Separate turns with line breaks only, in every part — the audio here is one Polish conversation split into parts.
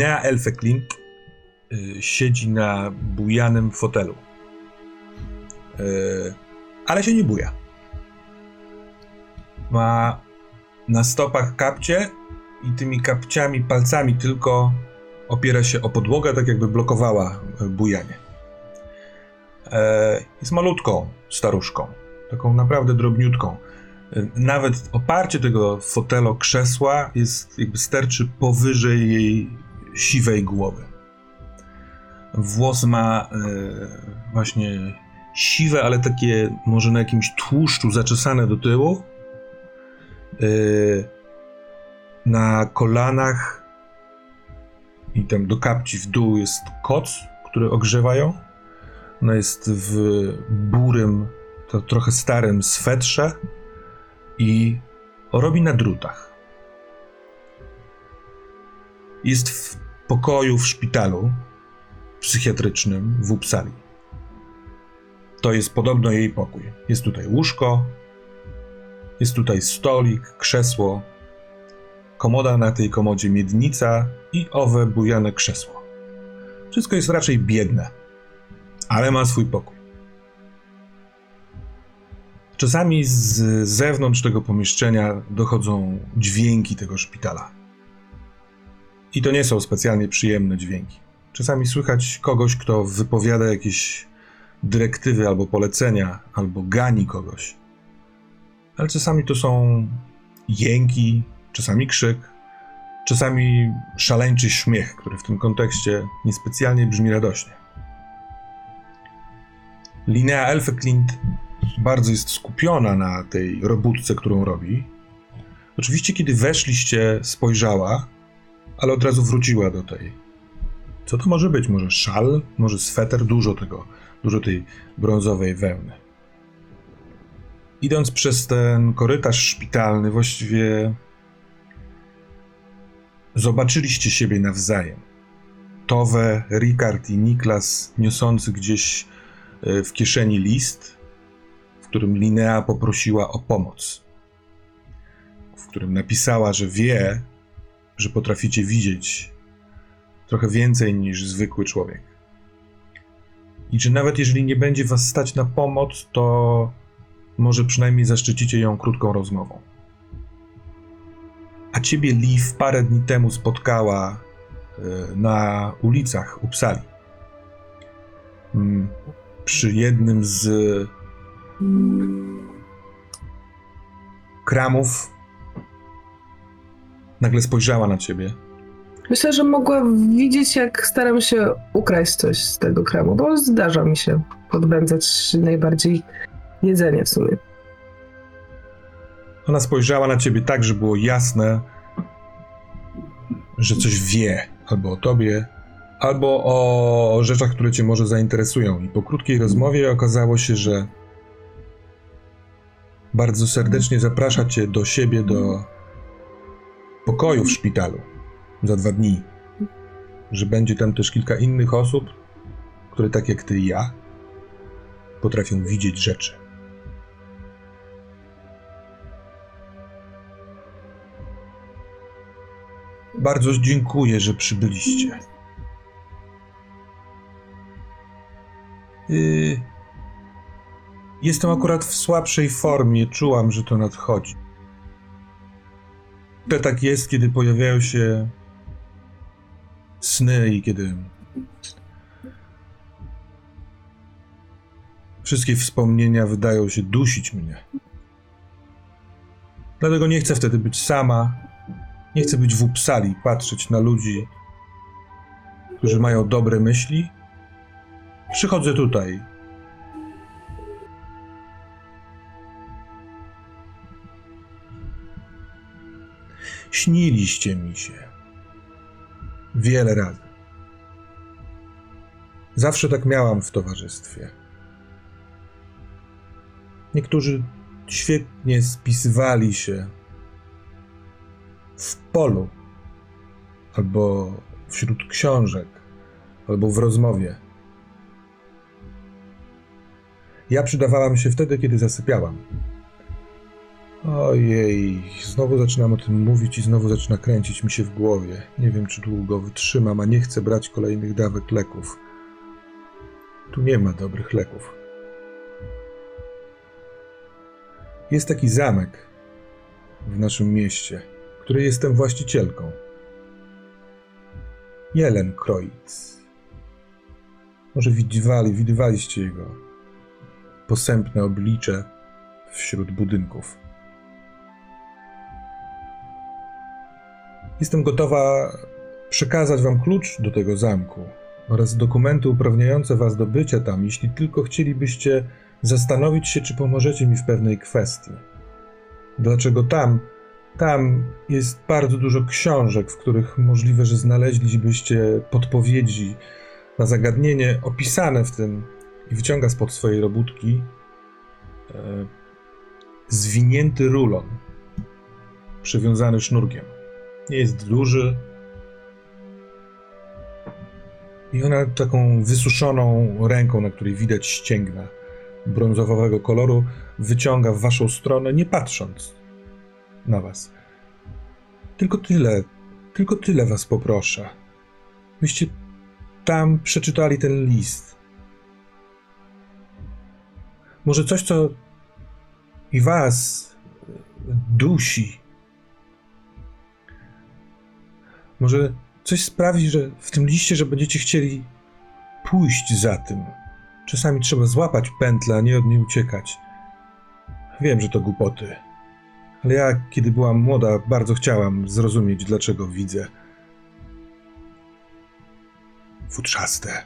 Linnea Elfeklint y, siedzi na bujanym fotelu. Y, ale się nie buja. Ma na stopach kapcie i tymi kapciami, palcami tylko opiera się o podłogę, tak jakby blokowała y, bujanie. E, jest malutką staruszką, taką naprawdę drobniutką. Nawet oparcie tego fotelo krzesła jest jakby sterczy powyżej jej siwej głowy. Włos ma e, właśnie siwe, ale takie może na jakimś tłuszczu zaczesane do tyłu. E, na kolanach i tam do kapci w dół jest koc, który ogrzewają. Ona jest w burym, to trochę starym swetrze i robi na drutach. Jest w pokoju w szpitalu psychiatrycznym w Uppsali. To jest podobno jej pokój. Jest tutaj łóżko, jest tutaj stolik, krzesło, komoda na tej komodzie miednica i owe bujane krzesło. Wszystko jest raczej biedne, ale ma swój pokój. Czasami z zewnątrz tego pomieszczenia dochodzą dźwięki tego szpitala. I to nie są specjalnie przyjemne dźwięki. Czasami słychać kogoś, kto wypowiada jakieś dyrektywy albo polecenia, albo gani kogoś. Ale czasami to są jęki, czasami krzyk, czasami szaleńczy śmiech, który w tym kontekście niespecjalnie brzmi radośnie. Linea Elfeklint bardzo jest skupiona na tej robótce, którą robi. Oczywiście, kiedy weszliście, spojrzała, ale od razu wróciła do tej. Co to może być? Może szal? Może sweter? Dużo tego, dużo tej brązowej wełny. Idąc przez ten korytarz szpitalny, właściwie zobaczyliście siebie nawzajem. Towe, Rikard i Niklas niosący gdzieś e, w kieszeni list, w którym Linea poprosiła o pomoc. W którym napisała, że wie, że potraficie widzieć trochę więcej niż zwykły człowiek. I że nawet jeżeli nie będzie was stać na pomoc, to może przynajmniej zaszczycicie ją krótką rozmową. A ciebie Liv parę dni temu spotkała e, na ulicach Upsali. Mm, przy jednym z kramów nagle spojrzała na ciebie.
Myślę, że mogła widzieć, jak staram się ukraść coś z tego kremu, bo zdarza mi się podbędzać najbardziej jedzenie w sumie.
Ona spojrzała na ciebie tak, że było jasne, że coś wie albo o tobie, albo o rzeczach, które cię może zainteresują. I po krótkiej rozmowie okazało się, że bardzo serdecznie zaprasza cię do siebie, do pokoju w szpitalu za dwa dni. Że będzie tam też kilka innych osób, które tak jak ty i ja potrafią widzieć rzeczy. Bardzo dziękuję, że przybyliście. Yy, jestem akurat w słabszej formie, czułam, że to nadchodzi. To tak jest, kiedy pojawiają się sny i kiedy wszystkie wspomnienia wydają się dusić mnie. Dlatego nie chcę wtedy być sama. Nie chcę być w Upsali, patrzeć na ludzi, którzy mają dobre myśli. Przychodzę tutaj. Śniliście mi się. Wiele razy. Zawsze tak miałam w towarzystwie. Niektórzy świetnie spisywali się w polu, albo wśród książek, albo w rozmowie. Ja przydawałam się wtedy, kiedy zasypiałam. Ojej, znowu zaczynam o tym mówić i znowu zaczyna kręcić mi się w głowie. Nie wiem, czy długo wytrzymam, a nie chcę brać kolejnych dawek leków. Tu nie ma dobrych leków. Jest taki zamek w naszym mieście, której jestem właścicielką. Jelen Kreutz. Może widywali, widywaliście jego posępne oblicze wśród budynków. Jestem gotowa przekazać wam klucz do tego zamku oraz dokumenty uprawniające was do bycia tam, jeśli tylko chcielibyście zastanowić się, czy pomożecie mi w pewnej kwestii. Dlaczego tam? Tam jest bardzo dużo książek, w których możliwe, że znaleźlibyście podpowiedzi na zagadnienie opisane w tym i wyciąga spod swojej robótki e, zwinięty rulon przywiązany sznurkiem. Nie jest duży. I ona taką wysuszoną ręką, na której widać ścięgna brązowego koloru, wyciąga w waszą stronę, nie patrząc na was. Tylko tyle, tylko tyle was poproszę. Byście tam przeczytali ten list. Może coś, co i was dusi. Może coś sprawi, że w tym liście, że będziecie chcieli pójść za tym. Czasami trzeba złapać pętlę, a nie od niej uciekać. Wiem, że to głupoty. Ale ja, kiedy byłam młoda, bardzo chciałam zrozumieć, dlaczego widzę. Futrzaste.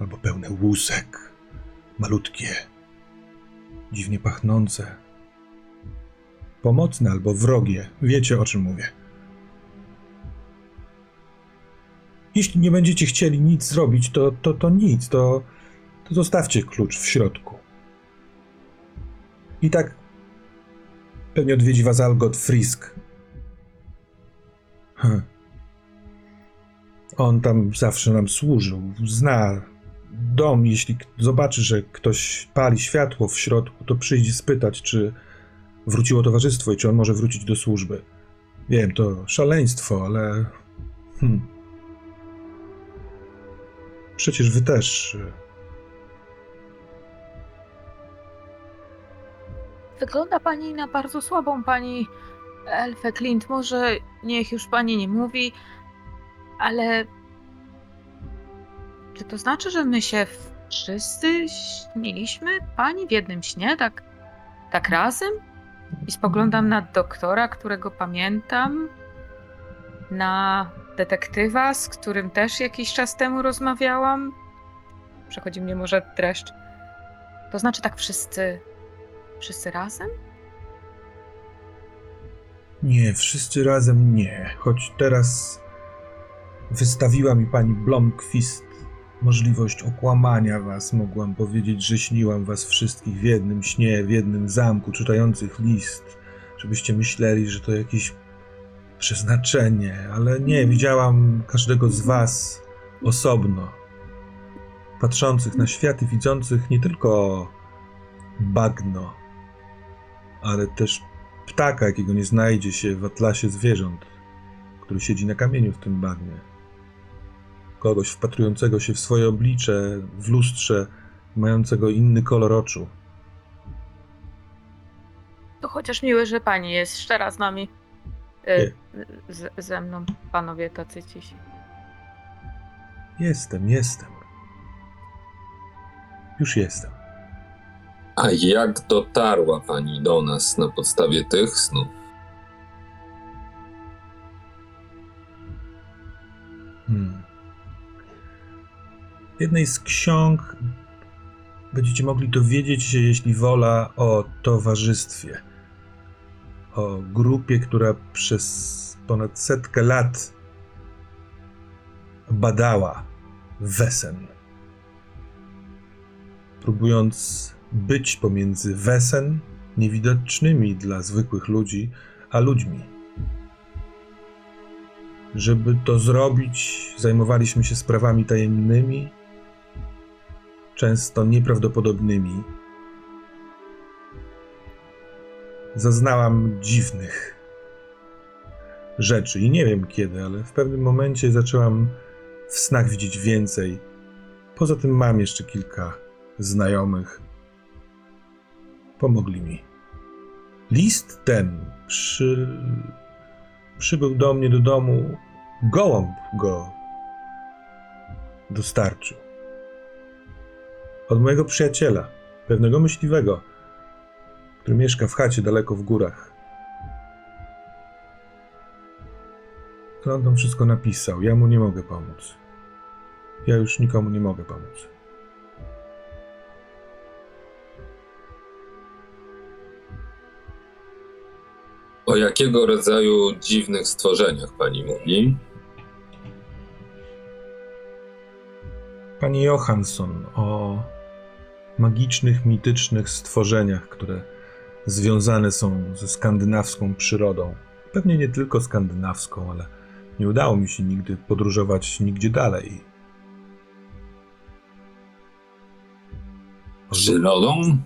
Albo pełne łusek. Malutkie. Dziwnie pachnące. Pomocne albo wrogie. Wiecie, o czym mówię. Jeśli nie będziecie chcieli nic zrobić, to, to, to nic, to, to zostawcie klucz w środku. I tak pewnie odwiedzi was Algot Frisk. Hm. On tam zawsze nam służył, zna dom. Jeśli zobaczy, że ktoś pali światło w środku, to przyjdzie spytać, czy wróciło towarzystwo i czy on może wrócić do służby. Wiem, to szaleństwo, ale... Hm. Przecież wy też. y,
Wygląda pani na bardzo słabą, pani Elfę Clint. Może niech już pani nie mówi, ale. Czy to znaczy, że my się wszyscy śniliśmy pani w jednym śnie, tak, tak razem? I spoglądam na doktora, którego pamiętam, na detektywa, z którym też jakiś czas temu rozmawiałam. Przechodzi mnie może dreszcz. To znaczy tak wszyscy Wszyscy razem?
Nie, wszyscy razem nie. Choć teraz wystawiła mi pani Blomqvist możliwość okłamania was. Mogłam powiedzieć, że śniłam was wszystkich w jednym śnie, w jednym zamku, czytających list, żebyście myśleli, że to przeznaczenie, ale nie, widziałam każdego z was osobno. Patrzących na świat i widzących nie tylko bagno, ale też ptaka, jakiego nie znajdzie się w atlasie zwierząt, który siedzi na kamieniu w tym bagnie. Kogoś wpatrującego się w swoje oblicze, w lustrze, mającego inny kolor oczu.
To chociaż miłe, że pani jest szczera z nami. Z, ze mną, panowie tacy cisi.
Jestem, jestem. Już jestem.
A jak dotarła pani do nas na podstawie tych snów?
Hmm. W jednej z ksiąg będziecie mogli dowiedzieć się, jeśli wola, o towarzystwie. O grupie, która przez ponad setkę lat badała Wesen. Próbując być pomiędzy Wesen, niewidocznymi dla zwykłych ludzi, a ludźmi. Żeby to zrobić, zajmowaliśmy się sprawami tajemnymi, często nieprawdopodobnymi. Zaznałam dziwnych rzeczy i nie wiem kiedy, ale w pewnym momencie zaczęłam w snach widzieć więcej. Poza tym mam jeszcze kilka znajomych. Pomogli mi. List ten przy... przybył do mnie do domu. Gołąb go dostarczył. Od mojego przyjaciela, pewnego myśliwego, który mieszka w chacie daleko w górach. To on tam wszystko napisał. Ja mu nie mogę pomóc. Ja już nikomu nie mogę pomóc.
O jakiego rodzaju dziwnych stworzeniach pani mówi?
Pani Johansson o magicznych, mitycznych stworzeniach, które związane są ze skandynawską przyrodą. Pewnie nie tylko skandynawską, ale nie udało mi się nigdy podróżować nigdzie dalej.
Przyrodą?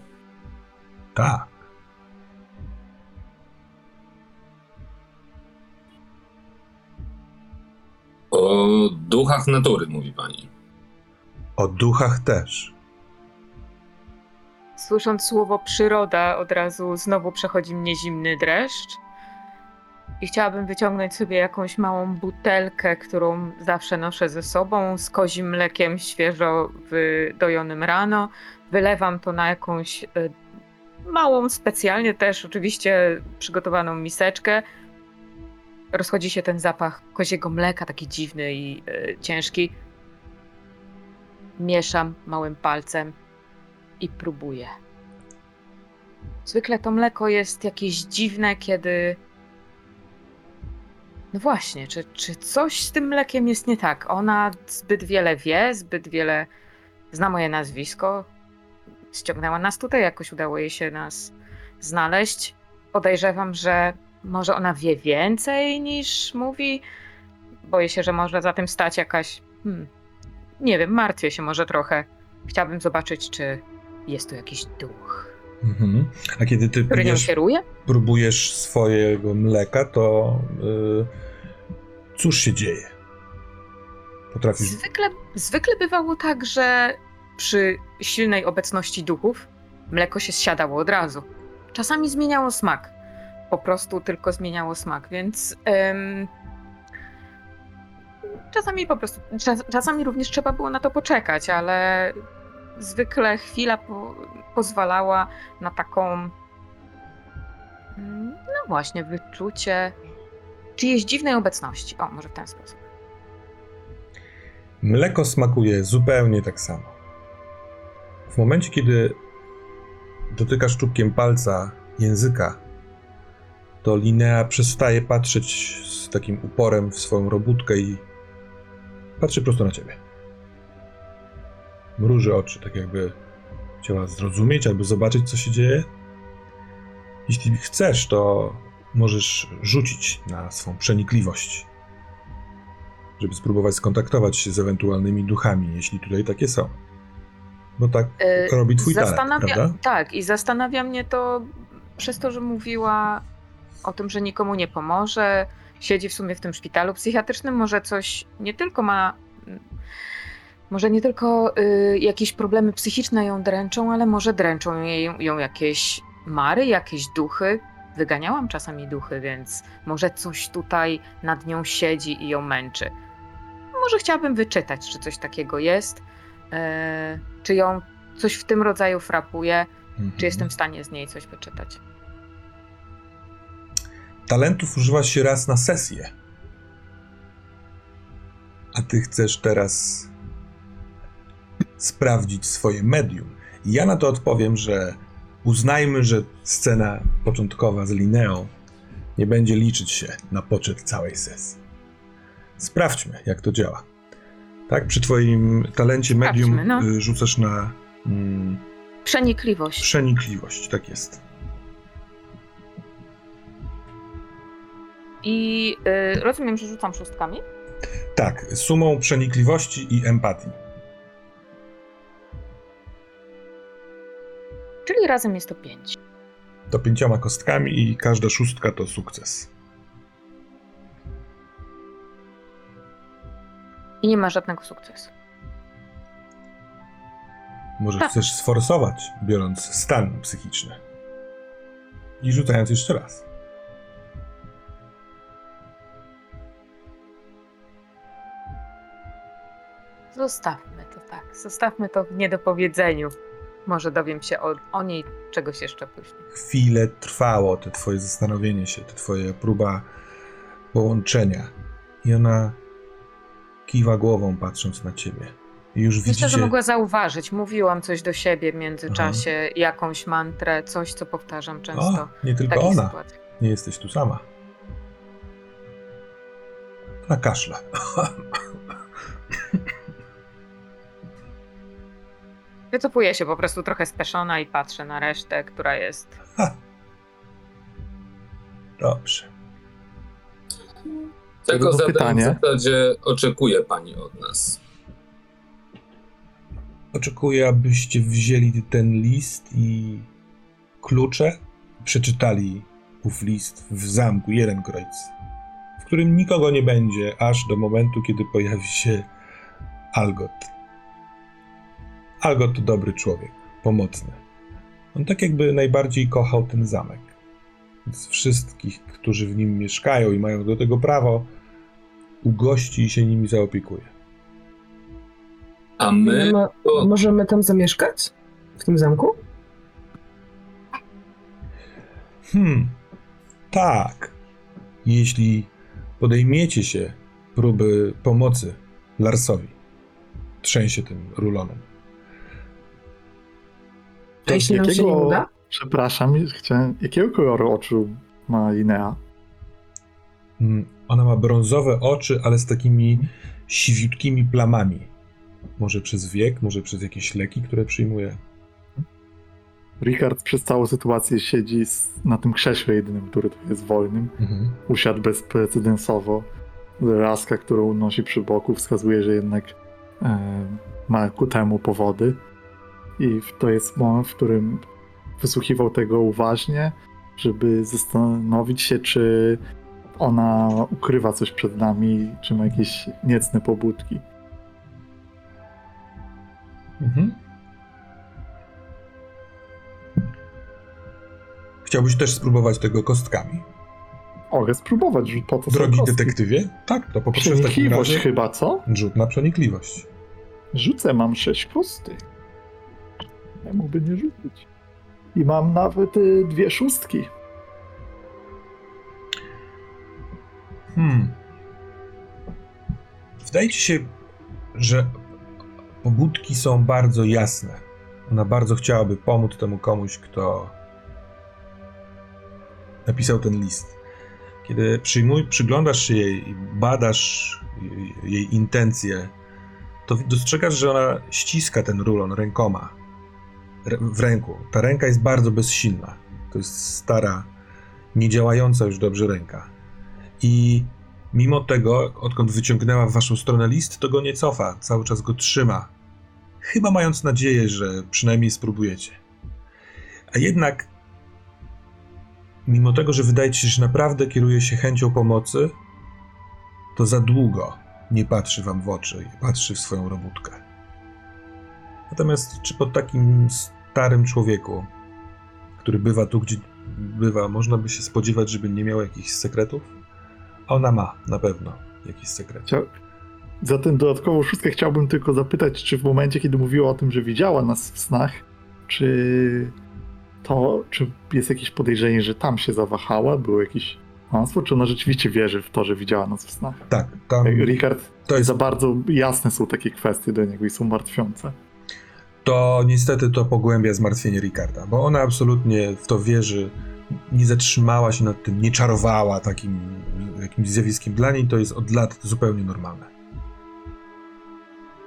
Tak.
O duchach natury mówi pani.
O duchach też.
Słysząc słowo przyroda, od razu znowu przechodzi mnie zimny dreszcz. I chciałabym wyciągnąć sobie jakąś małą butelkę, którą zawsze noszę ze sobą, z kozim mlekiem świeżo wydojonym rano. Wylewam to na jakąś y, małą, specjalnie też oczywiście przygotowaną miseczkę. Rozchodzi się ten zapach koziego mleka, taki dziwny i y, ciężki. Mieszam małym palcem i próbuję. Zwykle to mleko jest jakieś dziwne, kiedy. No właśnie, czy, czy coś z tym mlekiem jest nie tak? Ona zbyt wiele wie, zbyt wiele zna moje nazwisko. Ściągnęła nas tutaj, jakoś udało jej się nas znaleźć. Podejrzewam, że może ona wie więcej niż mówi. Boję się, że może za tym stać jakaś. Hmm, nie wiem, martwię się może trochę. Chciałabym zobaczyć, czy jest tu jakiś duch,
Mhm. A kiedy ty pijesz, próbujesz swojego mleka, to y, cóż się dzieje? Potrafisz.
Zwykle, zwykle bywało tak, że przy silnej obecności duchów mleko się zsiadało od razu. Czasami zmieniało smak. Po prostu tylko zmieniało smak, więc. czasami po prostu. Czas, czasami również trzeba było na to poczekać, ale zwykle chwila po, pozwalała na taką. mm, No właśnie, wyczucie czyjejś dziwnej obecności. O, może w ten sposób.
Mleko smakuje zupełnie tak samo. W momencie, kiedy dotykasz czubkiem palca języka, to Linea przestaje patrzeć z takim uporem w swoją robótkę i patrzy prosto na ciebie. Mruży oczy, tak jakby chciała zrozumieć albo zobaczyć, co się dzieje. Jeśli chcesz, to możesz rzucić na swą przenikliwość żeby spróbować skontaktować się z ewentualnymi duchami, jeśli tutaj takie są. Bo tak
E,
robi twój talent,
zastanawia-
prawda?
Tak, i zastanawia mnie to przez to, że mówiła o tym, że nikomu nie pomoże, siedzi w sumie w tym szpitalu psychiatrycznym, może coś nie tylko ma. Może nie tylko y, jakieś problemy psychiczne ją dręczą, ale może dręczą jej, ją jakieś mary, jakieś duchy. Wyganiałam czasami duchy, więc może coś tutaj nad nią siedzi i ją męczy. Może chciałabym wyczytać, czy coś takiego jest, e, czy ją coś w tym rodzaju frapuje,
Mhm.
czy jestem w stanie z niej coś wyczytać.
Talentów używa się raz na sesję. A ty chcesz teraz sprawdzić swoje medium. I ja na to odpowiem, że uznajmy, że scena początkowa z Lineą nie będzie liczyć się na poczet całej sesji. Sprawdźmy, jak to działa. Tak, przy twoim talencie medium
Sprawdźmy, no.
y, rzucasz na mm,
Przenikliwość.
przenikliwość, tak jest.
I y, rozumiem, że rzucam szóstkami.
Tak, sumą przenikliwości i empatii.
Czyli razem jest to pięć.
To pięcioma kostkami i każda szóstka to sukces.
I nie ma żadnego sukcesu.
Może
Tak.
chcesz sforsować, biorąc stan psychiczny. I rzucając jeszcze raz.
Zostawmy to tak. Zostawmy to w niedopowiedzeniu. Może dowiem się o, o niej czegoś jeszcze później.
Chwilę trwało to twoje zastanowienie się, to twoja próba połączenia. I ona kiwa głową, patrząc na ciebie. I już
Myślę,
widzicie...
że mogła zauważyć. Mówiłam coś do siebie w międzyczasie, jakąś mantrę, coś, co powtarzam często.
O, nie tylko ona.
sytuacjach.
Nie jesteś tu sama. Na kaszle.
Wycofuję się po prostu trochę speszona i patrzę na resztę, która jest.
Dobrze.
Czego
Tylko
zatem w
pytanie.
zasadzie oczekuje pani od nas?
Oczekuję, abyście wzięli ten list i klucze, przeczytali ów list w zamku Jerenkreuz, w którym nikogo nie będzie, aż do momentu, kiedy pojawi się Algot. Algot to dobry człowiek, pomocny. On tak jakby najbardziej kochał ten zamek. Więc wszystkich, którzy w nim mieszkają i mają do tego prawo, ugości i się nimi zaopiekuje.
A my
możemy tam zamieszkać? W tym zamku?
Hmm, tak. Jeśli podejmiecie się próby pomocy Larsowi, trzęsie tym rulonem.
A jeśli nam się nie uda?
Przepraszam, chciałem. Jakiego koloru oczu ma Linea?
Mm, Ona ma brązowe oczy, ale z takimi siwiutkimi plamami. Może przez wiek, może przez jakieś leki, które przyjmuje.
Richard przez całą sytuację siedzi na tym krześle jedynym, który tu jest wolnym.
Mhm.
Usiadł bezprecedensowo. Laska, którą nosi przy boku, wskazuje, że jednak e, ma ku temu powody. I to jest moment, w którym wysłuchiwał tego uważnie, żeby zastanowić się, czy ona ukrywa coś przed nami, czy ma jakieś niecne pobudki.
Mhm. Chciałbyś też spróbować tego kostkami?
Mogę spróbować, po to są
Drogi detektywie? Tak, to poproszę w takim
Przenikliwość
razie
chyba, co?
rzut na przenikliwość.
Rzucę, mam sześć kostek. Ja mógłby nie rzucić. I mam nawet y, dwie szóstki.
Hmm. Wydaje ci się, że pobudki są bardzo jasne. Ona bardzo chciałaby pomóc temu komuś, kto napisał ten list. Kiedy przyjmuj, przyglądasz się jej i badasz jej, intencje, to dostrzegasz, że ona ściska ten rulon rękoma. W ręku. Ta ręka jest bardzo bezsilna. To jest stara, niedziałająca już dobrze ręka. I mimo tego, odkąd wyciągnęła w waszą stronę list, to go nie cofa, cały czas go trzyma. Chyba mając nadzieję, że przynajmniej spróbujecie. A jednak, mimo tego, że wydaje ci się, że naprawdę kieruje się chęcią pomocy, to za długo nie patrzy wam w oczy i patrzy w swoją robótkę. Natomiast, czy po takim starym człowieku, który bywa tu, gdzie bywa, można by się spodziewać, żeby nie miał jakichś sekretów? Ona ma na pewno jakiś sekret.
Chcia... Za tę dodatkową szóstkę chciałbym tylko zapytać, czy w momencie, kiedy mówiła o tym, że widziała nas w snach, czy to, czy jest jakieś podejrzenie, że tam się zawahała, było jakieś kłamstwo, czy ona rzeczywiście wierzy w to, że widziała nas w snach?
Tak, tam
Richard,
to jest
za bardzo jasne są takie kwestie do niego i są martwiące.
To niestety to pogłębia zmartwienie Ricarda, bo ona absolutnie w to wierzy, nie zatrzymała się nad tym, nie czarowała takim jakimś zjawiskiem. Dla niej to jest od lat zupełnie normalne.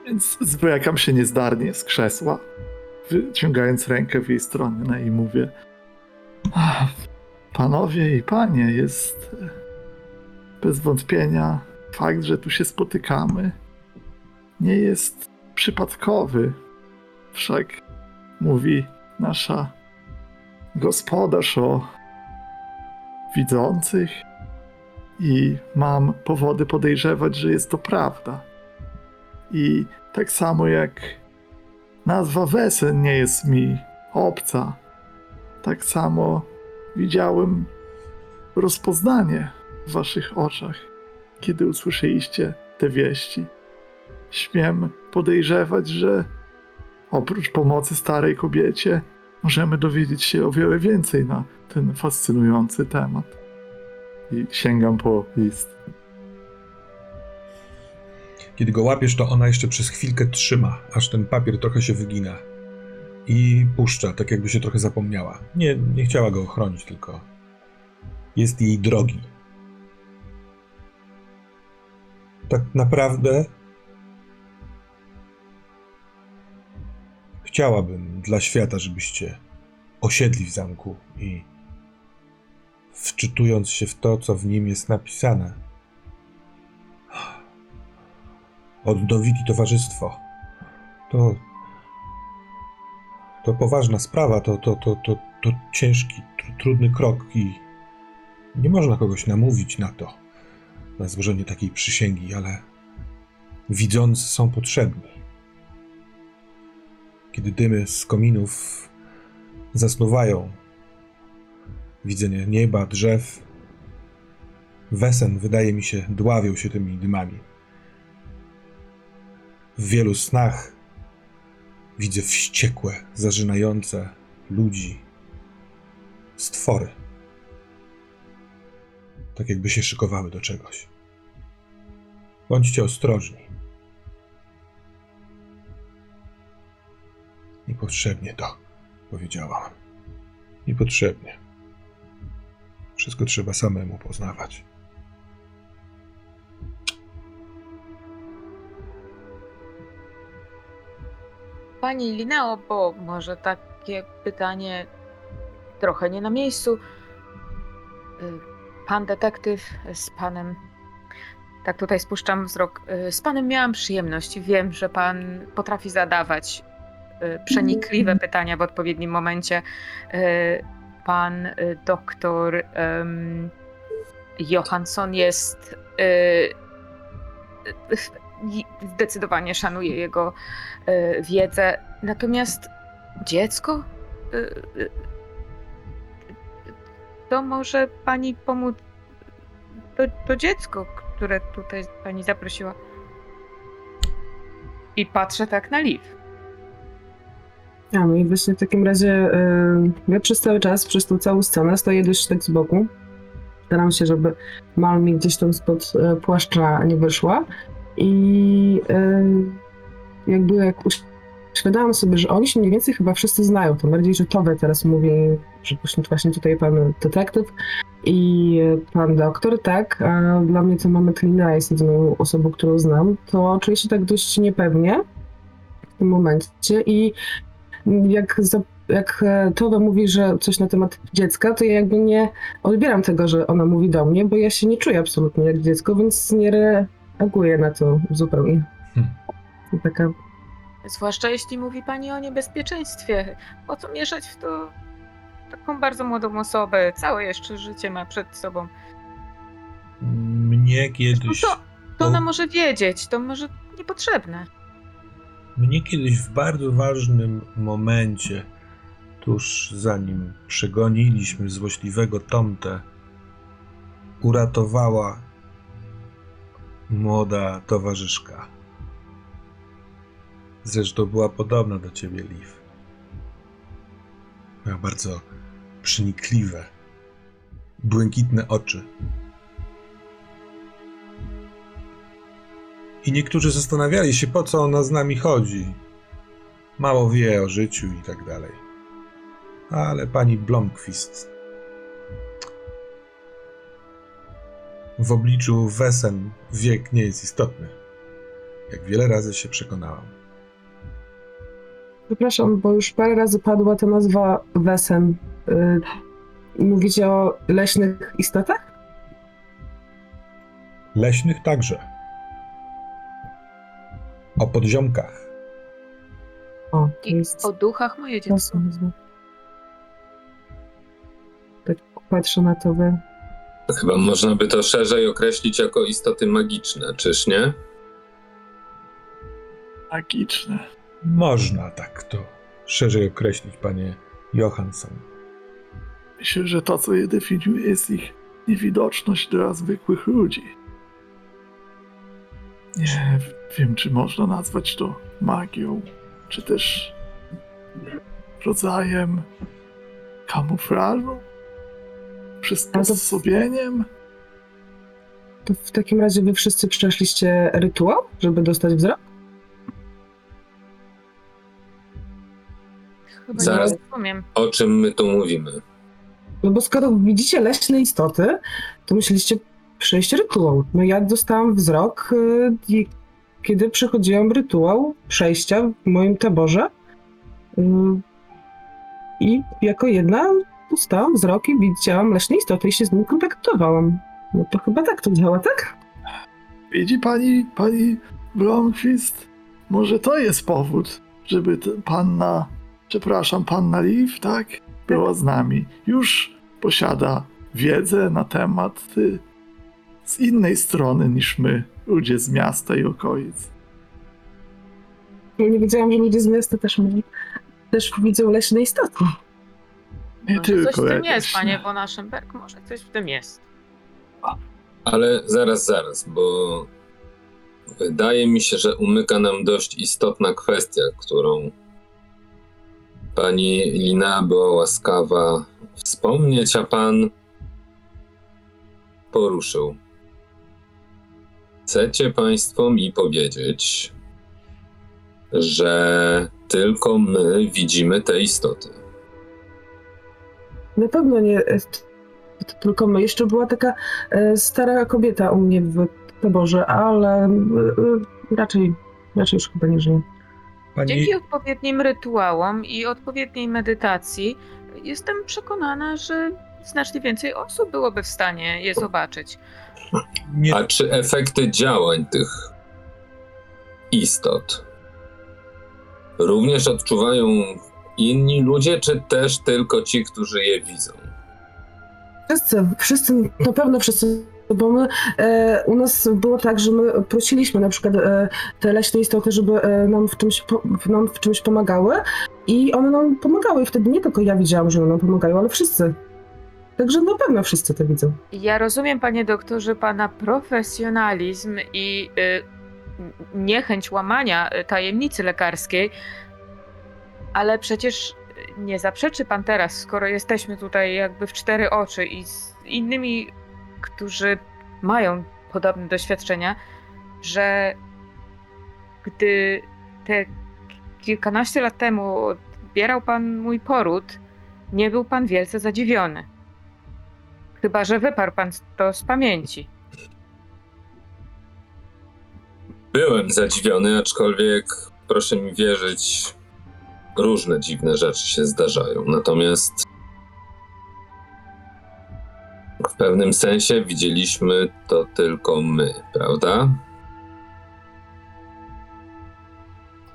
Więc zwlekam się niezdarnie z krzesła, wyciągając rękę w jej stronę i mówię "Ach, Panowie i panie, jest bez wątpienia fakt, że tu się spotykamy nie jest przypadkowy. Wszak mówi nasza gospodarz o widzących i mam powody podejrzewać, że jest to prawda. I tak samo jak nazwa Wesen nie jest mi obca, tak samo widziałem rozpoznanie w waszych oczach, kiedy usłyszeliście te wieści. Śmiem podejrzewać, że oprócz pomocy starej kobiecie, możemy dowiedzieć się o wiele więcej na ten fascynujący temat. I sięgam po list.
Kiedy go łapiesz, to ona jeszcze przez chwilkę trzyma, aż ten papier trochę się wygina. I puszcza, tak jakby się trochę zapomniała. Nie, nie chciała go ochronić, tylko jest jej drogi. Tak naprawdę chciałabym dla świata, żebyście osiedli w zamku i wczytując się w to, co w nim jest napisane, odnowili towarzystwo. To. To poważna sprawa, to, to, to, to, to ciężki, tr- trudny krok i nie można kogoś namówić na to, na złożenie takiej przysięgi, ale widzący są potrzebni. Kiedy dymy z kominów zasnuwają, widzenie nieba, drzew, wesen, wydaje mi się, dławią się tymi dymami. W wielu snach widzę wściekłe, zażynające ludzi, stwory. Tak jakby się szykowały do czegoś. Bądźcie ostrożni. Niepotrzebnie to powiedziałam. Niepotrzebnie. Wszystko trzeba samemu poznawać.
Pani Lineo, bo może takie pytanie trochę nie na miejscu. Pan detektyw z panem. Tak tutaj spuszczam wzrok. Z panem miałam przyjemność. Wiem, że pan potrafi zadawać przenikliwe pytania w odpowiednim momencie. Y, Pan y, doktor Johansson jest. y, y, Zdecydowanie szanuję jego y, wiedzę. Natomiast dziecko? Y, y, To może pani pomóc. To, to dziecko, które tutaj pani zaprosiła. I patrzę tak na Liv.
No i właśnie w takim razie y, ja przez cały czas, przez tą całą scenę stoję dość tak z boku. Staram się, żeby Mal mi gdzieś tam spod y, płaszcza nie wyszła. I y, jakby jak uświadamiam sobie, że oni się mniej więcej chyba wszyscy znają, tym bardziej, że Towe teraz mówi, że właśnie, właśnie tutaj pan detektyw i pan doktor, tak, a dla mnie to mamy Klina jest jedyną osobą, którą znam, to czuję się tak dość niepewnie w tym momencie i jak, za, jak e, mówi, że coś na temat dziecka, to ja jakby nie odbieram tego, że ona mówi do mnie, bo ja się nie czuję absolutnie jak dziecko, więc nie reaguję na to zupełnie.
Hmm.
Taka,
Zwłaszcza jeśli mówi pani o niebezpieczeństwie. Po co mieszać w to taką bardzo młodą osobę? Całe jeszcze życie ma przed sobą.
Mnie kiedyś.
No to, to ona może wiedzieć, to może niepotrzebne.
Mnie kiedyś w bardzo ważnym momencie, tuż zanim przegoniliśmy złośliwego Tomtę, uratowała młoda towarzyszka. Zresztą była podobna do ciebie, Liv. Miała bardzo przenikliwe, błękitne oczy. I niektórzy zastanawiali się, po co ona z nami chodzi. Mało wie o życiu i tak dalej. Ale pani Blomqvist w obliczu Wesen wiek nie jest istotny. Jak wiele razy się przekonałam.
przepraszam, bo już parę razy padła ta nazwa Wesen. Y, mówicie o leśnych istotach?
Leśnych także. O podziomkach.
O, to
I
jest
o duchach moje dziecko.
nazwa. patrzę na to. Wy.
Chyba można by to szerzej określić jako istoty magiczne, czyż nie?
Magiczne.
Można tak to szerzej określić, panie Johansson.
Myślę, że to, co je definiuje, jest ich niewidoczność dla zwykłych ludzi. Nie wiem, czy można nazwać to magią, czy też rodzajem kamuflażu, przysposobieniem.
To w takim razie wy wszyscy przeszliście rytuał, żeby dostać wzrok?
Chyba
Zaraz.
nie rozumiem.
O czym my tu mówimy?
No bo skoro widzicie leśne istoty, to musieliście przejść rytuał. No ja dostałam wzrok, y, kiedy przechodziłam rytuał przejścia w moim taborze. Y, I jako jedna dostałam wzrok i widziałam leśne istoty i się z nim kontaktowałam. No to chyba tak to działa, tak?
Widzi pani, pani Blomqvist? Może to jest powód, żeby panna, przepraszam, panna Liv, tak? Była z nami. Już posiada wiedzę na temat y, z innej strony niż my, ludzie z miasta i okolic.
Ja nie wiedziałam, że ludzie z miasta też, mówią- też widzą leśne istoty.
Nie
Może
tylko
coś w tym jest, panie von Aschenberg, może coś w tym jest.
Ale zaraz, zaraz, bo wydaje mi się, że umyka nam dość istotna kwestia, którą pani Lina była łaskawa wspomnieć, a pan poruszył. Chcecie państwo mi powiedzieć, że tylko my widzimy te istoty?
Na pewno nie e, tylko my. Jeszcze była taka e, stara kobieta u mnie w taborze, ale e, raczej, raczej już chyba nie żyje.
Pani,
Dzięki odpowiednim rytuałom i odpowiedniej medytacji jestem przekonana, że znacznie więcej osób byłoby w stanie je zobaczyć.
nie,
A czy efekty działań tych istot również odczuwają inni ludzie, czy też tylko ci, którzy je widzą?
Wszyscy, wszyscy, na pewno wszyscy, bo my, e, u nas było tak, że my prosiliśmy na przykład e, te leśne istoty, żeby e, nam, w czymś, po, nam w czymś pomagały i one nam pomagały i wtedy nie tylko ja widziałam, że one nam pomagają, ale wszyscy. Także na pewno wszyscy to widzą.
Ja rozumiem, panie doktorze, pana profesjonalizm i y, niechęć łamania y, tajemnicy lekarskiej, ale przecież nie zaprzeczy pan teraz, skoro jesteśmy tutaj jakby w cztery oczy i z innymi, którzy mają podobne doświadczenia, że gdy te kilkanaście lat temu odbierał pan mój poród, nie był pan wielce zadziwiony. Chyba, że wyparł pan to z pamięci.
Byłem zadziwiony, aczkolwiek proszę mi wierzyć, różne dziwne rzeczy się zdarzają. Natomiast w pewnym sensie widzieliśmy to tylko my, prawda?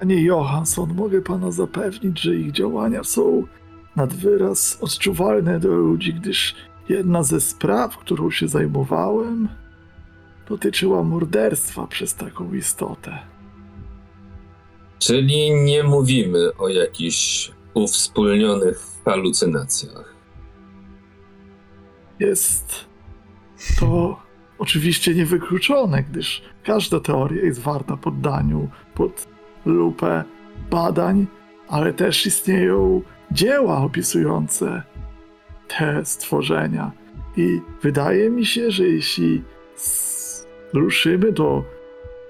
Panie Johansson, mogę pana zapewnić, że ich działania są nad wyraz odczuwalne do ludzi, gdyż jedna ze spraw, którą się zajmowałem, dotyczyła morderstwa przez taką istotę.
Czyli nie mówimy o jakichś uwspólnionych halucynacjach.
Jest to oczywiście niewykluczone, gdyż każda teoria jest warta poddaniu pod lupę badań, ale też istnieją dzieła opisujące te stworzenia. I wydaje mi się, że jeśli ruszymy do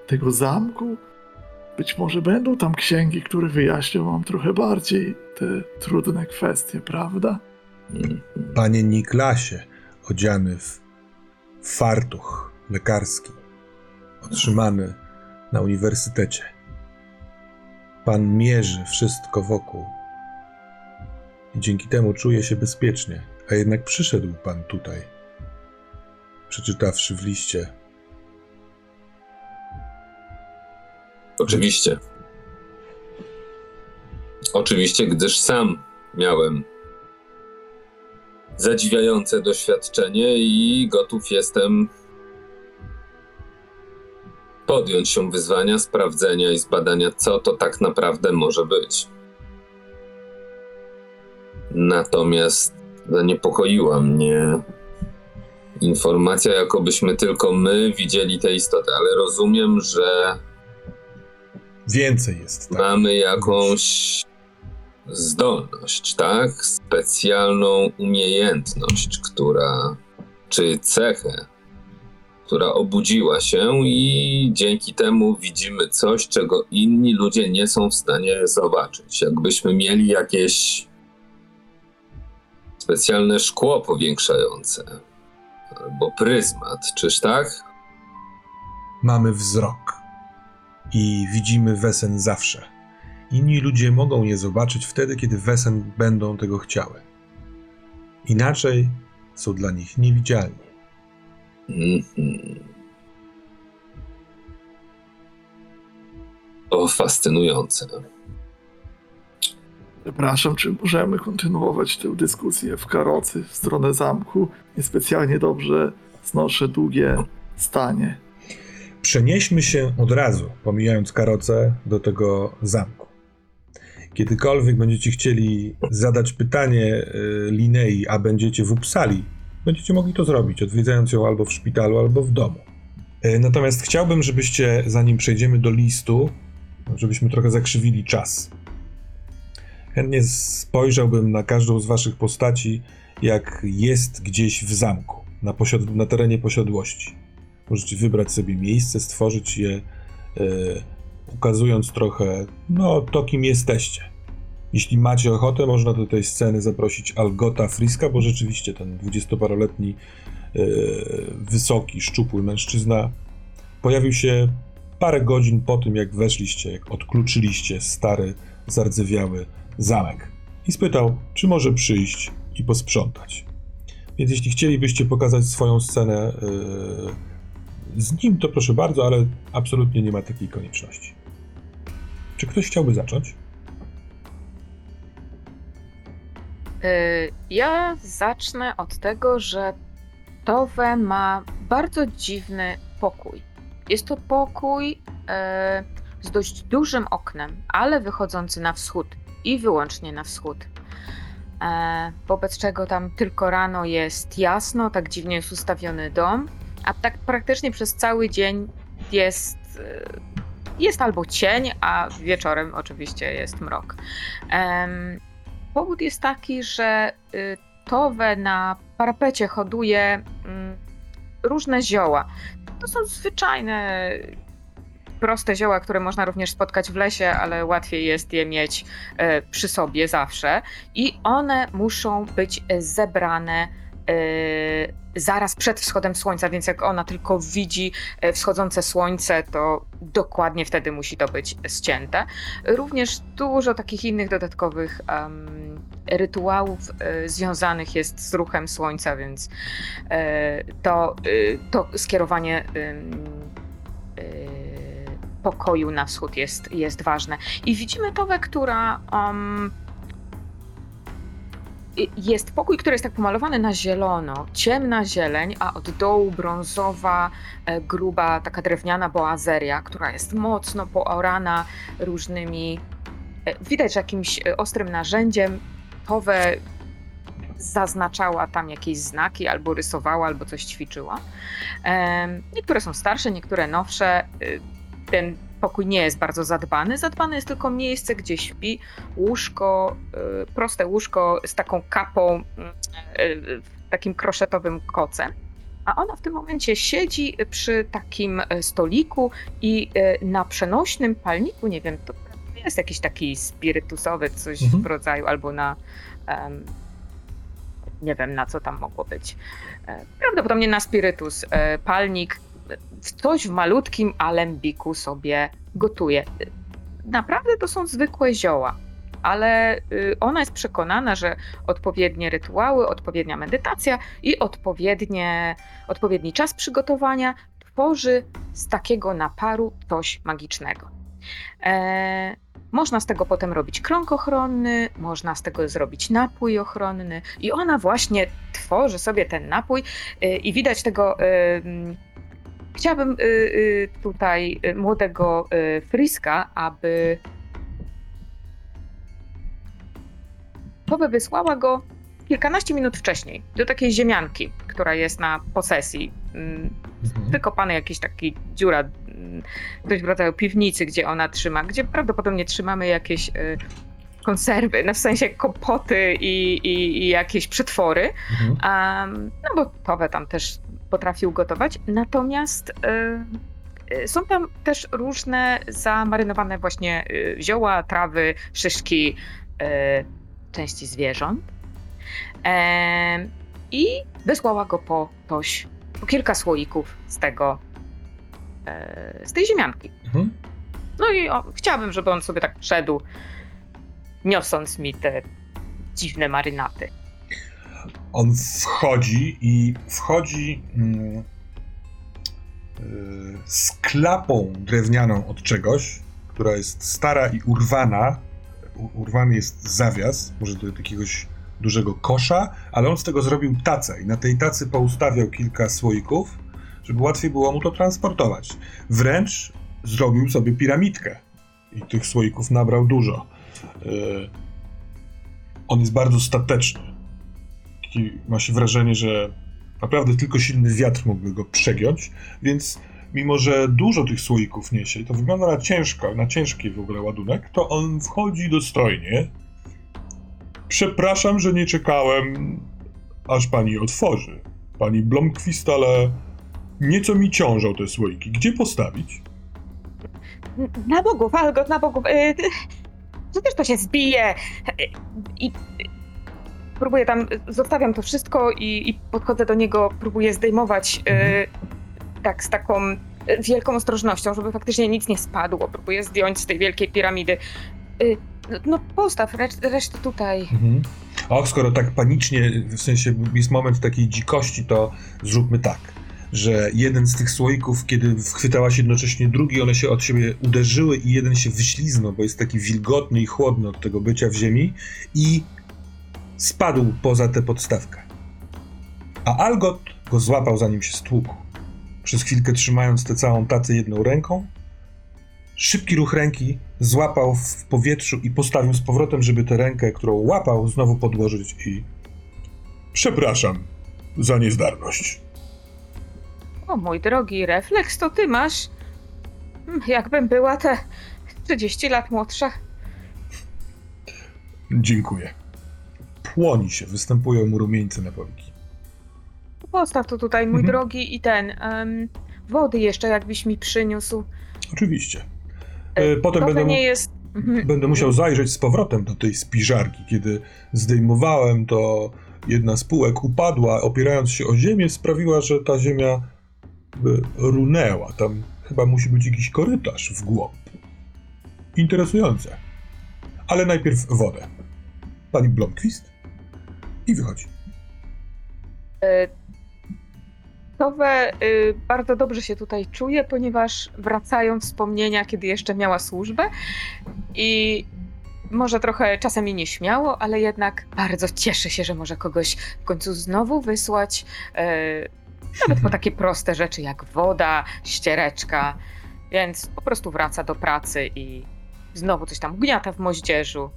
tego zamku, być może będą tam księgi, które wyjaśnią wam trochę bardziej te trudne kwestie, prawda?
Panie Niklasie, odziany w fartuch lekarski, otrzymany na uniwersytecie. Pan mierzy wszystko wokół i dzięki temu czuje się bezpiecznie, a jednak przyszedł pan tutaj, przeczytawszy w liście
Oczywiście. Oczywiście, gdyż sam miałem zadziwiające doświadczenie i gotów jestem podjąć się wyzwania, sprawdzenia i zbadania, co to tak naprawdę może być. Natomiast zaniepokoiła mnie informacja, jakobyśmy tylko my widzieli tę istotę, ale rozumiem, że
Więcej jest. Tak?
mamy jakąś zdolność, tak? Specjalną umiejętność, która, czy cechę, która obudziła się i dzięki temu widzimy coś, czego inni ludzie nie są w stanie zobaczyć. Jakbyśmy mieli jakieś specjalne szkło powiększające albo pryzmat, czyż tak?
Mamy wzrok i widzimy wesen zawsze. Inni ludzie mogą je zobaczyć wtedy, kiedy wesen będą tego chciały. Inaczej są dla nich niewidzialni.
Mhm. To fascynujące.
Przepraszam, czy możemy kontynuować tę dyskusję w karocy w stronę zamku? Niespecjalnie dobrze znoszę długie stanie.
Przenieśmy się od razu, pomijając karocę, do tego zamku. Kiedykolwiek będziecie chcieli zadać pytanie y, Linei, a będziecie w Uppsali, będziecie mogli to zrobić, odwiedzając ją albo w szpitalu, albo w domu. Y, Natomiast chciałbym, żebyście, zanim przejdziemy do listu, żebyśmy trochę zakrzywili czas. Chętnie spojrzałbym na każdą z waszych postaci, jak jest gdzieś w zamku, na, posiad- na terenie posiadłości. Możecie wybrać sobie miejsce, stworzyć je, e, ukazując trochę, no, to kim jesteście. Jeśli macie ochotę, można do tej sceny zaprosić Algota Friska, bo rzeczywiście ten dwudziestoparoletni, e, wysoki, szczupły mężczyzna pojawił się parę godzin po tym, jak weszliście, jak odkluczyliście stary, zardzewiały zamek. I spytał, czy może przyjść i posprzątać. Więc jeśli chcielibyście pokazać swoją scenę e, z nim, to proszę bardzo, ale absolutnie nie ma takiej konieczności. Czy ktoś chciałby zacząć?
Y, Ja zacznę od tego, że Towe ma bardzo dziwny pokój. Jest to pokój e, z dość dużym oknem, ale wychodzący na wschód i wyłącznie na wschód. E, wobec czego tam tylko rano jest jasno, tak dziwnie jest ustawiony dom, a tak praktycznie przez cały dzień jest, e, jest albo cień, a wieczorem oczywiście jest mrok. Powód jest taki, że y, Towe na parapecie hoduje mm, różne zioła. To są zwyczajne, proste zioła, które można również spotkać w lesie, ale łatwiej jest je mieć e, przy sobie zawsze. I one muszą być zebrane e, zaraz przed wschodem słońca, więc jak ona tylko widzi e, wschodzące słońce, to dokładnie wtedy musi to być ścięte. Również dużo takich innych dodatkowych em, rytuałów e, związanych jest z ruchem słońca, więc e, to, e, to skierowanie pokoju na wschód jest, jest ważne. I widzimy Towę, która um, jest pokój, który jest tak pomalowany na zielono, ciemna zieleń, a od dołu brązowa, e, gruba, taka drewniana boazeria, która jest mocno poorana różnymi, e, widać, jakimś e, ostrym narzędziem. Towę zaznaczała tam jakieś znaki, albo rysowała, albo coś ćwiczyła. Niektóre są starsze, niektóre nowsze. Ten pokój nie jest bardzo zadbany. Zadbane jest tylko miejsce, gdzie śpi, łóżko, y, proste łóżko z taką kapą, y, y, takim kroszetowym kocem. A ona w tym momencie siedzi przy takim stoliku i na przenośnym palniku, nie wiem, to jest jakiś taki spirytusowy, coś
Mhm.
w rodzaju, albo na. em, nie wiem, na co tam mogło być. E, Prawdopodobnie na spirytus. E, Palnik coś w malutkim alembiku sobie gotuje. Naprawdę to są zwykłe zioła, ale y, ona jest przekonana, że odpowiednie rytuały, odpowiednia medytacja i odpowiednie, odpowiedni czas przygotowania tworzy z takiego naparu coś magicznego. E, Można z tego potem robić krąg ochronny, można z tego zrobić napój ochronny i ona właśnie tworzy sobie ten napój y, i widać tego. Chciałabym y, y, tutaj y, młodego Friska, aby to by wysłała go kilkanaście minut wcześniej do takiej ziemianki, która jest na posesji. Mm,
Mhm.
Wykopany jakiś taki dziura, mm, coś w rodzaju piwnicy, gdzie ona trzyma, gdzie prawdopodobnie trzymamy jakieś konserwy, no w sensie kompoty i, i, i jakieś przetwory.
Mhm.
Um, no bo Towe tam też potrafił gotować. Natomiast y, y, są tam też różne zamarynowane właśnie y, zioła, trawy, szyszki, części zwierząt. I wysłała go po toś, po kilka słoików z tego, e, z tej ziemianki.
Mhm.
No i o, chciałabym, żeby on sobie tak szedł, niosąc mi te dziwne marynaty.
On wchodzi i wchodzi mm, y, z klapą drewnianą od czegoś, która jest stara i urwana. U- Urwany jest zawias, może do jakiegoś dużego kosza, ale on z tego zrobił tacę i na tej tacy poustawiał kilka słoików, żeby łatwiej było mu to transportować. Wręcz zrobił sobie piramidkę i tych słoików nabrał dużo. Y, On jest bardzo stateczny taki, ma się wrażenie, że naprawdę tylko silny wiatr mógłby go przegiąć, więc mimo, że dużo tych słoików niesie, to wygląda na ciężko, na ciężki w ogóle ładunek, to on wchodzi dostojnie. Przepraszam, że nie czekałem, aż pani otworzy. Pani Blomqvist, ale nieco mi ciążą te słoiki. Gdzie postawić?
Na Bogu, Walgot, na Bogu. Yy, przecież to się zbije. Yy, I próbuję tam, zostawiam to wszystko i, i podchodzę do niego, próbuję zdejmować yy, tak z taką yy, wielką ostrożnością, żeby faktycznie nic nie spadło. Próbuję zdjąć z tej wielkiej piramidy. Yy, no postaw reszt, resztę tutaj.
Mhm. Och, skoro tak panicznie, w sensie jest moment takiej dzikości, to zróbmy tak, że jeden z tych słoików, kiedy wchwytała się jednocześnie drugi, one się od siebie uderzyły i jeden się wyśliznął, bo jest taki wilgotny i chłodny od tego bycia w ziemi i spadł poza tę podstawkę. A Algot go złapał, zanim się stłukł. Przez chwilkę trzymając tę całą tacę jedną ręką, szybki ruch ręki złapał w powietrzu i postawił z powrotem, żeby tę rękę, którą łapał, znowu podłożyć i... Przepraszam za niezdarność.
O mój drogi, refleks to ty masz. Mm, Jakbym była te 30 lat młodsza.
Dziękuję. Płoni się, występują mu rumieńce na powiki.
Postaw to tutaj, mój
Mhm.
drogi, i ten. em, wody jeszcze, jakbyś mi przyniósł.
Oczywiście. E, Potem
to
będę, mu-
jest. Mhm.
będę musiał zajrzeć z powrotem do tej spiżarki. Kiedy zdejmowałem, to jedna z półek upadła, opierając się o ziemię, sprawiła, że ta ziemia by runęła. Tam chyba musi być jakiś korytarz w głąb. Interesujące. Ale najpierw wodę. Pani Blomqvist? I wychodzi.
E, Towe y, bardzo dobrze się tutaj czuje, ponieważ wracają wspomnienia, kiedy jeszcze miała służbę i może trochę czasem jej nieśmiało, ale jednak bardzo cieszy się, że może kogoś w końcu znowu wysłać. e, Nawet po takie proste rzeczy jak woda, ściereczka, więc po prostu wraca do pracy i znowu coś tam gniata w moździerzu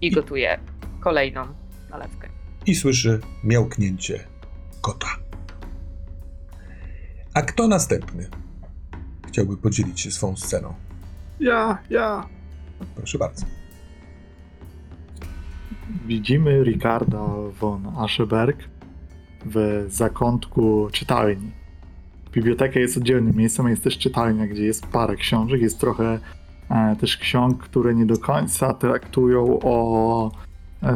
i gotuje kolejną nalewkę.
i słyszy miałknięcie kota. A kto następny? Chciałby podzielić się swą sceną.
Ja, ja.
Proszę bardzo.
Widzimy Ricarda von Ascheberg w zakątku czytelni. Biblioteka jest oddzielnym miejscem, jest też czytelnia, gdzie jest parę książek. Jest trochę e, też ksiąg, które nie do końca traktują o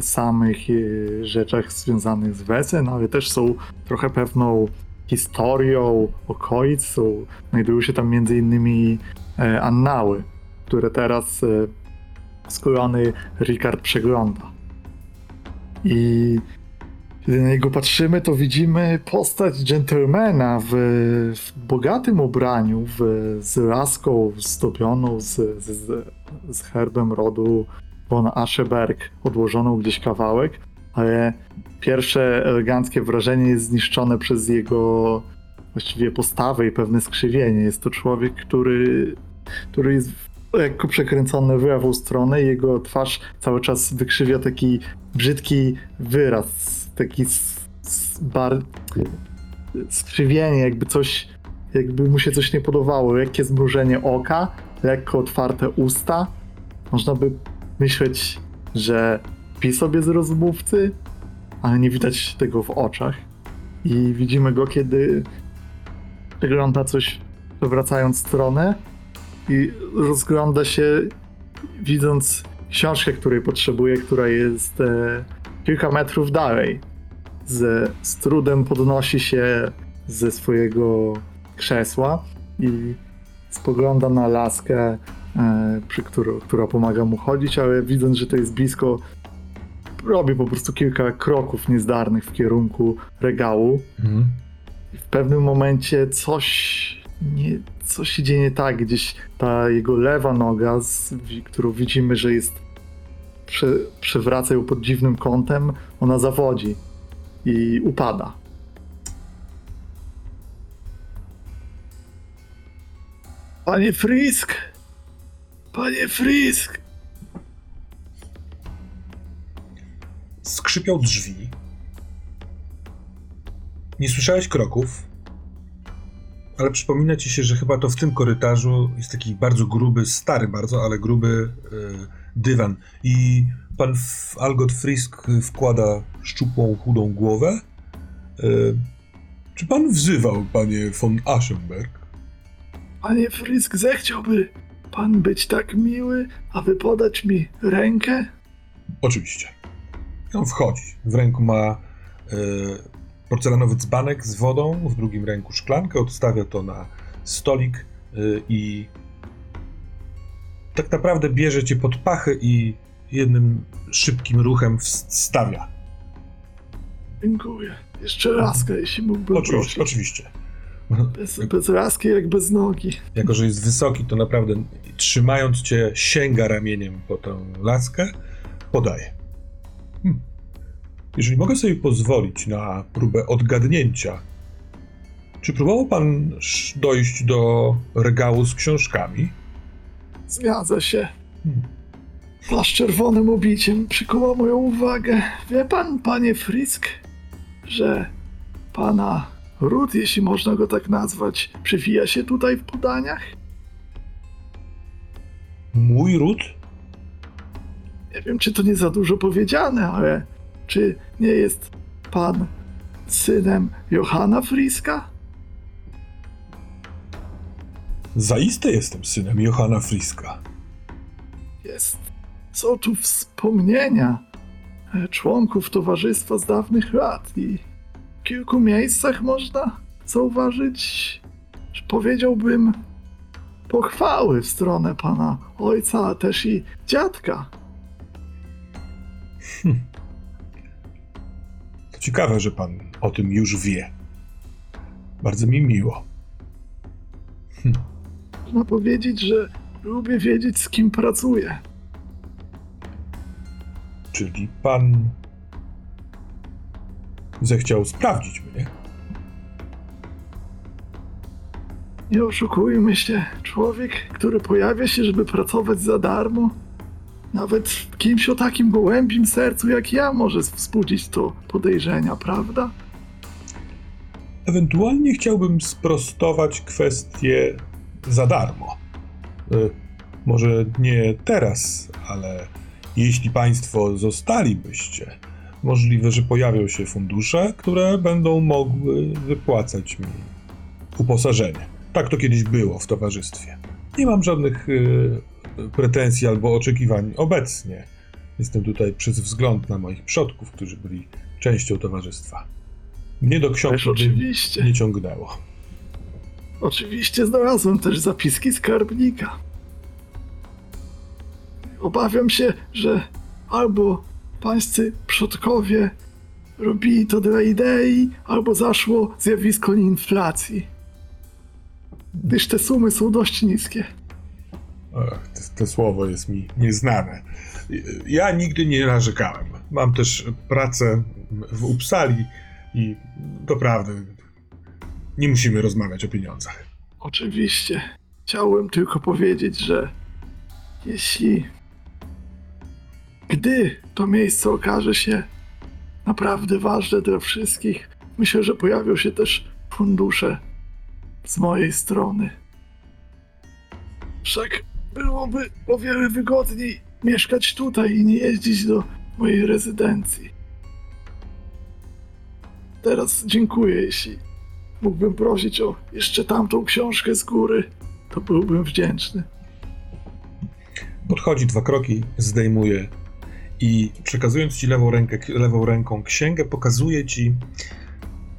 samych e, rzeczach związanych z Wesem, ale też są trochę pewną historią okolic. Są, znajdują się tam między innymi e, annały, które teraz e, z korony Ricard przegląda. I Gdy na niego patrzymy, to widzimy postać dżentelmena w, w bogatym ubraniu, w, z laską zdobioną z, z, z herbem rodu von Ascheberg, odłożoną gdzieś kawałek, ale pierwsze eleganckie wrażenie jest zniszczone przez jego właściwie postawę i pewne skrzywienie. Jest to człowiek, który, który jest lekko przekręcony w lewą stronę i jego twarz cały czas wykrzywia taki brzydki wyraz, taki bar... skrzywienie, jakby coś, jakby mu się coś nie podobało, lekkie zmrużenie oka, lekko otwarte usta. Można by myśleć, że pi sobie z rozmówcy, ale nie widać tego w oczach. I widzimy go, kiedy wygląda coś, przewracając stronę i rozgląda się, widząc książkę, której potrzebuje, która jest e, kilka metrów dalej. Z, z trudem podnosi się ze swojego krzesła i spogląda na laskę, przy którą, która pomaga mu chodzić, ale widząc, że to jest blisko, robi po prostu kilka kroków niezdarnych w kierunku regału.
Mhm.
I w pewnym momencie coś, nie, coś się dzieje nie tak. Gdzieś ta jego lewa noga, z, którą widzimy, że jest prze, przewraca ją pod dziwnym kątem, ona zawodzi i upada. Panie Frisk! Panie Frisk!
Skrzypią drzwi. Nie słyszałeś kroków, ale przypomina ci się, że chyba to w tym korytarzu jest taki bardzo gruby, stary bardzo, ale gruby e, dywan. I pan F- Algot Frisk wkłada szczupłą, chudą głowę. E, czy pan wzywał, panie von Aschenberg?
Panie Frisk, zechciałby pan być tak miły, aby podać mi rękę?
Oczywiście. On wchodzi. W ręku ma e, porcelanowy dzbanek z wodą, w drugim ręku szklankę, odstawia to na stolik e, i tak naprawdę bierze cię pod pachy i jednym szybkim ruchem wstawia.
Dziękuję. Jeszcze laskę, jeśli mógłbym
Oczywiście,
prosić.
oczywiście.
Bez, bez laski jak bez nogi.
Jako, że jest wysoki, to naprawdę trzymając cię, sięga ramieniem po tę laskę, podaje. Hmm. Jeżeli mogę sobie pozwolić na próbę odgadnięcia, czy próbował pan dojść do regału z książkami?
Zgadza się.
Hmm.
Czerwonym obiciem przykuła moją uwagę. Wie pan, panie Frisk, że pana Ruth, jeśli można go tak nazwać, przewija się tutaj w podaniach?
Mój ród?
Nie wiem, czy to nie za dużo powiedziane, ale czy nie jest pan synem Johanna Friska?
Zaiste jestem synem Johanna Friska.
Jest. Są tu wspomnienia członków towarzystwa z dawnych lat i kilku miejscach można zauważyć, że powiedziałbym, pochwały w stronę pana ojca, a też i dziadka.
To ciekawe, że pan o tym już wie. Bardzo mi miło.
Można powiedzieć, że lubię wiedzieć, z kim pracuję.
Czyli pan zechciał sprawdzić mnie.
Nie oszukujmy się, człowiek, który pojawia się, żeby pracować za darmo, nawet kimś o takim gołębim sercu jak ja może wzbudzić to podejrzenia, prawda?
Ewentualnie chciałbym sprostować kwestię za darmo. Y, Może nie teraz, ale jeśli Państwo zostalibyście, możliwe, że pojawią się fundusze, które będą mogły wypłacać mi uposażenie. Tak to kiedyś było w towarzystwie. Nie mam żadnych y, pretensji albo oczekiwań obecnie. Jestem tutaj przez wzgląd na moich przodków, którzy byli częścią towarzystwa. Mnie do książki nie
oczywiście.
ciągnęło.
Oczywiście znalazłem też zapiski skarbnika. Obawiam się, że albo pańscy przodkowie robili to dla idei, albo zaszło zjawisko inflacji. Gdyż te sumy są dość niskie.
Ach, to, to słowo jest mi nieznane. Ja nigdy nie narzekałem. Mam też pracę w Uppsali i doprawdy nie musimy rozmawiać o pieniądzach.
Oczywiście. Chciałem tylko powiedzieć, że jeśli. Gdy to miejsce okaże się naprawdę ważne dla wszystkich, myślę, że pojawią się też fundusze z mojej strony. Wszak byłoby o wiele wygodniej mieszkać tutaj i nie jeździć do mojej rezydencji. Teraz dziękuję, jeśli mógłbym prosić o jeszcze tamtą książkę z góry, to byłbym wdzięczny.
Podchodzi dwa kroki, zdejmuje i przekazując ci lewą, rękę, lewą ręką księgę, pokazuje ci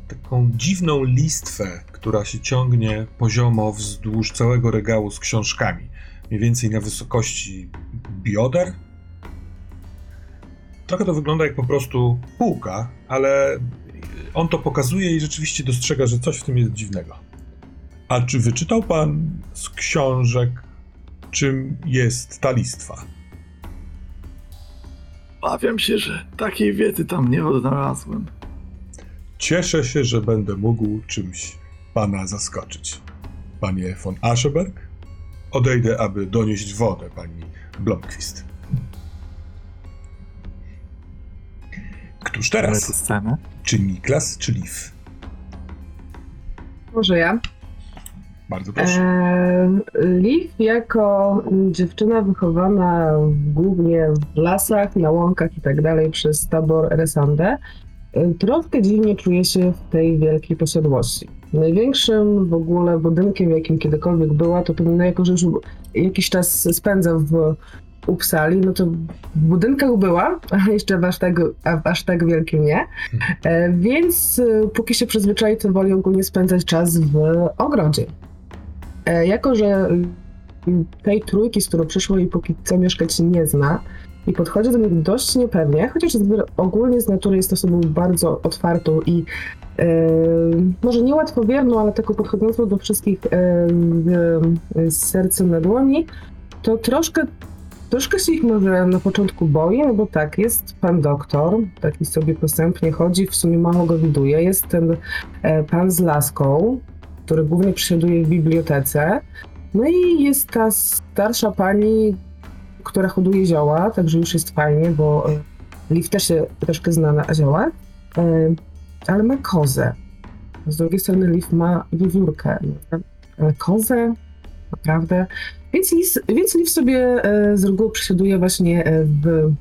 taką dziwną listwę, która się ciągnie poziomo wzdłuż całego regału z książkami. Mniej więcej na wysokości bioder. Trochę to wygląda jak po prostu półka, ale on to pokazuje i rzeczywiście dostrzega, że coś w tym jest dziwnego. A czy wyczytał pan z książek, czym jest ta listwa?
Bawiam się, że takiej wiedzy tam nie odnalazłem.
Cieszę się, że będę mógł czymś pana zaskoczyć. Panie von Ascheberg, odejdę, aby donieść wodę pani Blomqvist. Któż teraz? Czy Niklas, czy Liv?
Może ja.
Bardzo proszę.
Liv jako dziewczyna wychowana głównie w lasach, na łąkach i tak dalej przez tabor Resandę, e, troszkę dziwnie czuje się w tej wielkiej posiadłości. Największym w ogóle budynkiem, jakim kiedykolwiek była, to pewnie jako, że już jakiś czas spędza w Uppsali, no to w budynkach była, a jeszcze w aż tak, aż tak wielkim nie. E, Więc e, póki się przyzwyczai, to woli ogólnie spędzać czas w ogrodzie. E, Jako, że tej trójki, z którą przyszło i póki co mieszkać nie zna i podchodzi do nich dość niepewnie, chociaż ogólnie z natury jest osobą bardzo otwartą i e, może nie łatwowierną, ale taką podchodzącą do wszystkich e, w- z sercem na dłoni, to troszkę Troszkę się ich może na początku boi, no bo tak, jest pan doktor, taki sobie postępnie chodzi, w sumie mało go widuje. Jest ten e, pan z laską, który głównie przesiaduje w bibliotece. No i jest ta starsza pani, która hoduje zioła, także już jest fajnie, bo e, Liv też się troszkę zna na ziołach, e, ale ma kozę. Z drugiej strony Liv ma wiewiórkę. Ale kozę? Naprawdę? Więc więc Liv sobie e, z reguły przesiaduje właśnie w,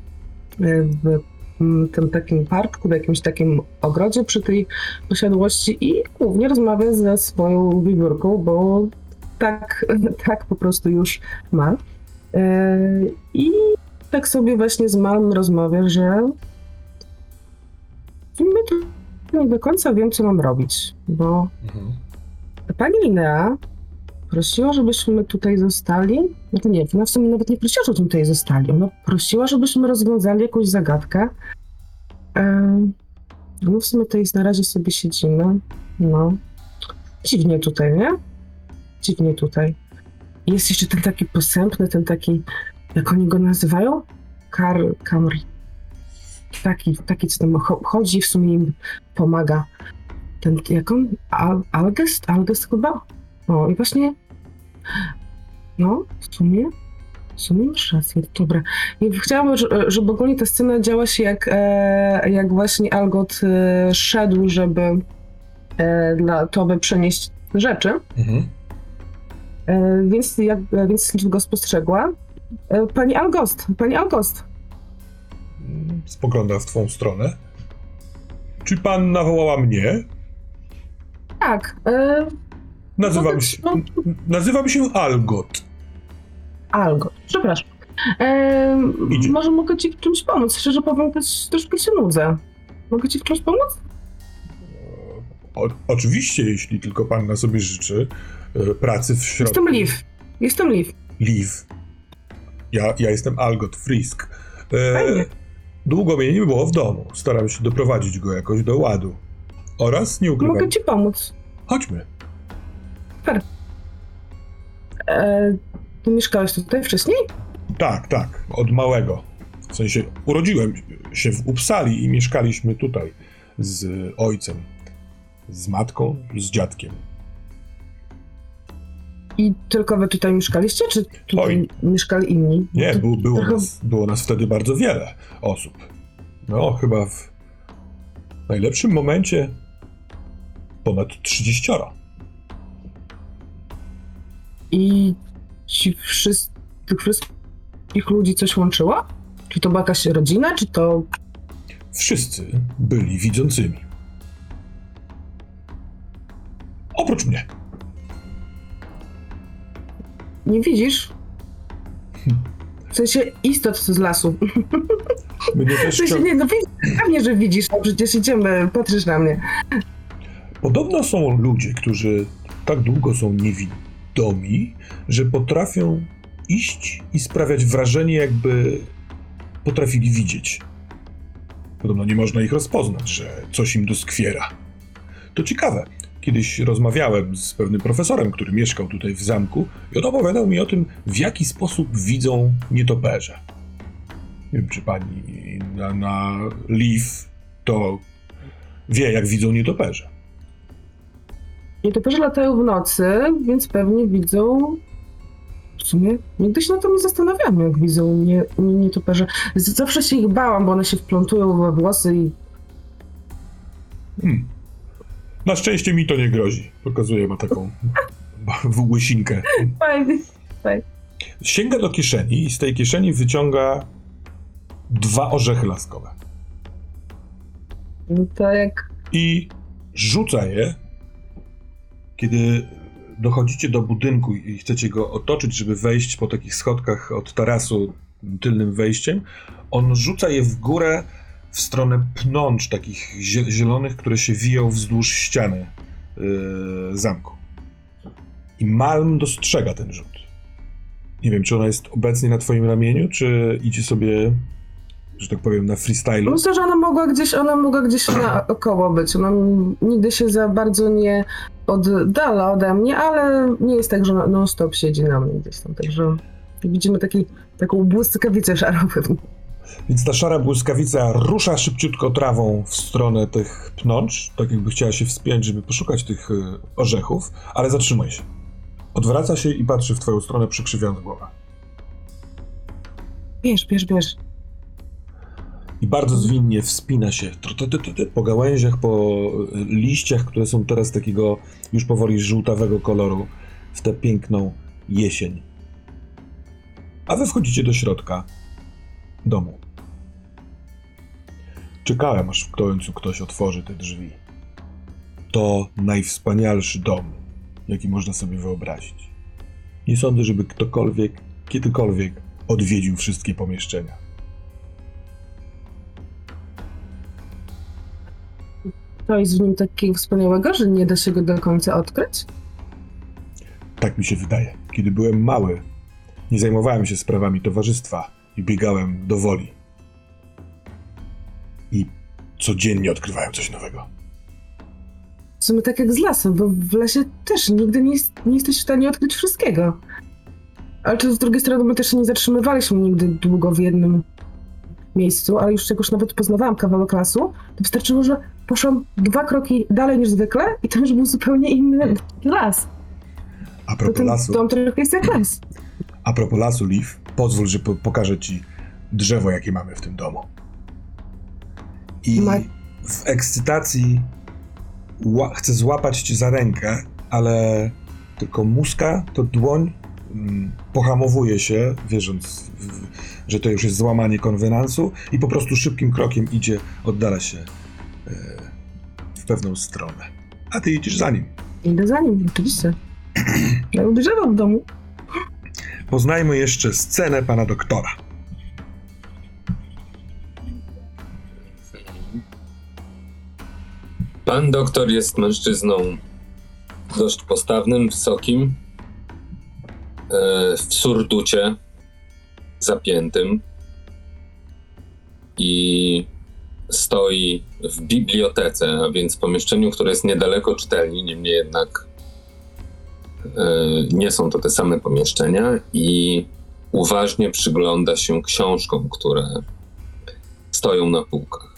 w tym takim parku, w jakimś takim ogrodzie przy tej posiadłości i głównie rozmawia ze swoją wiewiórką, bo tak, tak po prostu już ma. E, I tak sobie właśnie z Malm rozmawia, że to nie do końca wiem, co mam robić, bo
Mhm.
Pani Linea prosiła, żebyśmy tutaj zostali. No to nie, ona w sumie nawet nie prosiła, żebyśmy tutaj zostali. Ona prosiła, żebyśmy rozwiązali jakąś zagadkę. Ehm, no w sumie tutaj na razie sobie siedzimy. No. Dziwnie tutaj, nie? Dziwnie tutaj. Jest jeszcze ten taki posępny, ten taki, jak oni go nazywają? Kar, kamr. Taki, taki, co tam cho- chodzi w sumie im pomaga. Ten, jak on? Al, Algest? Algest chyba? O, i właśnie. No, w sumie. W sumie masz rację, dobra. I chciałabym, że- żeby ogólnie ta scena działa się jak, e, jak właśnie Algot e, szedł, żeby e, dla Toby przenieść rzeczy.
Mhm.
Więc, jak, więc Liv go spostrzegła. Pani Algost, pani Algost.
Spogląda w twą stronę. Czy pan nawołała mnie?
Tak.
Nazywam
no,
się, nazywam się Algot.
Algot, przepraszam. E, może mogę ci w czymś pomóc? Szczerze powiem, też troszkę się nudzę. Mogę ci w czymś pomóc?
O, oczywiście, jeśli tylko pan na sobie życzy e, pracy w środku.
Jestem Liv. Jestem Liv.
Liv. Ja, ja jestem Algot Frisk. E,
Fajnie.
Długo mnie nie było w domu. Staram się doprowadzić go jakoś do ładu. Oraz, nie ukrywam,
Mogę ci pomóc.
chodźmy.
E, ty mieszkałeś tutaj wcześniej?
Tak, tak, od małego. W sensie urodziłem się w Uppsali i mieszkaliśmy tutaj z ojcem, z matką, z dziadkiem.
I tylko wy tutaj mieszkaliście, czy tutaj
Oj.
mieszkali inni?
Nie, było, było, nas, było nas wtedy bardzo wiele osób. No, chyba w najlepszym momencie ponad 30.
I ci wszyscy, tych wszystkich ludzi coś łączyło? Czy to była jakaś rodzina, czy to...
Wszyscy byli widzącymi. Oprócz mnie.
Nie widzisz? W sensie istot z lasu.
Mnie
W
też
sensie
cią-
nie, no widzisz, pewnie, że widzisz, no przecież idziemy, patrzysz na mnie.
Podobno są ludzie, którzy tak długo są niewidomi, że potrafią iść i sprawiać wrażenie, jakby potrafili widzieć. Podobno nie można ich rozpoznać, że coś im doskwiera. To ciekawe. Kiedyś rozmawiałem z pewnym profesorem, który mieszkał tutaj w zamku, i on opowiadał mi o tym, w jaki sposób widzą nietoperze. Nie wiem, czy pani na, na Leaf to wie, jak widzą nietoperze.
Nietoperze latają w nocy, więc pewnie widzą... W sumie nigdy się na to nie zastanawiałam, jak widzą nie, nie, nietoperze. Zawsze się ich bałam, bo one się wplątują we włosy i...
Hmm. Na szczęście mi to nie grozi. Pokazuje ma taką łysinkę.
Fajnie.
Sięga do kieszeni i z tej kieszeni wyciąga dwa orzechy laskowe.
No to jak...
I rzuca je, kiedy dochodzicie do budynku i chcecie go otoczyć, żeby wejść po takich schodkach od tarasu tylnym wejściem. On rzuca je w górę w stronę pnącz takich zie- zielonych, które się wiją wzdłuż ściany yy, zamku. I Malm dostrzega ten rzut. Nie wiem, czy ona jest obecnie na twoim ramieniu, czy idzie sobie, że tak powiem, na freestylu.
Myślę, że ona mogła gdzieś, ona mogła gdzieś naokoło być. Ona nigdy się za bardzo nie oddala ode mnie, ale nie jest tak, że non-stop siedzi na mnie gdzieś tam. Także widzimy taki, taką błyskawicę szarową.
Więc ta szara błyskawica rusza szybciutko trawą w stronę tych pnącz, tak jakby chciała się wspiąć, żeby poszukać tych y, orzechów, ale zatrzymuje się. Odwraca się i patrzy w twoją stronę, przykrzywiając głowę.
Bierz, bierz, bierz.
I bardzo zwinnie wspina się po gałęziach, po y, liściach, które są teraz takiego już powoli żółtawego koloru, w tę piękną jesień. A wy wchodzicie do środka domu. Czekałem, aż w końcu ktoś otworzy te drzwi. To najwspanialszy dom, jaki można sobie wyobrazić. Nie sądzę, żeby ktokolwiek, kiedykolwiek odwiedził wszystkie pomieszczenia.
To jest w nim takiego wspaniałego, że nie da się go do końca odkryć.
Tak mi się wydaje. Kiedy byłem mały, nie zajmowałem się sprawami towarzystwa i biegałem do woli. I codziennie odkrywałem coś nowego.
W sumie tak jak z lasem, bo w lesie też nigdy nie, nie jesteś w stanie odkryć wszystkiego. Ale to z drugiej strony my też się nie zatrzymywaliśmy nigdy długo w jednym miejscu, ale już już nawet poznawałam kawałek lasu, to wystarczyło, że poszłam dwa kroki dalej niż zwykle i tam już był zupełnie inny las.
A
To
propos
ten
lasu,
dom trochę jest jak las.
a propos lasu, Liv, pozwól, że po pokażę ci drzewo, jakie mamy w tym domu. I
Ma-
w ekscytacji chcę złapać cię za rękę, ale tylko muska, to dłoń mm, pohamowuje się, wierząc, w, w, że to już jest złamanie konwenansu i po prostu szybkim krokiem idzie, oddala się e, w pewną stronę. A ty idziesz za nim.
Idę za nim, oczywiście. Ja uderzałam w domu.
Poznajmy jeszcze scenę pana doktora.
Pan doktor jest mężczyzną dość postawnym, wysokim, e, w surducie, zapiętym. i stoi w bibliotece, a więc pomieszczeniu, które jest niedaleko czytelni, niemniej jednak e, nie są to te same pomieszczenia i uważnie przygląda się książkom, które stoją na półkach.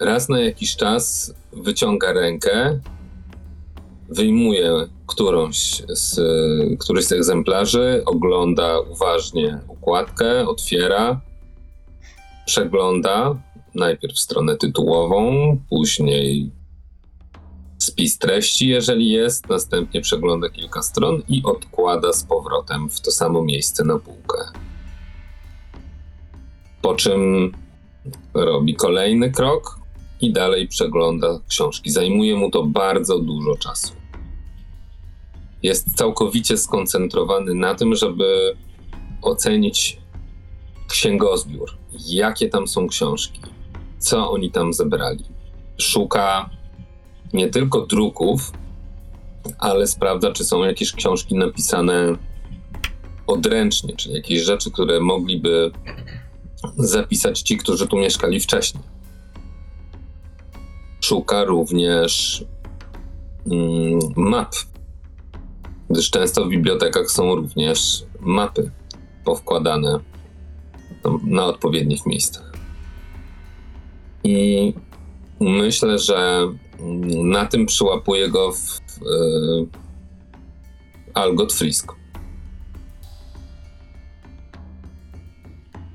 Raz na jakiś czas wyciąga rękę, wyjmuje którąś z, któryś z egzemplarzy, ogląda uważnie układkę, otwiera, przegląda najpierw stronę tytułową, później spis treści, jeżeli jest, następnie przegląda kilka stron i odkłada z powrotem w to samo miejsce na półkę. Po czym robi kolejny krok i dalej przegląda książki. Zajmuje mu to bardzo dużo czasu. Jest całkowicie skoncentrowany na tym, żeby ocenić księgozbiór, jakie tam są książki, co oni tam zebrali. Szuka nie tylko druków, ale sprawdza, czy są jakieś książki napisane odręcznie, czyli jakieś rzeczy, które mogliby zapisać ci, którzy tu mieszkali wcześniej. Szuka również mm, map, gdyż często w bibliotekach są również mapy powkładane tam na odpowiednich miejscach. I myślę, że na tym przyłapuje go w, w, Algot Frisk.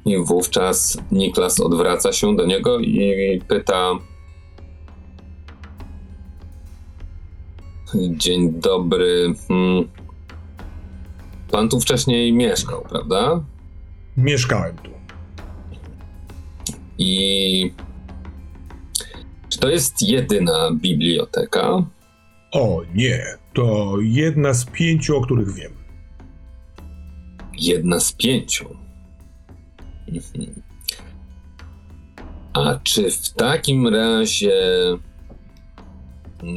I wówczas Niklas odwraca się do niego i pyta: Dzień dobry. Hmm. Pan tu wcześniej mieszkał, prawda?
Mieszkałem tu.
I czy to jest jedyna biblioteka?
O nie, to jedna z pięciu, o których wiem.
Jedna z pięciu. Mhm. A czy w takim razie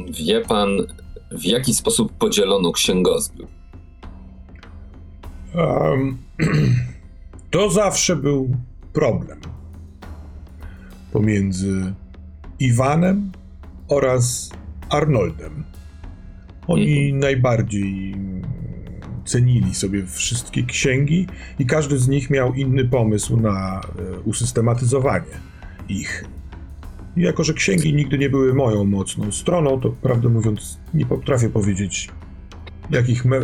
wie pan, w jaki sposób podzielono księgozbiór?
Um, to zawsze był problem pomiędzy Iwanem oraz Arnoldem. Oni najbardziej cenili sobie wszystkie księgi i każdy z nich miał inny pomysł na e, usystematyzowanie ich. I jako, że księgi nigdy nie były moją mocną stroną, to prawdę mówiąc nie potrafię powiedzieć, jakich e, e,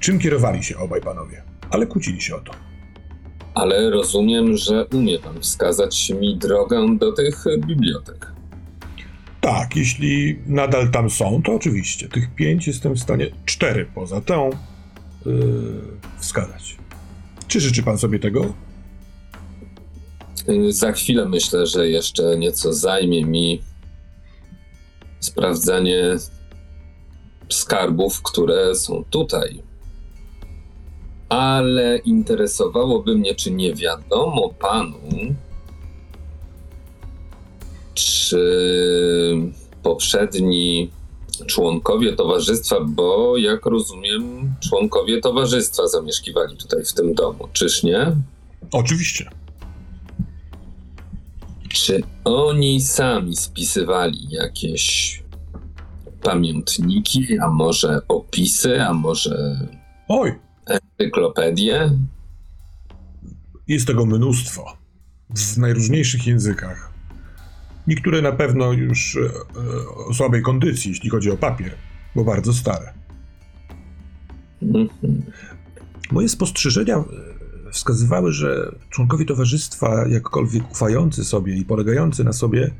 czym kierowali się obaj panowie, ale kłócili się o to.
Ale rozumiem, że umie pan wskazać mi drogę do tych bibliotek.
Tak, jeśli nadal tam są, to oczywiście. Tych pięć jestem w stanie, cztery poza tą, yy, wskazać. Czy życzy pan sobie tego?
Y, Za chwilę myślę, że jeszcze nieco zajmie mi sprawdzanie skarbów, które są tutaj. Ale interesowałoby mnie, czy nie wiadomo panu, czy poprzedni członkowie towarzystwa, bo jak rozumiem, członkowie towarzystwa zamieszkiwali tutaj w tym domu, czyż nie?
Oczywiście.
Czy oni sami spisywali jakieś pamiętniki, a może opisy, a może
Oj,
encyklopedie?
jest tego mnóstwo. W najróżniejszych językach. Niektóre na pewno już e, e, o słabej kondycji, jeśli chodzi o papier, bo bardzo stare.
Mhm.
Moje spostrzeżenia e, wskazywały, że członkowie towarzystwa, jakkolwiek ufający sobie i polegający na sobie,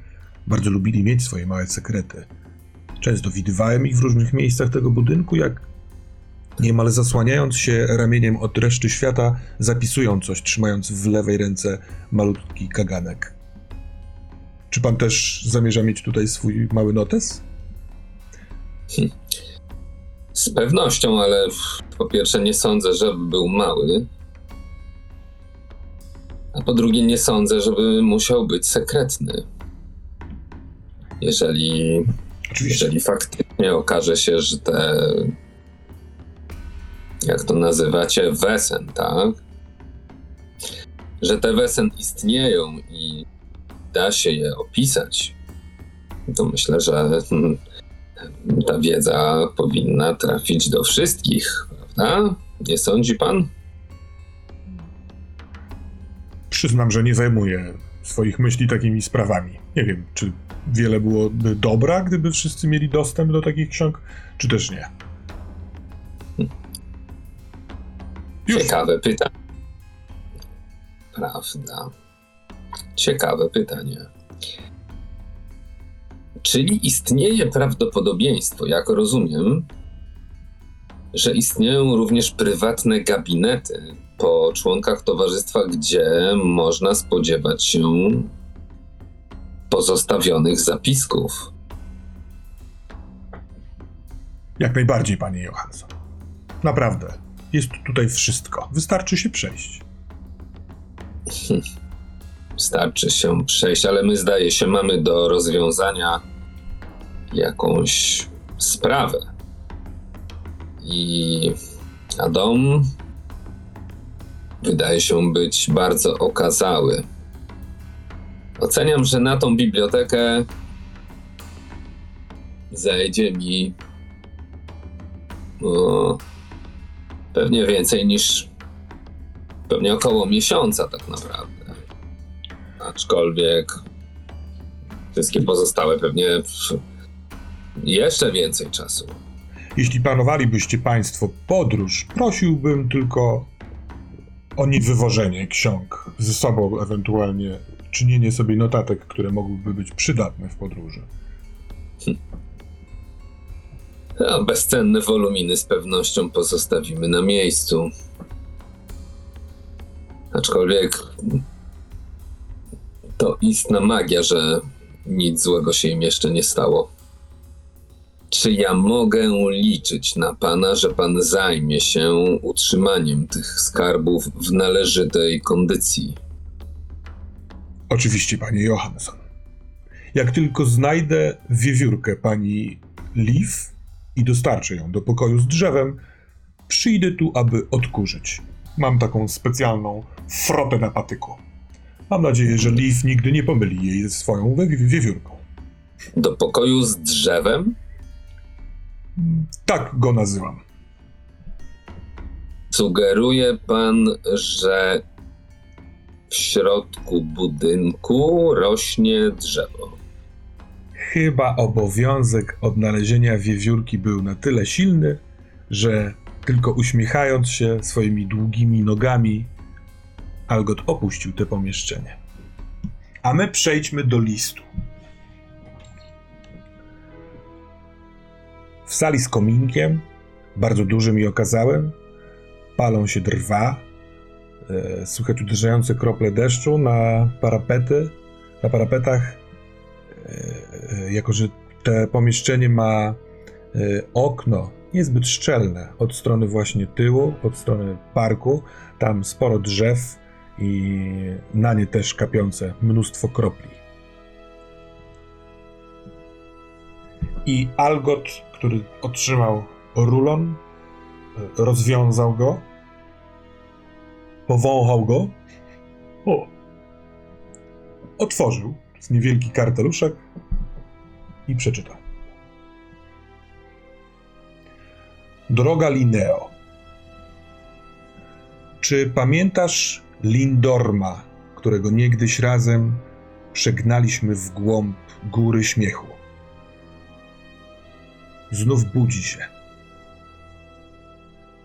bardzo lubili mieć swoje małe sekrety. Często widywałem ich w różnych miejscach tego budynku, jak niemal zasłaniając się ramieniem od reszty świata, zapisują coś, trzymając w lewej ręce malutki kaganek. Czy pan też zamierza mieć tutaj swój mały notes?
Z pewnością, ale po pierwsze nie sądzę, żeby był mały. A po drugie nie sądzę, żeby musiał być sekretny. Jeżeli
Oczywiście.
Jeżeli faktycznie okaże się, że te. Jak to nazywacie? Wesen, tak? że te wesen istnieją i da się je opisać, to myślę, że hmm, ta wiedza powinna trafić do wszystkich, prawda? Nie sądzi pan?
Przyznam, że nie zajmuję swoich myśli takimi sprawami. Nie wiem, czy wiele byłoby dobra, gdyby wszyscy mieli dostęp do takich ksiąg, czy też nie. Już.
Ciekawe pytanie. Prawda. Ciekawe pytanie. Czyli istnieje prawdopodobieństwo, jak rozumiem, że istnieją również prywatne gabinety po członkach towarzystwa, gdzie można spodziewać się pozostawionych zapisków.
Jak najbardziej, panie Johansson. Naprawdę. Jest tutaj wszystko. Wystarczy się przejść.
Starczy się przejść, ale my zdaje się mamy do rozwiązania jakąś sprawę. I a dom wydaje się być bardzo okazały. Oceniam, że na tą bibliotekę zajdzie mi o, pewnie więcej niż pewnie około miesiąca tak naprawdę. Aczkolwiek wszystkie pozostałe pewnie jeszcze więcej czasu.
Jeśli planowalibyście państwo podróż, prosiłbym tylko o niewywożenie ksiąg ze sobą, ewentualnie czynienie sobie notatek, które mogłyby być przydatne w podróży.
A bezcenne woluminy z pewnością pozostawimy na miejscu. Aczkolwiek to istna magia, że nic złego się im jeszcze nie stało. Czy ja mogę liczyć na pana, że pan zajmie się utrzymaniem tych skarbów w należytej kondycji?
Oczywiście, panie Johansson. Jak tylko znajdę wiewiórkę pani Leaf i dostarczę ją do pokoju z drzewem, przyjdę tu, aby odkurzyć. Mam taką specjalną frotę na patyku. Mam nadzieję, że Leaf nigdy nie pomyli jej ze swoją wie- wiewiórką.
Do pokoju z drzewem?
Tak go nazywam.
Sugeruje pan, że w środku budynku rośnie drzewo.
Chyba obowiązek odnalezienia wiewiórki był na tyle silny, że tylko uśmiechając się swoimi długimi nogami, Algot opuścił te pomieszczenie. A my przejdźmy do listu. W sali z kominkiem, bardzo dużym i okazałym, palą się drwa, e, słychać uderzające krople deszczu na parapety, na parapetach. E, jako że te pomieszczenie ma e, okno niezbyt szczelne od strony właśnie tyłu, od strony parku, tam sporo drzew i na nie też kapiące mnóstwo kropli. I Algot, który otrzymał rulon, e, rozwiązał go, powąchał go, o, otworzył, jest niewielki karteluszek, i przeczytał. Droga Lineo, czy pamiętasz Lindorma, którego niegdyś razem przegnaliśmy w głąb góry śmiechu? Znów budzi się.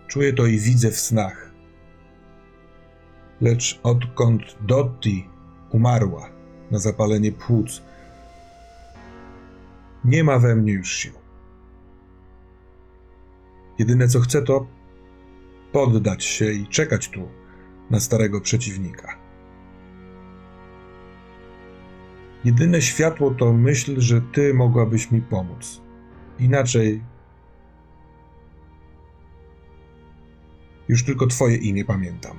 Czuję to i widzę w snach. Lecz odkąd Dotti umarła na zapalenie płuc, nie ma we mnie już sił. Jedyne co chcę to poddać się i czekać tu na starego przeciwnika. Jedyne światło to myśl, że ty mogłabyś mi pomóc. Inaczej już tylko twoje imię pamiętam.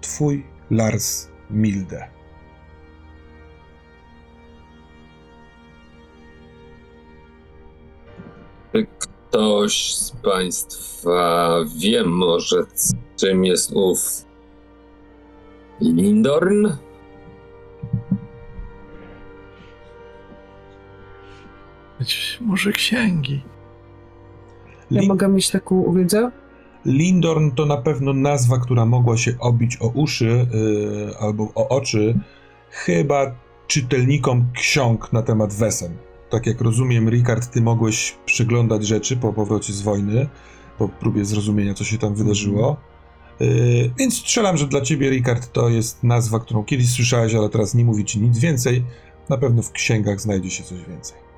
Twój Lars Milde.
Ktoś z Państwa wie może, czym jest ów Lindorn?
Być może księgi.
Ja
Lin-
mogę mieć taką wiedzę?
Lindorn to na pewno nazwa, która mogła się obić o uszy yy, albo o oczy, chyba czytelnikom ksiąg na temat wesen. Tak jak rozumiem, Rikard, ty mogłeś przyglądać rzeczy po powrocie z wojny, po próbie zrozumienia, co się tam wydarzyło. Yy, więc strzelam, że dla ciebie, Rikard, to jest nazwa, którą kiedyś słyszałeś, ale teraz nie mówi ci nic więcej. Na pewno w księgach znajdzie się coś więcej.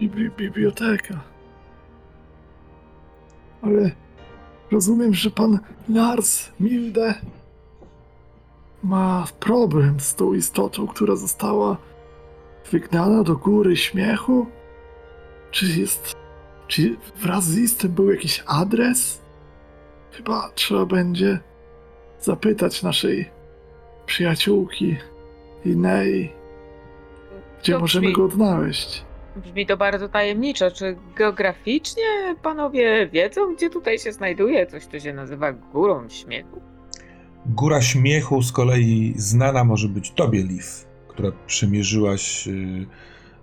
Bibli- biblioteka. Ale rozumiem, że pan Lars Milde ma problem z tą istotą, która została wygnana do góry śmiechu? Czy jest. Czy wraz z listem był jakiś adres? Chyba trzeba będzie zapytać naszej przyjaciółki Inei, gdzie możemy go odnaleźć.
Brzmi to bardzo tajemniczo. Czy geograficznie panowie wiedzą, gdzie tutaj się znajduje coś, co się nazywa górą śmiechu?
Góra Śmiechu z kolei znana może być tobie, Liv, która przemierzyłaś y,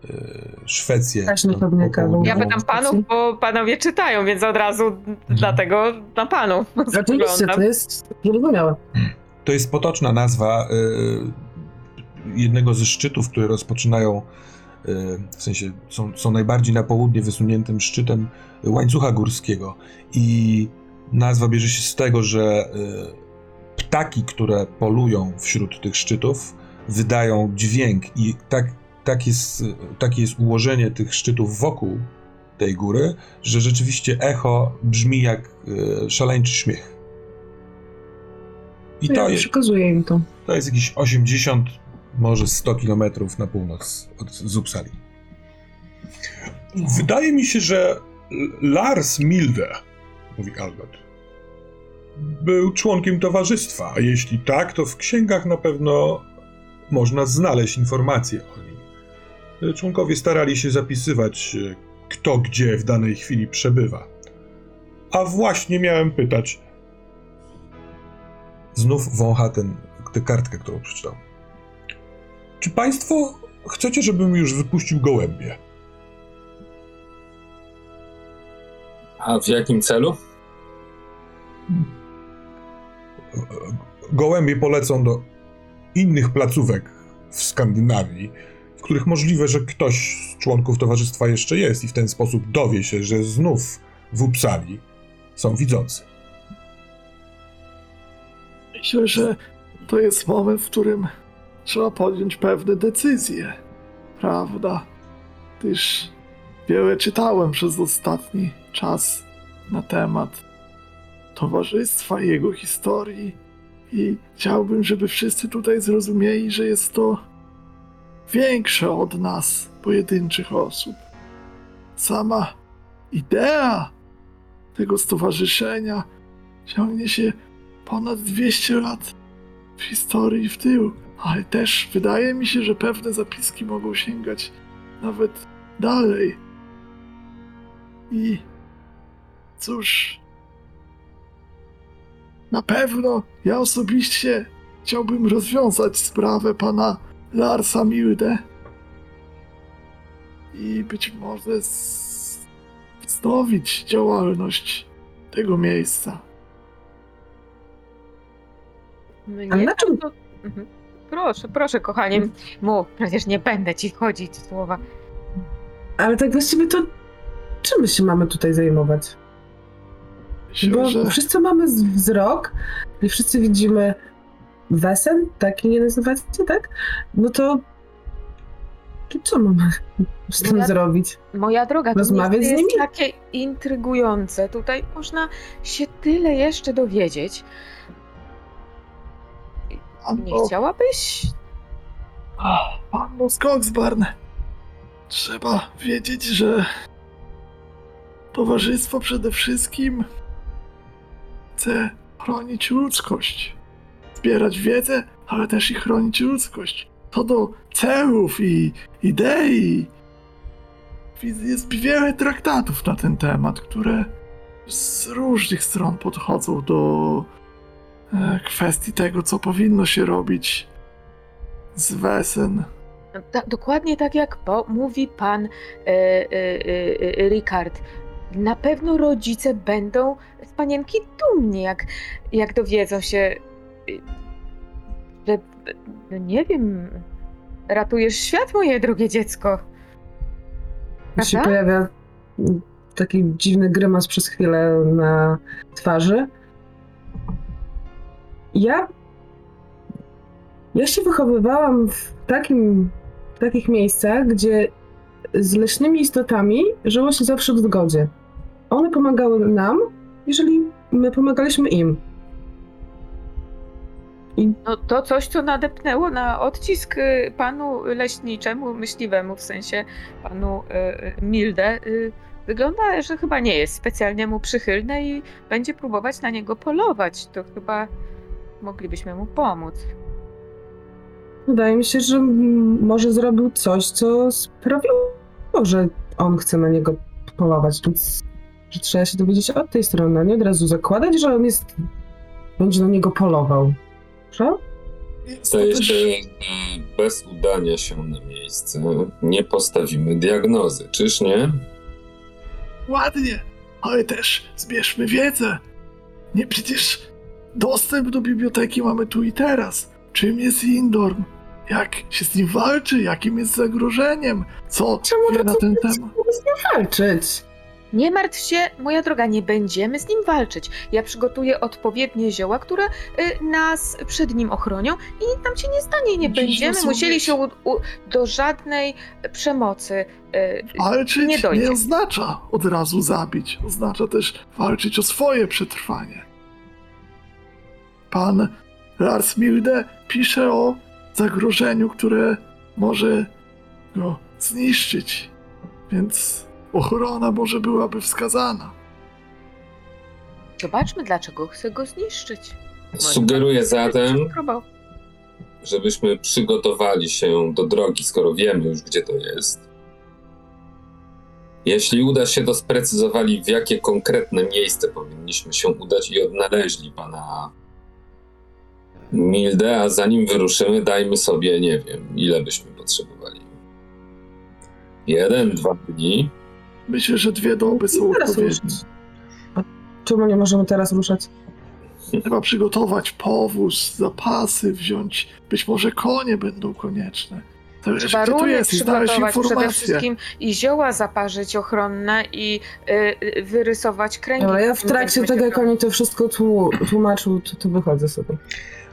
y, Szwecję.
Też kawał.
południową-
Ja pytam panów, bo panowie czytają, więc od razu dlatego na panów
Oczywiście, to jest zrozumiałe.
To jest potoczna nazwa y, jednego ze szczytów, które rozpoczynają, y, w sensie są, są najbardziej na południe wysuniętym szczytem łańcucha górskiego. I nazwa bierze się z tego, że y, ptaki, które polują wśród tych szczytów, wydają dźwięk i tak, tak jest, y, takie jest ułożenie tych szczytów wokół tej góry, że rzeczywiście echo brzmi jak y, szaleńczy śmiech. I to
ja
jest,
przekazuję im to.
to jest jakieś 80, może 100 kilometrów na północ od Zupsali. Wydaje mi się, że Lars Milde, mówi Albert, był członkiem towarzystwa, a jeśli tak, to w księgach na pewno można znaleźć informacje o nim. Członkowie starali się zapisywać, kto gdzie w danej chwili przebywa. A właśnie miałem pytać. Znów wącha ten, tę kartkę, którą przeczytał. Czy państwo chcecie, żebym już wypuścił gołębie?
A w jakim celu?
Gołębie polecą do innych placówek w Skandynawii, w których możliwe, że ktoś z członków towarzystwa jeszcze jest i w ten sposób dowie się, że znów w Uppsali są widzący.
Myślę, że to jest moment, w którym trzeba podjąć pewne decyzje. Prawda? Gdyż wiele czytałem przez ostatni czas na temat towarzystwa i jego historii i chciałbym, żeby wszyscy tutaj zrozumieli, że jest to większe od nas, pojedynczych osób. Sama idea tego stowarzyszenia ciągnie się ponad 200 lat w historii w tył, ale też wydaje mi się, że pewne zapiski mogą sięgać nawet dalej. I cóż, na pewno ja osobiście chciałbym rozwiązać sprawę pana Larsa Milde i być może wznowić działalność tego miejsca.
Mnie
Ale na czym-
to... Mhm. Proszę, proszę, kochanie, mów, przecież nie będę ci wchodzić w słowa.
Ale tak właściwie to czym my się mamy tutaj zajmować? Bo
że
wszyscy mamy z- wzrok i wszyscy widzimy wesen, tak nie nazywacie, tak? No to, to co mamy z tym
Ja-
zrobić?
Moja droga, to
Rozmawiać
miejsce
z
jest
nimi?
takie intrygujące. Tutaj można się tyle jeszcze dowiedzieć. Nie chciałabyś?
Anno Skogsbarn, trzeba wiedzieć, że towarzystwo przede wszystkim chce chronić ludzkość, zbierać wiedzę, ale też i chronić ludzkość. Co do celów i idei, jest wiele traktatów na ten temat, które z różnych stron podchodzą do kwestii tego, co powinno się robić z Wesen.
Ta, dokładnie tak jak po, mówi pan e, e, e, e, Ricard. Na pewno rodzice będą z panienki dumni, jak, jak dowiedzą się, że, no nie wiem, ratujesz świat, moje drogie dziecko.
I się
Prawda?
pojawia taki dziwny grymas przez chwilę na twarzy. Ja. Ja się wychowywałam w, takim, w takich miejscach, gdzie z leśnymi istotami żyło się zawsze w zgodzie. One pomagały nam, jeżeli my pomagaliśmy im.
No to coś, co nadepnęło na odcisk y, panu leśniczemu, myśliwemu, w sensie panu y, y, Milde, y, wygląda, że chyba nie jest specjalnie mu przychylne i będzie próbować na niego polować. To chyba moglibyśmy mu pomóc.
Wydaje mi się, że może zrobił coś, co sprawiło, że on chce na niego polować, więc że trzeba się dowiedzieć od tej strony, a nie od razu zakładać, że on jest, będzie na niego polował. Że?
Zdaje się, że bez udania się na miejsce nie postawimy diagnozy, czyż nie?
Ładnie, ale też zbierzmy wiedzę. Nie przecież dostęp do biblioteki mamy tu i teraz. Czym jest Indorm? Jak się z nim walczy? Jakim jest zagrożeniem? Co
Czemu
wie na ten temat?
Walczyć.
Nie martw się, moja droga, nie będziemy z nim walczyć. Ja przygotuję odpowiednie zioła, które y, nas przed nim ochronią i nic nam się nie stanie. Nie
Musisz
będziemy
rozumieć.
musieli się u, u, do żadnej przemocy. Y,
Walczyć
Nie
nie,
dojdzie.
oznacza od razu zabić. Oznacza też walczyć o swoje przetrwanie. Pan Lars Milde pisze o zagrożeniu, które może go zniszczyć. Więc ochrona może byłaby wskazana.
Zobaczmy, dlaczego chce go zniszczyć.
Sugeruję zatem, żebyśmy przygotowali się do drogi, skoro wiemy już, gdzie to jest. Jeśli uda się, to sprecyzowali, w jakie konkretne miejsce powinniśmy się udać i odnaleźli pana Milde, a zanim wyruszymy, dajmy sobie, nie wiem, ile byśmy potrzebowali. Jeden, dwa dni.
Myślę, że dwie doby są odpowiednie.
czemu nie możemy teraz ruszać?
Trzeba przygotować powóz, zapasy, wziąć. Być może konie będą konieczne.
Trzeba
to i znaleźć
przygotować przede
informacje.
wszystkim i zioła zaparzyć ochronne i y, y, wyrysować kręgi.
Dobra, ja w trakcie tego, jak oni to wszystko tłu- tłumaczył, to, to wychodzę sobie.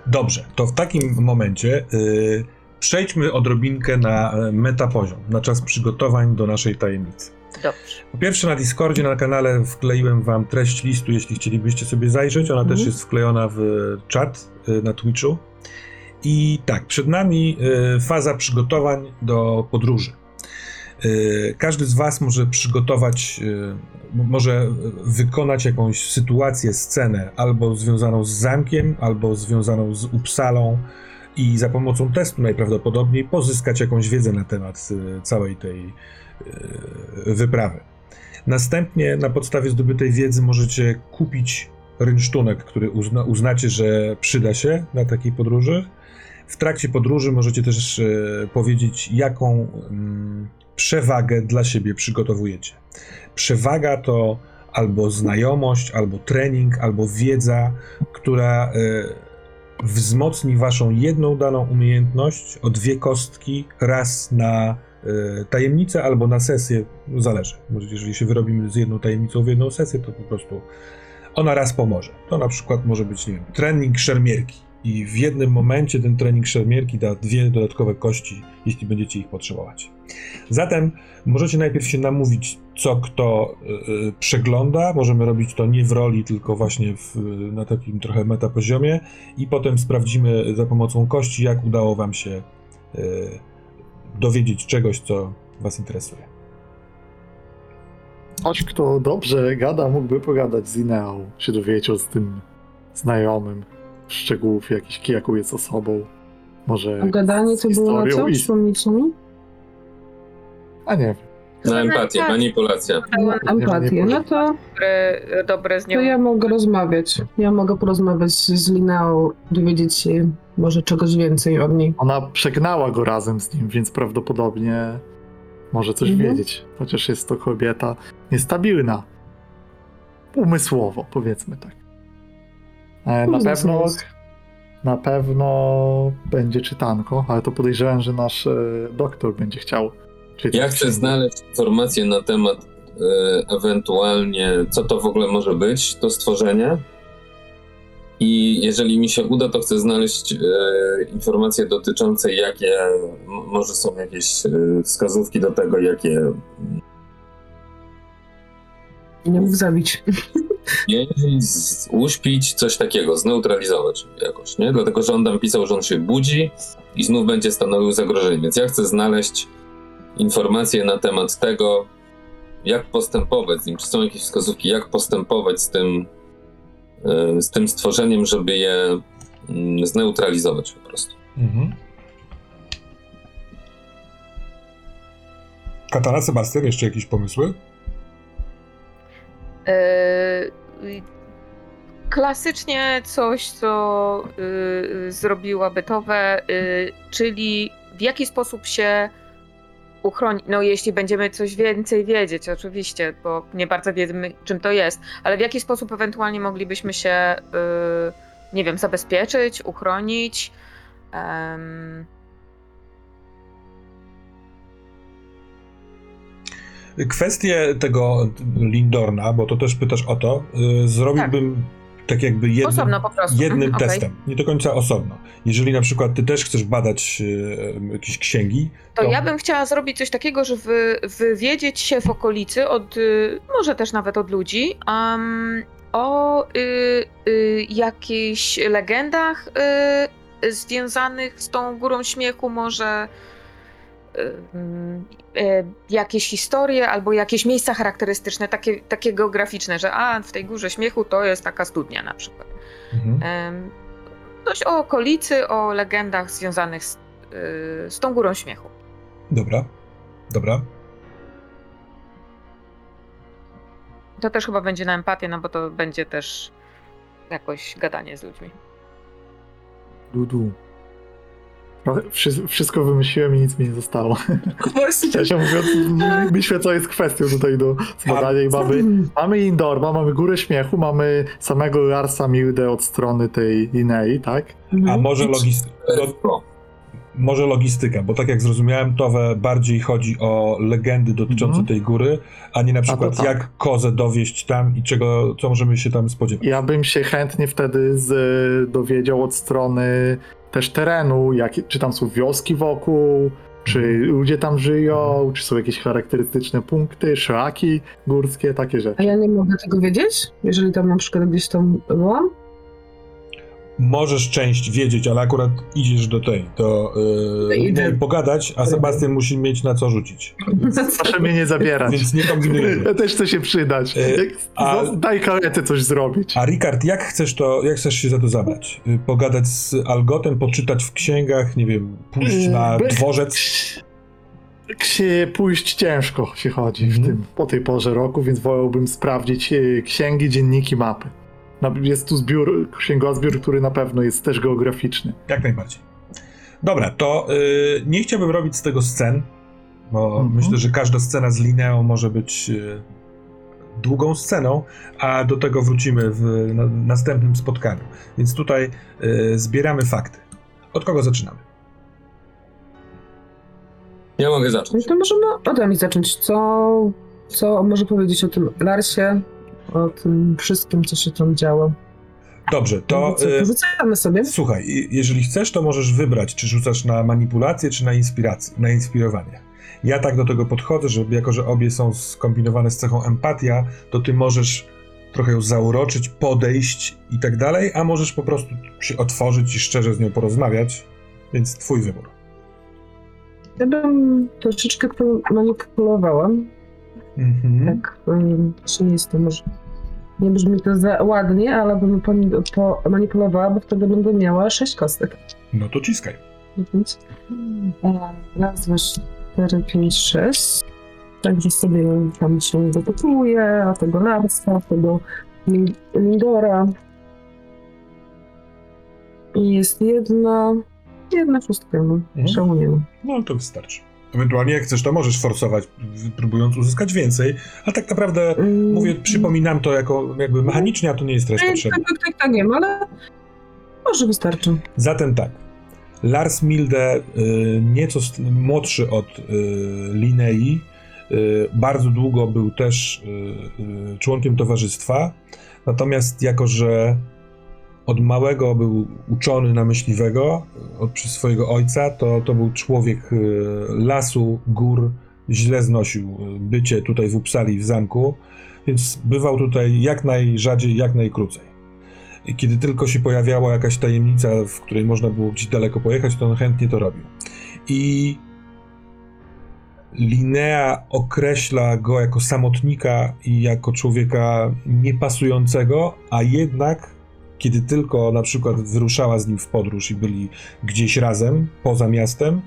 Dobrze, to w takim momencie y, przejdźmy odrobinkę na e, metapoziom, na czas przygotowań do naszej tajemnicy.
Dobrze.
Po pierwsze na Discordzie, na kanale wkleiłem wam treść listu, jeśli chcielibyście sobie zajrzeć. Ona
Mhm.
też jest wklejona w czat y, na Twitchu. I tak, przed nami y, faza przygotowań do podróży. Każdy z Was może przygotować, może wykonać jakąś sytuację, scenę, albo związaną z zamkiem, albo związaną z Upsalą, i za pomocą testu najprawdopodobniej pozyskać jakąś wiedzę na temat y, całej tej y, wyprawy. Następnie na podstawie zdobytej wiedzy możecie kupić rynsztunek, który uzna, uznacie, że przyda się na takiej podróży. W trakcie podróży możecie też e, powiedzieć, jaką mm, przewagę dla siebie przygotowujecie. Przewaga to albo znajomość, albo trening, albo wiedza, która e, wzmocni waszą jedną daną umiejętność o dwie kostki raz na e, tajemnicę albo na sesję, zależy. Może jeżeli się wyrobimy z jedną tajemnicą w jedną sesję, to po prostu ona raz pomoże. To na przykład może być, nie wiem, trening szermierki. I w jednym momencie ten trening szermierki da dwie dodatkowe kości, jeśli będziecie ich potrzebować. Zatem możecie najpierw się namówić, co kto y, przegląda. Możemy robić to nie w roli, tylko właśnie w, na takim trochę metapoziomie. I potem sprawdzimy za pomocą kości, jak udało Wam się y, dowiedzieć czegoś, co Was interesuje.
Ktoś, kto dobrze gada, mógłby pogadać z Ineą, się dowiedział z tym znajomym szczegółów jakichś, jaką jest osobą. Może
A gadanie to było na co?
i-
Przypomnijcie?
A nie wiem.
Na empatię, manipulacja.
Empatię. No to,
Dobre, dobre z nią.
to ja mogę rozmawiać. Ja mogę porozmawiać z Lineą, dowiedzieć się może czegoś więcej od niej.
Ona przegnała go razem z nim, więc prawdopodobnie może coś
Mhm.
wiedzieć. Chociaż jest to kobieta niestabilna. Umysłowo, powiedzmy tak. E, Na pewno, na pewno będzie czytanko, ale to podejrzewam, że nasz e, doktor będzie chciał czytać.
Ja chcę znaleźć informacje na temat e, ewentualnie, co to w ogóle może być, to stworzenie. I jeżeli mi się uda, to chcę znaleźć e, informacje dotyczące, jakie m- może są jakieś e, wskazówki do tego, jakie
Nie mów zabić.
z- uśpić, coś takiego, zneutralizować jakoś, nie? Dlatego, że on tam pisał, że on się budzi i znów będzie stanowił zagrożenie. Więc ja chcę znaleźć informacje na temat tego, jak postępować z nim. Czy są jakieś wskazówki, jak postępować z tym, e, z tym stworzeniem, żeby je mm, zneutralizować po prostu.
Mhm. Katana, Sebastian, jeszcze jakieś pomysły?
E, Klasycznie coś, co y, zrobiła Towe, y, czyli w jaki sposób się uchronić. No, jeśli będziemy coś więcej wiedzieć, oczywiście, bo nie bardzo wiemy, czym to jest, ale w jaki sposób ewentualnie moglibyśmy się, nie wiem, zabezpieczyć, uchronić. em,
Kwestię tego Lindorna, bo to też pytasz o to, y, zrobiłbym tak, jakby jednym, jednym
Mhm, okej.
testem, nie do końca osobno. Jeżeli na przykład ty też chcesz badać y, jakieś księgi,
To
To-
ja bym chciała zrobić coś takiego, żeby wywiedzieć się w okolicy od, y, może też nawet od ludzi, um, o y, y, jakichś legendach y, związanych z tą górą śmiechu, może jakieś historie albo jakieś miejsca charakterystyczne, takie, takie geograficzne, że a w tej górze śmiechu to jest taka studnia na przykład.
mhm.
Coś o okolicy, o legendach związanych z, y, z tą górą śmiechu.
dobra, dobra.
To też chyba będzie na empatię, no bo to będzie też jakoś gadanie z ludźmi.
Dudu. Wszy- Wszystko wymyśliłem i nic mi nie zostało.
Właśnie.
Ja mówiąc, myślę, co jest kwestią tutaj do zbadania i mamy, mamy Indorma, mamy Górę Śmiechu, mamy samego Larsa Mildę od strony tej Inei, tak?
A może,
I-
logisty- lo-
O,
może logistyka, bo tak jak zrozumiałem, to bardziej chodzi o legendy dotyczące
Mhm.
tej góry, a nie na przykład
tak.
jak kozę dowieść tam i czego, co możemy się tam spodziewać.
Ja bym się chętnie wtedy z, dowiedział od strony też terenu, jak, czy tam są wioski wokół, czy ludzie tam żyją, czy są jakieś charakterystyczne punkty, szlaki górskie, takie
A
rzeczy.
ja nie mogę tego wiedzieć? Jeżeli tam na przykład gdzieś tam byłam?
Możesz część wiedzieć, ale akurat idziesz do tej, do yy, pogadać, a Sebastian musi mieć na co rzucić.
Proszę mnie nie zabierać.
Więc nie kombinujemy.
Ja też chcę się przydać.
E,
Jak,
a-
Daj karetę coś zrobić.
A Rikard, jak chcesz to, jak chcesz się za to zabrać? Y, Pogadać z Algotem, poczytać w księgach, nie wiem, pójść na
Bez-
dworzec?
Ksi- pójść ciężko się chodzi w
Mhm.
tym, po tej porze roku, więc wolałbym sprawdzić e, księgi, dzienniki, mapy. Jest tu zbiór, księgozbiór, który na pewno jest też geograficzny.
Jak najbardziej. Dobra, to y, nie chciałbym robić z tego scen, bo
Mhm.
myślę, że każda scena z Lineą może być y, długą sceną, a do tego wrócimy w na, następnym spotkaniu. Więc tutaj y, zbieramy fakty. Od kogo zaczynamy?
ja mogę
No
zacząć.
to możemy ode mnie zacząć. Co, co może powiedzieć o tym Larsie? O tym wszystkim, co się tam działo.
Dobrze, to
co,
y,
porzucamy sobie.
słuchaj, jeżeli chcesz, to możesz wybrać, czy rzucasz na manipulację, czy na inspirację, na inspirowanie. Ja tak do tego podchodzę, że jako, że obie są skombinowane z cechą empatia, to ty możesz trochę ją zauroczyć, podejść i tak dalej, a możesz po prostu się otworzyć i szczerze z nią porozmawiać, więc twój wybór.
Ja bym troszeczkę manipulowała.
Mhm.
Tak, um, czy nie jest to może. Nie brzmi to za ładnie, ale bym po, po manipulowała, bo wtedy będę miała sześć kostek.
No to ciskaj.
E, Raz, dwa, cztery, pięć, sześć. Także sobie tam się dopytuje o tego Larsa, o tego Lin- Lindora. I jest jedna, jedna szóstka, no.
Mhm.
Szału nie ma.
No to wystarczy. Ewentualnie jak chcesz, to możesz forsować, próbując uzyskać więcej, a tak naprawdę
Mm,
mówię, przypominam to jako jakby mechanicznie, a to nie jest teraz
Tak,
potrzebne.
tak, tak, tak, nie ma, ale może wystarczy.
Zatem tak. Lars Milde, y, nieco młodszy od y, Linei, y, bardzo długo był też członkiem towarzystwa. Natomiast jako, że od małego był uczony na myśliwego od przez swojego ojca, to, to był człowiek y, lasu, gór, źle znosił y, bycie tutaj w Uppsali, w zamku, więc bywał tutaj jak najrzadziej, jak najkrócej. I kiedy tylko się pojawiała jakaś tajemnica, w której można było gdzieś daleko pojechać, to on chętnie to robił. I Linea określa go jako samotnika i jako człowieka niepasującego, a jednak kiedy tylko na przykład wyruszała z nim w podróż i byli gdzieś razem, poza miastem,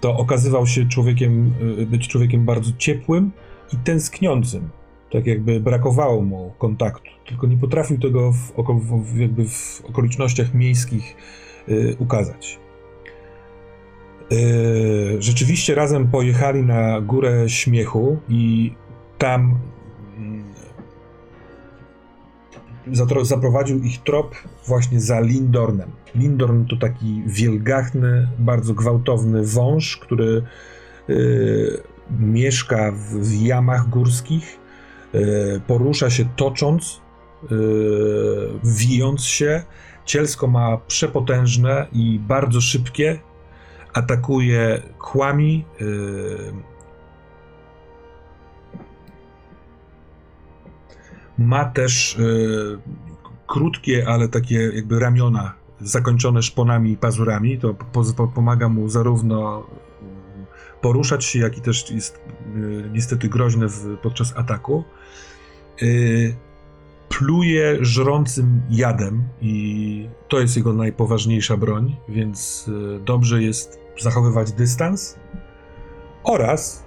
to okazywał się człowiekiem, y, być człowiekiem bardzo ciepłym i tęskniącym. Tak jakby brakowało mu kontaktu, tylko nie potrafił tego w, oko, w, jakby w okolicznościach miejskich y, ukazać. Y, rzeczywiście razem pojechali na górę śmiechu i tam zaprowadził ich trop właśnie za Lindornem. Lindorn to taki wielgachny, bardzo gwałtowny wąż, który y, mieszka w, w jamach górskich, y, porusza się tocząc, y, wijąc się. Cielsko ma przepotężne i bardzo szybkie. Atakuje kłami. Ma też y, krótkie, ale takie jakby ramiona zakończone szponami i pazurami. To po, po, pomaga mu zarówno y, poruszać się, jak i też jest y, niestety groźne w, podczas ataku. Pluje żrącym jadem i to jest jego najpoważniejsza broń, więc dobrze jest zachowywać dystans oraz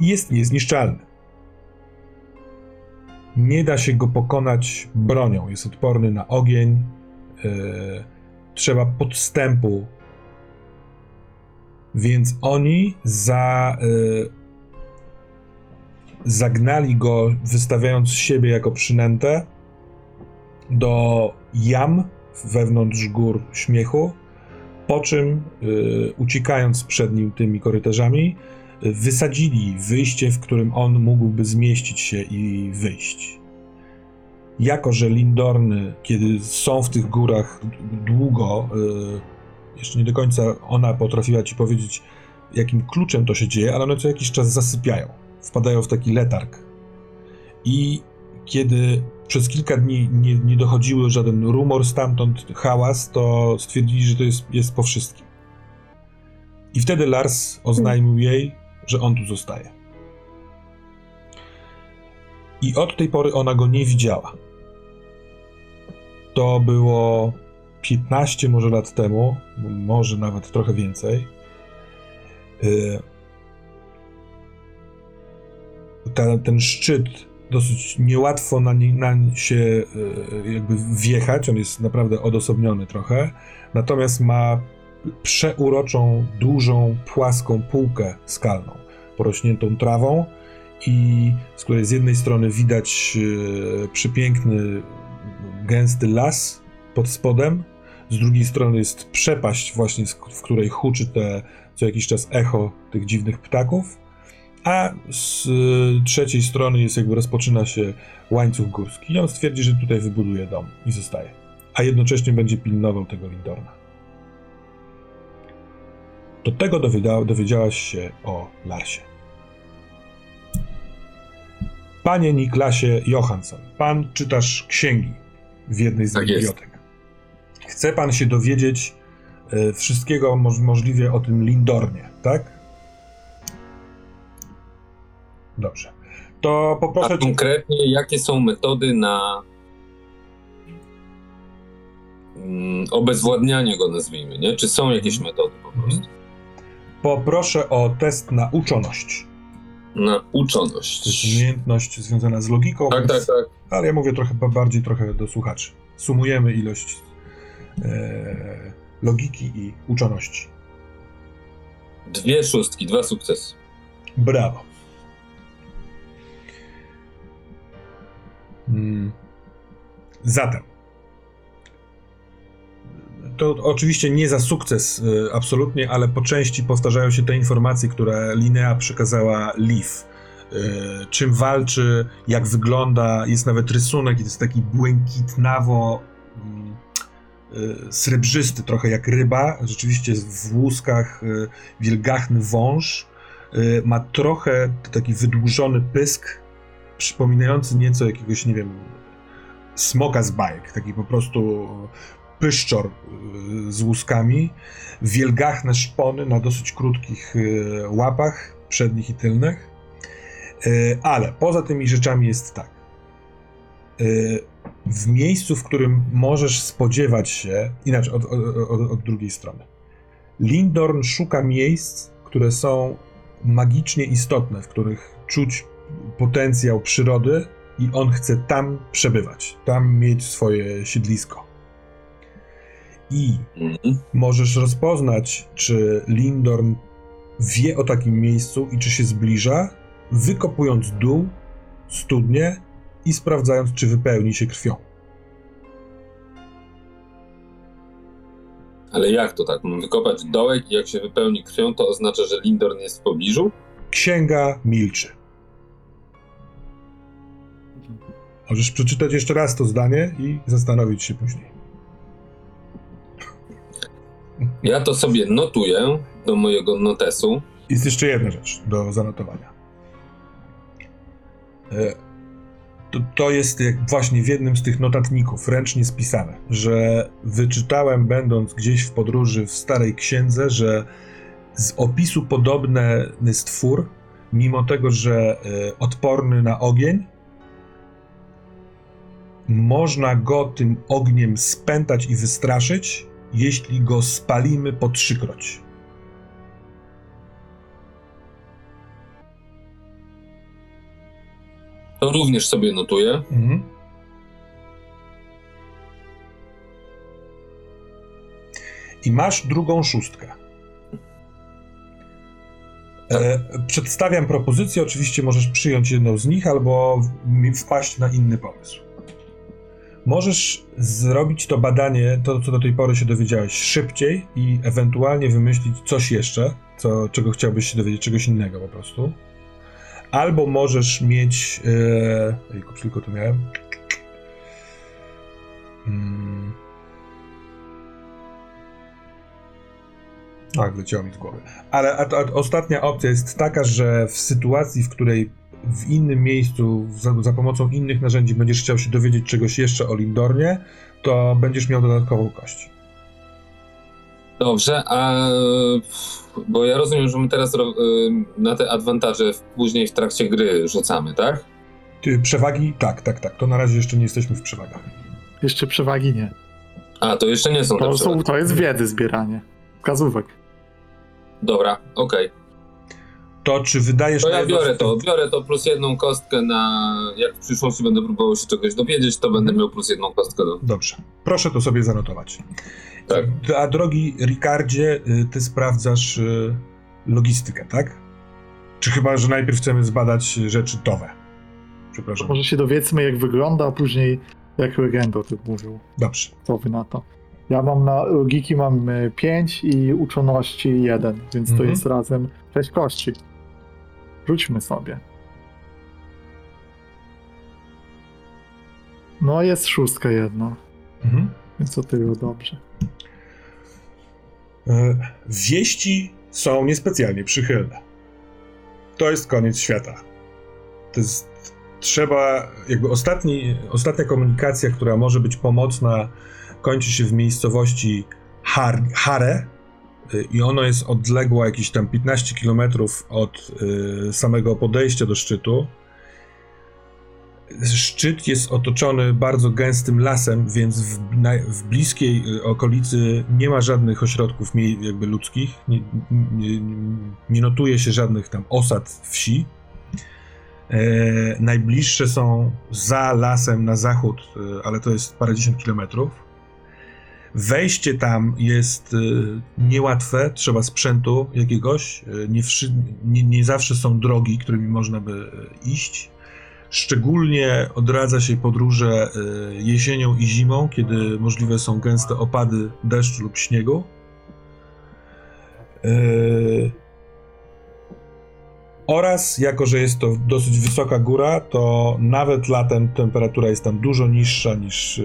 jest niezniszczalny. Nie da się go pokonać bronią. Jest odporny na ogień. Yy, trzeba podstępu. Więc oni za, yy, zagnali go, wystawiając siebie jako przynętę do jam wewnątrz gór śmiechu. Po czym, yy, uciekając przed nim tymi korytarzami, wysadzili wyjście, w którym on mógłby zmieścić się i wyjść. Jako, że Lindorny, kiedy są w tych górach długo, y, jeszcze nie do końca ona potrafiła ci powiedzieć, jakim kluczem to się dzieje, ale one co jakiś czas zasypiają. Wpadają w taki letarg. I kiedy przez kilka dni nie, nie dochodziły żaden rumor stamtąd, hałas, to stwierdzili, że to jest, jest po wszystkim. I wtedy Lars oznajmił jej, że on tu zostaje. I od tej pory ona go nie widziała. To było 15 może lat temu, może nawet trochę więcej. Y, Ta, ten szczyt dosyć niełatwo na, nie, na się y, jakby wjechać, on jest naprawdę odosobniony trochę, natomiast ma przeuroczą, dużą, płaską półkę skalną, porośniętą trawą i z której z jednej strony widać e, przepiękny, gęsty las pod spodem, z drugiej strony jest przepaść właśnie, w której huczy te co jakiś czas echo tych dziwnych ptaków, a z e, trzeciej strony jest jakby rozpoczyna się łańcuch górski i on stwierdzi, że tutaj wybuduje dom i zostaje, a jednocześnie będzie pilnował tego Lindorna. Do tego dowiedzia, dowiedziałaś się o Larsie. Panie Niklasie Johansson, pan czytasz księgi w jednej z
Tak jest.
bibliotek. Chce pan się dowiedzieć e, wszystkiego moż, możliwie o tym Lindornie, tak? Dobrze. To
A
poproszę cię.
konkretnie, jakie są metody na mm, obezwładnianie go, nazwijmy, nie? Czy są jakieś metody po prostu?
Poproszę o test na uczoność.
Na
To jest
uczoność.
umiejętność związana z logiką,
Tak, tak,
więc,
tak.
ale ja mówię trochę ba- bardziej trochę do słuchaczy. Sumujemy ilość e, logiki i uczoności.
Dwie szóstki, dwa sukcesy.
Brawo. Mm. Zatem. To oczywiście nie za sukces y, absolutnie, ale po części powtarzają się te informacje, które Linea przekazała Leaf. Y, czym walczy, jak wygląda, jest nawet rysunek jest taki błękitnawo mm, y, srebrzysty, trochę jak ryba, rzeczywiście w łuskach wielgachny wąż, ma trochę taki wydłużony pysk, przypominający nieco jakiegoś, nie wiem, smoka z bajek, taki po prostu pyszczor y, z łuskami, wielgachne szpony na dosyć krótkich y, łapach, przednich i tylnych. Y, Ale poza tymi rzeczami jest tak. W miejscu, w którym możesz spodziewać się, inaczej, od, od, od drugiej strony. Lindorn szuka miejsc, które są magicznie istotne, w których czuć potencjał przyrody i on chce tam przebywać, tam mieć swoje siedlisko. I
Mhm.
możesz rozpoznać, czy Lindorn wie o takim miejscu i czy się zbliża, wykopując dół, studnie i sprawdzając, czy wypełni się krwią.
Ale jak to tak? Mam wykopać dołek i jak się wypełni krwią, to oznacza, że Lindorn jest w pobliżu?
Księga milczy. Możesz przeczytać jeszcze raz to zdanie i zastanowić się później.
Ja to sobie notuję do mojego notesu.
Jest jeszcze jedna rzecz do zanotowania. E, To, to jest jak właśnie w jednym z tych notatników ręcznie spisane, że wyczytałem, będąc gdzieś w podróży w starej księdze, że z opisu podobny stwór, mimo tego, że e, odporny na ogień, można go tym ogniem spętać i wystraszyć, jeśli go spalimy po trzykroć.
To również sobie notuję.
Mhm. I masz drugą szóstkę. E, przedstawiam propozycję, oczywiście możesz przyjąć jedną z nich albo wpaść na inny pomysł. Możesz zrobić to badanie, to co do tej pory się dowiedziałeś, szybciej i ewentualnie wymyślić coś jeszcze, co, czego chciałbyś się dowiedzieć, czegoś innego po prostu. Albo możesz mieć. Ejku, tylko tu miałem. Mm. Tak, wleciało mi z głowy. Ale a, a, ostatnia opcja jest taka, że w sytuacji, w której w innym miejscu, za, za pomocą innych narzędzi będziesz chciał się dowiedzieć czegoś jeszcze o Lindornie, to będziesz miał dodatkową kość.
Dobrze, a bo ja rozumiem, że my teraz ro- na te adwantaże później w trakcie gry rzucamy, tak?
Ty, przewagi? Tak, tak, tak. To na razie jeszcze nie jesteśmy w przewagach.
Jeszcze przewagi nie.
A, to jeszcze nie są te
To, są, to jest wiedzy zbieranie. Wskazówek.
Dobra, okej.
To czy wydajesz
To ja biorę to, biorę to plus jedną kostkę na... Jak w przyszłości będę próbował się czegoś dowiedzieć, to będę miał plus jedną kostkę do...
Dobrze. Proszę to sobie zanotować.
Tak.
A drogi Ricardzie, y, ty sprawdzasz y, logistykę, tak? Czy chyba, że najpierw chcemy zbadać rzeczy towe? Przepraszam.
Może się dowiedzmy, jak wygląda, a później jak legenda o tym mówił.
Dobrze.
Co wy na to? Ja mam na logiki mam 5 i uczoności 1, więc to
Mhm.
jest razem 6 kości. Rzućmy sobie. No jest szóstka jedna,
Mhm.
więc to tyle dobrze.
E, Wieści są niespecjalnie przychylne. To jest koniec świata. To jest, trzeba, jakby ostatni, ostatnia komunikacja, która może być pomocna, kończy się w miejscowości Har, Hare i ono jest odległa jakieś tam 15 km od y, samego podejścia do szczytu. Szczyt jest otoczony bardzo gęstym lasem, więc w, na, w bliskiej y, okolicy nie ma żadnych ośrodków jakby ludzkich. Nie, nie, nie notuje się żadnych tam osad wsi. E, najbliższe są za lasem na zachód, ale to jest parędziesiąt kilometrów. Wejście tam jest e, niełatwe, trzeba sprzętu jakiegoś. E, nie, nie, nie zawsze są drogi, którymi można by e, iść. Szczególnie odradza się podróże jesienią i zimą, kiedy możliwe są gęste opady deszczu lub śniegu. Oraz, jako że jest to dosyć wysoka góra, to nawet latem temperatura jest tam dużo niższa niż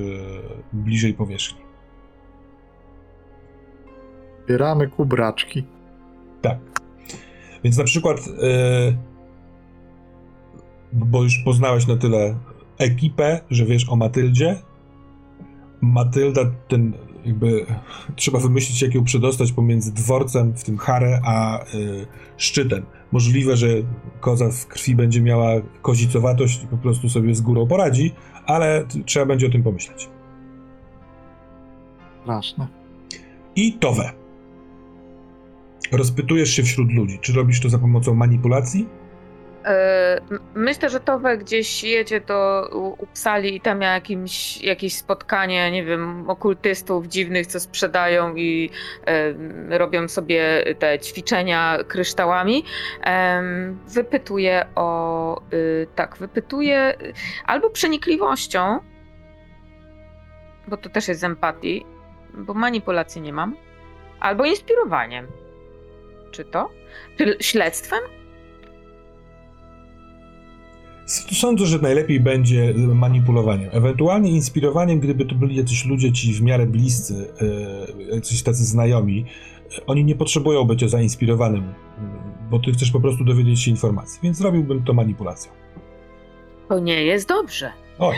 bliżej powierzchni.
Zbieramy kubraczki.
Tak. Więc na przykład, e, bo już poznałeś na tyle ekipę, że wiesz o Matyldzie. Matylda, ten jakby trzeba wymyślić, jak ją przedostać pomiędzy dworcem, w tym Harę, a e, szczytem. Możliwe, że koza w krwi będzie miała kozicowatość i po prostu sobie z górą poradzi, ale trzeba będzie o tym pomyśleć.
Straszne.
I Towe. Rozpytujesz się wśród ludzi. Czy robisz to za pomocą manipulacji?
E, Myślę, że Towe gdzieś jedzie do U- Uppsali i tam miał jakimś, jakieś spotkanie, nie wiem, okultystów dziwnych, co sprzedają i e, robią sobie te ćwiczenia kryształami. Em, wypytuje o, y, tak, wypytuje albo przenikliwością, bo to też jest empatii, bo manipulacji nie mam, albo inspirowaniem. Czy to? Czy śledztwem?
Sądzę, że najlepiej będzie manipulowaniem. Ewentualnie inspirowaniem, gdyby to byli jacyś ludzie ci w miarę bliscy, e, jacyś tacy znajomi. E, Oni nie potrzebują bycia zainspirowanym, m, bo ty chcesz po prostu dowiedzieć się informacji, więc zrobiłbym to manipulacją.
To nie jest dobrze.
Oj.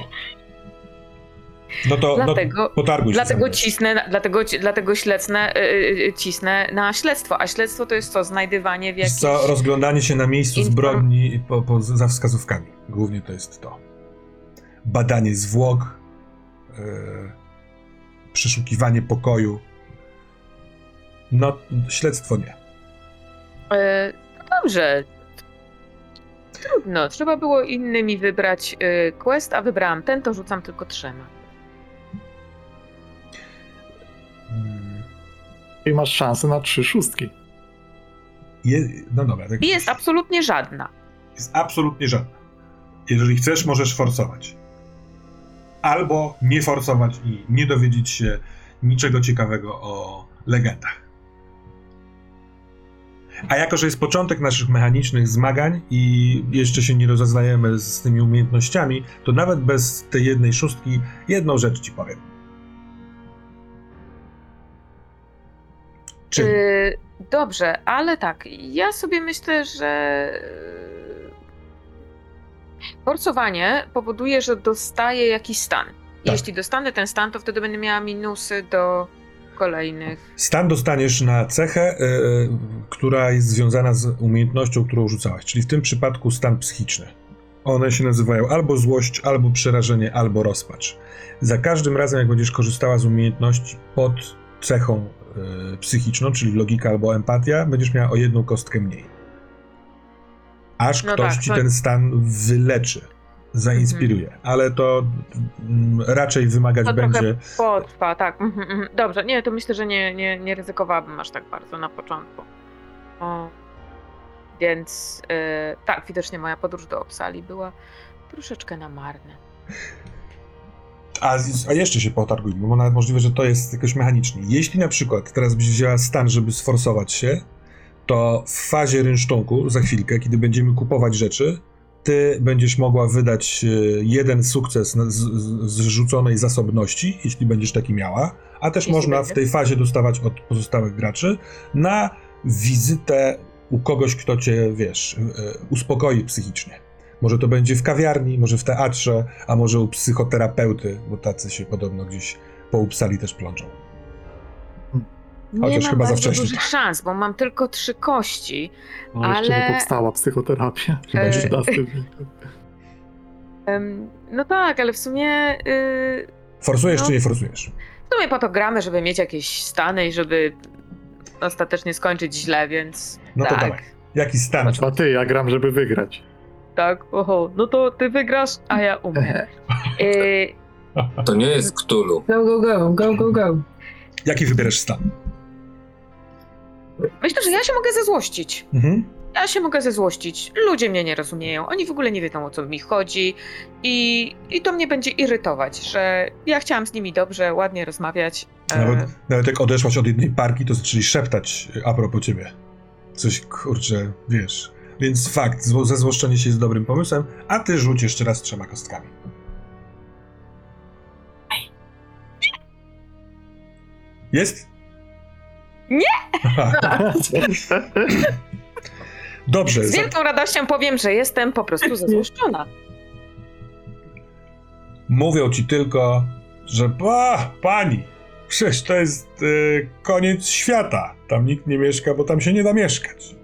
No to
Dlatego-
no, potarguj się.
Dlatego cisnę, na- dlatego, dlatego ślecnę, yy, cisnę na śledztwo. A śledztwo to jest co? Znajdywanie w jakiejś...
co, rozglądanie się na miejscu
Inform-
zbrodni po, po, za wskazówkami. Głównie to jest to. Badanie zwłok, e, przeszukiwanie pokoju. No, śledztwo nie.
Yy, no dobrze. Trudno. Trzeba było innymi wybrać yy, quest, a wybrałam ten, to rzucam tylko trzema.
Mm,
I masz szansę na trzy szóstki.
Je, no dobra, tak
jest absolutnie żadna.
jest absolutnie żadna. Jeżeli chcesz, możesz forsować. Albo nie forsować i nie dowiedzieć się niczego ciekawego o legendach. A jako, że jest początek naszych mechanicznych zmagań i jeszcze się nie rozeznajemy z tymi umiejętnościami, to nawet bez tej jednej szóstki jedną rzecz ci powiem.
Yy, dobrze, ale tak, ja sobie myślę, że yy, forsowanie powoduje, że dostaję jakiś stan.
Tak.
Jeśli dostanę ten stan, to wtedy będę miała minusy do kolejnych.
Stan dostaniesz na cechę, e, która jest związana z umiejętnością, którą rzucałaś, czyli w tym przypadku stan psychiczny. One się nazywają albo złość, albo przerażenie, albo rozpacz. Za każdym razem, jak będziesz korzystała z umiejętności pod cechą psychiczną, czyli logika albo empatia, będziesz miała o jedną kostkę mniej. Aż
No
ktoś
tak,
ci
to-
ten stan wyleczy, zainspiruje. Ale to mm, raczej wymagać
To
będzie.
Potrwa, tak. mhm, mhm. Dobrze, nie, to myślę, że nie, nie, nie ryzykowałabym aż tak bardzo na początku. O. Więc yy, tak, widocznie moja podróż do Opsali była troszeczkę na marne.
A, a jeszcze się potargujmy, bo nawet możliwe, że to jest jakoś mechanicznie. Jeśli na przykład teraz byś wzięła stan, żeby sforsować się, to w fazie rynsztunku, za chwilkę, kiedy będziemy kupować rzeczy, ty będziesz mogła wydać e, jeden sukces z, z, z rzuconej zasobności, jeśli będziesz taki miała, a też
Jeśli
można
będzie.
w tej fazie dostawać od pozostałych graczy na wizytę u kogoś, kto cię, wiesz, e, uspokoi psychicznie. Może to będzie w kawiarni, może w teatrze, a może u psychoterapeuty, bo tacy się podobno gdzieś po Upsali też plączą.
Nie
Chociaż
mam
chyba za
bardzo
wcześnie.
dużych szans, bo mam tylko trzy kości.
No jeszcze
Ale-
nie powstała psychoterapia.
Chyba
E,
jeszcze-
no tak, ale w sumie, y,
Forsujesz
No.
czy nie forsujesz?
w sumie po to gramy, żeby mieć jakieś stany i żeby ostatecznie skończyć źle, więc
No to
tak.
dawaj. Jaki stan?
A ty, ja gram, żeby wygrać.
Tak, oho, no to ty wygrasz, a ja umiem. Y,
To nie jest Cthulhu.
Go, go, go, go, go, go.
Jaki wybierasz stan?
myślę, że ja się mogę zezłościć.
Mhm.
Ja się mogę zezłościć. Ludzie mnie nie rozumieją. Oni w ogóle nie wiedzą, o co mi chodzi. I, i to mnie będzie irytować, że ja chciałam z nimi dobrze, ładnie rozmawiać. e,
Nawet, nawet jak odeszłaś od jednej parki, to zaczęli szeptać a propos ciebie. Coś, kurczę, wiesz. Więc fakt, zło- zezłoszczenie się jest dobrym pomysłem, a ty rzuć jeszcze raz trzema kostkami. Jest?
Nie!
Dobrze.
Z wielką radością powiem, że jestem po prostu zezłoszczona.
Mówią ci tylko, że pa, pani, przecież to jest e, koniec świata. Tam nikt nie mieszka, bo tam się nie da mieszkać.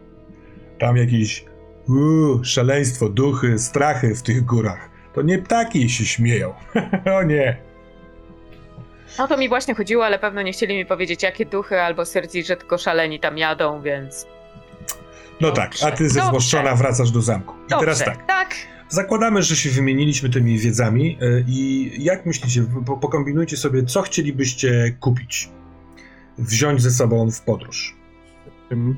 Tam jakieś uu, szaleństwo, duchy, strachy w tych górach. To nie ptaki się śmieją. o nie.
No to mi właśnie chodziło, ale pewno nie chcieli mi powiedzieć, jakie duchy, albo stwierdzić, że tylko szaleni tam jadą, więc.
No
Dobrze,
tak, a ty zezłoszczona
dobrze.
wracasz do zamku. I
Dobrze,
teraz tak.
Tak.
Zakładamy, że się wymieniliśmy tymi wiedzami e, i jak myślicie, po, pokombinujcie sobie, co chcielibyście kupić, wziąć ze sobą w podróż.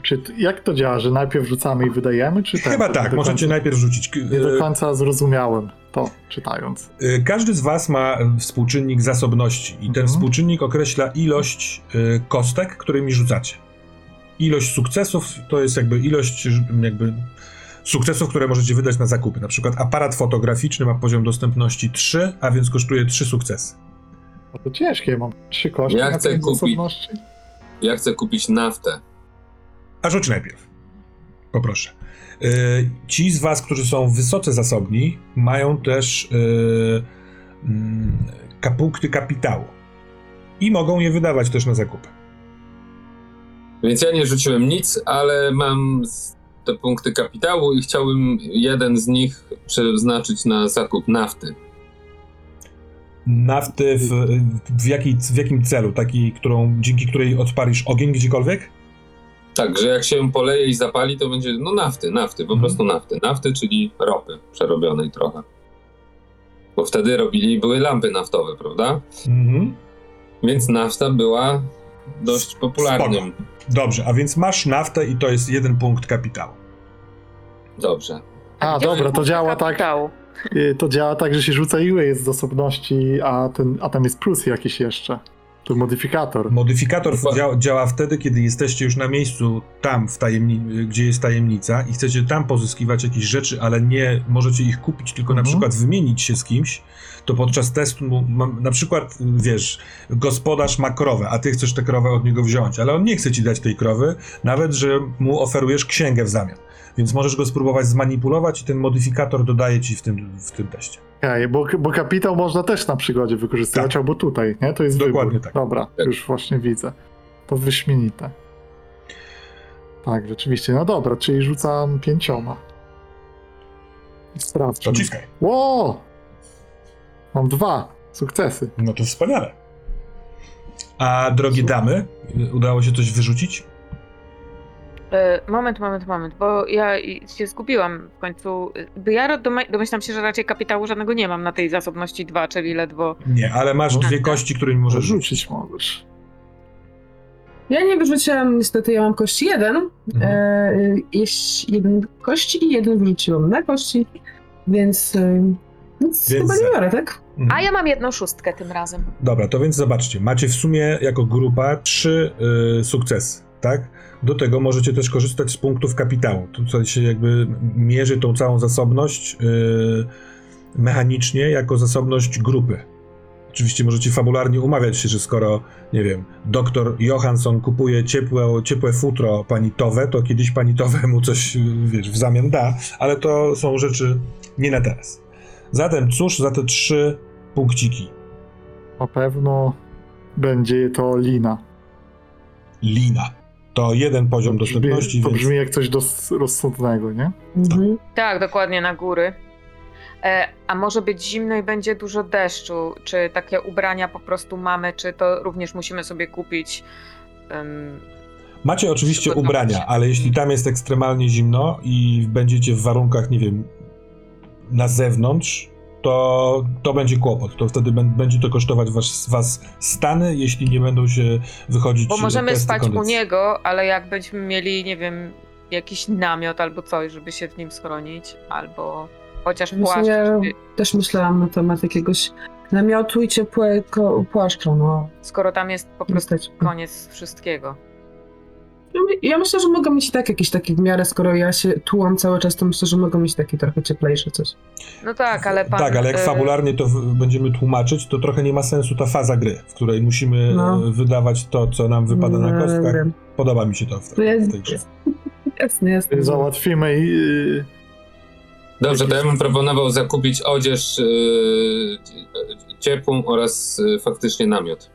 Czy, jak to działa, że najpierw rzucamy i wydajemy, czy
Chyba
Nie
tak,
do
możecie
końca,
najpierw rzucić.
Nie do końca zrozumiałem to, czytając.
Y, Każdy z Was ma współczynnik zasobności i ten
Mhm.
współczynnik określa ilość y, kostek, którymi rzucacie. Ilość sukcesów to jest jakby ilość jakby sukcesów, które możecie wydać na zakupy. Na przykład aparat fotograficzny ma poziom dostępności 3, a więc kosztuje 3 sukcesy.
No to ciężkie, mam trzy kości
Ja
na
chcę kupić.
zasobności.
Ja chcę kupić naftę.
A rzuć najpierw. Poproszę. Y, Ci z Was, którzy są wysoce zasobni, mają też y, mm, punkty kapitału i mogą je wydawać też na zakupy.
Więc ja nie rzuciłem nic, ale mam te punkty kapitału i chciałbym jeden z nich przeznaczyć na zakup nafty.
Nafty w, w, jakiej, w jakim celu? Taki, którą, dzięki której odpalisz ogień gdziekolwiek?
Tak, że jak się poleje i zapali, to będzie no nafty, nafty, po
Mhm.
prostu nafty. Nafty, czyli ropy przerobionej trochę. Bo wtedy robili, były lampy naftowe, prawda?
Mhm.
Więc nafta była dość popularnym.
Dobrze, a więc masz naftę i to jest jeden punkt kapitału.
Dobrze.
A,
gdzie
dobra, to działa tak.
kapitału?
Y, To działa tak, że się rzuca ile jest zasobności, a, ten, a tam jest plus jakiś jeszcze. To modyfikator.
Modyfikator działa, działa wtedy, kiedy jesteście już na miejscu tam, w tajemni- gdzie jest tajemnica i chcecie tam pozyskiwać jakieś rzeczy, ale nie możecie ich kupić, tylko na
Mhm.
przykład wymienić się z kimś, to podczas testu, na przykład, wiesz, gospodarz ma krowę, a ty chcesz tę krowę od niego wziąć, ale on nie chce ci dać tej krowy, nawet, że mu oferujesz księgę w zamian. Więc możesz go spróbować zmanipulować i ten modyfikator dodaje ci w tym, w tym teście.
Okej, bo, bo kapitał można też na przygodzie wykorzystywać,
Tak.
albo tutaj, nie? To jest
Dokładnie
wybór.
tak.
Dobra, już właśnie widzę. To wyśmienite. Tak, rzeczywiście. No dobra, czyli rzucam pięcioma. Sprawdźmy.
Dociskaj.
Ło! Mam dwa sukcesy.
No to wspaniale. A drogie damy, udało się coś wyrzucić?
E, Moment, moment, moment, bo ja się zgubiłam w końcu. Ja domyślam się, że raczej kapitału żadnego nie mam na tej zasobności 2, czyli ledwo.
Nie, ale masz dwie kości, którymi
Może
możesz rzucić.
możesz.
Ja nie wyrzuciłam, niestety ja mam kości jeden.
Mhm.
E, jest jeden kości i jeden wrzuciłam na kości, więc, e, więc,
Więc
chyba nie biorę, tak?
Mhm.
A ja mam jedną szóstkę tym razem.
Dobra, to więc zobaczcie, macie w sumie jako grupa trzy y, sukcesy, tak? Do tego możecie też korzystać z punktów kapitału. Tutaj się jakby mierzy tą całą zasobność y, mechanicznie jako zasobność grupy. Oczywiście możecie fabularnie umawiać się, że skoro, nie wiem, doktor Johansson kupuje ciepłe, ciepłe futro pani Towe, to kiedyś pani Towe mu coś, wiesz, w zamian da, ale to są rzeczy nie na teraz. Zatem cóż za te trzy punkciki?
Na pewno będzie to lina.
Lina. To jeden poziom
To brzmi,
dostępności,
to
więc
brzmi jak coś dos- rozsądnego, nie?
Mhm.
Tak, dokładnie na góry. E, a może być zimno i będzie dużo deszczu? Czy takie ubrania po prostu mamy, czy to również musimy sobie kupić? em,
Macie oczywiście ubrania, ale jeśli tam jest ekstremalnie zimno i będziecie w warunkach, nie wiem, na zewnątrz, to, to będzie kłopot. To wtedy bę- będzie to kosztować was, was stany, jeśli nie będą się wychodzić
Bo możemy
testy
spać u
kondycji.
niego, ale jak będziemy mieli, nie wiem, jakiś namiot albo coś, żeby się w nim schronić, albo chociaż płaszcz.
Właśnie
żeby-
też myślałam na temat jakiegoś namiotu i ciepłego płaszcza, no.
Skoro tam jest po prostu koniec wszystkiego.
Ja my- Ja myślę, że mogę mieć i tak jakiś taki w miarę, skoro ja się tułam cały czas, to myślę, że mogę mieć taki trochę cieplejszy coś.
No tak, ale pan...
tak, ale jak
y,
fabularnie to będziemy tłumaczyć, to trochę nie ma sensu ta faza gry, w której musimy
No.
e, wydawać to, co nam wypada na
Nie
kostkach.
wiem.
Podoba mi się to w,
To jest-
w tej grze.
Jasne, jasne.
Załatwimy i... y,
Dobrze, to ja bym proponował zakupić odzież yy, ciepłą oraz yy, faktycznie namiot.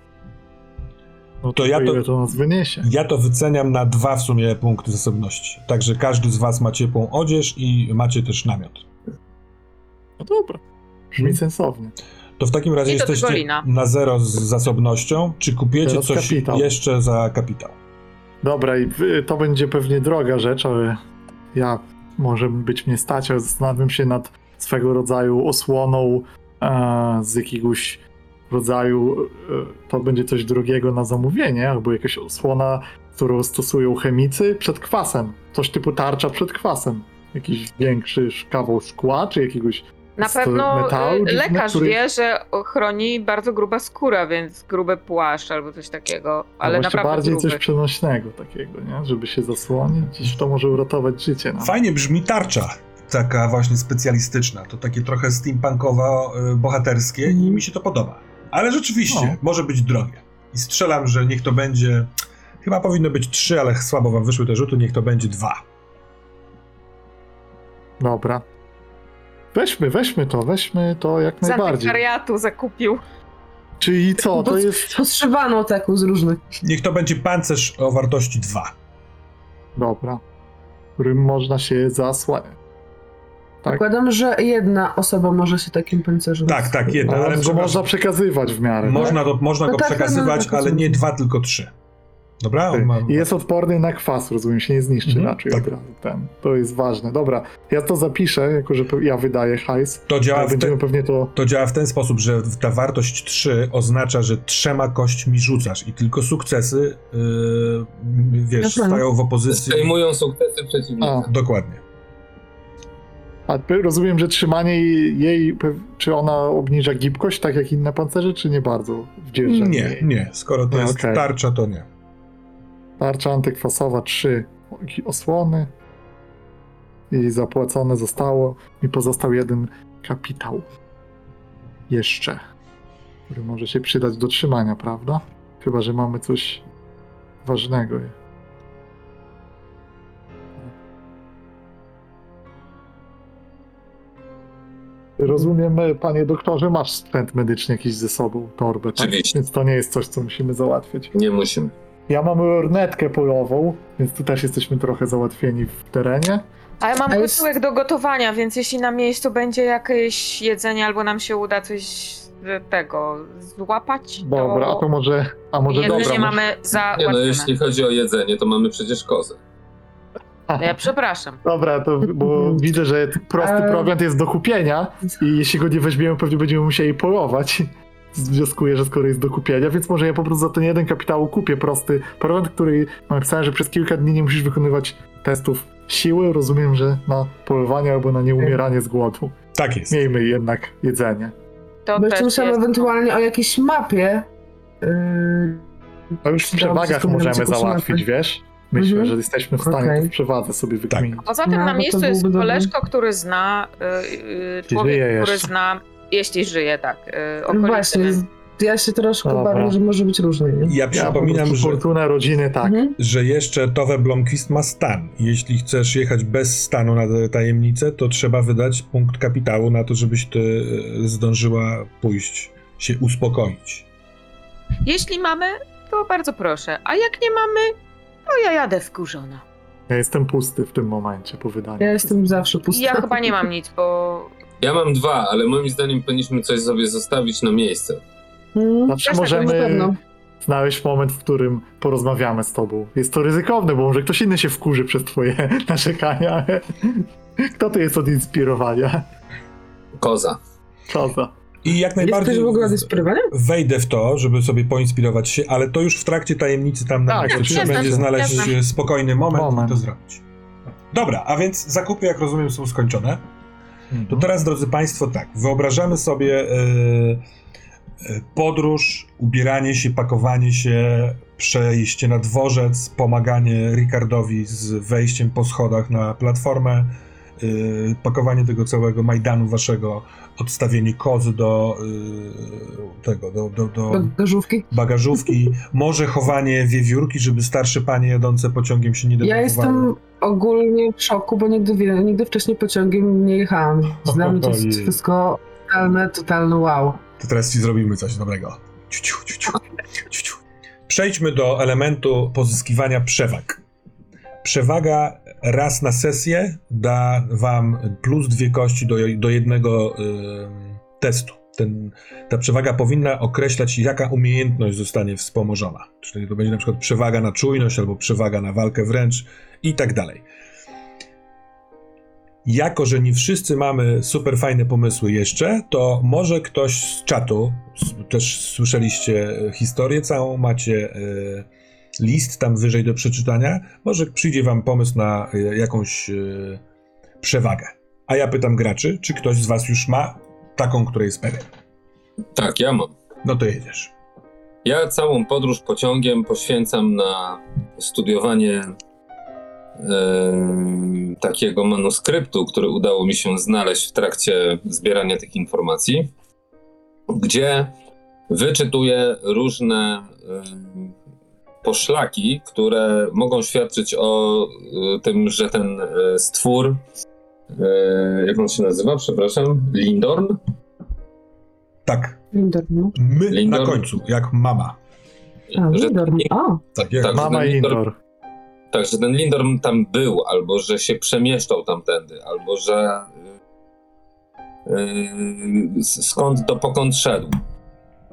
No
To ja to-
ile to nas wyniesie.
Ja to wyceniam na dwa w sumie punkty zasobności. Także każdy z was ma ciepłą odzież i macie też namiot.
No dobra. Brzmi
Hmm.
sensownie.
To w takim razie jesteście na zero z zasobnością. Czy kupiecie
Teraz
coś
kapitał.
jeszcze za kapitał?
Dobra, i to będzie pewnie droga rzecz, ale ja może być mnie stać, ale zastanawiam się nad swego rodzaju osłoną e, z jakiegoś rodzaju, e, to będzie coś drogiego na zamówienie, albo jakaś osłona, którą stosują chemicy przed kwasem. Coś typu tarcza przed kwasem. Jakiś większy kawał szkła, czy jakiegoś
Na pewno
metalu,
y, lekarz
który-
wie, że chroni bardzo gruba skóra, więc gruby płaszcz albo coś takiego, ale
albo jeszcze
naprawdę
bardziej
gruby.
coś przenośnego takiego, nie? Żeby się zasłonić, gdzieś to może uratować życie. No.
Fajnie brzmi tarcza. Taka właśnie specjalistyczna. To takie trochę steampunkowo-bohaterskie i
Mhm.
mi się to podoba. Ale rzeczywiście,
No.
może być drogie. I strzelam, że niech to będzie... Chyba powinno być trzy, ale słabo wam wyszły te rzuty, niech to będzie dwa.
Dobra. Weźmy, weźmy to, weźmy to jak
Z
najbardziej.
antykwariatu zakupił.
Czyli co, to jest...
Podszywano taką z różnych.
Niech to będzie pancerz o wartości dwa.
Dobra. Którym można się zasłaniać. Tak.
Zakładam, że jedna osoba może się takim pancerzem...
Tak, tak, jedna.
Ale, go można przekazywać w miarę.
Można, to, można
No
go
tak, no,
przekazywać,
tak,
ale nie dwa, tylko trzy. Dobra? On ma...
I jest odporny na kwas, rozumiem, się nie zniszczy
Mhm,
raczej
tak.
od razu. Ten. To jest ważne. Dobra, ja to zapiszę, jako że ja wydaję hajs.
To działa, te,
pewnie to...
to działa w ten sposób, że ta wartość 3 oznacza, że trzema kośćmi rzucasz i tylko sukcesy, yy, wiesz, stają w opozycji.
Zdejmują sukcesy przeciwnika.
A,
Dokładnie.
A rozumiem, że trzymanie jej- czy ona obniża gibkość, tak jak inne pancerze, czy nie bardzo w
Nie,
jej?
nie. Skoro to
Nie,
jest
okej.
tarcza, to nie.
Tarcza antykwasowa 3 osłony i zapłacone zostało. Mi pozostał jeden kapitał. Jeszcze. Który może się przydać do trzymania, prawda? Chyba, że mamy coś ważnego. Rozumiem, panie doktorze, masz sprzęt medyczny jakiś ze sobą, torbę, tak?
Oczywiście.
Więc to nie jest coś, co musimy załatwiać.
Nie musimy.
Ja mam lornetkę polową, więc tu też jesteśmy trochę załatwieni w terenie.
A ja mam
jest-
posiłek do gotowania, więc jeśli na miejscu będzie jakieś jedzenie albo nam się uda coś z tego złapać,
Dobra, a
to
to może. A może
jedzenie
dobra.
mamy
Nie
załatwione.
no, jeśli chodzi o jedzenie, to mamy przecież kozę.
Może...
Ja przepraszam.
Dobra, to bo widzę, że prosty prowiant jest do kupienia i jeśli go nie weźmiemy, pewnie będziemy musieli polować. Wnioskuję, że skoro jest do kupienia, więc może ja po prostu za ten jeden kapitał kupię prosty prowiant, który mam napisane, że przez kilka dni nie musisz wykonywać testów siły. Rozumiem, że na polowanie albo na nieumieranie z głodu.
Tak jest.
Miejmy jednak jedzenie.
To
Bo jeszcze
też jest...
ewentualnie o jakiejś mapie. Yy,
A już w przewagach możemy
jak
załatwić,
usunę.
wiesz? Myślę,
Mhm.
że jesteśmy w stanie w przewadze sobie wykminić.
Poza tym
No,
na
to
miejscu jest
dobry.
koleżko, który zna, y, y,
Jeśli
człowiek, który
jeszcze.
zna, jeśli żyje, tak, y,
no
okolice.
właśnie, ja się troszkę
Dobra.
bawię, że może być różnie. Nie?
Ja
Ja po
przypominam,
prostu
że,
fortuna rodziny, tak.
Mhm.
że jeszcze Tove Blomqvist ma stan. Jeśli chcesz jechać bez stanu na tajemnicę, to trzeba wydać punkt kapitału na to, żebyś ty e, zdążyła pójść, się uspokoić.
Jeśli mamy, to bardzo proszę, a jak nie mamy, to ja jadę wkurzona.
Ja jestem pusty w tym momencie po wydaniu.
Ja jestem zawsze pusta.
Ja chyba nie mam nic, bo
Ja mam dwa, ale moim zdaniem powinniśmy coś sobie zostawić na miejsce.
Hmm,
Znaczy
też tak,
możemy-. Znaleźć moment, w którym porozmawiamy z tobą. Jest to ryzykowne, bo może ktoś inny się wkurzy przez twoje narzekania, kto tu jest od inspirowania?
Koza.
Koza.
I jak
Jest
najbardziej
ktoś w ogóle
wejdę w to, żeby sobie poinspirować się, ale to już w trakcie tajemnicy tam na
Tak,
trzeba będzie znaleźć spokojny moment,
Moment.
i to zrobić. Dobra, a więc zakupy, jak rozumiem, są skończone. To teraz, drodzy Państwo, tak, wyobrażamy sobie e, podróż, ubieranie się, pakowanie się, przejście na dworzec, pomaganie Ricardowi z wejściem po schodach na platformę, e, pakowanie tego całego Majdanu waszego, odstawienie kozy do e, tego, do, do, do
garzówki?
bagażówki, może chowanie wiewiórki, żeby starsze panie jadące pociągiem się nie
Ja
denerwowały.
jestem ogólnie w szoku, bo nigdy, nigdy wcześniej pociągiem nie jechałam. Dla mnie to jest wszystko totalne, totalne wow.
To teraz ci zrobimy coś dobrego. Ciu, ciu, ciu, ciu. Przejdźmy do elementu pozyskiwania przewag. Przewaga raz na sesję da wam plus dwie kości do, do jednego testu. Ten, ta przewaga powinna określać, jaka umiejętność zostanie wspomożona. Czyli to będzie na przykład przewaga na czujność albo przewaga na walkę wręcz i tak dalej. Jako, że nie wszyscy mamy super fajne pomysły jeszcze, to może ktoś z czatu, też słyszeliście historię całą, macie e, list tam wyżej do przeczytania, może przyjdzie wam pomysł na e, jakąś e, przewagę. A ja pytam graczy, czy ktoś z was już ma taką, której jest pewien.
Tak, ja mam.
No to jedziesz.
Ja całą podróż pociągiem poświęcam na studiowanie em, takiego manuskryptu, który udało mi się znaleźć w trakcie zbierania tych informacji, gdzie wyczytuję różne em, poszlaki, które mogą świadczyć o e, tym, że ten e, stwór, e, jak on się nazywa, przepraszam, Lindorn,
Tak,
Lindor, no.
my
Lindor.
na końcu, jak mama.
A,
Że-
Lindor. O,
Tak, jak
Tak.
Mama
Lindor-
Indor.
Tak, że ten Lindorm tam był, albo że się przemieszczał tamtędy, albo że yy, skąd do pokąd szedł.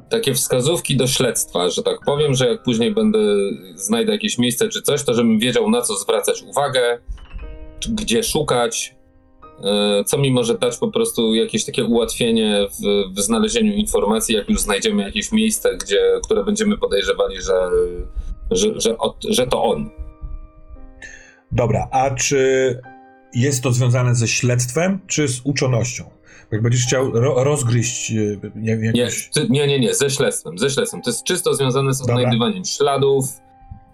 Takie wskazówki do śledztwa, że tak powiem, że jak później będę, znajdę jakieś miejsce czy coś, to żebym wiedział na co zwracać uwagę, gdzie szukać, yy, co mi może dać po prostu jakieś takie ułatwienie w, w znalezieniu informacji, jak już znajdziemy jakieś miejsce, gdzie, które będziemy podejrzewali, że, że, że, od, że to on.
Dobra, a czy jest to związane ze śledztwem, czy z uczonością? Jak będziesz chciał ro rozgryźć e, nie,
Nie,
jakoś...
nie, nie, nie, ze śledztwem, ze śledztwem. To jest czysto związane z
Dobra.
odnajdywaniem śladów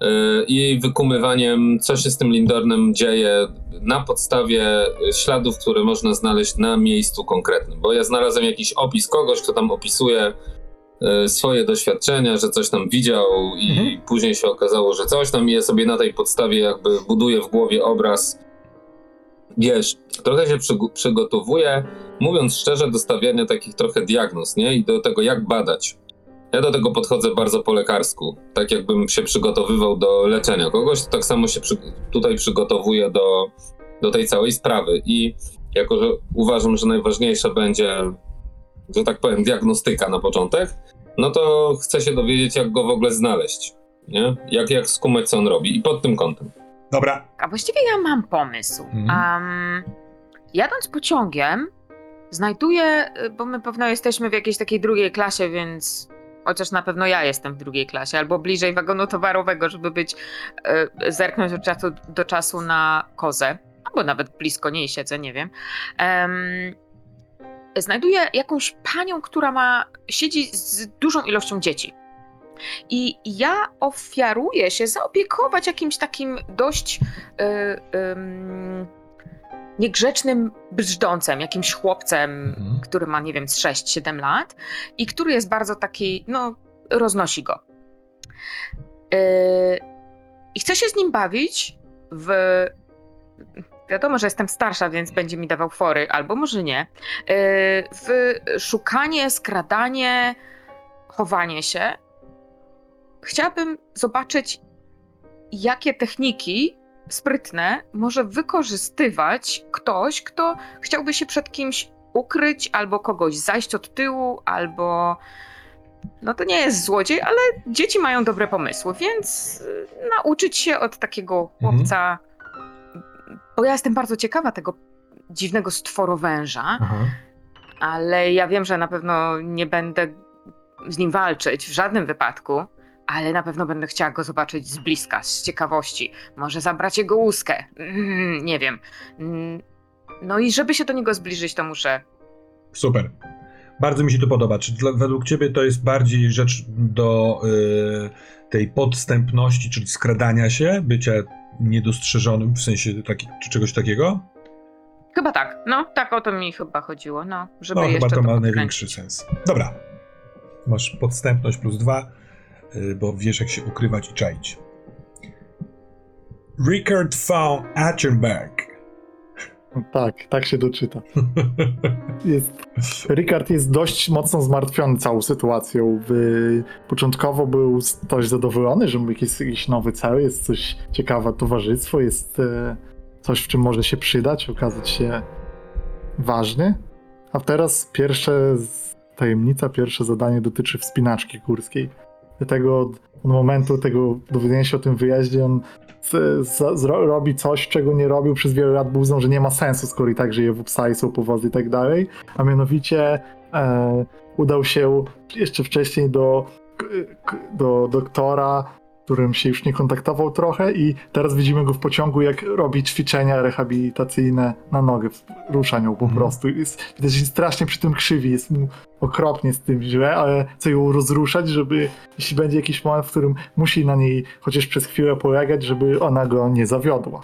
yy, i wykumywaniem, co się z tym Lindornem dzieje na podstawie śladów, które można znaleźć na miejscu konkretnym. Bo ja znalazłem jakiś opis kogoś, kto tam opisuje y, swoje doświadczenia, że coś tam widział i
Mhm.
później się okazało, że coś tam i ja sobie na tej podstawie jakby buduję w głowie obraz. Wiesz, trochę się przyg- przygotowuję, mówiąc szczerze, do stawiania takich trochę diagnoz, nie? I do tego, jak badać. Ja do tego podchodzę bardzo po lekarsku. Tak jakbym się przygotowywał do leczenia kogoś, to tak samo się przy, tutaj przygotowuję do, do tej całej sprawy. I jako, że uważam, że najważniejsza będzie, że tak powiem, diagnostyka na początek, no to chcę się dowiedzieć, jak go w ogóle znaleźć. Nie? Jak, jak skumać, co on robi. I pod tym kątem.
Dobra,
A właściwie ja mam pomysł.
Mhm.
Um, jadąc pociągiem, znajduję, y, bo my pewno jesteśmy w jakiejś takiej drugiej klasie, więc chociaż na pewno ja jestem w drugiej klasie, albo bliżej wagonu towarowego, żeby być, y, zerknąć od czasu do czasu na kozę, albo nawet blisko niej siedzę, nie wiem. Em, znajduję jakąś panią, która ma, siedzi z dużą ilością dzieci. I ja ofiaruję się zaopiekować jakimś takim dość y, ym, niegrzecznym brzdącem, jakimś chłopcem,
Mhm.
który ma, nie wiem, z 6-7 lat i który jest bardzo taki, no, roznosi go. Y, I chcę się z nim bawić w. Wiadomo, że jestem starsza, więc będzie mi dawał fory, albo może nie. Y, W szukanie, skradanie, chowanie się. Chciałabym zobaczyć, jakie techniki sprytne może wykorzystywać ktoś, kto chciałby się przed kimś ukryć, albo kogoś zajść od tyłu, albo. No to nie jest złodziej, ale dzieci mają dobre pomysły, więc y, nauczyć się od takiego
Mhm.
chłopca. Bo ja jestem bardzo ciekawa tego dziwnego stworowęża, ale ja wiem, że na pewno nie będę z nim walczyć w żadnym wypadku, ale na pewno będę chciała go zobaczyć z bliska, z ciekawości. Może zabrać jego łuskę. Mm, nie wiem. Mm, No i żeby się do niego zbliżyć, to muszę.
Super. Bardzo mi się to podoba. Czy dla, według ciebie to jest bardziej rzecz do y, tej podstępności, czyli skradania się, bycia niedostrzeżonym w sensie taki, czy czegoś takiego?
Chyba tak. No, tak o to mi chyba chodziło. No, żeby
No, chyba to ma
podkręcić.
największy sens. Dobra. Masz podstępność plus dwa, bo wiesz jak się ukrywać i czaić. Richard von Attenberg.
Tak, tak się doczyta. Jest, Ricard jest dość mocno zmartwiony całą sytuacją. Początkowo był dość zadowolony, że mu jakiś, nowy cel, jest coś ciekawe towarzystwo, jest e, coś, w czym może się przydać, okazać się ważny. A teraz pierwsze z- tajemnica, pierwsze zadanie dotyczy wspinaczki górskiej. Dlatego od, momentu tego dowiedzenia się o tym wyjeździe on z, z, zro, robi coś, czego nie robił przez wiele lat, bo uznał, że nie ma sensu, skoro i tak żyje w Uppsali, są powozy i tak dalej. A mianowicie e, udał się jeszcze wcześniej do, do doktora, którym się już nie kontaktował trochę i teraz widzimy go w pociągu, jak robi ćwiczenia rehabilitacyjne na nogę, w- rusza nią po
Mhm.
prostu. Jest, widać, że strasznie przy tym krzywi, jest mu okropnie z tym źle, ale chce ją rozruszać, żeby jeśli będzie jakiś moment, w którym musi na niej chociaż przez chwilę polegać, żeby ona go nie zawiodła.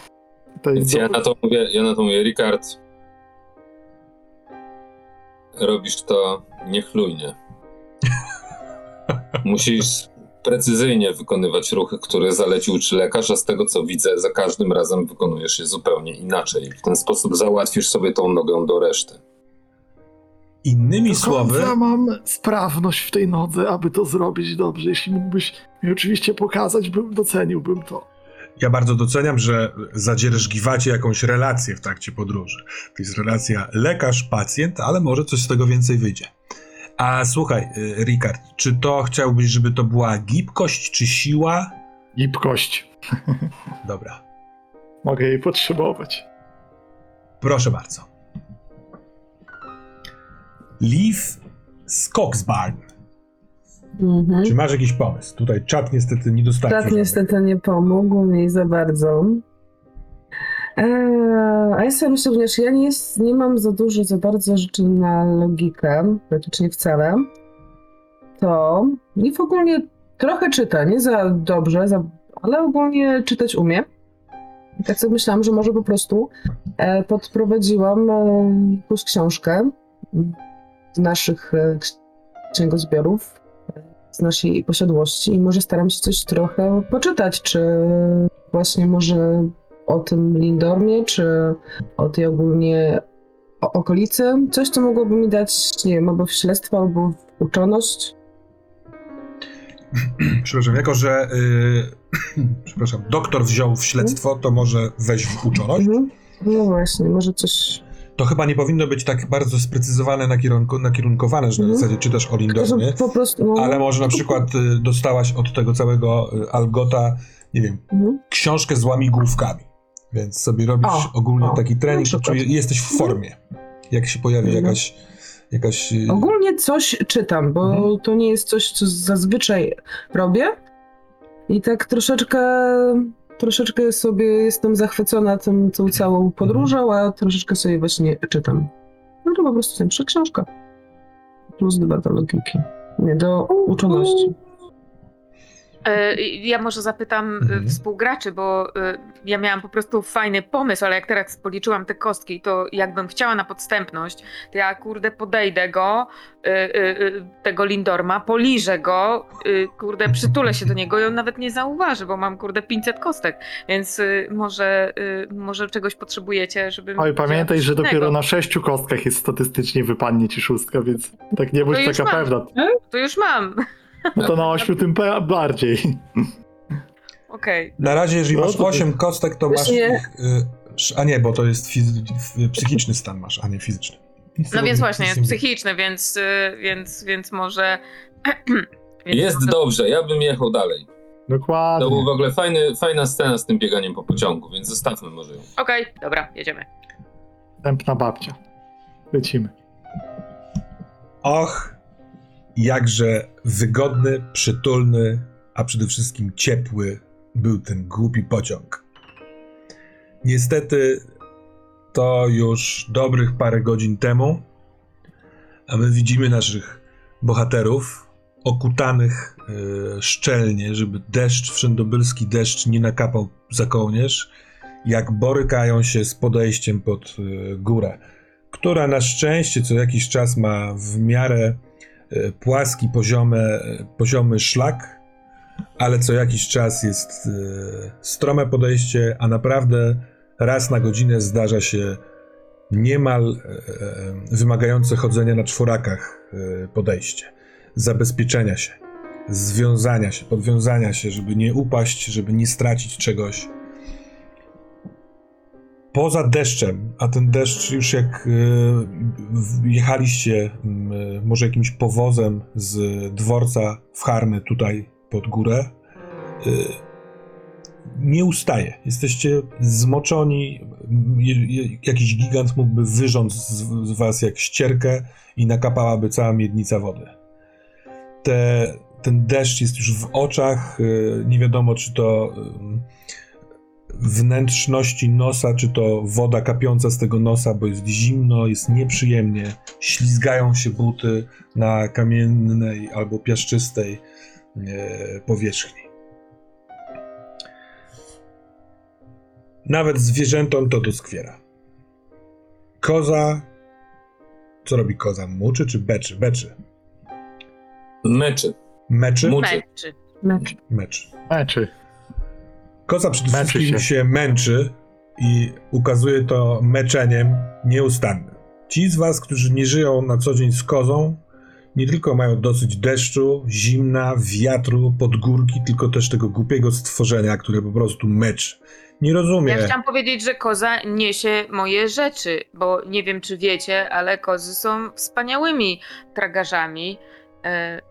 To jest
Więc ja na to mówię, ja na to mówię, Ricard, robisz to niechlujnie. Musisz precyzyjnie wykonywać ruchy, które zalecił ci lekarz, a z tego co widzę, za każdym razem wykonujesz je zupełnie inaczej. W ten sposób załatwisz sobie tą nogę do reszty.
Innymi słowy,
końca mam sprawność w tej nodze, aby to zrobić dobrze. Jeśli mógłbyś mi oczywiście pokazać, bym doceniłbym to.
ja bardzo doceniam, że zadzierżgiwacie jakąś relację w trakcie podróży. To jest relacja lekarz-pacjent, ale może coś z tego więcej wyjdzie. A słuchaj, y, Rikard, czy to chciałbyś, żeby to była gibkość czy siła?
Gibkość.
Dobra,
Mogę jej potrzebować.
proszę bardzo. Leaf Skogsbarn.
Mhm.
Czy masz jakiś pomysł? Tutaj czat niestety nie dostarczył. Żadnego.
niestety nie pomógł mi za bardzo. Eee, a ja sobie myślę, ponieważ ja nie, jest, nie mam za dużo, za bardzo rzeczy na logikę, praktycznie wcale, to i w ogóle trochę czyta, nie za dobrze, za, ale ogólnie czytać umie. I tak sobie myślałam, że może po prostu e, podprowadziłam e, jakąś książkę z naszych e, księgozbiorów z naszej posiadłości i może staram się coś trochę poczytać, czy właśnie może o tym Lindormie, czy o tej ogólnie okolicy. Coś, co mogłoby mi dać, nie wiem, albo w śledztwo, albo w uczoność.
Przepraszam, jako że y, przepraszam, doktor wziął w śledztwo, to może weź w uczoność.
Mhm. No właśnie, może coś...
To chyba nie powinno być tak bardzo sprecyzowane, nakierunku, nakierunkowane, że na
Mhm.
zasadzie czytasz o Lindormie,
prostu... No,
ale może na przykład y, dostałaś od tego całego y, Algota, nie wiem,
Mhm.
książkę z łamigłówkami, więc sobie robisz
O,
ogólnie
o,
taki trening,
na przykład.
czyli jesteś w formie. Jak się pojawi
Mhm.
jakaś, jakaś y,
Ogólnie coś czytam, bo
Mhm.
to nie jest coś, co zazwyczaj robię. I tak troszeczkę, troszeczkę sobie jestem zachwycona tym, tą całą podróżą, a troszeczkę sobie właśnie czytam. No to po prostu najlepsza książka. Plus dwa do logiki. Nie, do uczoności.
E, Ja może zapytam
Mhm.
mhm. współgraczy, bo e, ja miałam po prostu fajny pomysł, ale jak teraz policzyłam te kostki, to jakbym chciała na podstępność, to ja kurde podejdę go, e, e, e, tego Lindorma, poliżę go, e, kurde przytulę się do niego i on nawet nie zauważy, bo mam kurde 500 kostek, więc e, może, e, może czegoś potrzebujecie, żeby...
Oj, pamiętaj, że dopiero na sześciu kostkach jest statystycznie wypadnie ci szóstka, więc tak nie bądź taka
mam.
pewna.
To już mam,
No to na ośmiu tym pe- bardziej.
okej.
Na razie, jeżeli
No
masz
to
8 kostek, to masz
Właśnie-.
Y, a nie, bo to jest fizy- psychiczny stan masz, a nie fizyczny.
No więc właśnie,
Nic
jest
nie-
psychiczny, więc, y, więc, więc może... więc
Jest
może-
dobrze, ja bym jechał dalej.
Dokładnie.
To był w ogóle fajny, fajna scena z tym bieganiem po pociągu, więc zostawmy może ją.
Okej, dobra, jedziemy.
Tępna babcia. Lecimy.
Och, jakże wygodny, przytulny, a przede wszystkim ciepły był ten głupi pociąg. Niestety to już dobrych parę godzin temu, a my widzimy naszych bohaterów okutanych e, szczelnie, żeby deszcz, wszędobylski deszcz nie nakapał za kołnierz, jak borykają się z podejściem pod e, górę która na szczęście co jakiś czas ma w miarę płaski, poziomy, poziomy szlak, ale co jakiś czas jest e, strome podejście, a naprawdę raz na godzinę zdarza się niemal e, e, wymagające chodzenia na czworakach e, podejście, zabezpieczenia się, związania się, podwiązania się, żeby nie upaść, żeby nie stracić czegoś poza deszczem, a ten deszcz już jak y, jechaliście y, może jakimś powozem z dworca w Harny tutaj pod górę, y, nie ustaje. Jesteście je- Jakiś gigant mógłby wyrząd z, was jak ścierkę i nakapałaby cała miednica wody. Te, ten deszcz jest już w oczach. Nie wiadomo, czy to wnętrzności nosa, czy to woda kapiąca z tego nosa, bo jest zimno, jest nieprzyjemnie, ślizgają się buty na kamiennej albo piaszczystej e, powierzchni. Nawet zwierzętom to doskwiera. Koza. Co robi koza? Muczy czy beczy? Beczy.
Meczy.
Meczy?
Meczy.
Mecz.
Meczy.
Meczy.
Koza przede
Męczy
wszystkim się.
się.
męczy i ukazuje to meczeniem nieustannym. Ci z was, którzy nie żyją na co dzień z kozą, nie tylko mają dosyć deszczu, zimna, wiatru, podgórki, tylko też tego głupiego stworzenia, które po prostu meczy. Nie rozumie.
Ja chciałam powiedzieć, że koza niesie moje rzeczy, bo nie wiem, czy wiecie, ale kozy są wspaniałymi tragarzami. E,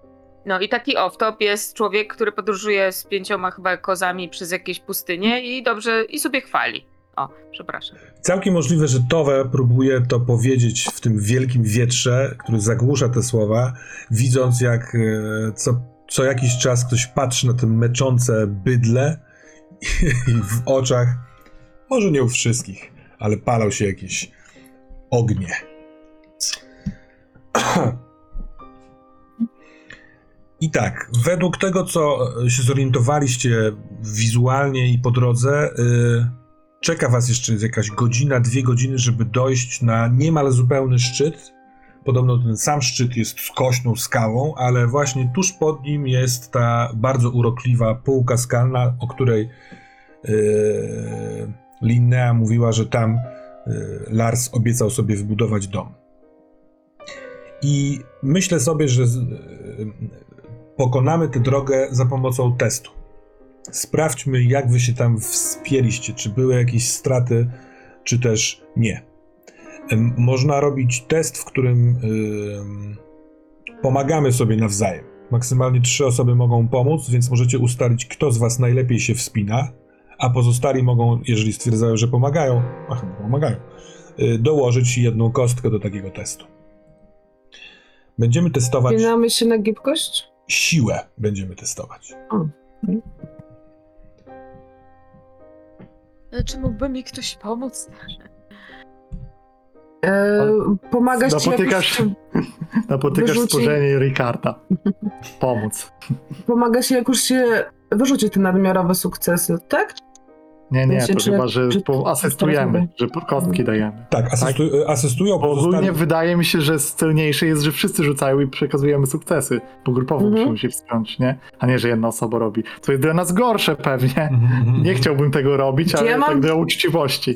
No i taki off-top jest człowiek, który podróżuje z pięcioma chyba kozami przez jakieś pustynie i dobrze, i sobie chwali. O, przepraszam.
Całkiem możliwe, że Towe próbuje to powiedzieć w tym wielkim wietrze, który zagłusza te słowa, widząc jak e, co, co jakiś czas ktoś patrzy na te meczące bydle i w oczach, może nie u wszystkich, ale palą się jakieś ognie. I tak, według tego, co się zorientowaliście wizualnie i po drodze, y, czeka was jeszcze jakaś godzina, dwie godziny, żeby dojść na niemal zupełny szczyt. Podobno ten sam szczyt jest skośną skałą, ale właśnie tuż pod nim jest ta bardzo urokliwa półka skalna, o której yy, Linnea mówiła, że tam yy, Lars obiecał sobie wybudować dom. I myślę sobie, że yy, pokonamy tę drogę za pomocą testu. Sprawdźmy, jak wy się tam wspięliście, czy były jakieś straty, czy też nie. Można robić test, w którym ym, pomagamy sobie nawzajem. Maksymalnie trzy osoby mogą pomóc, więc możecie ustalić, kto z was najlepiej się wspina, a pozostali mogą, jeżeli stwierdzają, że pomagają, a chyba pomagają, y, dołożyć jedną kostkę do takiego testu. Będziemy testować
Wspinamy się na gibkość?
Siłę, będziemy testować.
Ale czy mógłby mi ktoś pomóc?
E, pomagać ci
Napotykasz,
jakoś,
napotykasz
Wyrzuci-
spojrzenie Ricarda. Pomóc.
pomaga się jakoś się wyrzucić te nadmiarowe sukcesy, tak?
Nie, nie,
Myślę,
to
czy-
chyba, że
czy-
asystujemy, że kostki dajemy.
Tak, asystu, asystują
Bo
pozostali...
ogólnie wydaje mi się, że celniejsze jest, że wszyscy rzucają i przekazujemy sukcesy. Bo grupowo
Mhm.
musimy się wspiąć, nie? A nie, że jedna osoba robi. To jest dla nas gorsze pewnie.
Mhm, mhm,
Nie
mhm.
chciałbym tego robić,
Gdzie
ale
ja mam-
tak dla uczciwości.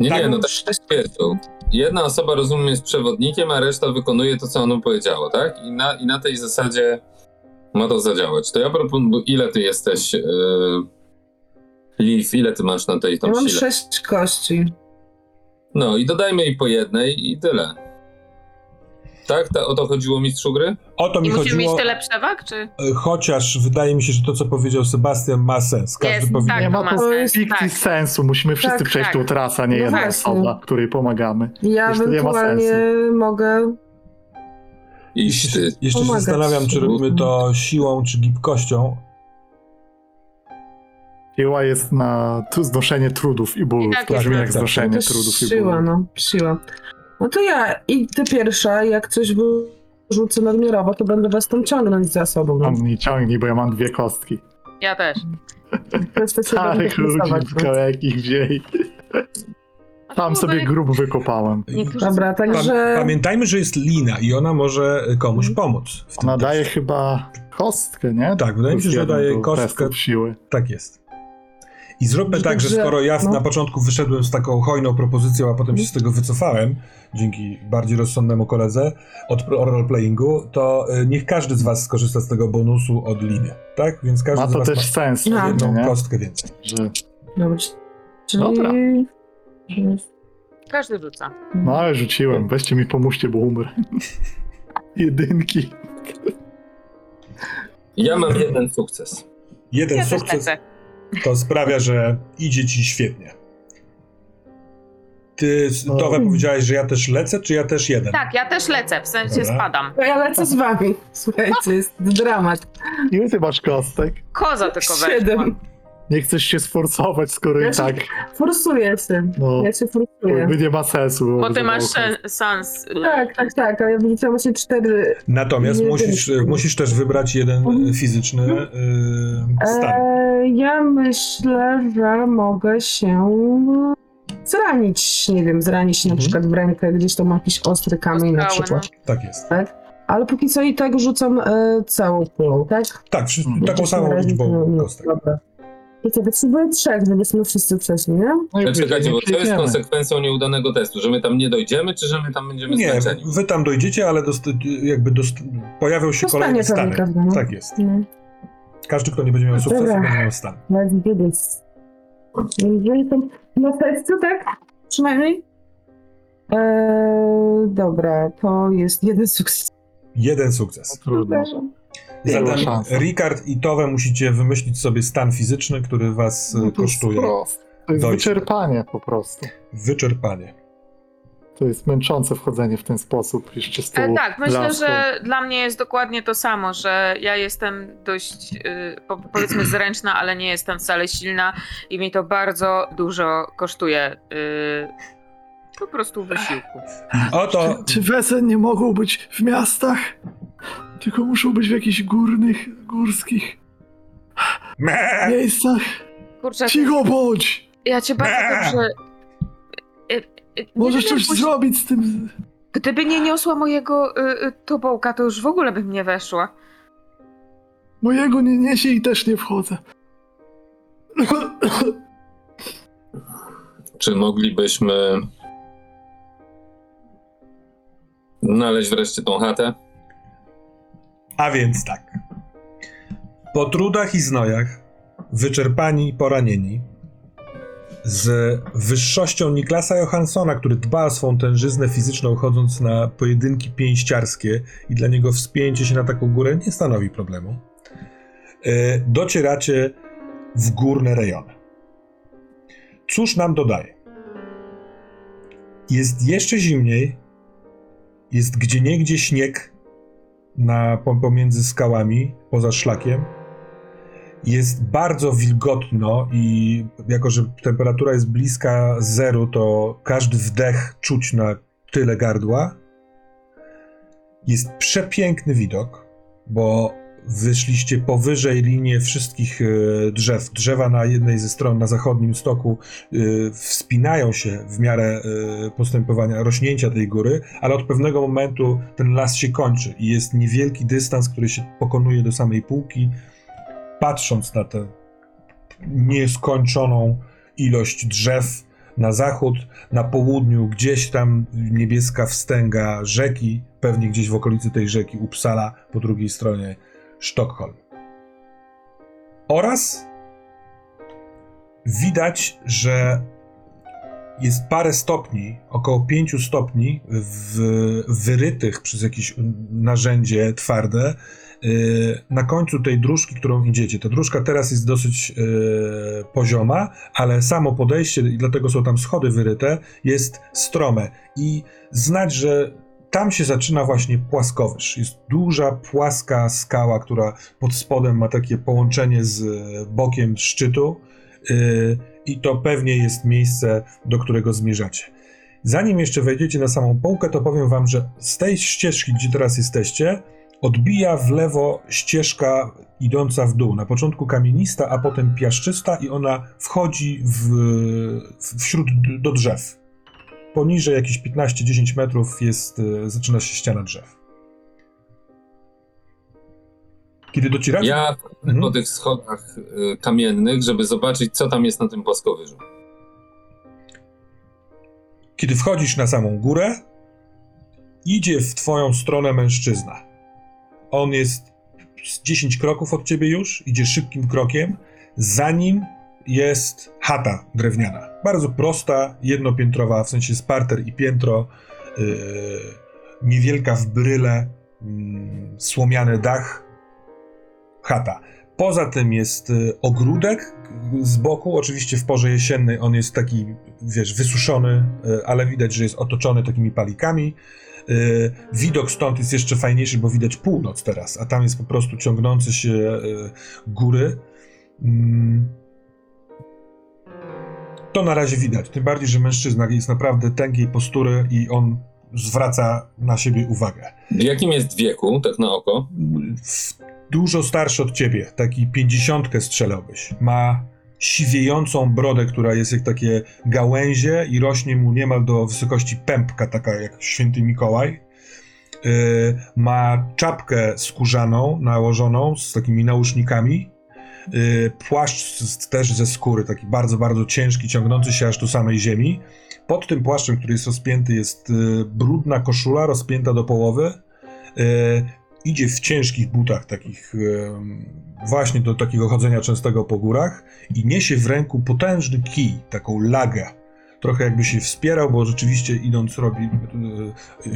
Nie,
Tak,
nie, no
no,
tak
sześć-
twierdzą. Jedna osoba, rozumiem, jest przewodnikiem, a reszta wykonuje to, co ono powiedziało, tak? I na, i na tej zasadzie ma to zadziałać. To ja proponuję, ile ty jesteś, yy, Liv, ile ty masz na tej
Ja
tą
mam
sile?
sześć kości.
No i dodajmy jej po jednej i tyle. Tak? Ta, o to chodziło mistrzu gry?
O to mi
I musimy
chodziło,
mieć tyle przewag, czy?
e, chociaż wydaje mi się, że to, co powiedział Sebastian, ma sens. Każdy
Jest,
powinien...
tak,
Nie
to
ma
ma
to
sens.
fikcji
Tak.
sensu. Musimy wszyscy
Tak,
przejść
tak.
tą trasę, a nie
No
jedna
właśnie.
osoba, której pomagamy.
Ja
ma
ewentualnie mogę.
Iść
Jeszcze, jeszcze się zastanawiam, czy robimy to siłą, czy gibkością.
Siła jest na znoszenie trudów i bólów.
I tak
to brzmi jak znoszenie
To
trudów i
siła,
bólów.
no, siła. No to ja i ty pierwsza, jak coś wyrzucę nadmiarowo, to będę was tam ciągnąć za sobą. No.
Mam nie ciągnij, bo ja mam dwie kostki.
Ja też.
Starych
będzie
ludzi
no.
ich wzięli. Tam sobie grób wykopałem.
Dobra, także...
Pamiętajmy, że jest Lina i ona może komuś pomóc. W tym
Ona daje chyba kostkę, nie?
Tak, wydaje mi się, że daje kostkę.
siły.
Tak jest. I zróbmy tak, że
dobrze,
skoro ja
no.
na początku wyszedłem z taką hojną propozycją, a potem się z tego wycofałem, dzięki bardziej rozsądnemu koledze od roleplayingu, to y, niech każdy z was skorzysta z tego bonusu od liny, tak? Więc każdy
Ma
z
to
was
też
ma
sens.
No.
jedną
nie?
kostkę więcej.
Że,
Dobra, czyli...
Dobra.
Każdy rzuca.
no ale rzuciłem. Weźcie mi pomóżcie, bo umrę. Jedynki.
Ja mam jeden sukces.
Jeden
Ja też
sukces
lecę.
To sprawia, że idzie ci świetnie. Ty,
O.
Towe, powiedziałeś, że ja też lecę, czy ja też jeden?
Tak, ja też lecę, w sensie
Dobra.
spadam.
To ja lecę z wami. Słuchajcie, jest dramat.
Ile ty masz kostek?
Koza tylko weszła.
Siedem.
Nie chcesz się sforcować, skoro
Ja
i
się-
tak
Forsuję się.
no,
Ja się forsuję.
jakby nie ma sensu.
Bo ty masz
było
szan- szans.
Tak, tak, tak, ale ja widziałam właśnie cztery.
Natomiast musisz,
wiem.
musisz też wybrać jeden
Mhm.
y, fizyczny y, stan.
Eee, ja myślę, że mogę się zranić, nie wiem, zranić się na
Mhm.
przykład w rękę, gdzieś tam ma jakiś ostry kamień na przykład.
Tak jest.
Ale póki co i tak rzucam e, całą kulą, tak?
Tak,
Mhm.
taką
na
samą
razie
liczbą
to- no,
kostek.
Dobra. I co, potrzebuję trzech, żebyśmy wszyscy przeszli, nie?
No i
Ale czekajcie, bo to jest
przejdziemy.
konsekwencją nieudanego testu, że my tam nie dojdziemy, czy że my tam będziemy
Nie,
zmęczeni?
wy tam dojdziecie, ale dost, jakby dost, pojawią się
Dostanie
kolejne
pewnie
stany.
każdy, no.
Tak jest.
No.
Każdy, kto nie będzie miał sukcesu,
Dobra.
będzie miał stan.
Let's do this. Jeżeli to na sercu, tak? Przynajmniej? Eee, dobra, to jest jeden sukces.
Jeden sukces.
Trudno.
Zatem
szansa.
Ricard i Towe musicie wymyślić sobie stan fizyczny, który was
No
e,
to jest
kosztuje
proste. To jest
dojście.
wyczerpanie po prostu.
wyczerpanie.
To jest męczące wchodzenie w ten sposób. Jeszcze z
E, tak, myślę,
laską.
że dla mnie jest dokładnie to samo, że ja jestem dość, y, po, powiedzmy, zręczna, ale nie jestem wcale silna i mi to bardzo dużo kosztuje. y, po prostu wysiłku.
Oto
Czy wesen nie mogą być w miastach? Tylko muszą być w jakichś górnych, górskich
Me!
miejscach.
Kurczę,
Cicho bądź!
ja cię bardzo dobrze... y, y, nie
Możesz coś zrobić z tym.
Gdyby nie niosła mojego y, y, tobołka, to już w ogóle bym nie weszła.
Mojego nie niesie i też nie wchodzę.
Czy moglibyśmy znaleźć wreszcie tą chatę?
A więc tak. Po trudach i znojach, wyczerpani i poranieni, z wyższością Niklasa Johanssona, który dba o swą tężyznę fizyczną, chodząc na pojedynki pięściarskie i dla niego wspięcie się na taką górę nie stanowi problemu, e, docieracie w górne rejony. Cóż nam dodaje? Jest jeszcze zimniej, jest gdzieniegdzie śnieg na, pom- pomiędzy skałami, poza szlakiem. Jest bardzo wilgotno i jako, że temperatura jest bliska zeru, to każdy wdech czuć na tyle gardła. Jest przepiękny widok, bo wyszliście powyżej linii wszystkich e, drzew. Drzewa na jednej ze stron, na zachodnim stoku, e, wspinają się w miarę e, postępowania, rośnięcia tej góry, ale od pewnego momentu ten las się kończy i jest niewielki dystans, który się pokonuje do samej półki. Patrząc na tę nieskończoną ilość drzew na zachód, na południu gdzieś tam niebieska wstęga rzeki, pewnie gdzieś w okolicy tej rzeki Uppsala, po drugiej stronie Sztokholm. Oraz widać, że jest parę stopni, około 5 stopni, w, wyrytych przez jakieś narzędzie twarde. y, Na końcu tej dróżki, którą idziecie. Ta dróżka teraz jest dosyć y, pozioma, ale samo podejście, i dlatego są tam schody wyryte, jest strome. I znać, że tam się zaczyna właśnie płaskowyż. Jest duża, płaska skała, która pod spodem ma takie połączenie z e, bokiem szczytu. y, I to pewnie jest miejsce, do którego zmierzacie. Zanim jeszcze wejdziecie na samą półkę, to powiem wam, że z tej ścieżki, gdzie teraz jesteście, odbija w lewo ścieżka idąca w dół. Na początku kamienista, a potem piaszczysta, i ona wchodzi w, wśród do drzew. Poniżej jakieś 15-10 metrów jest, e, zaczyna się ściana drzew. Kiedy docieracie...
Ja
Mhm.
po tych schodach y, kamiennych, żeby zobaczyć, co tam jest na tym płaskowyżu.
Kiedy wchodzisz na samą górę, idzie w twoją stronę mężczyzna. On jest z 10 kroków od ciebie już, idzie szybkim krokiem. Za nim jest chata drewniana. Bardzo prosta, jednopiętrowa, w sensie jest parter i piętro. Yy, niewielka w bryle, mm, słomiany dach. Chata. Poza tym jest y, ogródek z boku, oczywiście w porze jesiennej on jest taki, wiesz, wysuszony, y, ale widać, że jest otoczony takimi palikami. Y, Widok stąd jest jeszcze fajniejszy, bo widać północ teraz, a tam jest po prostu ciągnące się y, góry. To na razie widać, tym bardziej, że mężczyzna jest naprawdę tęgiej postury i on zwraca na siebie uwagę
jakim jest wieku, tak na oko?
dużo starszy od ciebie, taki pięćdziesiątkę strzelałbyś. Ma siwiejącą brodę, która jest jak takie gałęzie i rośnie mu niemal do wysokości pępka, taka jak święty Mikołaj. Yy, ma czapkę skórzaną, nałożoną z takimi nausznikami. Yy, płaszcz też ze skóry, taki bardzo, bardzo ciężki, ciągnący się aż do samej ziemi. Pod tym płaszczem, który jest rozpięty, jest yy, brudna koszula, rozpięta do połowy. Yy, idzie w ciężkich butach, takich właśnie do takiego chodzenia częstego po górach i niesie w ręku potężny kij, taką lagę. Trochę jakby się wspierał, bo rzeczywiście idąc robi,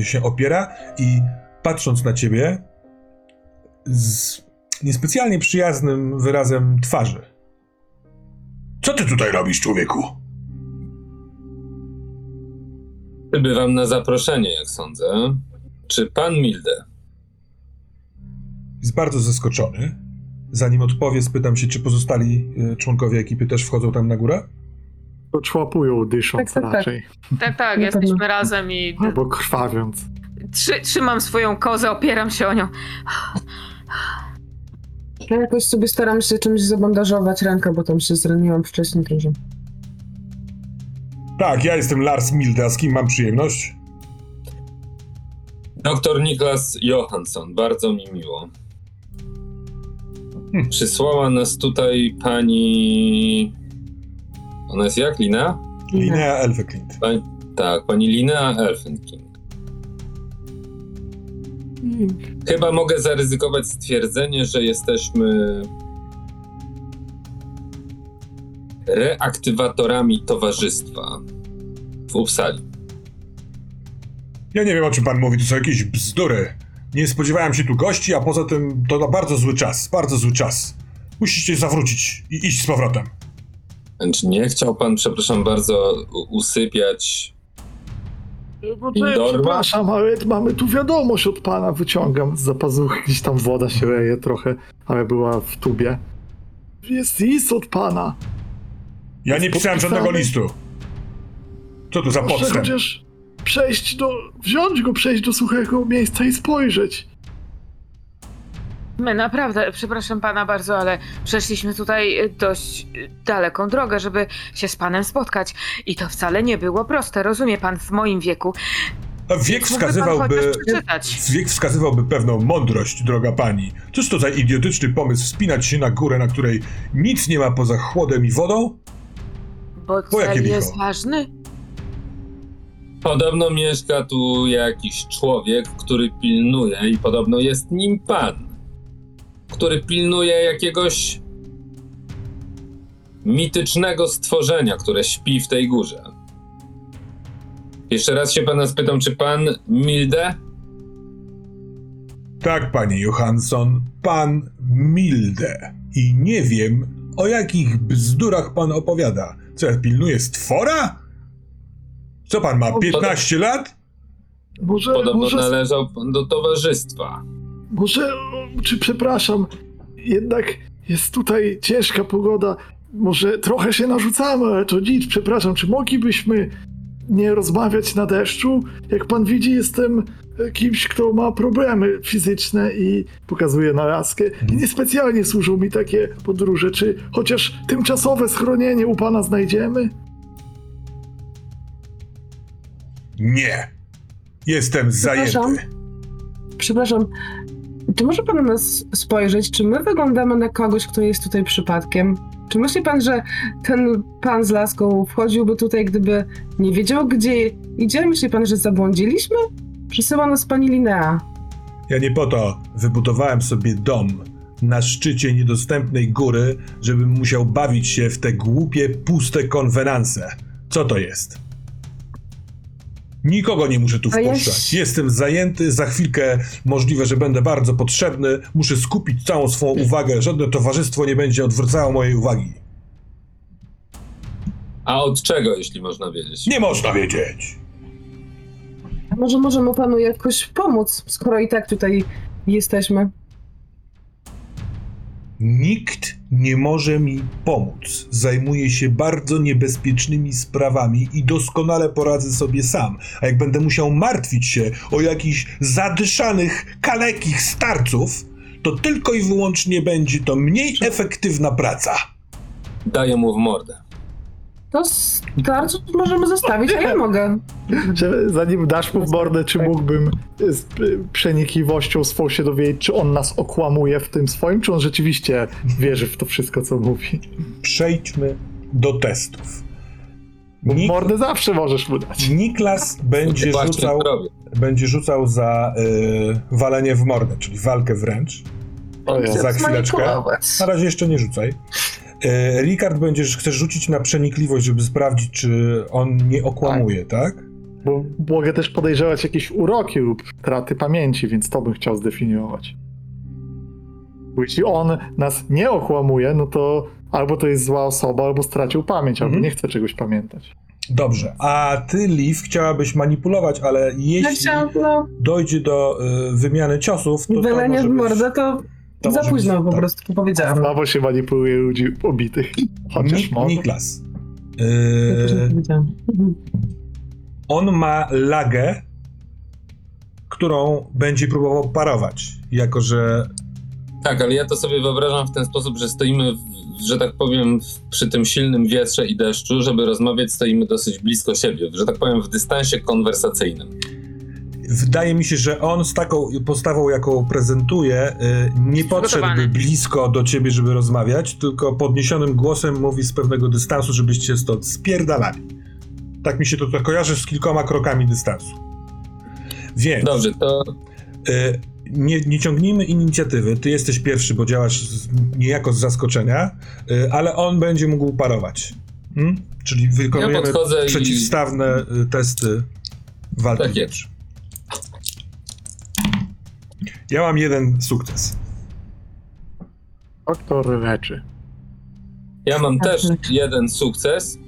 się opiera i patrząc na ciebie z niespecjalnie przyjaznym wyrazem twarzy. Co ty tutaj robisz, człowieku?
Przybywam na zaproszenie, jak sądzę. Czy pan Milde?
Jest bardzo zaskoczony. Zanim odpowie, spytam się, czy pozostali e, członkowie ekipy też wchodzą tam na górę?
To człapują, dysząc
Tak, tak, tak.
raczej.
Tak, tak, jesteśmy razem i
Albo krwawiąc.
trzy, trzymam swoją kozę, opieram się o nią.
Ja jakoś sobie staram się czymś zabandażować rękę, bo tam się zraniłam wcześniej dużo.
Tak, ja jestem Lars Milde, a z kim mam przyjemność?
Doktor Niklas Johansson, bardzo mi miło.
Hmm.
Przysłała nas tutaj pani. Ona jest jak? Lina?
Linnea Elfeklint.
Pani... Tak, pani Linea Elfenking. Chyba mogę zaryzykować stwierdzenie, że jesteśmy reaktywatorami towarzystwa w Uppsali.
Ja nie wiem, o czym pan mówi, to są jakieś bzdury. Nie spodziewałem się tu gości, a poza tym to na bardzo zły czas, bardzo zły czas. Musicie zawrócić i iść z powrotem.
Wręcz nie chciał pan, przepraszam bardzo, usypiać.
Bo to,
Indorma?
przepraszam, ale mamy tu wiadomość od pana. Wyciągam z zapazuchy, gdzieś tam woda się leje trochę, ale była w tubie. Jest list od pana.
Ja nie pisałem żadnego listu. Co to za
Proszę
podstęp?
chociaż przejść do... wziąć go, przejść do suchego miejsca i spojrzeć.
My naprawdę, przepraszam pana bardzo, ale przeszliśmy tutaj y, dość y, daleką drogę, żeby się z panem spotkać. I to wcale nie było proste, rozumie pan, w moim wieku.
A Wiek wskazywałby... Wiek wskazywałby pewną mądrość, droga pani. Cóż to za idiotyczny pomysł wspinać się na górę, na której nic nie ma poza chłodem i wodą?
Bo
Po
cel
licho?
jest ważny.
Podobno mieszka tu jakiś człowiek, który pilnuje, i podobno jest nim pan, który pilnuje jakiegoś mitycznego stworzenia, które śpi w tej górze. Jeszcze raz się pana spytam, czy pan Milde?
Tak, panie Johansson, pan Milde. I nie wiem, o jakich bzdurach pan opowiada. Co, ja pilnuję stwora? Co pan ma, 15 lat?
Może,
Podobno
może,
należał pan do towarzystwa.
może, czy przepraszam, jednak jest tutaj ciężka pogoda. Może trochę się narzucamy, ale to nic, przepraszam, czy moglibyśmy nie rozmawiać na deszczu? Jak pan widzi, jestem kimś, kto ma problemy fizyczne i pokazuje na laskę. I niespecjalnie służą mi takie podróże. Czy chociaż tymczasowe schronienie u pana znajdziemy?
Nie. Jestem
Przepraszam.
zajęty.
Przepraszam, czy może pan na nas spojrzeć, czy my wyglądamy na kogoś, kto jest tutaj przypadkiem? Czy myśli pan, że ten pan z laską wchodziłby tutaj, gdyby nie wiedział, gdzie idzie? Myśli pan, że zabłądziliśmy? Przysyła nas pani Linea.
Ja nie po to wybudowałem sobie dom na szczycie niedostępnej góry, żebym musiał bawić się w te głupie, puste konwenanse. Co to jest? Nikogo nie muszę tu wpuszczać. Jestem zajęty, za chwilkę możliwe, że będę bardzo potrzebny. Muszę skupić całą swą uwagę. Żadne towarzystwo nie będzie odwracało mojej uwagi.
A od czego, jeśli można wiedzieć?
Nie można wiedzieć.
A może możemy panu jakoś pomóc, skoro i tak tutaj jesteśmy?
Nikt nie może mi pomóc. Zajmuję się bardzo niebezpiecznymi sprawami i doskonale poradzę sobie sam. A jak będę musiał martwić się o jakichś zadyszanych, kalekich starców, to tylko i wyłącznie będzie to mniej efektywna praca.
Daję mu w mordę.
To starców możemy zostawić, a ja mogę.
Że zanim dasz mu w mordę, czy mógłbym z y, przenikliwością swą się dowiedzieć, czy on nas okłamuje w tym swoim, czy on rzeczywiście wierzy w to wszystko, co mówi?
Przejdźmy do testów. Nik-
mordę zawsze możesz mu dać.
Niklas będzie rzucał, będzie rzucał za y, walenie w mordę, czyli walkę wręcz.
O ja.
Za chwileczkę. Na razie jeszcze nie rzucaj. E, Rikard, będziesz, chcesz rzucić na przenikliwość, żeby sprawdzić, czy on nie okłamuje, tak?
Bo mogę też podejrzewać jakieś uroki lub traty pamięci, więc to bym chciał zdefiniować. Bo jeśli on nas nie okłamuje, no to albo to jest zła osoba, albo stracił pamięć, albo
Mhm.
nie chce czegoś pamiętać.
Dobrze. A ty, Liv, chciałabyś manipulować, ale jeśli
chciałam, no,
dojdzie do y, wymiany ciosów, to to
wylenie
może
w
być-
mordę to,
to
za późno
być-
po
tak.
prostu powiedziałam.
Słabo się manipuluje ludzi obitych. Chociaż
Nik-. Niklas.
Ja też nie
Y,
powiedziałam. Mhm.
on ma lagę, którą będzie próbował parować, jako że
Tak, ale ja to sobie wyobrażam w ten sposób, że stoimy, w, że tak powiem, przy tym silnym wietrze i deszczu, żeby rozmawiać, stoimy dosyć blisko siebie, że tak powiem, w dystansie konwersacyjnym.
Wydaje mi się, że on z taką postawą, jaką prezentuje, y, nie podszedłby blisko do ciebie, żeby rozmawiać, tylko podniesionym głosem mówi z pewnego dystansu, żebyście stąd spierdalali. Tak mi się to, to kojarzy z kilkoma krokami dystansu. Więc
Dobrze, to
y, nie, nie ciągnijmy inicjatywy. Ty jesteś pierwszy, bo działasz z, niejako z zaskoczenia, y, ale on będzie mógł parować. Hmm? Czyli wykonujemy
podchodzę i-
przeciwstawne y, testy walki.
Tak
Ja mam jeden sukces.
Doktor leczy.
ja mam
Tak,
też
tak.
jeden sukces,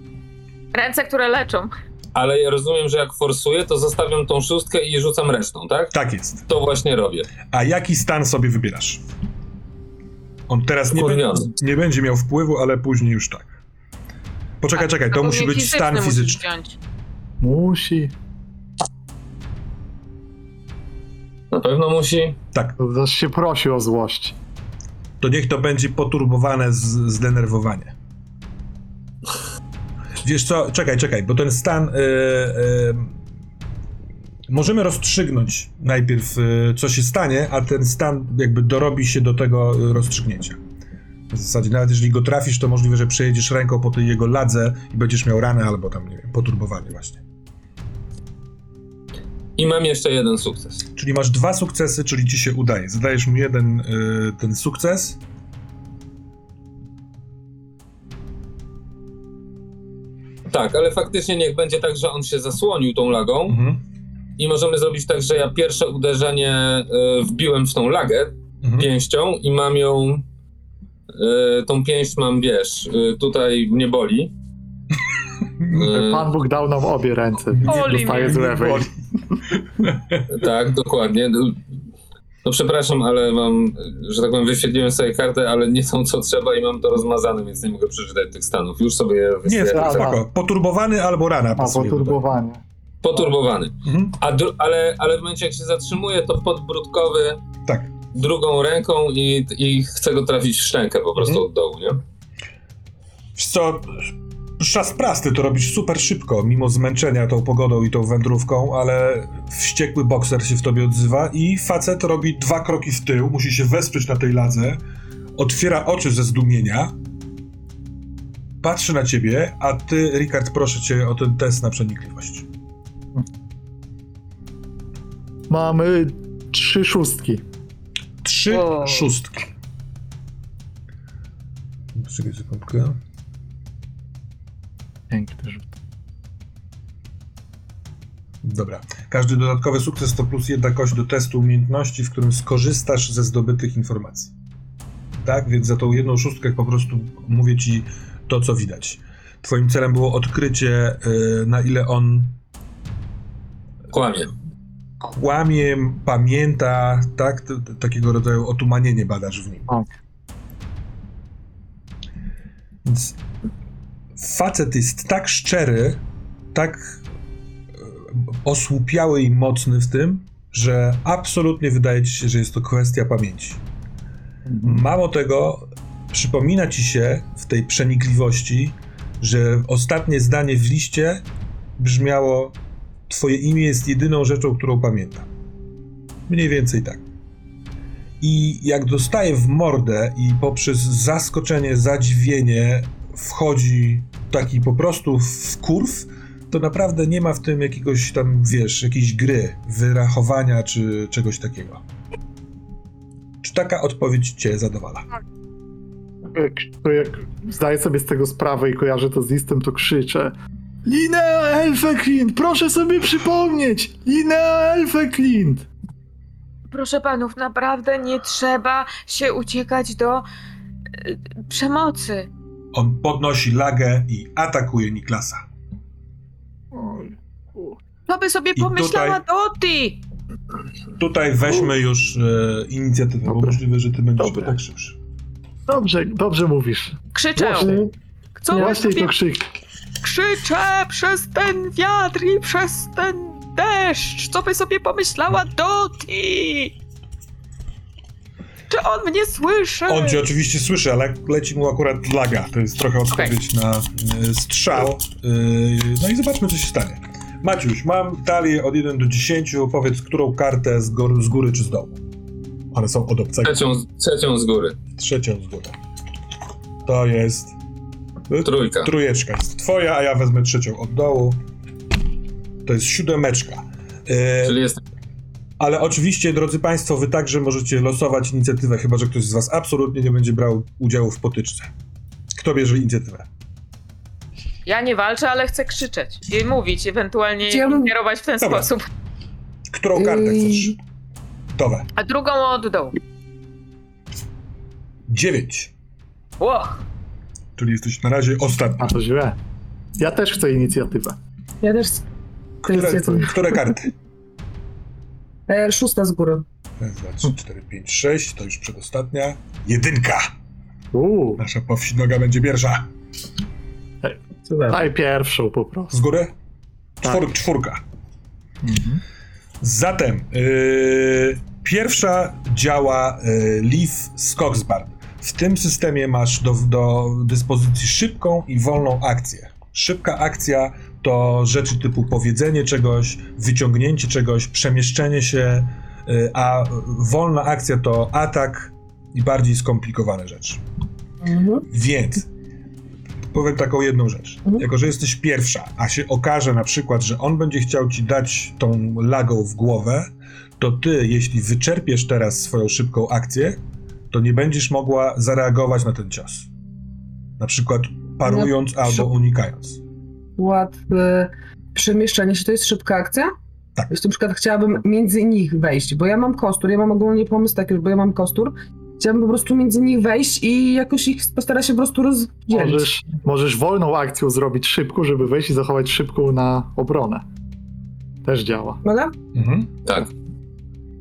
Ręce, które leczą.
ale ja rozumiem, że jak forsuję, to zostawiam tą szóstkę i rzucam resztą, tak?
Tak jest.
To właśnie robię.
A jaki stan sobie wybierasz? On teraz nie,
Wkurwiony.
będzie, nie będzie miał wpływu, ale później już tak. Poczekaj, czekaj, to
A
musi być stan
musisz
fizyczny.
wziąć.
Musi.
Na pewno musi.
Tak,
To też się prosi o złość.
to niech to będzie poturbowane z, zdenerwowanie. Wiesz co, czekaj, czekaj, bo ten stan. y, y, możemy rozstrzygnąć najpierw, y, co się stanie, a ten stan jakby dorobi się do tego y, rozstrzygnięcia. W zasadzie, nawet jeżeli go trafisz, to możliwe, że przejedziesz ręką po tej jego ladze i będziesz miał ranę albo tam, nie wiem, poturbowanie właśnie.
I mam jeszcze jeden sukces.
Czyli masz dwa sukcesy, czyli ci się udaje. Zadajesz mu jeden y, ten sukces.
Tak, ale faktycznie niech będzie tak, że on się zasłonił tą lagą
Mhm.
i możemy zrobić tak, że ja pierwsze uderzenie y, wbiłem w tą lagę
Mhm.
pięścią i mam ją. y, tą pięść mam, wiesz, y, tutaj mnie boli.
Pan Bóg dał nam obie ręce, więc
Boli
dostaję
mnie.
z lewej.
Tak, dokładnie. No, No przepraszam, ale mam, że tak powiem, wyświetliłem sobie kartę, ale nie tą co trzeba i mam to rozmazane, więc nie mogę przeczytać tych stanów. Już sobie je
Nie,
wysyłam.
tak.
spoko. Poturbowany albo rana
A,
pasuje tutaj.
Poturbowany.
Mhm.
A dru- ale, ale w momencie jak się zatrzymuje, to podbródkowy
Tak.
drugą ręką i, i chcę go trafić w szczękę po prostu
Mhm.
od dołu, nie?
Wiesz co, szas prasty to robisz super szybko, mimo zmęczenia tą pogodą i tą wędrówką, ale wściekły bokser się w tobie odzywa i facet robi dwa kroki w tył, musi się wesprzeć na tej ladze, otwiera oczy ze zdumienia, patrzy na ciebie, a ty, Rikard, proszę cię o ten test na przenikliwość.
Mamy trzy szóstki.
Trzy
O.
szóstki. Czekaj sekundkę.
Piękny rzut.
Dobra. Każdy dodatkowy sukces to plus jedna kość do testu umiejętności, w którym skorzystasz ze zdobytych informacji. Tak? Więc za tą jedną szóstkę po prostu mówię ci to, co widać. Twoim celem było odkrycie, y, na ile on
Kłamie.
kłamie, pamięta, tak? Takiego rodzaju otumanienie badasz w nim.
Ok.
Więc facet jest tak szczery, tak e, osłupiały i mocny w tym, że absolutnie wydaje ci się, że jest to kwestia pamięci.
Mhm.
Mało tego, przypomina ci się w tej przenikliwości, że ostatnie zdanie w liście brzmiało: Twoje imię jest jedyną rzeczą, którą pamiętam. Mniej więcej tak. I jak dostaje w mordę i poprzez zaskoczenie, zadziwienie wchodzi taki po prostu w kurw, to naprawdę nie ma w tym jakiegoś tam, wiesz, jakiejś gry, wyrachowania czy czegoś takiego. Czy taka odpowiedź cię zadowala?
Jak, to jak zdaję sobie z tego sprawę i kojarzę to z listem, to krzyczę Linea Elfeklint, proszę sobie przypomnieć! Linea Elfeklint!
Proszę panów, naprawdę nie trzeba się uciekać do y, przemocy.
On podnosi lagę i atakuje Niklasa.
To by sobie
I
pomyślała
tutaj-
Doty.
Tutaj weźmy już e, inicjatywę, bo
Dobra.
możliwe, że ty będziesz
Dobra.
tak szybszy.
Dobrze, dobrze mówisz.
Krzyczę.
Głośniej,
Co wy
głośniej
sobie
to krzyk.
krzyczę przez ten wiatr i przez ten deszcz. Co by sobie pomyślała Doty? Czy on mnie słyszy?
On cię oczywiście słyszy, ale leci mu akurat laga. To jest trochę odpowiedź na e, strzał. E, no i zobaczmy, co się stanie. Maciuś, mam talię od 1 do 10. Powiedz, którą kartę z, gór, z góry czy z dołu. One są od obcego.
Trzecią, trzecią z góry.
Trzecią z góry. To jest.
Trójka.
Trójeczka jest twoja, a ja wezmę trzecią od dołu. To jest siódemeczka. E,
Czyli jest
ale oczywiście, drodzy Państwo, wy także możecie losować inicjatywę, chyba że ktoś z Was absolutnie nie będzie brał udziału w potyczce. Kto bierze inicjatywę?
Ja nie walczę, ale chcę krzyczeć i mówić, ewentualnie
Ja bym-
kierować w ten
Dobra.
sposób.
Którą kartę
Yy.
chcesz? Towe.
A drugą od dołu.
Dziewięć.
Ło,
Czyli jesteś na razie ostatni.
A to źle. Ja też chcę inicjatywę.
Ja też.
Które,
inicjatywę.
które karty?
E, szósta z góry.
Raz, dwa, trzy, cztery, pięć, sześć. To już przedostatnia. Jedynka.
Uuu,
Nasza powsinoga będzie pierwsza.
Super.
daj pierwszą po prostu.
Z góry?
Tak.
Czwór, czwórka.
Mhm.
Zatem yy, pierwsza działa yy, Leaf Skogsbard. W tym systemie masz do, do dyspozycji szybką i wolną akcję. Szybka akcja to rzeczy typu powiedzenie czegoś, wyciągnięcie czegoś, przemieszczenie się, yy, a wolna akcja to atak i bardziej skomplikowane rzeczy.
Mhm.
Więc powiem taką jedną rzecz.
Mhm.
Jako, że jesteś pierwsza, a się okaże na przykład, że on będzie chciał ci dać tą lagą w głowę, to ty, jeśli wyczerpiesz teraz swoją szybką akcję, to nie będziesz mogła zareagować na ten cios. Na przykład parując
No,
albo unikając.
łatwe przemieszczenie się, to jest szybka akcja?
Tak.
Jeśli na przykład chciałabym między nich wejść, bo ja mam kostur, ja mam ogólnie pomysł taki, bo ja mam kostur, chciałabym po prostu między nich wejść i jakoś ich postara się po prostu rozdzielić.
Możesz, możesz wolną akcją zrobić szybką, żeby wejść i zachować szybką na obronę. Też działa.
Mogę?
Mhm.
Tak.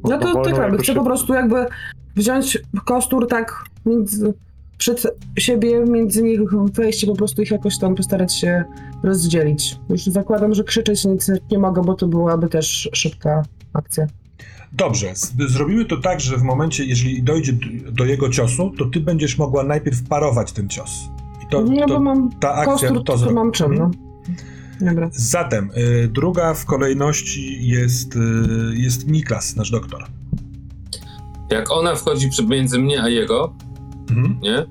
No to tak robię.
jako
Chcę po prostu jakby wziąć kostur tak między, przed siebie, między nich wejść i po prostu ich jakoś tam postarać się rozdzielić. Już zakładam, że krzyczeć nic nie mogę, bo to byłaby też szybka akcja.
Dobrze, zrobimy to tak, że w momencie, jeżeli dojdzie do jego ciosu, to ty będziesz mogła najpierw parować ten cios. I to,
nie,
to
bo mam
ta akcja
kostur,
to
to, mam czym, no. Dobra.
Zatem, y, druga w kolejności jest, y, jest Niklas, nasz doktor.
Jak ona wchodzi między mnie a jego,
Mhm.
nie?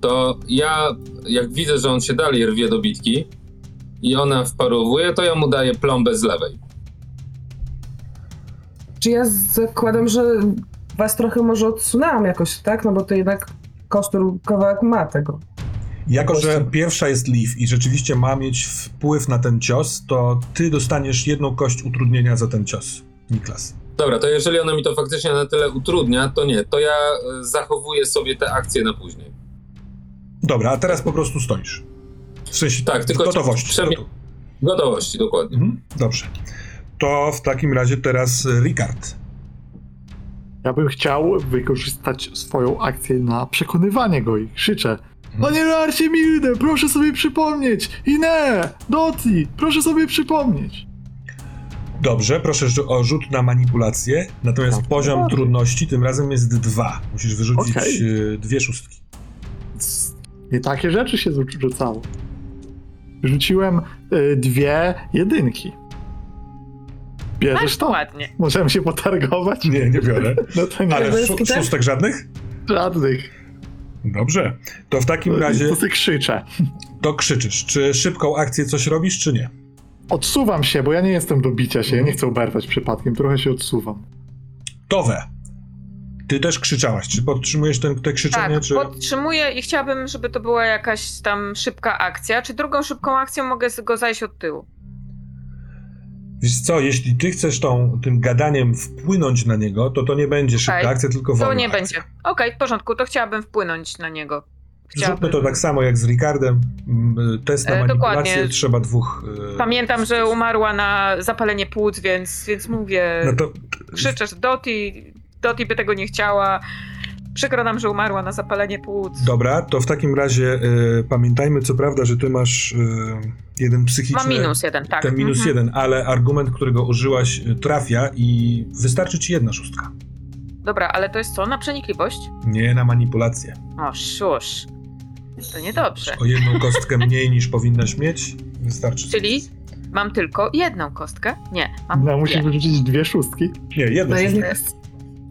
To ja, jak widzę, że on się dalej rwie do bitki i ona wparowuje, to ja mu daję plombę z lewej.
Czy ja zakładam, że was trochę może odsunęłam jakoś, tak? No bo to jednak kostur kawałek ma tego.
Jako, że pierwsza jest Leaf i rzeczywiście ma mieć wpływ na ten cios, to ty dostaniesz jedną kość utrudnienia za ten cios, Niklas.
Dobra, to jeżeli ona mi to faktycznie na tyle utrudnia, to nie, to ja e, zachowuję sobie te akcje na później.
Dobra, a teraz po prostu stoisz. W sensie
Tak, tylko
gotowości.
przemie-
gotow-
Gotowości, dokładnie.
Mhm. Dobrze. To w takim razie teraz y, Ricard.
Ja bym chciał wykorzystać swoją akcję na przekonywanie go i krzyczę Panie Larcie Milde, proszę sobie przypomnieć! Ine! Doti, proszę sobie przypomnieć!
Dobrze, proszę że- o rzut na manipulację, natomiast
Tak,
poziom
bardzo.
trudności tym razem jest dwa. Musisz wyrzucić
Okej.
y, dwie szóstki.
I takie rzeczy się rzu- rzucało. Rzuciłem y, dwie jedynki. Bierzesz to?
Ładnie.
Możemy się potargować?
Nie, nie biorę.
No to nie,
Ale szó- szóstek żadnych?
żadnych.
Dobrze. To w takim razie
To sobie krzyczę.
to krzyczysz. Czy szybką akcję coś robisz, czy nie?
Odsuwam się, bo ja nie jestem do bicia się, ja nie chcę oberwać przypadkiem, trochę się odsuwam.
Towe. Ty też krzyczałaś. Czy podtrzymujesz ten, te krzyczenie,
Tak,
czy...
podtrzymuję i chciałabym, żeby to była jakaś tam szybka akcja. Czy drugą szybką akcją mogę go zajść od tyłu?
Wiesz co, jeśli ty chcesz tą, tym gadaniem wpłynąć na niego, to to nie będzie szybka
Okej.
akcja, tylko
To
wolna
nie
akcja.
będzie. Okej, w porządku, to chciałabym wpłynąć na niego.
Zróbmy to tak samo jak z Ricardem. Mm, Test na
E,
manipulację,
dokładnie.
trzeba dwóch... e,
Pamiętam, że umarła na zapalenie płuc, więc, więc mówię,
No to
krzyczesz Doti, Doti by tego nie chciała. Przykro nam, że umarła na zapalenie płuc.
Dobra, to w takim razie e, pamiętajmy, co prawda, że ty masz e, jeden psychiczny.
Mam minus jeden, tak.
Ten minus
Mhm.
jeden, ale argument, którego użyłaś, e, trafia i wystarczy ci jedna szóstka.
Dobra, ale to jest co? Na przenikliwość?
Nie na manipulację.
O, szusz. To niedobrze.
O jedną kostkę mniej niż powinnaś mieć, wystarczy.
Czyli mam tylko jedną kostkę? Nie, mam
No, musisz
dwie.
wyrzucić dwie szóstki.
Nie, jedna
To
szóstka.
jest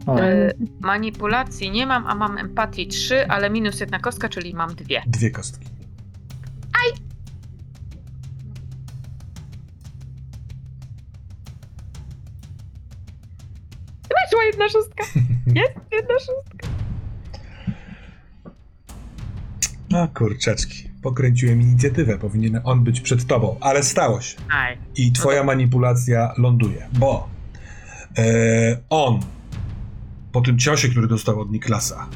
A,
E, manipulacji nie mam, a mam empatii 3, ale minus jedna kostka, czyli mam dwie.
Dwie kostki.
Weszła jedna szóstka. Jest jedna szóstka.
A kurczaczki, pokręciłem inicjatywę, powinien on być przed tobą, ale stało się.
Aj.
I twoja manipulacja ląduje, bo e, on po tym ciosie, który dostał od Niklasa,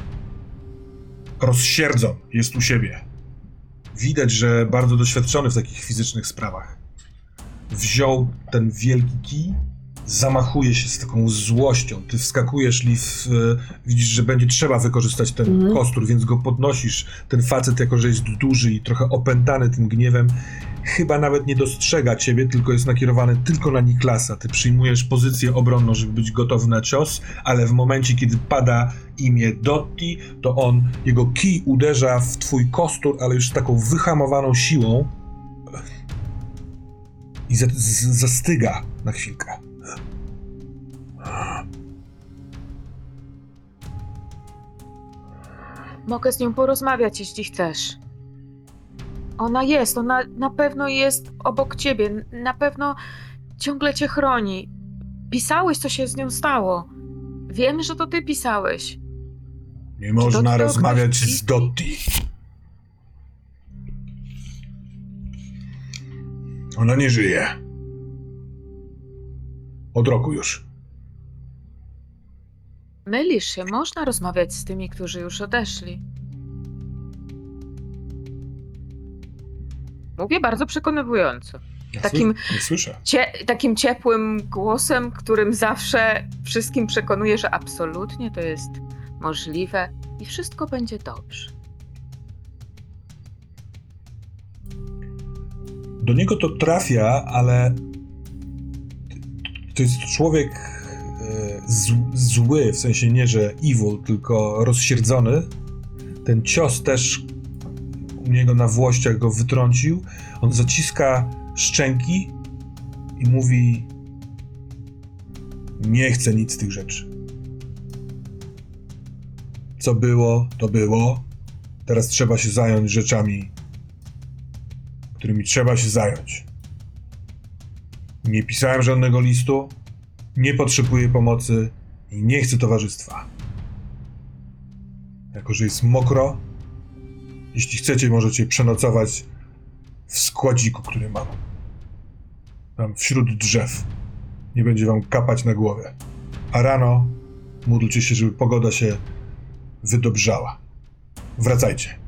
rozsierdzon jest u siebie. Widać, że bardzo doświadczony w takich fizycznych sprawach. Wziął ten wielki kij, zamachuje się z taką złością. Ty wskakujesz, Liv, e, widzisz, że będzie trzeba wykorzystać ten
Mhm.
kostur, więc go podnosisz. Ten facet, jako że jest duży i trochę opętany tym gniewem, chyba nawet nie dostrzega ciebie, tylko jest nakierowany tylko na Niklasa. Ty przyjmujesz pozycję obronną, żeby być gotowy na cios, ale w momencie, kiedy pada imię Dotti, to on, jego kij uderza w twój kostur, ale już z taką wyhamowaną siłą i zastyga na chwilkę.
Mogę z nią porozmawiać, jeśli chcesz. Ona jest, ona na pewno jest obok ciebie, na pewno ciągle cię chroni. Pisałeś, co się z nią stało. Wiem, że to ty pisałeś.
Nie można rozmawiać
określi-
z Dotti. Ona nie żyje. Od roku już.
Mylisz się, można rozmawiać z tymi, którzy już odeszli. Mówię bardzo przekonywująco.
Ja
Takim-
słyszę.
Cie, takim ciepłym głosem, którym zawsze wszystkim przekonuje, że absolutnie to jest możliwe i wszystko będzie dobrze.
Do niego to trafia, ale to jest człowiek z- zły, w sensie nie, że evil, tylko rozsierdzony. Ten cios też u niego na włościach go wytrącił. On zaciska szczęki i mówi: Nie chcę nic z tych rzeczy. Co było, to było. Teraz trzeba się zająć rzeczami, którymi trzeba się zająć. Nie pisałem żadnego listu, nie potrzebuję pomocy i nie chcę towarzystwa. Jako, że jest mokro, jeśli chcecie, możecie przenocować w składziku, który mam. Tam wśród drzew. Nie będzie wam kapać na głowę. A rano módlcie się, żeby pogoda się wydobrzała. Wracajcie.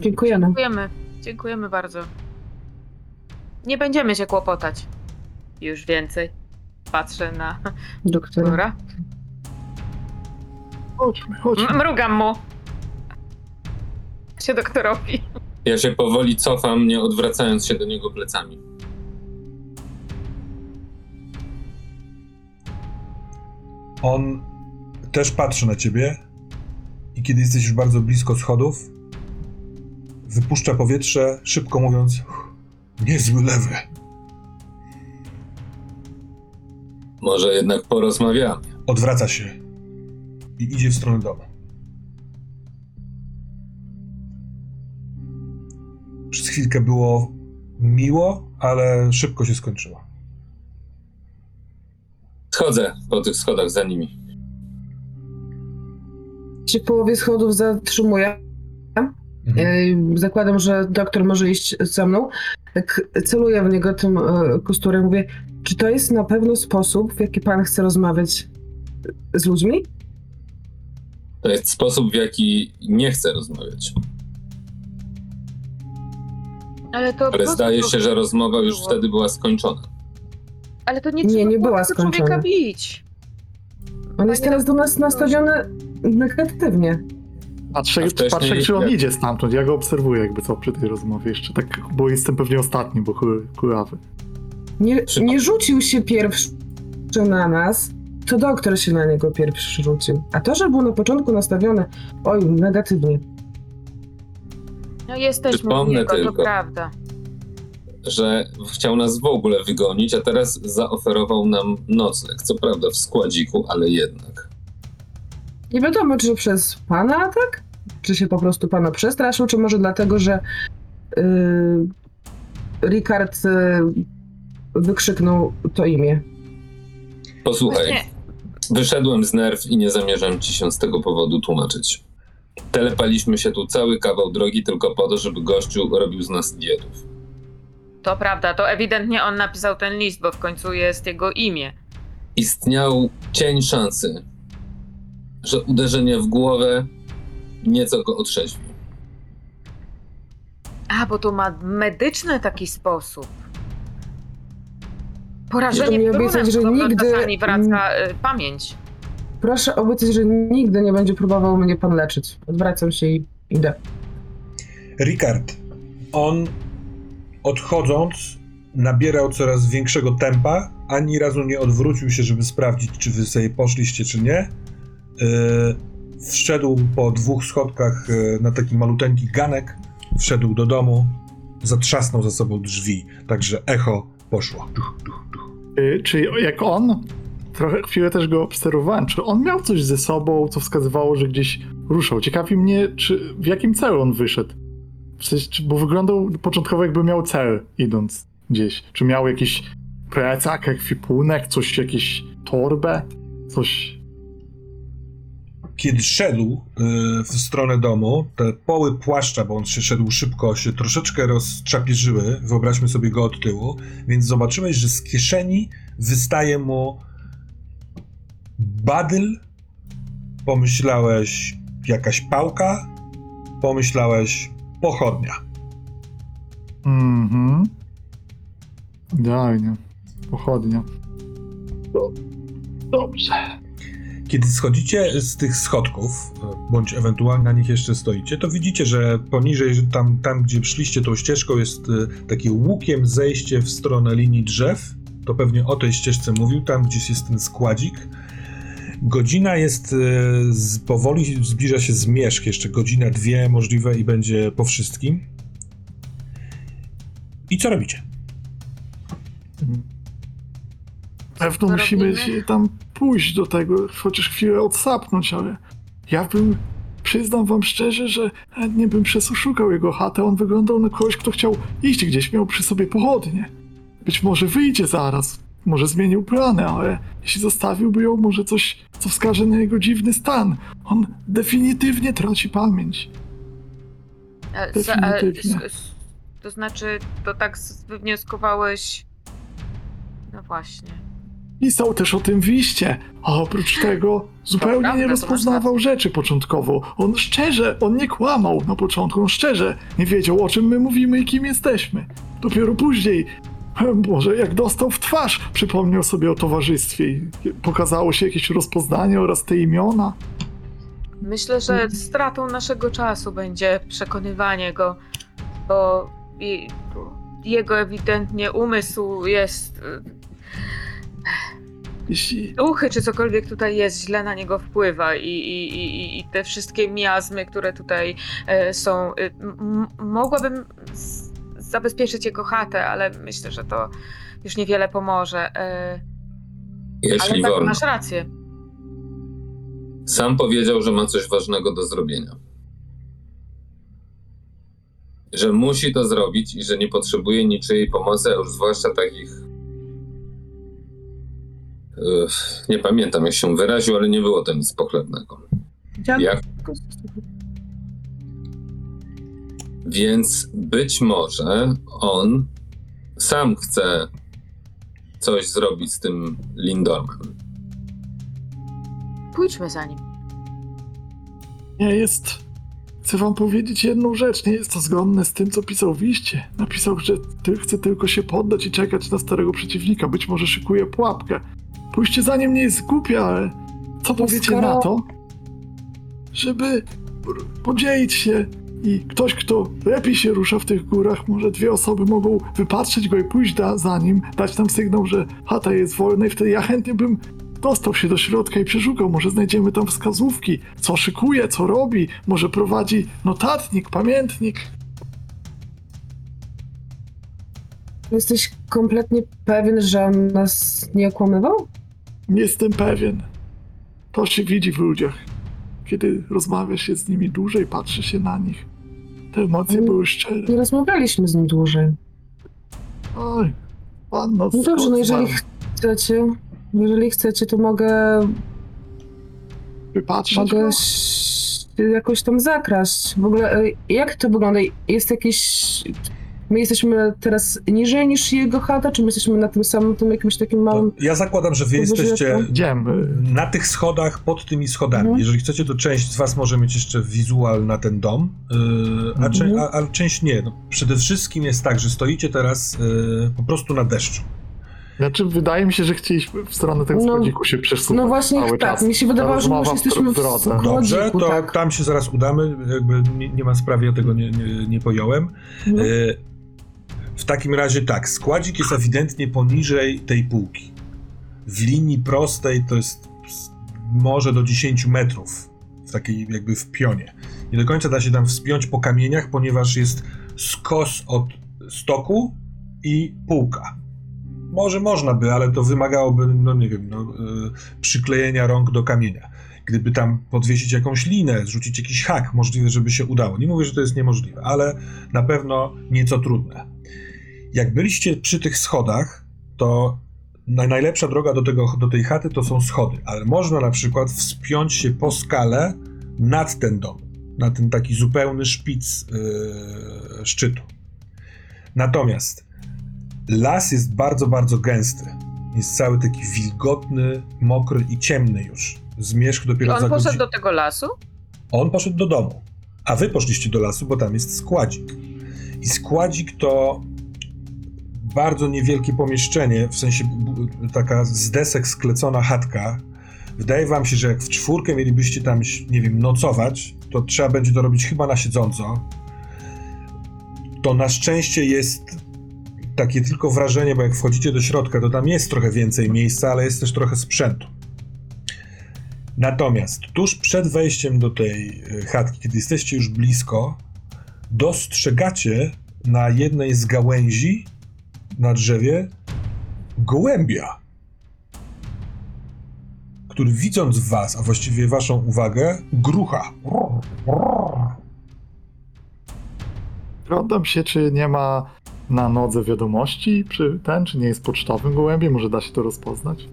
Dziękujemy.
Dziękujemy. Dziękujemy bardzo. Nie będziemy się kłopotać. Już więcej. Patrzę na
Doktora.
Dobra.
Chodźmy, chodźmy.
Mrugam mu. Się doktorowi.
Ja się powoli cofam, nie odwracając się do niego plecami.
On też patrzy na ciebie i kiedy jesteś już bardzo blisko schodów, wypuszcza powietrze, szybko mówiąc: "Uff, Niezły lewy.
Może jednak porozmawiamy.
Odwraca się i idzie w stronę domu. Przez chwilkę było miło, ale szybko się skończyło.
Schodzę po tych schodach za nimi.
Się w połowie schodów zatrzymuję.
Mhm.
Zakładam, że doktor może iść ze mną. Tak celuję w niego tym e, kosturem. Mówię, czy to jest na pewno sposób, w jaki pan chce rozmawiać z ludźmi?
To jest sposób, w jaki nie chcę rozmawiać.
Ale to.
Ale zdaje się, że rozmowa już
było?
wtedy była skończona.
Ale to nie,
Nie,
trzeba
nie była
tego człowieka
skończona.
bić.
On jest teraz do nas nastawiony negatywnie.
Patrzę,
wcześniej
patrzę, czy on
jak-
idzie stamtąd. Ja go obserwuję jakby co przy tej rozmowie jeszcze. Tak, bo jestem pewnie ostatni, bo kurawy.
Nie, nie rzucił się pierwszy na nas, to doktor się na niego pierwszy rzucił. A to, że był na początku nastawiony, oj, negatywnie.
No jesteśmy u
Przypomnę
niego, to
tylko.
prawda.
Że chciał nas w ogóle wygonić, a teraz zaoferował nam nocleg. Co prawda w składziku, ale jednak.
Nie wiadomo, czy przez pana atak, czy się po prostu pana przestraszył, czy może dlatego, że yy, Ricard yy, wykrzyknął to imię.
Posłuchaj,
Właśnie,
wyszedłem z nerw i nie zamierzam ci się z tego powodu tłumaczyć. Telepaliśmy się tu cały kawał drogi tylko po to, żeby gościu robił z nas idiotów.
to prawda, to ewidentnie on napisał ten list, bo w końcu jest jego imię.
Istniał cień szansy, że uderzenie w głowę nieco go otrzeźwi.
A, bo to ma medyczny taki sposób. Porażenie
mi
piorunem
obiecać, że
podobno
nigdy-
czasami wraca y, pamięć.
Proszę obiecać, że nigdy nie będzie próbował mnie pan leczyć. Odwracam się i idę.
Ricard, on odchodząc nabierał coraz większego tempa, ani razu nie odwrócił się, żeby sprawdzić, czy wy sobie poszliście, czy nie. Yy, wszedł po dwóch schodkach yy, na taki maluteńki ganek, wszedł do domu, zatrzasnął za sobą drzwi, także echo poszło. Tuch, tuch, tuch.
Y, Czy jak on, trochę chwilę też go obserwowałem, czy on miał coś ze sobą, co wskazywało, że gdzieś ruszał? Ciekawi mnie, czy w jakim celu on wyszedł? W sensie, bo wyglądał początkowo jakby miał cel idąc gdzieś. Czy miał jakiś plecak, ekwipunek, coś, jakieś torbę, coś...
kiedy szedł y, w stronę domu, te poły płaszcza, bo on się szedł szybko, się troszeczkę rozczapierzyły, wyobraźmy sobie go od tyłu, więc zobaczyłeś, że z kieszeni wystaje mu badyl, pomyślałeś jakaś pałka, pomyślałeś pochodnia.
Mhm. Idealnie. Pochodnia. Do- Dobrze.
Kiedy schodzicie z tych schodków, bądź ewentualnie na nich jeszcze stoicie, to widzicie, że poniżej, że tam, tam gdzie szliście tą ścieżką, jest y, takie łukiem zejście w stronę linii drzew. To pewnie o tej ścieżce mówił, tam gdzieś jest ten składzik. Godzina jest, z, powoli zbliża się zmierzch, jeszcze godzina, dwie możliwe i będzie po wszystkim. I co robicie?
Pewno musimy się tam pójść do tego, chociaż chwilę odsapnąć, ale ja bym, przyznam wam szczerze, że chętnie bym przeszukał jego chatę. On wyglądał na kogoś, kto chciał iść gdzieś, miał przy sobie pochodnie. Być może wyjdzie zaraz, może zmienił plany, ale jeśli zostawiłby ją, może coś, co wskaże na jego dziwny stan. On definitywnie traci pamięć.
E, e,
Definitywnie.
To znaczy, to tak wywnioskowałeś. No właśnie.
Pisał też o tym w liście, a oprócz tego zupełnie
prawda,
nie rozpoznawał rzeczy początkowo. On szczerze, on nie kłamał na początku, on szczerze nie wiedział o czym my mówimy i kim jesteśmy. Dopiero później, może jak dostał w twarz, przypomniał sobie o towarzystwie i pokazało się jakieś rozpoznanie oraz te imiona.
Myślę, że stratą naszego czasu będzie przekonywanie go, bo jego ewidentnie umysł jest. Y,
Jeśli
Duchy czy cokolwiek tutaj jest, źle na niego wpływa i, i, i, i te wszystkie miazmy, które tutaj e, są. m- mogłabym z, zabezpieczyć jego chatę, ale myślę, że to już niewiele pomoże. E,
Jeśli
ale tak,
wolno.
masz rację.
Sam powiedział, że ma coś ważnego do zrobienia. Że musi to zrobić i że nie potrzebuje niczyjej pomocy, a już zwłaszcza takich. Nie pamiętam, jak się wyraził, ale nie było to nic pochlebnego. Jak? Więc być może on sam chce coś zrobić z tym Lindormem.
Pójdźmy za nim.
nie jest... Chcę wam powiedzieć jedną rzecz, nie jest to zgodne z tym, co pisał w liście. Napisał, że ty chce tylko się poddać i czekać na starego przeciwnika, być może szykuje pułapkę. Pójście za nim nie jest głupie, ale co powiecie
skoro-
na to, żeby podzielić się i ktoś, kto lepiej się rusza w tych górach, może dwie osoby mogą wypatrzeć go i pójść da, za nim, dać nam sygnał, że chata jest wolna i wtedy ja chętnie bym dostał się do środka i przeszukał. Może znajdziemy tam wskazówki, co szykuje, co robi, może prowadzi notatnik, pamiętnik.
Jesteś kompletnie pewien, że on nas nie okłamywał?
Nie jestem pewien. To się widzi w ludziach. Kiedy rozmawia się z nimi dłużej, patrzy się na nich. Te emocje
Mm.
były szczere.
Nie rozmawialiśmy z nim dłużej.
Oj, panno
No dobrze, no jeżeli chcecie, jeżeli chcecie, to mogę,
wypatrzeć
mogę
go?
jakoś tam zakraść. W ogóle, e, jak to wygląda? Jest jakiś... My jesteśmy teraz niżej niż jego chata, czy my jesteśmy na tym samym, tym jakimś takim małym...
Ja zakładam, że wy jesteście na tych schodach, pod tymi schodami.
Mhm.
Jeżeli chcecie, to część z was może mieć jeszcze wizual na ten dom, yy, a,
Mhm.
a, a część nie. No, przede wszystkim jest tak, że stoicie teraz yy, po prostu na deszczu.
Znaczy, wydaje mi się, że chcieliśmy w stronę tego
No-
schodziku się przesunąć
No właśnie
cały
tak,
czas.
mi się wydawało, że my już
rozmowa w
jesteśmy w
drodze.
Dobrze,
Chodziku,
to
tak.
tam się zaraz udamy. Jakby nie, nie ma sprawy, ja tego nie, nie, nie pojąłem.
No.
Yy, w takim razie tak, składzik jest ewidentnie poniżej tej półki. W linii prostej to jest może do 10 metrów, w takiej jakby w pionie. Nie do końca da się tam wspiąć po kamieniach, ponieważ jest skos od stoku i półka. Może można by, ale to wymagałoby, no nie wiem, no, yy, przyklejenia rąk do kamienia. Gdyby tam podwiesić jakąś linę, zrzucić jakiś hak, możliwe, żeby się udało. Nie mówię, że to jest niemożliwe, ale na pewno nieco trudne. Jak byliście przy tych schodach, to naj- najlepsza droga do, tego, do tej chaty to są schody, ale można na przykład wspiąć się po skale nad ten dom, na ten taki zupełny szpic yy, szczytu. Natomiast las jest bardzo, bardzo gęsty. Jest cały taki wilgotny, mokry i ciemny już. Zmierzch dopiero
On
za
poszedł
godzinę.
do tego lasu?
On poszedł do domu, a wy poszliście do lasu, bo tam jest składzik. I składzik to bardzo niewielkie pomieszczenie, w sensie taka z desek sklecona chatka. Wydaje wam się, że jak w czwórkę mielibyście tam, nie wiem, nocować, to trzeba będzie to robić chyba na siedząco. To na szczęście jest takie tylko wrażenie, bo jak wchodzicie do środka, to tam jest trochę więcej miejsca, ale jest też trochę sprzętu. Natomiast tuż przed wejściem do tej y, chatki, kiedy jesteście już blisko, dostrzegacie na jednej z gałęzi na drzewie gołębia, który widząc was, a właściwie waszą uwagę, grucha.
Rozglądam się, czy nie ma na nodze wiadomości, czy ten, czy nie jest pocztowym gołębiem, może da się to rozpoznać.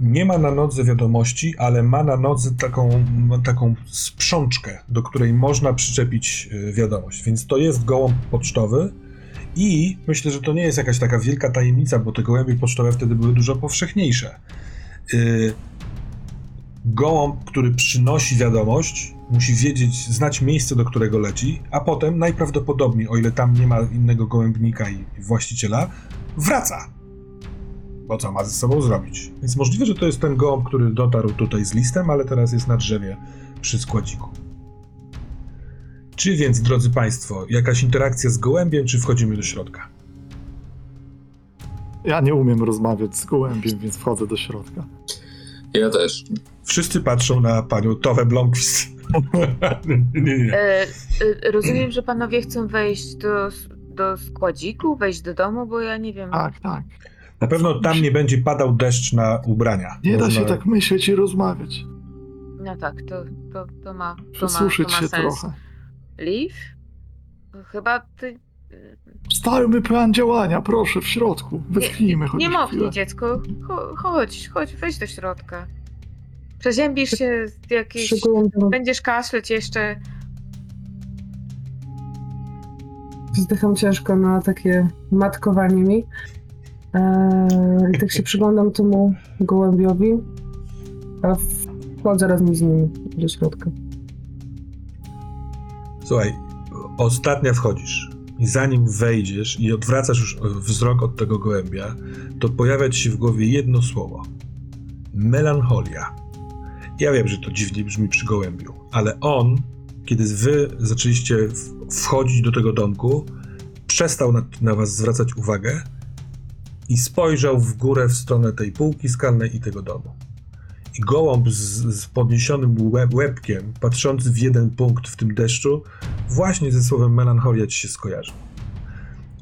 Nie ma na nodze wiadomości, ale ma na nodze taką, taką sprzączkę, do której można przyczepić y, wiadomość. Więc to jest gołąb pocztowy i myślę, że to nie jest jakaś taka wielka tajemnica, bo te gołębie pocztowe wtedy były dużo powszechniejsze. Y, Gołąb, który przynosi wiadomość, musi wiedzieć, znać miejsce, do którego leci, a potem najprawdopodobniej, o ile tam nie ma innego gołębnika i właściciela, wraca bo co ma ze sobą zrobić. Więc możliwe, że to jest ten gołąb, który dotarł tutaj z listem, ale teraz jest na drzewie przy składziku. Czy więc, drodzy Państwo, jakaś interakcja z gołębiem, czy wchodzimy do środka?
Ja nie umiem rozmawiać z gołębiem, więc wchodzę do środka.
Ja też.
Wszyscy patrzą na panią Towę Blomqvist. nie, nie, nie.
E, e, rozumiem, że panowie chcą wejść do, do składziku, wejść do domu, bo ja nie wiem.
Tak, tak.
Na pewno tam nie będzie padał deszcz na ubrania.
Nie da się tak myśleć i rozmawiać.
No tak, to, to, to ma, to ma, to
Przesuszyć
ma
się
sens.
trochę.
Liv? Chyba ty...
Ustalmy plan działania, proszę, w środku. Westchnijmy
nie,
chociaż
nie mochnij dziecko. Cho- Chodź, chodź, wejdź do środka. Przeziębisz się z jakiejś... Będziesz kaszleć jeszcze.
Wzdycham ciężko na takie matkowanie mi. Eee, I tak się przyglądam temu gołębiowi, a wchodzę razem z nim do środka.
Słuchaj, ostatnia wchodzisz i zanim wejdziesz i odwracasz już wzrok od tego gołębia, to pojawia ci się w głowie jedno słowo. Melancholia. Ja wiem, że to dziwnie brzmi przy gołębiu, ale on, kiedy wy zaczęliście wchodzić do tego domku, przestał na, na was zwracać uwagę i spojrzał w górę w stronę tej półki skalnej i tego domu. I gołąb z, z podniesionym łeb, łebkiem, patrzący w jeden punkt w tym deszczu, właśnie ze słowem melancholia ci się skojarzy.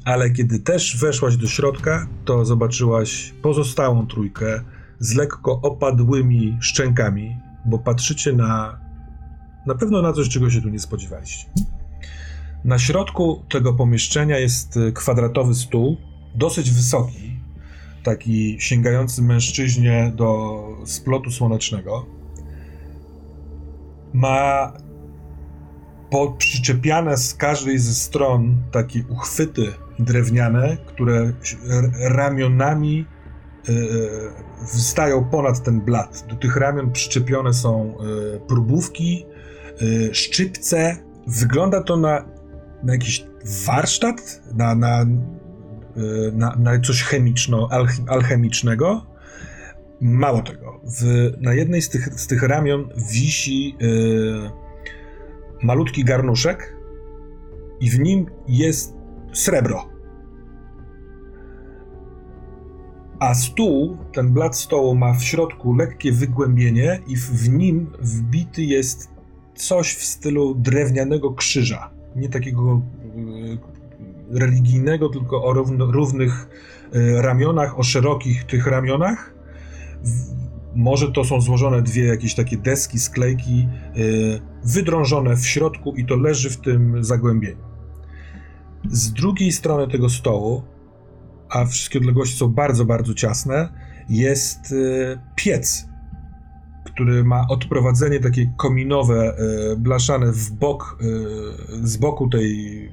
Ale kiedy też weszłaś do środka, to zobaczyłaś pozostałą trójkę z lekko opadłymi szczękami, bo patrzycie na na pewno na coś, czego się tu nie spodziewaliście. Na środku tego pomieszczenia jest y, kwadratowy stół, dosyć wysoki, taki sięgający mężczyźnie do splotu słonecznego. Ma przyczepiane z każdej ze stron takie uchwyty drewniane, które ramionami e, wystają ponad ten blat. Do tych ramion przyczepione są e, próbówki, e, szczypce. Wygląda to na, na jakiś warsztat, na, na, e, na, na coś chemiczno, alch- alchemicznego. Mało tego, w, na jednej z tych, z tych ramion wisi e, malutki garnuszek i w nim jest srebro. A stół, ten blat stołu ma w środku lekkie wygłębienie i w, w nim wbity jest coś w stylu drewnianego krzyża. Nie takiego e, religijnego, tylko o równo, równych e, ramionach, o szerokich tych ramionach. Może to są złożone dwie jakieś takie deski, sklejki, e, wydrążone w środku i to leży w tym zagłębieniu. Z drugiej strony tego stołu, a wszystkie odległości są bardzo, bardzo ciasne, jest e, piec, który ma odprowadzenie takie kominowe, e, blaszane w bok, e, z boku tej,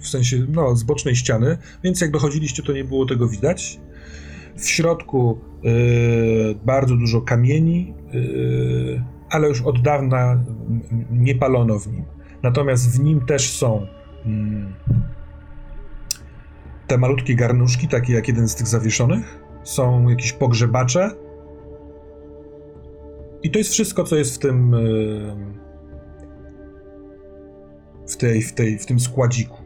w sensie, no, z bocznej ściany, więc jak dochodziliście, to nie było tego widać. W środku e, bardzo dużo kamieni, ale już od dawna nie palono w nim. Natomiast w nim też są mm, te malutkie garnuszki, takie jak jeden z tych zawieszonych. Są jakieś pogrzebacze. I to jest wszystko, co jest w tym. y, W, tej, w, tej, w tym składziku.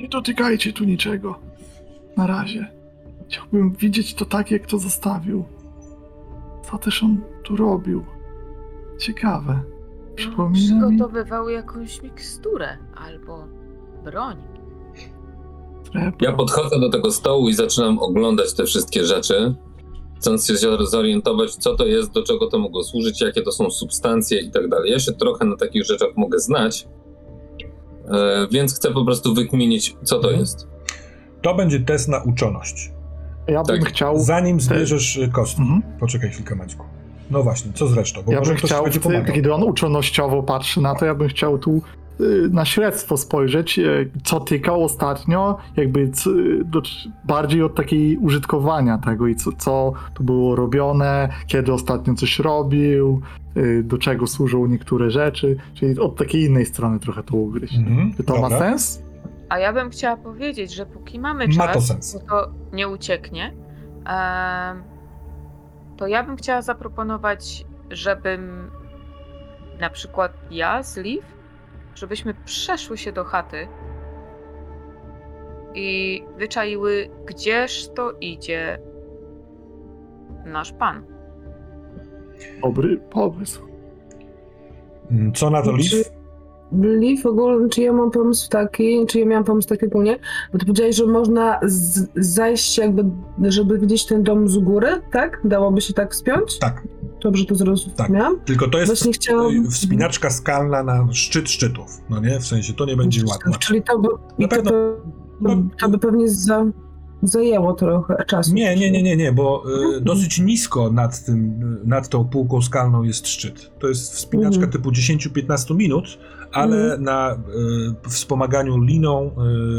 Nie dotykajcie tu niczego. Na razie. Chciałbym widzieć to tak, jak to zostawił. Co też on tu robił? Ciekawe. Przypomina mi...
Przygotowywał jakąś miksturę albo broń.
Ja podchodzę do tego stołu i zaczynam oglądać te wszystkie rzeczy, chcąc się zorientować, co to jest, do czego to mogło służyć, jakie to są substancje i tak dalej. Ja się trochę na takich rzeczach mogę znać, e, więc chcę po prostu wykminić, co to
Mhm.
jest.
To będzie test na uczoność.
Ja bym
Tak.
chciał...
Zanim zbierzesz y, kostki.
Mhm.
Poczekaj chwilkę, Maćku. No właśnie, co z resztą? Bo
Ja
może
bym
ktoś ci
chciał,
będzie pomagał.
kiedy on uczonościowo patrzy na to, ja bym chciał tu na śledztwo spojrzeć, y, co tykał ostatnio, jakby do, bardziej od takiej użytkowania tego i co, co tu było robione, kiedy ostatnio coś robił, y, do czego służą niektóre rzeczy, czyli od takiej innej strony trochę to ugryźć.
Mhm,
Czy to
dobra.
ma sens?
A ja bym chciała powiedzieć, że póki mamy czas,
Ma to sens.
to nie ucieknie, to ja bym chciała zaproponować, żebym na przykład ja z Liv, żebyśmy przeszły się do chaty i wyczaiły, gdzież to idzie nasz pan.
Dobry pomysł.
Mm, Co na to Liv?
Liv ogólnie, czy ja mam pomysł taki, czy ja miałam pomysł taki ogólnie, bo ty powiedziałeś, że można z, zajść jakby, żeby widzieć ten dom z góry, tak? Dałoby się tak wspiąć?
Tak,
Dobrze to zrozumiałam?
tylko to jest
Właśnie chciałam...
wspinaczka skalna na szczyt szczytów. No nie? W sensie to nie będzie łatwe.
Czyli to by,
Na
i to,
pewno-
by, to by pewnie za, zajęło trochę czasu.
Nie, nie, nie, nie, nie, bo y, dosyć nisko nad tym, y, nad tą półką skalną jest szczyt. To jest wspinaczka
Mhm.
typu 10-15 minut, ale
Mhm.
na y, wspomaganiu liną,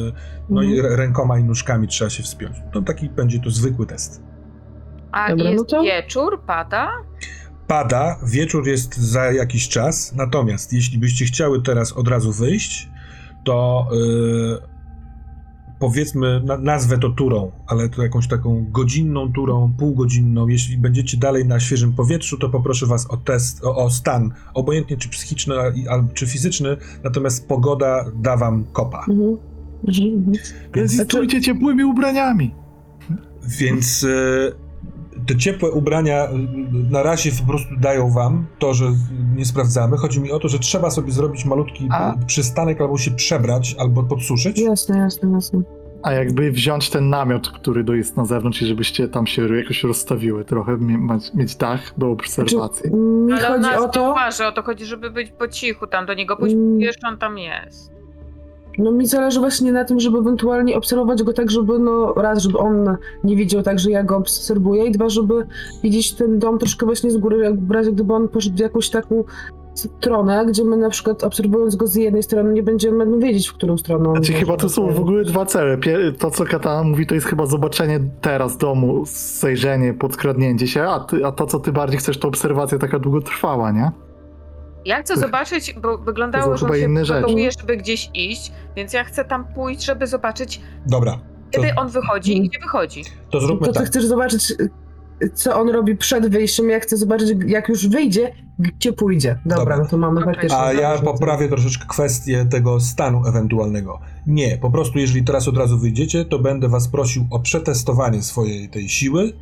y, no i
Mhm.
rękoma i nóżkami trzeba się wspiąć. To taki będzie to zwykły test.
A
Dobra, no
jest
to-
wieczór, pada?
Pada, wieczór jest za jakiś czas, natomiast jeśli byście chciały teraz od razu wyjść, to y, powiedzmy, na, nazwę to turą, ale to jakąś taką godzinną turą, półgodzinną. Jeśli będziecie dalej na świeżym powietrzu, to poproszę was o test, o, o stan, obojętnie czy psychiczny, czy fizyczny, natomiast pogoda da wam kopa.
Mhm.
Więc,
Rezystujcie ciepłymi ubraniami.
więc y, te ciepłe ubrania y, na razie po prostu dają wam to, że nie sprawdzamy. Chodzi mi o to, że trzeba sobie zrobić malutki
A?
y, przystanek, albo się przebrać, albo podsuszyć.
Jasne, jasne, jasne.
A jakby wziąć ten namiot, który do jest na zewnątrz i żebyście tam się jakoś rozstawiły trochę, mieć dach do obserwacji.
Mi
Ale
chodzi o
nie
to,
uważa, o to chodzi, żeby być po cichu tam do niego pójść,
Mm.
wiesz, on tam jest.
No mi zależy właśnie na tym, żeby ewentualnie obserwować go tak, żeby no raz, żeby on nie widział tak, że ja go obserwuję i dwa, żeby widzieć ten dom troszkę właśnie z góry, jak w razie gdyby on poszedł w jakąś taką stronę, gdzie my na przykład obserwując go z jednej strony nie będziemy no, wiedzieć, w którą stronę on
Znaczy chyba to są w ogóle dwa cele. To, co Katana mówi, to jest chyba zobaczenie teraz domu, zajrzenie, podkradnięcie się, a, ty, a to, co ty bardziej chcesz, to obserwacja taka długotrwała, nie?
Ja chcę
To-
zobaczyć, bo
to
wyglądało,
są
że on się żeby gdzieś iść, więc ja chcę tam pójść, żeby zobaczyć,
Dobra, to,
kiedy on wychodzi i gdzie wychodzi.
to zróbmy
To ty
tak.
chcesz zobaczyć, co on robi przed wyjściem, ja chcę zobaczyć, jak już wyjdzie, gdzie pójdzie. Dobra,
Dobra.
no to mamy
Dobra.
faktycznie...
A ja
dobrze.
poprawię troszeczkę kwestię tego stanu ewentualnego. Nie, po prostu jeżeli teraz od razu wyjdziecie, to będę was prosił o przetestowanie swojej tej siły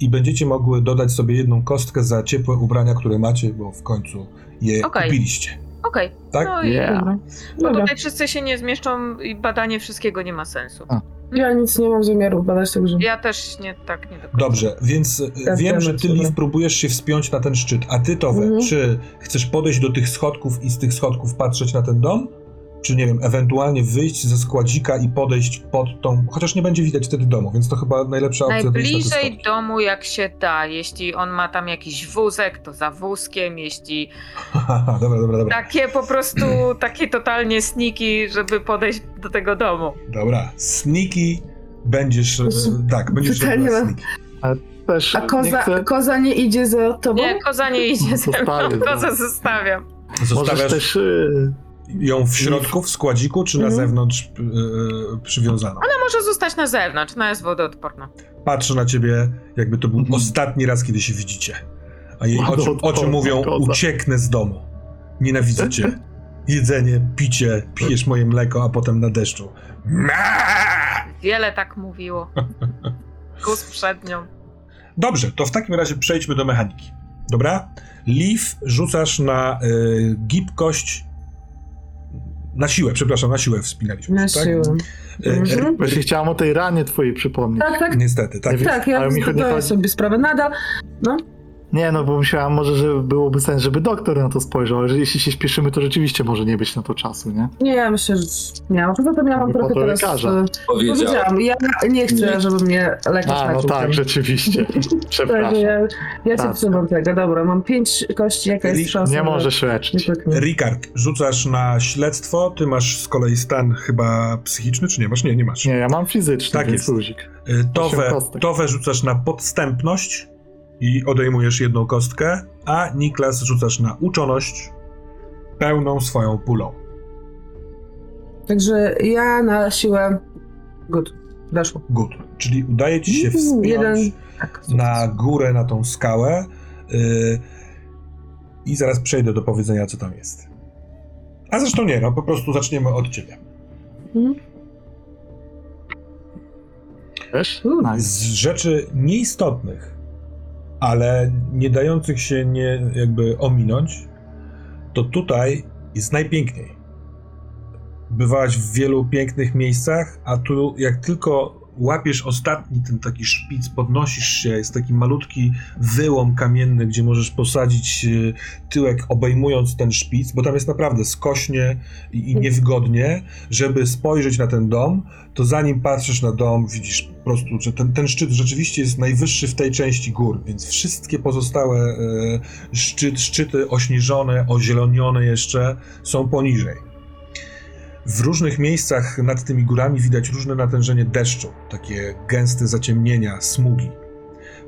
i będziecie mogły dodać sobie jedną kostkę za ciepłe ubrania, które macie, bo w końcu je
Okej.
kupiliście.
Okej,
Tak?
no i
Yeah.
Dobra.
bo
Dobra.
tutaj wszyscy się nie zmieszczą i badanie wszystkiego nie ma sensu.
A.
Ja nic nie mam zamiaru badać, także...
Ja też nie tak nie do końca.
Dobrze, więc e,
Tak,
wiem, że ty. Liv, próbujesz się wspiąć na ten szczyt, a ty, Towe,
Mhm.
czy chcesz podejść do tych schodków i z tych schodków patrzeć na ten dom, czy nie wiem, ewentualnie wyjść ze składzika i podejść pod tą, chociaż nie będzie widać wtedy domu, więc to chyba najlepsza opcja.
Najbliżej
stopić.
domu jak się da. Jeśli on ma tam jakiś wózek, to za wózkiem. Jeśli
dobra, dobra, dobra.
takie po prostu, takie totalnie sniki, żeby podejść do tego domu.
Dobra, sneaky będziesz, e, tak, będziesz
Pytanie
robiła
mam.
sneaky.
Też
A
nie
koza,
chcę,
koza nie idzie za tobą?
Nie, koza nie idzie ze mną,
Zostawię, no.
zostawiam.
możesz
Zostawiasz
też... y,
ją w środku, w składziku, czy na
Mhm.
zewnątrz e, przywiązaną?
Ona może zostać na zewnątrz, ona jest wodoodporna.
Patrzy na ciebie, jakby to był
Mhm.
ostatni raz, kiedy się widzicie. A jej oczy, oczy mówią, ucieknę z domu. Nienawidzę cię. Jedzenie, picie, pijesz moje mleko, a potem na deszczu.
Wiele tak mówiło. Kus przed nią.
Dobrze, to w takim razie przejdźmy do mechaniki. Dobra? Leaf rzucasz na y, gibkość. Na siłę, przepraszam, na siłę wspinaliśmy.
Na
się,
siłę.
Tak? Y,
Mhm.
Właśnie chciałam o tej ranie twojej przypomnieć.
Tak, tak,
Niestety, tak.
Nie
tak, ja
ale mi chodzi-
sobie sprawę nadal. No,
Nie, no bo myślałam może, że byłoby sens, żeby doktor na to spojrzał, ale że jeśli się śpieszymy, to rzeczywiście może nie być na to czasu, nie?
nie, ja myślę, że nie. A poza tym ja mam trochę
po to
teraz...
lekarza.
e,
Powiedział.
Powiedziałam, ja nie chcę,
Nie.
żeby mnie lekarz
A, no tak, rzeczywiście.
Tak,
Przepraszam.
ja, ja się
Tak.
trzymam tego, dobra, mam pięć kości, jaka jest szansa?
Nie
że-
możesz leczyć.
Rikard, rzucasz na śledztwo. Ty masz z kolei stan chyba psychiczny, czy nie masz? Nie, nie masz.
Nie, ja mam fizyczny,
Tak
więc
jest.
luzik. Kostek.
towę rzucasz na podstępność i odejmujesz jedną kostkę, a Niklas rzucasz na uczoność pełną swoją pulą.
Także ja na siłę... Good, weszło.
Good. Czyli udaje ci się wspiąć
jeden- Tak,
na górę, na tą skałę y, i zaraz przejdę do powiedzenia, co tam jest. A zresztą nie, no po prostu zaczniemy od ciebie.
Mhm. Mm.
Z rzeczy nieistotnych, ale nie dających się nie jakby ominąć, to tutaj jest najpiękniej. Bywałaś w wielu pięknych miejscach, a tu jak tylko łapiesz ostatni ten taki szpic, podnosisz się, jest taki malutki wyłom kamienny, gdzie możesz posadzić y, tyłek obejmując ten szpic, bo tam jest naprawdę skośnie i, niewygodnie, żeby spojrzeć na ten dom, to zanim patrzysz na dom, widzisz po prostu, że ten, ten szczyt rzeczywiście jest najwyższy w tej części gór, więc wszystkie pozostałe e, szczyt, szczyty ośnieżone, ozielonione jeszcze są poniżej. W różnych miejscach nad tymi górami widać różne natężenie deszczu, takie gęste zaciemnienia, smugi.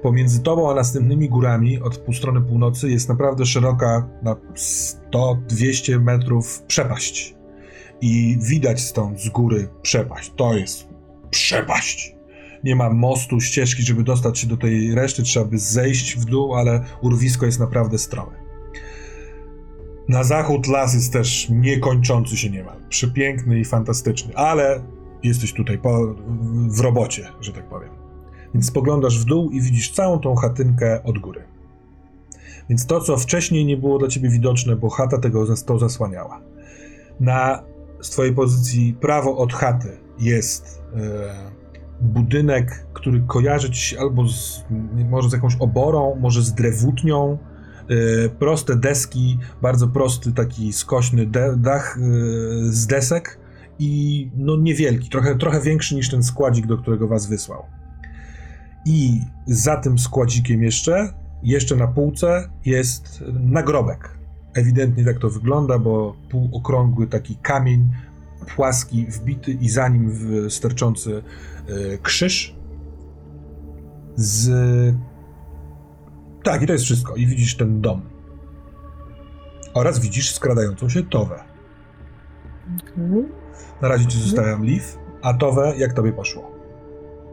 Pomiędzy tobą a następnymi górami od strony północy jest naprawdę szeroka, na 100-200 metrów przepaść i widać stąd z góry przepaść. To jest przepaść. Nie ma mostu, ścieżki, żeby dostać się do tej reszty, trzeba by zejść w dół, ale urwisko jest naprawdę strome. Na zachód las jest też niekończący się niemal. Przepiękny i fantastyczny, ale jesteś tutaj po, w robocie, że tak powiem. Więc spoglądasz w dół i widzisz całą tą chatynkę od góry. Więc to, co wcześniej nie było dla ciebie widoczne, bo chata tego to zasłaniała. Na z twojej pozycji prawo od chaty jest e, budynek, który kojarzy ci się albo z, może z jakąś oborą, może z drewutnią. E, proste deski, bardzo prosty taki skośny dach e, z desek i no niewielki, trochę, trochę większy niż ten składzik, do którego was wysłał. I za tym składzikiem jeszcze, jeszcze na półce jest nagrobek. Ewidentnie tak to wygląda, bo półokrągły taki kamień, płaski, wbity i za nim sterczący e, krzyż. Z. Tak, i to jest wszystko. I widzisz ten dom. Oraz widzisz skradającą się Towę.
Okej.
Na razie ci zostawiam Leaf, a Towę, jak tobie poszło?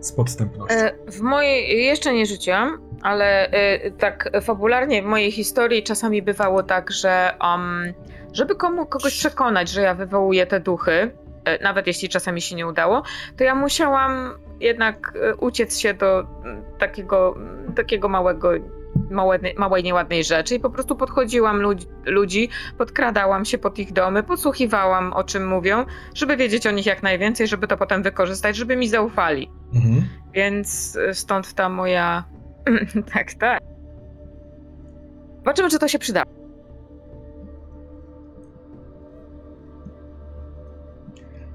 Z podstępnością.
E, W mojej, jeszcze nie rzuciłam, ale e, tak fabularnie w mojej historii czasami bywało tak, że um, żeby komu, kogoś przekonać, że ja wywołuję te duchy, e, nawet jeśli czasami się nie udało, to ja musiałam jednak uciec się do takiego, takiego małego, małe, małej nieładnej rzeczy i po prostu podchodziłam ludzi, ludzi, podkradałam się pod ich domy, podsłuchiwałam o czym mówią, żeby wiedzieć o nich jak najwięcej, żeby to potem wykorzystać, żeby mi zaufali.
Mhm.
Więc y, stąd ta moja. tak, tak. Zobaczymy, czy to się przyda.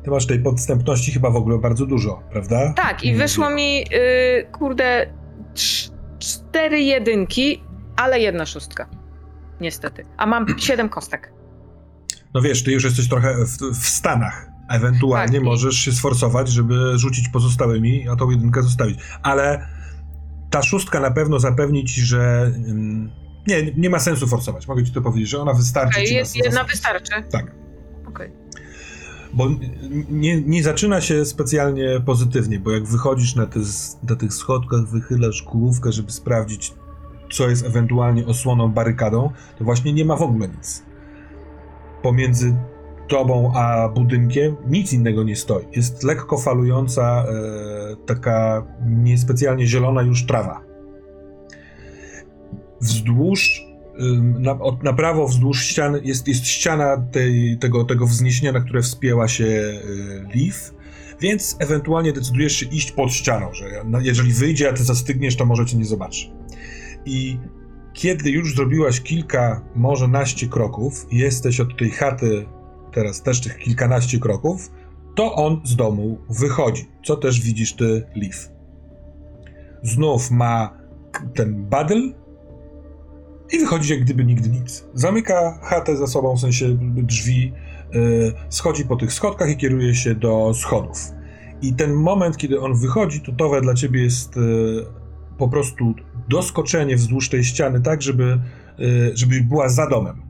Ty masz tej podstępności chyba w ogóle bardzo dużo, prawda?
Tak, i
Nie
wyszło mi, y, kurde, cztery jedynki, ale jedna szóstka. Niestety. A mam siedem kostek.
No wiesz, ty już jesteś trochę w, w Stanach. Ewentualnie
Tak, i-
możesz się sforsować, żeby rzucić pozostałymi, a tą jedynkę zostawić. Ale ta szóstka na pewno zapewni ci, że ym, nie, nie ma sensu forsować. Mogę ci to powiedzieć, że ona wystarczy
Okej,
ci
jedna
na-
wystarczy.
Tak.
Okej.
Bo nie, nie zaczyna się specjalnie pozytywnie, bo jak wychodzisz na, te, na tych schodkach, wychylasz główkę, żeby sprawdzić, co jest ewentualnie osłoną, barykadą, to właśnie nie ma w ogóle nic. Pomiędzy tobą a budynkiem nic innego nie stoi. Jest lekko falująca, e, taka niespecjalnie zielona już trawa. Wzdłuż, na, na prawo wzdłuż ściany jest, jest ściana tej, tego, tego wzniesienia, na które wspięła się y, Leaf, więc ewentualnie decydujesz się iść pod ścianą, że no, jeżeli wyjdzie, a ty zastygniesz, to może cię nie zobaczy. I kiedy już zrobiłaś kilka, może naście kroków, jesteś od tej chaty teraz też tych kilkanaście kroków, to on z domu wychodzi, co też widzisz ty, Leaf. Znów ma ten badel i wychodzi jak gdyby nigdy nic. Zamyka chatę za sobą, w sensie drzwi, yy, schodzi po tych schodkach i kieruje się do schodów. I ten moment, kiedy on wychodzi, to towe dla ciebie jest yy, po prostu doskoczenie wzdłuż tej ściany, tak, żeby, yy, żeby była za domem.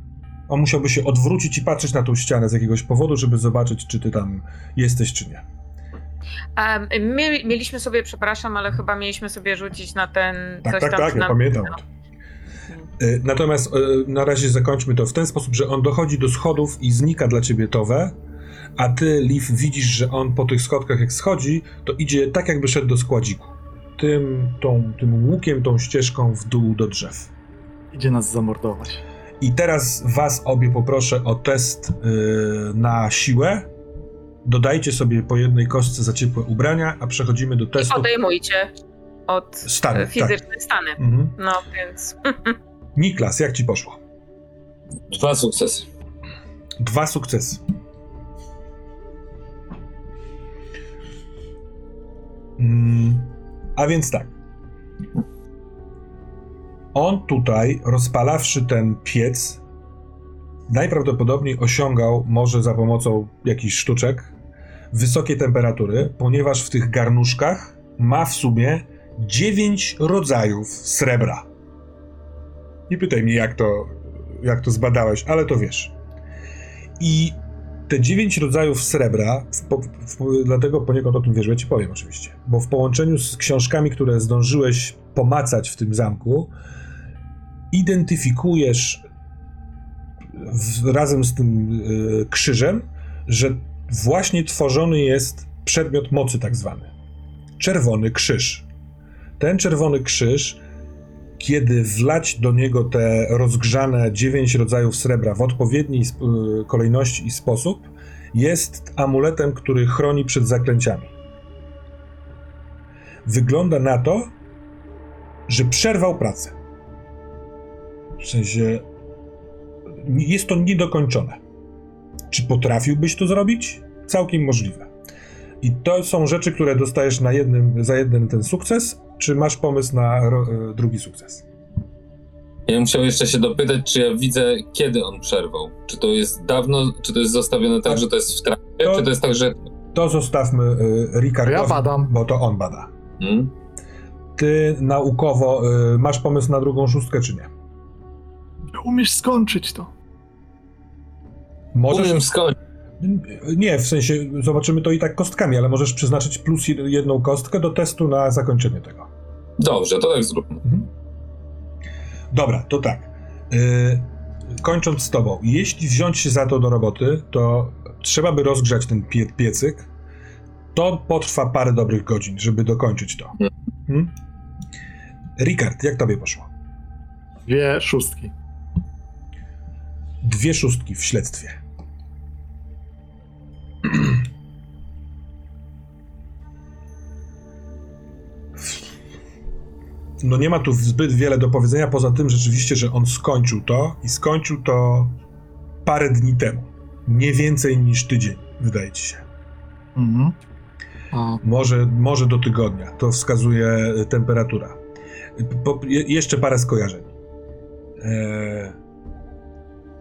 On musiałby się odwrócić i patrzeć na tą ścianę z jakiegoś powodu, żeby zobaczyć, czy ty tam jesteś, czy nie.
A my, mieliśmy sobie, przepraszam, ale chyba mieliśmy sobie rzucić na ten
Tak,
coś
tak,
tam.
tak, ja
na-
pamiętam.
no.
Y, Natomiast y, na razie zakończmy to w ten sposób, że on dochodzi do schodów i znika dla ciebie towe, a ty, Leaf, widzisz, że on po tych schodkach jak schodzi, to idzie tak jakby szedł do składziku. Tym, tą, tym łukiem, tą ścieżką w dół do drzew.
Idzie nas zamordować.
I teraz was obie poproszę o test y, na siłę. Dodajcie sobie po jednej kostce za ciepłe ubrania, a przechodzimy do
I
testu
odejmujcie od
stanu.
e,
Tak.
fizycznych stany.
Mhm.
No więc.
Niklas, jak ci poszło?
Dwa sukcesy.
Dwa sukcesy. Mm, a więc tak. On tutaj, rozpalawszy ten piec, najprawdopodobniej osiągał, może za pomocą jakichś sztuczek, wysokie temperatury, ponieważ w tych garnuszkach ma w sumie dziewięć rodzajów srebra. Nie pytaj mnie, jak to, jak to zbadałeś, ale to wiesz. I te dziewięć rodzajów srebra, w, w, dlatego poniekąd o tym wiesz, ja ci powiem oczywiście, bo w połączeniu z książkami, które zdążyłeś pomacać w tym zamku, identyfikujesz w, razem z tym y, krzyżem, że właśnie tworzony jest przedmiot mocy tak zwany. Czerwony krzyż. Ten czerwony krzyż kiedy wlać do niego te rozgrzane dziewięć rodzajów srebra w odpowiedniej y, kolejności i sposób, jest amuletem, który chroni przed zaklęciami. Wygląda na to, że przerwał pracę. W sensie jest to niedokończone. Czy potrafiłbyś to zrobić? Całkiem możliwe. I to są rzeczy, które dostajesz na jednym, za jeden ten sukces, czy masz pomysł na ro, e, drugi sukces?
Ja bym chciał jeszcze się dopytać, czy ja widzę, kiedy on przerwał. Czy to jest dawno, czy to jest zostawione tak,
A-
że to jest w trakcie,
to-
czy to jest tak, że...
To zostawmy y, Ricardowi,
Ja badam.
bo to on bada.
Hmm?
Ty naukowo y, masz pomysł na drugą szóstkę, czy nie?
Umiesz skończyć to.
Możesz.
Umiem skończyć.
Nie, w sensie zobaczymy to i tak kostkami, ale możesz przeznaczyć plus jed- jedną kostkę do testu na zakończenie tego.
Dobrze, to tak zróbmy.
Dobra, to tak. Y, kończąc z tobą, jeśli wziąć się za to do roboty, to trzeba by rozgrzać ten pie piecyk. To potrwa parę dobrych godzin, żeby dokończyć to. Hmm? Rikard, jak tobie poszło?
Dwie szóstki.
Dwie szóstki w śledztwie. No nie ma tu zbyt wiele do powiedzenia, poza tym rzeczywiście, że on skończył to i skończył to parę dni temu. Nie więcej niż tydzień, wydaje ci się.
Mhm. A,
Może, może do tygodnia. To wskazuje e, temperatura. Po, je, jeszcze parę skojarzeń. E,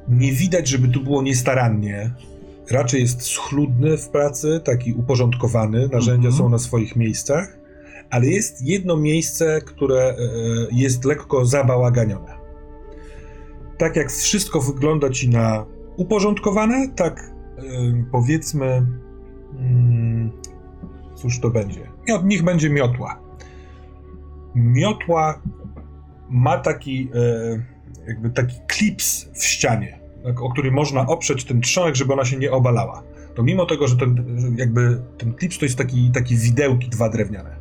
nie widać, żeby tu było niestarannie. Raczej jest schludny w pracy, taki uporządkowany. Narzędzia
Mhm.
są na swoich miejscach, ale jest jedno miejsce, które e, jest lekko zabałaganione. Tak jak wszystko wygląda ci na uporządkowane, tak e, powiedzmy. Mm, cóż to będzie? Niech będzie miotła. Miotła ma taki e, jakby taki klips w ścianie, o który można oprzeć ten trzonek, żeby ona się nie obalała. To mimo tego, że ten, jakby ten klips to jest taki, takie widełki dwa drewniane,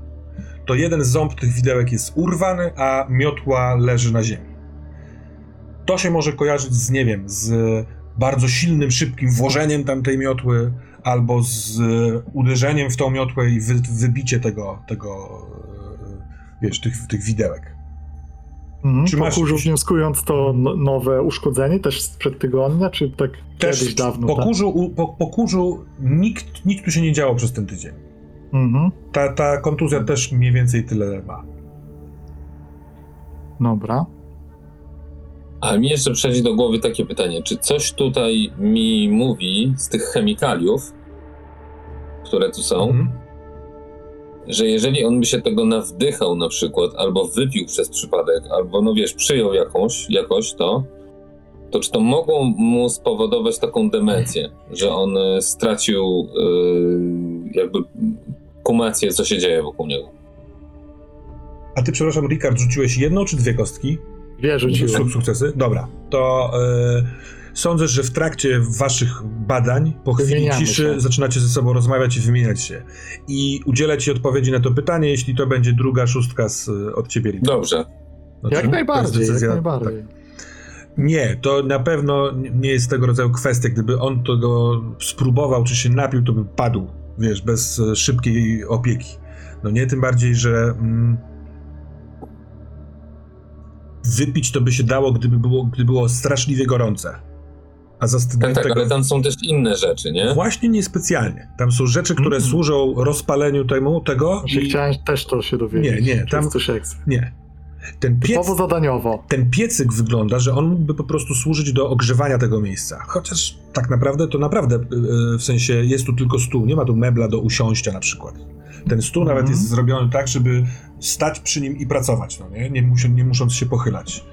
to jeden ząb tych widełek jest urwany, a miotła leży na ziemi. To się może kojarzyć z, nie wiem, z bardzo silnym, szybkim włożeniem tamtej miotły, albo z e, uderzeniem w tą miotłę i wy, wybicie tego, tego e, wiesz, tych, tych widełek.
Mhm.
Czy masz-
Pokurzu wnioskując to no, nowe uszkodzenie też sprzed tygodnia, czy tak
Też
kiedyś dawno?
po
tak?
kurzu, u- po, po kurzu nikt, nic tu się nie działo przez ten tydzień.
Mhm.
Ta, ta kontuzja też mniej więcej tyle ma.
Dobra.
Ale mi jeszcze przychodzi do głowy takie pytanie, czy coś tutaj mi mówi z tych chemikaliów, które tu są,
Mhm.
Że jeżeli on by się tego nawdychał na przykład, albo wypił przez przypadek, albo no wiesz, przyjął jakąś, jakoś to, to czy to mogło mu spowodować taką demencję, że on e, stracił e, jakby kumację, co się dzieje wokół niego?
A ty, przepraszam, Rikard, rzuciłeś jedną czy dwie kostki?
Wie, rzuciłem.
Suk- Sukcesy? Dobra. To e, sądzę, że w trakcie waszych badań, po chwili ciszy,
się.
zaczynacie ze sobą rozmawiać i wymieniać się. I udzielę ci odpowiedzi na to pytanie, jeśli to będzie druga szóstka z, od ciebie, Rikard.
Dobrze.
Znaczy,
Jak najbardziej,
jest
jak
decyzja-
najbardziej.
tak. Nie, to na pewno nie jest tego rodzaju kwestia. Gdyby on tego spróbował, czy się napił, to by padł, wiesz, bez e, szybkiej opieki. No nie, tym bardziej, że mm, wypić to by się dało, gdyby było, gdyby było straszliwie gorące. A
Tak,
zastygniętego...
tak, ale tam są też inne rzeczy, nie?
Właśnie niespecjalnie. Tam są rzeczy, które
Mm.
służą rozpaleniu temu, tego i...
Chciałem też to się dowiedzieć.
Nie, nie, tam-. Nie. Ten piec...
Typowo zadaniowo.
ten piecyk wygląda, że on mógłby po prostu służyć do ogrzewania tego miejsca. Chociaż tak naprawdę to naprawdę, yy, w sensie jest tu tylko stół, nie ma tu mebla do usiąścia na przykład. Ten stół
Mhm.
nawet jest zrobiony tak, żeby stać przy nim i pracować, no nie? Nie, musi, nie musząc się pochylać.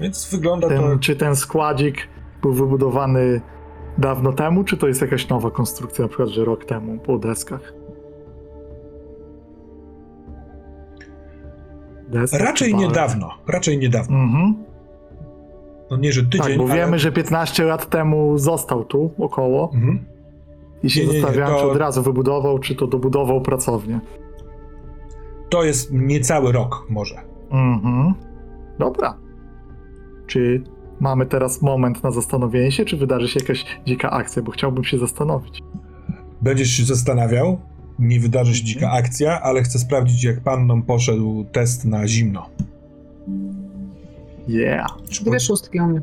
Więc wygląda to...
Ten, czy ten składzik był wybudowany dawno temu, czy to jest jakaś nowa konstrukcja, na przykład, że rok temu po deskach? Deska,
Raczej niedawno, raczej niedawno.
Mhm.
No nie, że tydzień,
Tak, bo
ale...
wiemy, że 15 lat temu został tu około
Mhm.
i się
Nie, nie, nie,
zastanawiałem,
to-
czy od razu wybudował, czy to dobudował pracownię.
To jest niecały rok może.
Mhm. Dobra. Czy mamy teraz moment na zastanowienie się, czy wydarzy się jakaś dzika akcja, bo chciałbym się zastanowić.
Będziesz się zastanawiał, nie wydarzy się dzika
Mhm.
akcja, ale chcę sprawdzić, jak pannom poszedł test na zimno.
Yeah.
Dwie szóstki u mnie.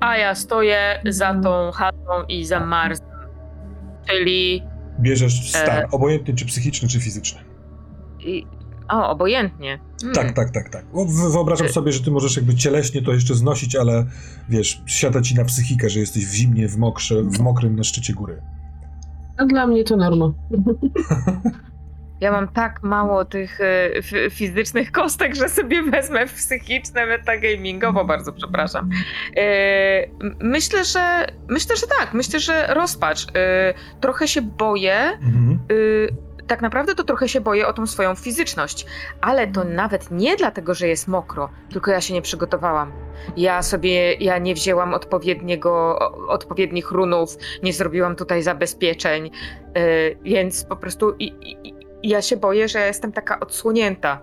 A ja stoję za tą chatą i zamarzam. Czyli.
Bierzesz stan,
E.
obojętny czy psychiczny, czy fizyczny.
I... O, obojętnie. Hmm.
Tak, tak, tak, tak. O, wy- Wyobrażam
Y-
sobie, że ty możesz jakby cieleśnie to jeszcze znosić, ale wiesz, siada ci na psychikę, że jesteś w zimnie, w, mokrze, w mokrym na szczycie góry.
A dla mnie to norma.
Ja mam tak mało tych f- fizycznych kostek, że sobie wezmę psychiczne metagamingowo, bardzo przepraszam. E, m- myślę, że myślę, że tak. Myślę, że rozpacz. E, trochę się boję.
Mhm.
Tak naprawdę to trochę się boję o tą swoją fizyczność, ale to nawet nie dlatego, że jest mokro, tylko ja się nie przygotowałam. Ja sobie, ja nie wzięłam odpowiedniego, odpowiednich runów, nie zrobiłam tutaj zabezpieczeń, y, więc po prostu i, i, ja się boję, że jestem taka odsłonięta.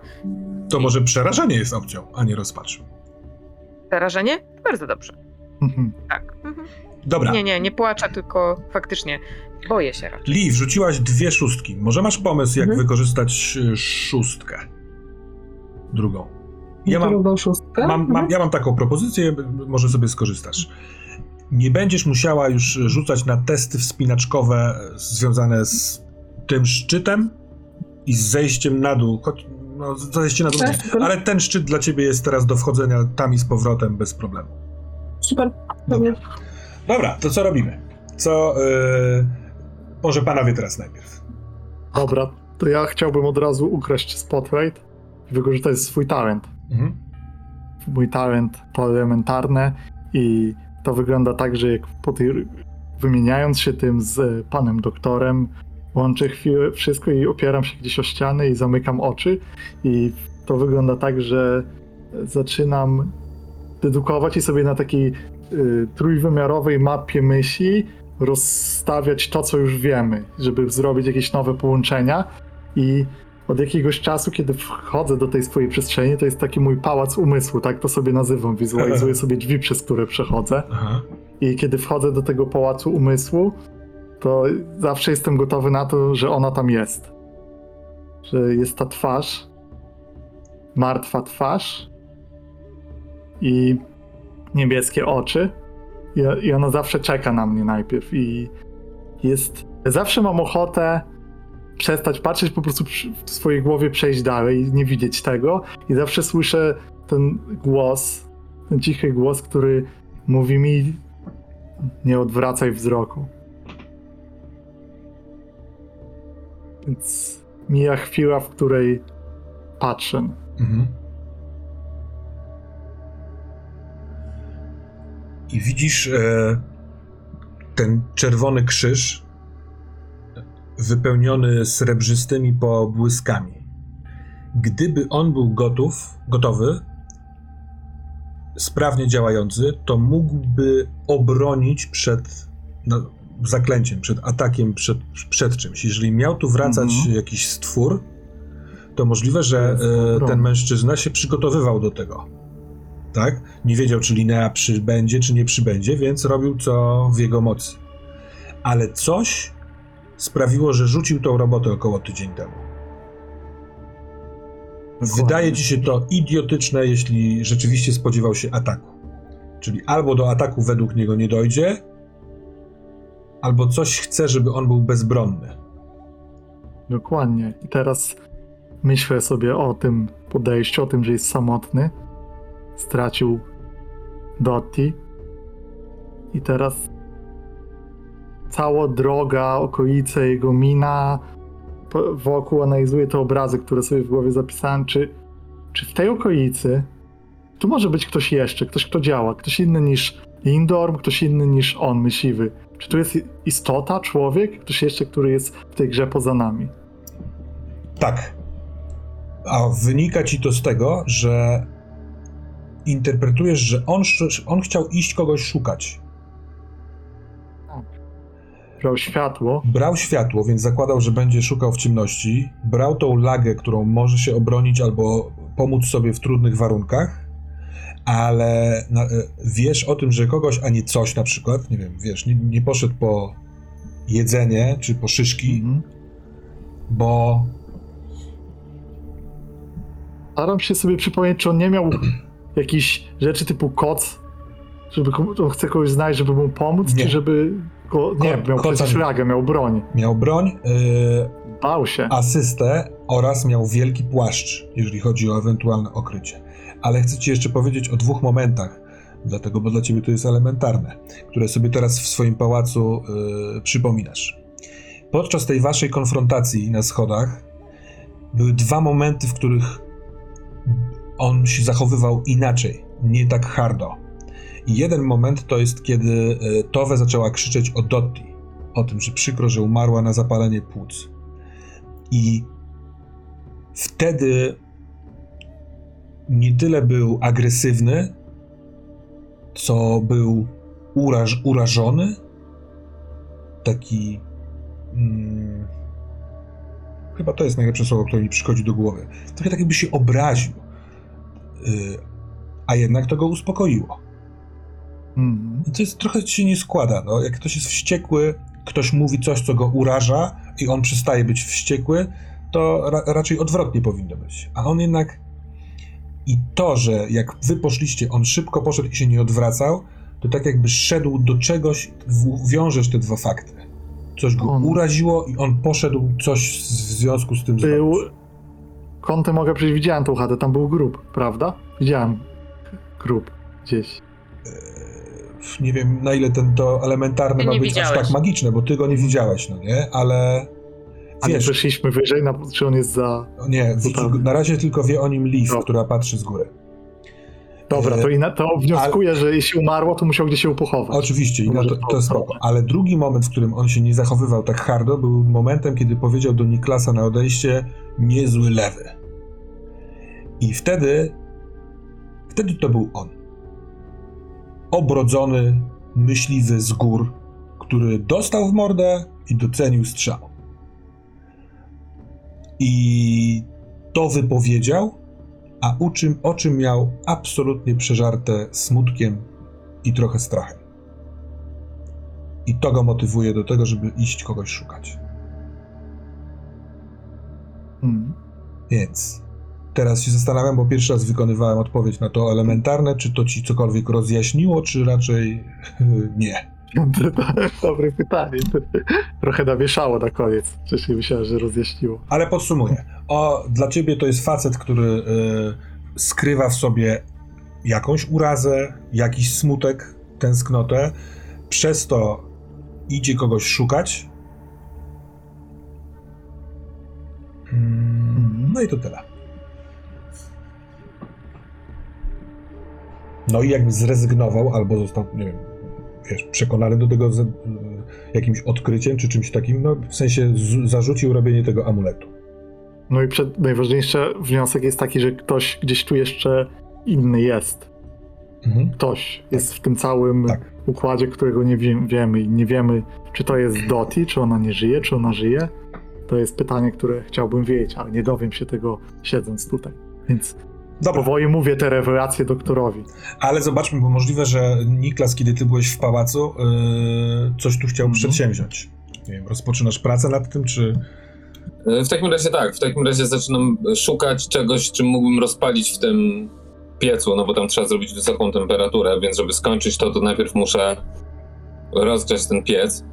To może przerażenie jest opcją, a nie rozpacz.
Zarażenie? Bardzo dobrze.
Mhm.
Tak. Mhm.
Dobra,
Nie, nie, nie płaczę, tylko faktycznie boję się raczej.
Li, wrzuciłaś dwie szóstki. Może masz pomysł, jak
Mhm.
wykorzystać y, szóstkę? Drugą. Ja mam,
Drugą szóstkę.
mam, mam,
Mhm.
ja mam taką propozycję, może sobie skorzystasz. nie będziesz musiała już rzucać na testy wspinaczkowe związane z tym szczytem i z zejściem na dół. Choć, no, zejście na dół,
Tak, super.
ale ten szczyt dla ciebie jest teraz do wchodzenia tam i z powrotem bez problemu.
Super, dobrze.
Dobra, to co robimy? Co. Yy... Może panowie teraz najpierw.
Dobra, to ja chciałbym od razu ukraść spotlight i wykorzystać swój talent.
Mhm.
Mój talent to elementarne i to wygląda tak, że jak po tej, wymieniając się tym z panem doktorem, łączę chwilę wszystko i opieram się gdzieś o ścianę i zamykam oczy i to wygląda tak, że zaczynam dedukować i sobie na takiej y, trójwymiarowej mapie myśli rozstawiać to, co już wiemy, żeby zrobić jakieś nowe połączenia i od jakiegoś czasu, kiedy wchodzę do tej swojej przestrzeni, to jest taki mój pałac umysłu, tak to sobie nazywam, wizualizuję sobie drzwi, przez które przechodzę
Aha.
i kiedy wchodzę do tego pałacu umysłu, to zawsze jestem gotowy na to, że ona tam jest. Że jest ta twarz, martwa twarz i niebieskie oczy. I, I ona zawsze czeka na mnie najpierw. I jest. Zawsze mam ochotę przestać patrzeć, po prostu w swojej głowie przejść dalej nie widzieć tego. I zawsze słyszę ten głos, ten cichy głos, który mówi mi: Nie odwracaj wzroku. Więc mija chwila, w której patrzę.
Mhm. I widzisz e, ten czerwony krzyż wypełniony srebrzystymi pobłyskami. Gdyby on był gotów, gotowy, sprawnie działający, to mógłby obronić przed no, zaklęciem, przed atakiem, przed, przed czymś. Jeżeli miał tu wracać
Mhm.
jakiś stwór, to możliwe, że e, ten mężczyzna się przygotowywał do tego. Tak? Nie wiedział, czy Linea przybędzie, czy nie przybędzie, więc robił co w jego mocy. Ale coś sprawiło, że rzucił tą robotę około tydzień temu. Wydaje ci się to idiotyczne, jeśli rzeczywiście spodziewał się ataku. Czyli albo do ataku według niego nie dojdzie, albo coś chce, żeby on był bezbronny.
Dokładnie. I teraz myślę sobie o tym podejściu, o tym, że jest samotny. Stracił Dotti. I teraz cała droga, okolice, jego mina, wokół analizuję te obrazy, które sobie w głowie zapisałem. Czy, czy w tej okolicy tu może być ktoś jeszcze, ktoś, kto działa, ktoś inny niż Lindorm, ktoś inny niż on, myśliwy. Czy tu jest istota, człowiek, ktoś jeszcze, który jest w tej grze poza nami?
Tak. A wynika ci to z tego, że interpretujesz, że on, on chciał iść kogoś szukać.
Brał światło.
Brał światło, więc zakładał, że będzie szukał w ciemności. Brał tą lagę, którą może się obronić albo pomóc sobie w trudnych warunkach, ale na, e, wiesz o tym, że kogoś, a nie coś na przykład, nie wiem, wiesz, nie, nie poszedł po jedzenie czy po szyszki,
Mhm.
bo
Staram się sobie przypomnieć, czy on nie miał jakichś rzeczy typu koc, żeby on chce kogoś znaleźć, żeby mu pomóc,
Nie.
czy żeby go... Nie,
Ko-
miał przecież lagę, miał broń.
miał broń, yy,
Bał się.
asystę oraz miał wielki płaszcz, jeżeli chodzi o ewentualne okrycie. Ale chcę ci jeszcze powiedzieć o dwóch momentach, dlatego, bo dla ciebie to jest elementarne, które sobie teraz w swoim pałacu yy, przypominasz. Podczas tej waszej konfrontacji na schodach były dwa momenty, w których on się zachowywał inaczej, nie tak hardo. I jeden moment to jest, kiedy yy, Towe zaczęła krzyczeć o Dotti, o tym, że przykro, że umarła na zapalenie płuc. I wtedy nie tyle był agresywny, co był uraż, urażony. Taki. Mm, chyba to jest najlepsze słowo, które mi przychodzi do głowy. Trochę tak, jakby się obraził. A jednak to go uspokoiło. I to jest trochę się nie składa. No. Jak ktoś jest wściekły, ktoś mówi coś, co go uraża, i on przestaje być wściekły, to ra raczej odwrotnie powinno być. A on jednak. I to, że jak wy poszliście, on szybko poszedł i się nie odwracał, to tak jakby szedł do czegoś, wiążesz te dwa fakty. Coś go
On-
uraziło i on poszedł coś w związku z tym
Był...
zrobić.
Kątem mogę przecież widziałem tą chatę, tam był grób, prawda? Widziałem grób gdzieś.
Nie wiem, na ile ten to elementarne
Ty
ma być aż
widziałeś.
tak magiczne, bo ty go nie widziałeś, no nie? Ale
A nie
wiesz,
przeszliśmy wyżej, na, czy on jest za...
nie, na razie tylko wie o nim Liv,
Dobra.
która patrzy z góry.
Dobra, to, inna, to wnioskuję, że jeśli umarło, to musiał gdzieś się pochować.
Oczywiście, i na
Może
to,
to
to jest spoko. Ale drugi moment, w którym on się nie zachowywał tak hardo, był momentem, kiedy powiedział do Niklasa na odejście niezły lewy. I wtedy, wtedy to był on. Obrodzony, myśliwy z gór, który dostał w mordę i docenił strzał. I to wypowiedział, a o czym, o czym miał absolutnie przeżarte smutkiem i trochę strachem. I to go motywuje do tego, żeby iść kogoś szukać.
Hmm.
Więc teraz się zastanawiam, bo pierwszy raz wykonywałem odpowiedź na to elementarne, czy to ci cokolwiek rozjaśniło, czy raczej nie.
Dobre pytanie. Trochę nawieszało na koniec. Wcześniej myślałem, że rozjaśniło.
Ale podsumuję. O, dla ciebie to jest facet, który y, skrywa w sobie jakąś urazę, jakiś smutek, tęsknotę. Przez to idzie kogoś szukać. Mm, No i to tyle. No i jakby zrezygnował, albo został, nie wiem, wiesz, przekonany do tego z, y, jakimś odkryciem, czy czymś takim, no w sensie z, zarzucił robienie tego amuletu.
No i przed, najważniejszy wniosek jest taki, że ktoś gdzieś tu jeszcze inny jest.
Mhm.
Ktoś jest w tym całym
Tak.
układzie, którego nie wie, wiemy i nie wiemy, czy to jest Doti, czy ona nie żyje, czy ona żyje. To jest pytanie, które chciałbym wiedzieć, ale nie dowiem się tego siedząc tutaj. Więc
Dobra,
powoli mówię te rewelacje doktorowi.
ale zobaczmy, bo możliwe, że Niklas, kiedy ty byłeś w pałacu, yy, coś tu chciał
Mhm.
przedsięwziąć. Nie wiem, rozpoczynasz pracę nad tym, czy...
E, W takim razie tak, w takim razie zaczynam szukać czegoś, czym mógłbym rozpalić w tym piecu, no bo tam trzeba zrobić wysoką temperaturę, więc żeby skończyć to, to najpierw muszę rozgrzać ten piec.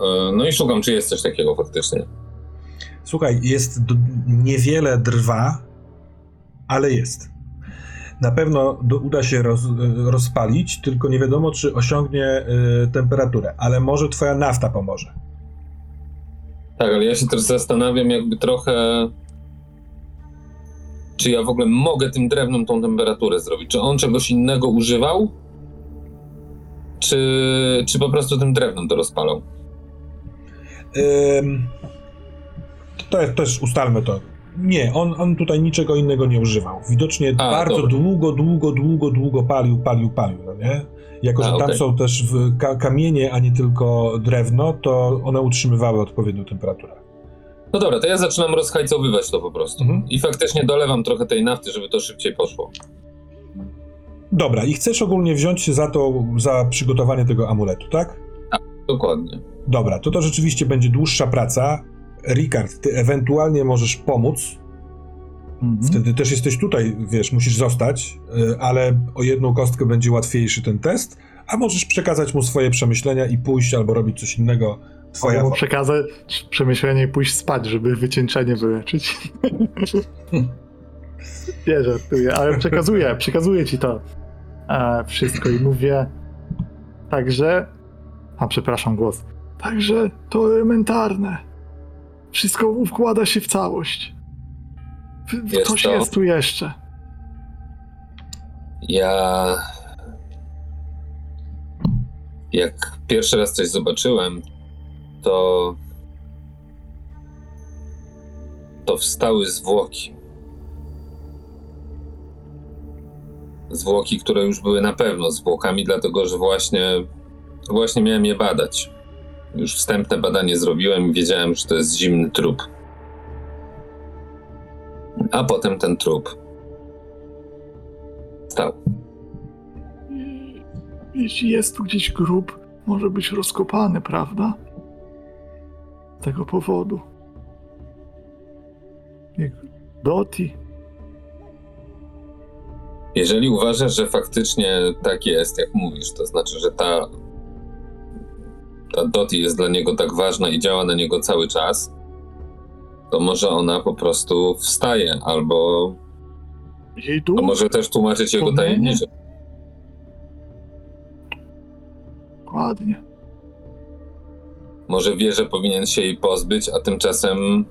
E, No i szukam, czy jest coś takiego faktycznie.
Słuchaj, jest niewiele drwa, ale jest. Na pewno do, uda się roz, rozpalić, tylko nie wiadomo, czy osiągnie y, temperaturę, ale może twoja nafta pomoże.
Tak, ale ja się też zastanawiam jakby trochę, czy ja w ogóle mogę tym drewnem tą temperaturę zrobić. Czy on czegoś innego używał? Czy, czy po prostu tym drewnem to rozpalał?
Ym, to jest też ustalmy to. Nie, on, on tutaj niczego innego nie używał. Widocznie
A,
bardzo
dobra.
długo, długo, długo, długo palił, palił, palił, no nie? Jako,
A,
że tam
okej.
są też w ka- kamienie, a nie tylko drewno, to one utrzymywały odpowiednią temperaturę.
No dobra, to ja zaczynam rozhajcowywać to po prostu.
Mhm.
I faktycznie dolewam trochę tej nafty, żeby to szybciej poszło.
Dobra, i chcesz ogólnie wziąć się za to, za przygotowanie tego amuletu, tak?
Dokładnie.
Dobra, to to rzeczywiście będzie dłuższa praca. Rikard, ty ewentualnie możesz pomóc.
Mhm.
Wtedy też jesteś tutaj, wiesz, musisz zostać, y, ale o jedną kostkę będzie łatwiejszy ten test, a możesz przekazać mu swoje przemyślenia i pójść albo robić coś innego. Twoja
Mogę mu przekazać przemyślenie i pójść spać, żeby wycieńczenie wyleczyć. Nie żartuję, ale przekazuję, przekazuję ci to e, wszystko i mówię także, a przepraszam głos, także to elementarne. Wszystko układa się w całość. W-
Wiesz
Coś
co?
jest tu jeszcze.
Ja. Jak pierwszy raz coś zobaczyłem, to. To wstały zwłoki. Zwłoki, które już były na pewno zwłokami, dlatego że właśnie, właśnie miałem je badać. Już wstępne badanie zrobiłem i wiedziałem, że to jest zimny trup. A potem ten trup stał.
Jeśli jest tu gdzieś grób, może być rozkopany, prawda? Z tego powodu. Doti.
Jeżeli uważasz, że faktycznie tak jest, jak mówisz, to znaczy, że ta, ta Doti jest dla niego tak ważna i działa na niego cały czas, to może ona po prostu wstaje, albo
Jej
to
duch?
może też tłumaczyć jego tajemnicę.
Dokładnie.
Może wie, że powinien się jej pozbyć, a tymczasem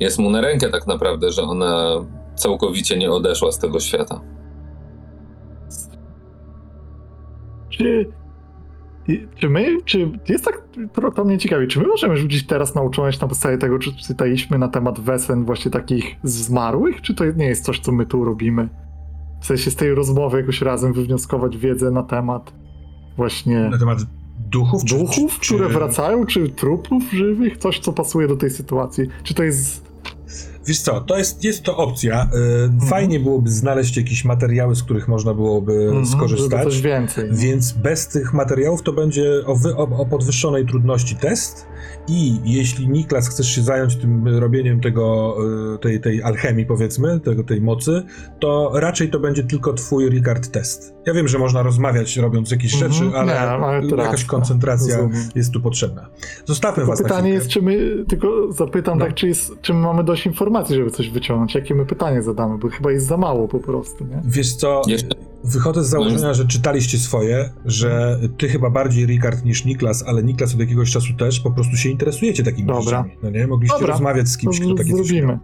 jest mu na rękę tak naprawdę, że ona całkowicie nie odeszła z tego świata.
Czy, i- czy my, czy jest tak, to, to mnie ciekawi, czy my możemy rzucić teraz nauczoność na podstawie tego, czy czytaliśmy na temat wesen właśnie takich zmarłych, czy to nie jest coś, co my tu robimy? W sensie z tej rozmowy jakoś razem wywnioskować wiedzę na temat właśnie
Na temat duchów?
duchów,
czy,
które
czy,
wracają, czy trupów żywych, coś, co pasuje do tej sytuacji. Czy to jest...
Wiesz co, to jest, jest to opcja. Y,
Mhm.
Fajnie byłoby znaleźć jakieś materiały, z których można byłoby
Mhm,
skorzystać.
coś więcej.
Więc bez tych materiałów to będzie o, wy, o, o podwyższonej trudności test. I jeśli Niklas chcesz się zająć tym robieniem tego, y, tej, tej alchemii, powiedzmy, tego, tej mocy, to raczej to będzie tylko twój Ricard test. Ja wiem, że można rozmawiać robiąc jakieś
Mhm,
rzeczy, ale,
nie, ale
jakaś
racja,
koncentracja
rozumiem.
jest tu potrzebna. Zostawmy
Tylko
was
pytanie jest, czy my, tylko zapytam
No.
tak, czy, jest, czy my mamy dość informacji, żeby coś wyciągnąć? Jakie my pytanie zadamy, bo chyba jest za mało po prostu, nie?
Wiesz co,
Jeszcze-
wychodzę z założenia, że czytaliście swoje, że ty chyba bardziej Ricard niż Niklas, ale Niklas od jakiegoś czasu też, po prostu się interesujecie takimi
Dobra.
rzeczami. No nie? Mogliście
Dobra.
rozmawiać z kimś, kto takie coś miał.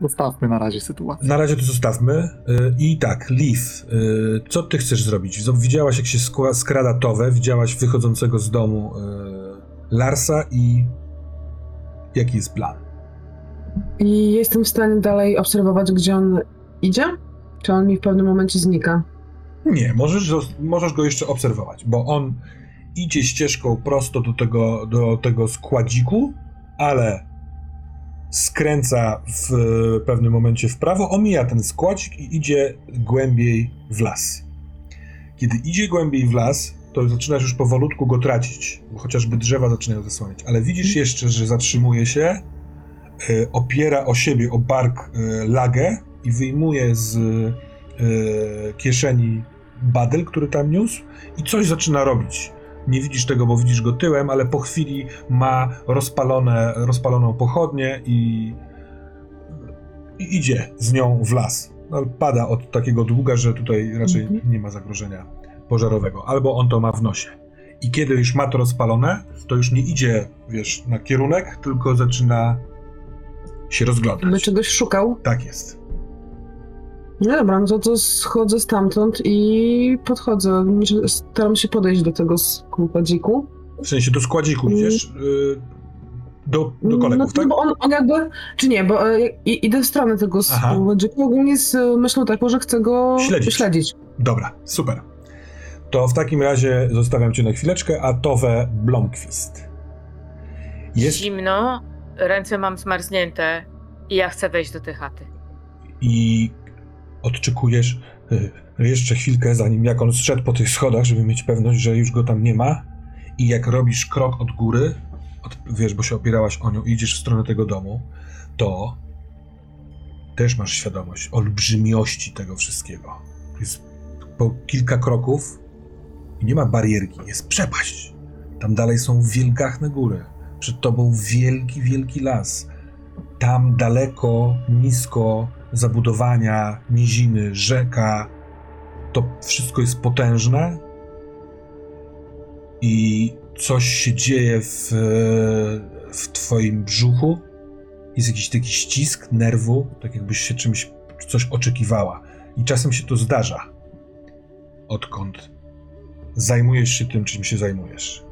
Zostawmy na razie sytuację.
Na razie to zostawmy. Y, I tak, Leaf, y, co ty chcesz zrobić? Widziałaś, jak się skrada Towę, widziałaś wychodzącego z domu y, Larsa i jaki jest plan?
I jestem w stanie dalej obserwować, gdzie on idzie? Czy on mi w pewnym momencie znika?
Nie, możesz, możesz go jeszcze obserwować, bo on idzie ścieżką prosto do tego, do tego składziku, ale skręca w pewnym momencie w prawo, omija ten składzik i idzie głębiej w las. Kiedy idzie głębiej w las, to zaczynasz już powolutku go tracić, bo chociażby drzewa zaczynają zasłaniać, ale widzisz jeszcze, że zatrzymuje się, opiera o siebie, o bark y, lagę i wyjmuje z y, kieszeni badel, który tam niósł i coś zaczyna robić. Nie widzisz tego, bo widzisz go tyłem, ale po chwili ma rozpalone, rozpaloną pochodnię i, i idzie z nią w las. No, pada od takiego długa, że tutaj raczej
Mhm.
nie ma zagrożenia pożarowego. Albo on to ma w nosie. I kiedy już ma to rozpalone, to już nie idzie, wiesz, na kierunek, tylko zaczyna się
By
rozglądać.
czegoś szukał?
Tak jest.
No dobra, no to, to schodzę stamtąd i podchodzę. Staram się podejść do tego składziku.
W sensie do składziku idziesz y, do, do kolegów,
no,
tak?
bo on, on jakby, czy nie, bo e, i, idę w stronę tego składziku ogólnie z myślą taką, że chcę go
Śledzić.
śledzić.
Dobra, super. To w takim razie zostawiam cię na chwileczkę, a Tove Blomqvist. Jest
Zimno, ręce mam zmarznięte i ja chcę wejść do tej chaty.
i odczekujesz y, jeszcze chwilkę, zanim jak on zszedł po tych schodach, żeby mieć pewność, że już go tam nie ma. I jak robisz krok od góry, od, wiesz, bo się opierałaś o nią i idziesz w stronę tego domu, to też masz świadomość olbrzymiości tego wszystkiego. Jest po kilka kroków i nie ma barierki, jest przepaść. Tam dalej są wielgachne góry. Przed tobą wielki, wielki las. Tam daleko, nisko zabudowania, niziny, rzeka. To wszystko jest potężne i coś się dzieje w, w twoim brzuchu. Jest jakiś taki ścisk nerwu, tak jakbyś się czymś, coś oczekiwała. I czasem się to zdarza. Odkąd zajmujesz się tym, czym się zajmujesz.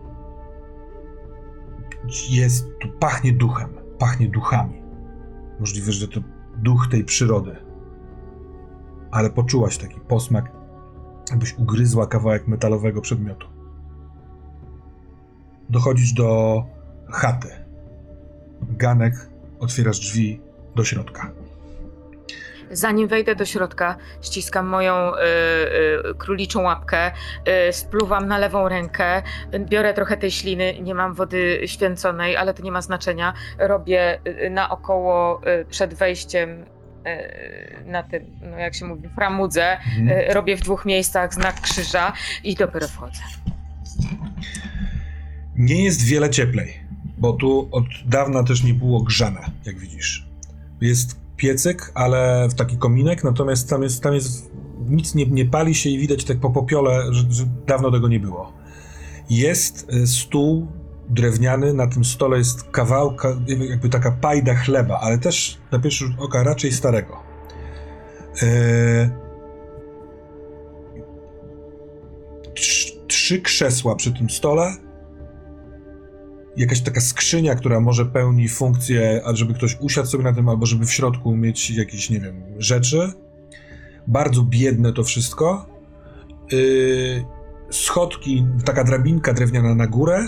Jest tu, pachnie duchem, pachnie duchami. Możliwe, że to duch tej przyrody. Ale poczułaś taki posmak, jakbyś ugryzła kawałek metalowego przedmiotu. Dochodzisz do chaty. Ganek, otwierasz drzwi do środka.
Zanim wejdę do środka, ściskam moją y, y, króliczą łapkę, y, spluwam na lewą rękę, biorę trochę tej śliny, nie mam wody święconej, ale to nie ma znaczenia. Robię y, naokoło y, przed wejściem e, na tym, no jak się mówi, framudze,
Mhm.
robię w dwóch miejscach znak krzyża i dopiero wchodzę.
Nie jest wiele cieplej, bo tu od dawna też nie było grzane, jak widzisz. Jest piecyk, ale w taki kominek, natomiast tam jest, tam jest nic nie, nie pali się i widać tak po popiole, że, że dawno tego nie było. Jest y, stół drewniany, na tym stole jest kawałka, jakby taka pajda chleba, ale też na pierwszy rzut oka raczej starego. Yy, trz- trzy krzesła przy tym stole, jakaś taka skrzynia, która może pełni funkcję, a żeby ktoś usiadł sobie na tym, albo żeby w środku mieć jakieś, nie wiem, rzeczy. Bardzo biedne to wszystko. Yy, schodki, taka drabinka drewniana na górę.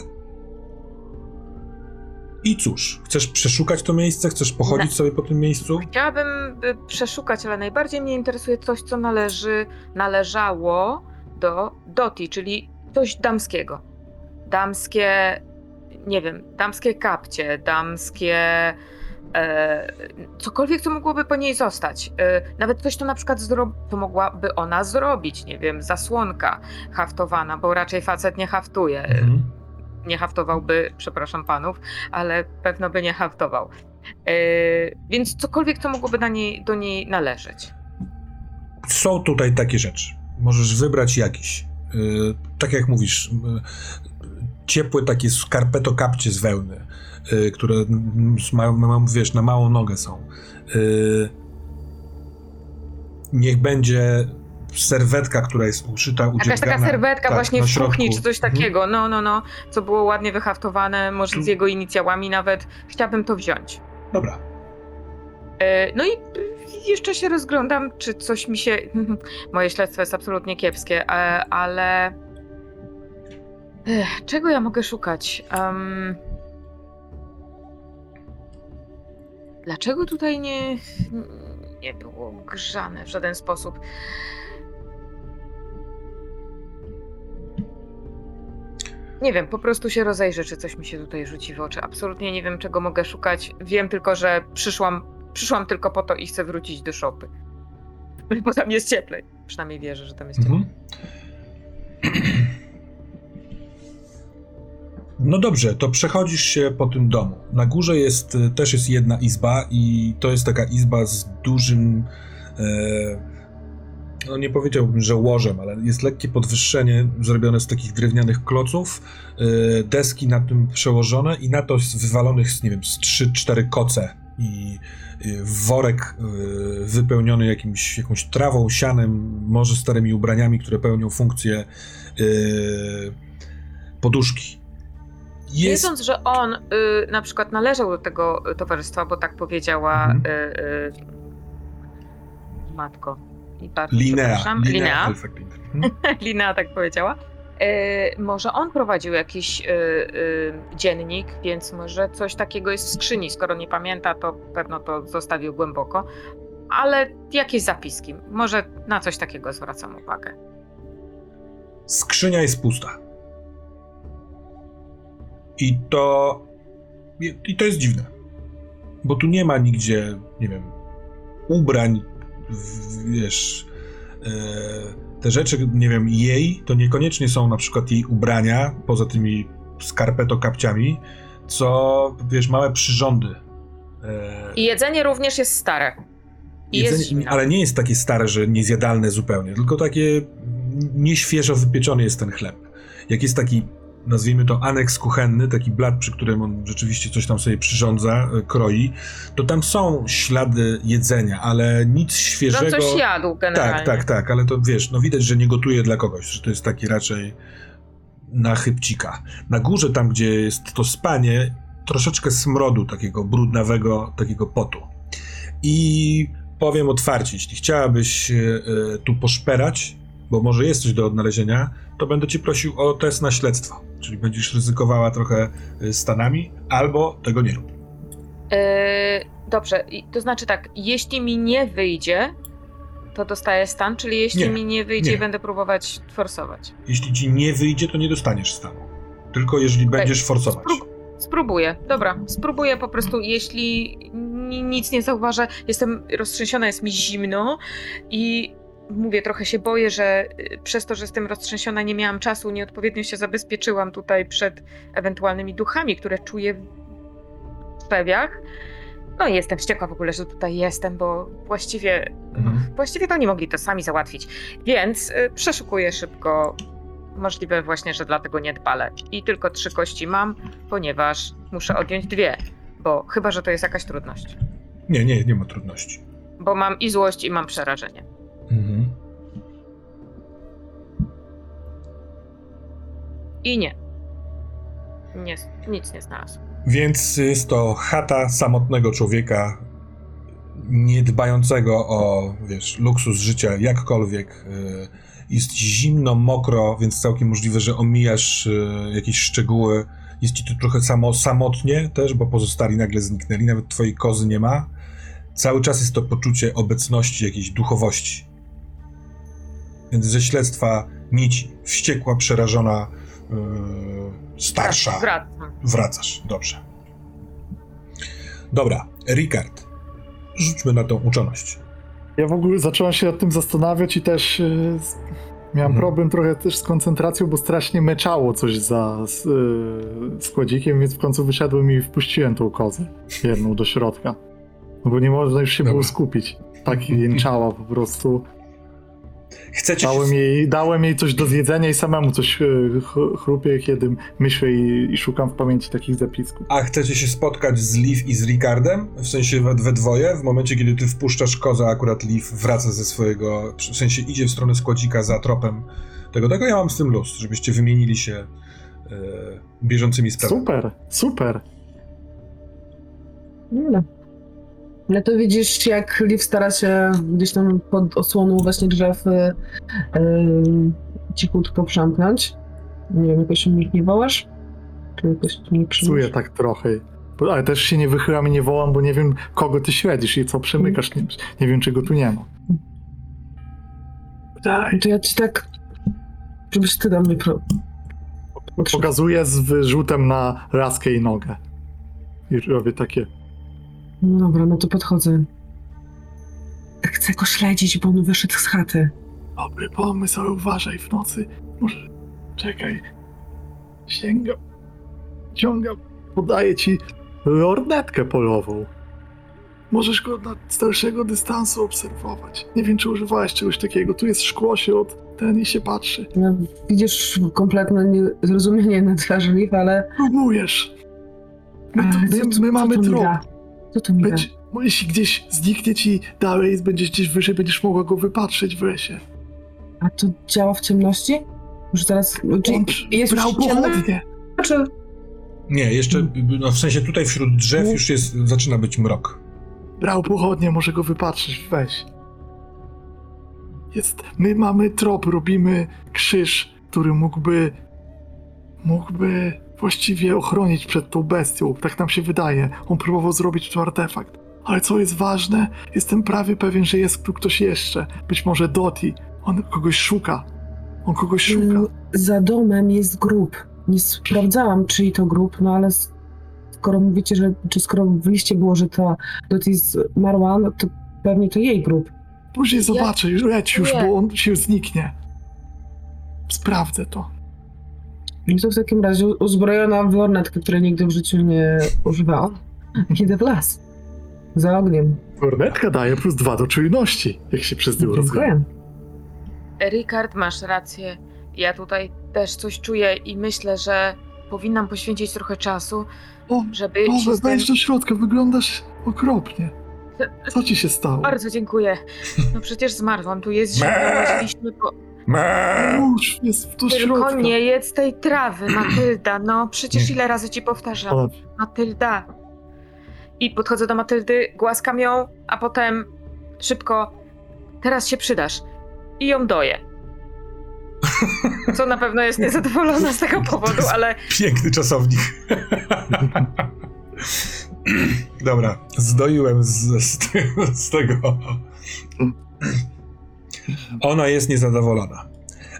I cóż, chcesz przeszukać to miejsce? Chcesz pochodzić sobie po tym miejscu?
Chciałabym y, przeszukać, ale najbardziej mnie interesuje coś, co należy, należało do Doti, czyli coś damskiego. Damskie, nie wiem, damskie kapcie, damskie. E, cokolwiek, co mogłoby po niej zostać. E, nawet coś, co na przykład to mogłaby ona zrobić, nie wiem, zasłonka haftowana, bo raczej facet nie haftuje.
Mhm.
Nie haftowałby, przepraszam panów, ale pewno by nie haftował. E, więc cokolwiek, co mogłoby na niej, do niej należeć.
Są tutaj takie rzeczy. Możesz wybrać jakiś. Yy, tak jak mówisz, ciepłe takie skarpeto kapcie z wełny, yy, które ma, ma, wiesz, na małą nogę są. Yy, niech będzie serwetka, która jest uszyta,
Jakaś taka
udziergana.
serwetka
Tak,
właśnie w kuchni, czy coś
Mhm.
takiego. No, no, no. Co było ładnie wyhaftowane, może z jego inicjałami nawet. Chciałabym to wziąć.
Dobra.
E, No i y, jeszcze się rozglądam, czy coś mi się. Moje śledztwo jest absolutnie kiepskie, e, ale. Ech, Czego ja mogę szukać? Em, Dlaczego tutaj nie, nie było grzane w żaden sposób? Nie wiem, po prostu się rozejrzę, czy coś mi się tutaj rzuci w oczy. Absolutnie nie wiem, czego mogę szukać. Wiem tylko, że przyszłam, przyszłam tylko po to i chcę wrócić do szopy. Bo tam jest cieplej. Przynajmniej wierzę, że tam jest cieplej.
Mhm. No dobrze, to przechodzisz się po tym domu. Na górze jest y, też jest jedna izba i to jest taka izba z dużym e, no nie powiedziałbym, że łożem, ale jest lekkie podwyższenie zrobione z takich drewnianych kloców, e, deski na tym przełożone i na to z wywalonych, nie wiem, z 3-4 koce i y, worek y, wypełniony jakimś, jakąś trawą, sianem, może starymi ubraniami, które pełnią funkcję poduszki. Jest,
Wiedząc, że on y, na przykład należał do tego towarzystwa, bo tak powiedziała
Mhm.
y, y, matko. I bardzo
Linea. Linea.
Linea.
Alfred Mhm.
Linea tak powiedziała. E, może on prowadził jakiś e, e, dziennik, więc może coś takiego jest w skrzyni. Skoro nie pamięta, to pewno to zostawił głęboko. Ale jakieś zapiski. Może na coś takiego zwracam uwagę.
Skrzynia jest pusta. I to. I to jest dziwne. Bo tu nie ma nigdzie, nie wiem, ubrań, wiesz. E, te rzeczy, nie wiem, jej, to niekoniecznie są na przykład jej ubrania, poza tymi skarpeto-kapciami, co, wiesz, małe przyrządy. E,
I jedzenie również jest stare. I jest
Jedzenie,
zimno.
ale nie jest takie stare, że niezjadalne zupełnie, tylko takie nieświeżo wypieczony jest ten chleb. Jak jest taki, nazwijmy to aneks kuchenny, taki blat, przy którym on rzeczywiście coś tam sobie przyrządza, e, kroi, to tam są ślady jedzenia, ale nic
Że
świeżego...
on coś jadł generalnie.
Tak, tak, tak, ale to wiesz, no widać, że nie gotuje dla kogoś, że to jest taki raczej na chybcika. Na górze, tam gdzie jest to spanie, troszeczkę smrodu takiego brudnawego, takiego potu. I powiem otwarcie, jeśli chciałabyś e, e, tu poszperać, bo może jest coś do odnalezienia, to będę cię prosił o test na śledztwo. Czyli będziesz ryzykowała trochę e, stanami, albo tego nie rób.
E, dobrze, to znaczy tak, jeśli mi nie wyjdzie, to dostaję stan, czyli jeśli
Nie,
mi nie wyjdzie,
nie.
będę próbować forsować.
Jeśli ci nie wyjdzie, to nie dostaniesz stanu. Tylko jeżeli będziesz forsować.
Sprób- spróbuję, dobra, spróbuję po prostu, jeśli ni- nic nie zauważę. Jestem roztrzęsiona, jest mi zimno i mówię, trochę się boję, że y, przez to, że jestem roztrzęsiona, nie miałam czasu, nieodpowiednio się zabezpieczyłam tutaj przed ewentualnymi duchami, które czuję w pewiach. No i jestem wściekła w ogóle, że tutaj jestem, bo właściwie,
Mhm.
właściwie to oni mogli to sami załatwić. Więc y, przeszukuję szybko. Możliwe właśnie, że dlatego nie dbalę. I tylko trzy kości mam, ponieważ muszę odjąć dwie, bo chyba, że to jest jakaś trudność.
Nie, nie, nie ma trudności.
Bo mam i złość, i mam przerażenie.
Mhm.
I nie. nie nic nie znalazł.
Więc jest to chata samotnego człowieka, nie dbającego o, wiesz, luksus życia jakkolwiek. y, Jest zimno, mokro, więc całkiem możliwe, że omijasz y, jakieś szczegóły. Jest ci tu trochę samo, samotnie też, bo pozostali nagle zniknęli, nawet twojej kozy nie ma. Cały czas jest to poczucie obecności, jakiejś duchowości. Więc ze śledztwa nić wściekła, przerażona, y, starsza
Wracam.
wracasz. Dobrze. Dobra, Ricard. Rzućmy na tą uczoność.
Ja w ogóle zacząłem się nad tym zastanawiać i też e, z- miałem
Mhm.
problem trochę też z koncentracją, bo strasznie meczało coś za e, składzikiem, więc w końcu wyszedłem i wpuściłem tą kozę jedną do środka. No bo nie można już się
Dobra.
było skupić. Tak jęczała po prostu.
Chcecie
Dałem
się...
jej, dałem jej coś do zjedzenia i samemu coś e, ch- chrupię, kiedy myślę i, i szukam w pamięci takich zapisków.
A chcecie się spotkać z Liv i z Ricardem? W sensie we, we dwoje? W momencie, kiedy ty wpuszczasz kozę, akurat Liv wraca ze swojego... W sensie idzie w stronę składzika za tropem tego. Tego ja mam z tym luz, żebyście wymienili się e, bieżącymi sprawami.
Super, super.
No. No to widzisz, jak Liv stara się gdzieś tam pod osłoną właśnie drzew y, y, cichutko przemknąć. Nie wiem, jakoś mnie nie wołasz? Czy jakoś mnie
Psuję tak trochę. Ale też się nie wychylam i nie wołam, bo nie wiem, kogo ty śledzisz i co przemykasz. Nie, nie wiem, czego tu nie ma. Daj.
To ja ci tak... Żebyś ty do mnie pro...
Pokazuję z wyrzutem na laskę i nogę. I robię takie.
No dobra, no to podchodzę. Chcę go śledzić, bo on wyszedł z chaty.
Dobry pomysł, ale uważaj w nocy. Może. Czekaj. Sięgam. Ciągam. Podaję ci lornetkę polową. Możesz go na starszego dystansu obserwować. Nie wiem, czy używałeś czegoś takiego. Tu jest szkło się od ten i się patrzy.
No, widzisz kompletne niezrozumienie na twarzy Liv, ale...
Próbujesz. My, to,
ale
my, my mamy trop.
Co to mi da?
Będzie, bo jeśli gdzieś zniknie ci dalej, będziesz gdzieś wyżej, będziesz mogła go wypatrzeć w lesie.
A to działa w ciemności? Już zaraz... Czy
On
jest
brał
już ciemno?
pochodnie.
Czy...
Nie, jeszcze, no w sensie tutaj wśród drzew już jest, zaczyna być mrok.
Brał pochodnie, może go wypatrzyć, weź. Jest, my mamy trop, robimy krzyż, który mógłby, mógłby właściwie ochronić przed tą bestią, tak nam się wydaje. On próbował zrobić tu artefakt. Ale co jest ważne, jestem prawie pewien, że jest tu ktoś jeszcze. Być może Doti. On kogoś szuka. On kogoś szuka.
Mm, Za domem jest grób. Nie sprawdzałam, czyj to grób, no ale skoro mówicie, że, czy skoro w liście było, że to Dottie zmarła, no to pewnie to jej grób.
Później zobaczę, już leć już,
Nie.
bo on się zniknie. Sprawdzę to.
No to w takim razie uzbrojona w lornetkę, której nigdy w życiu nie używałam, idę w las. Za ogniem.
Kornetka daje plus dwa do czujności, jak się przez nią rozgląda.
Rikard, masz rację. Ja tutaj też coś czuję i myślę, że powinnam poświęcić trochę czasu,
O,
żeby tym...
wejdź do środka, wyglądasz okropnie. Co ci się stało?
Bardzo dziękuję. No przecież zmarłam, tu jest zimno, po...
Me!
Już jest do
Tylko
środka.
nie jedz tej trawy, Matylda, no przecież ile razy ci powtarzam.
O,
Matylda. I podchodzę do Matyldy, głaskam ją, a potem szybko, teraz się przydasz. I ją doję. Co na pewno jest niezadowolona z tego powodu, ale
Piękny czasownik. Dobra, zdoiłem z, z, te- z tego. Ona jest niezadowolona,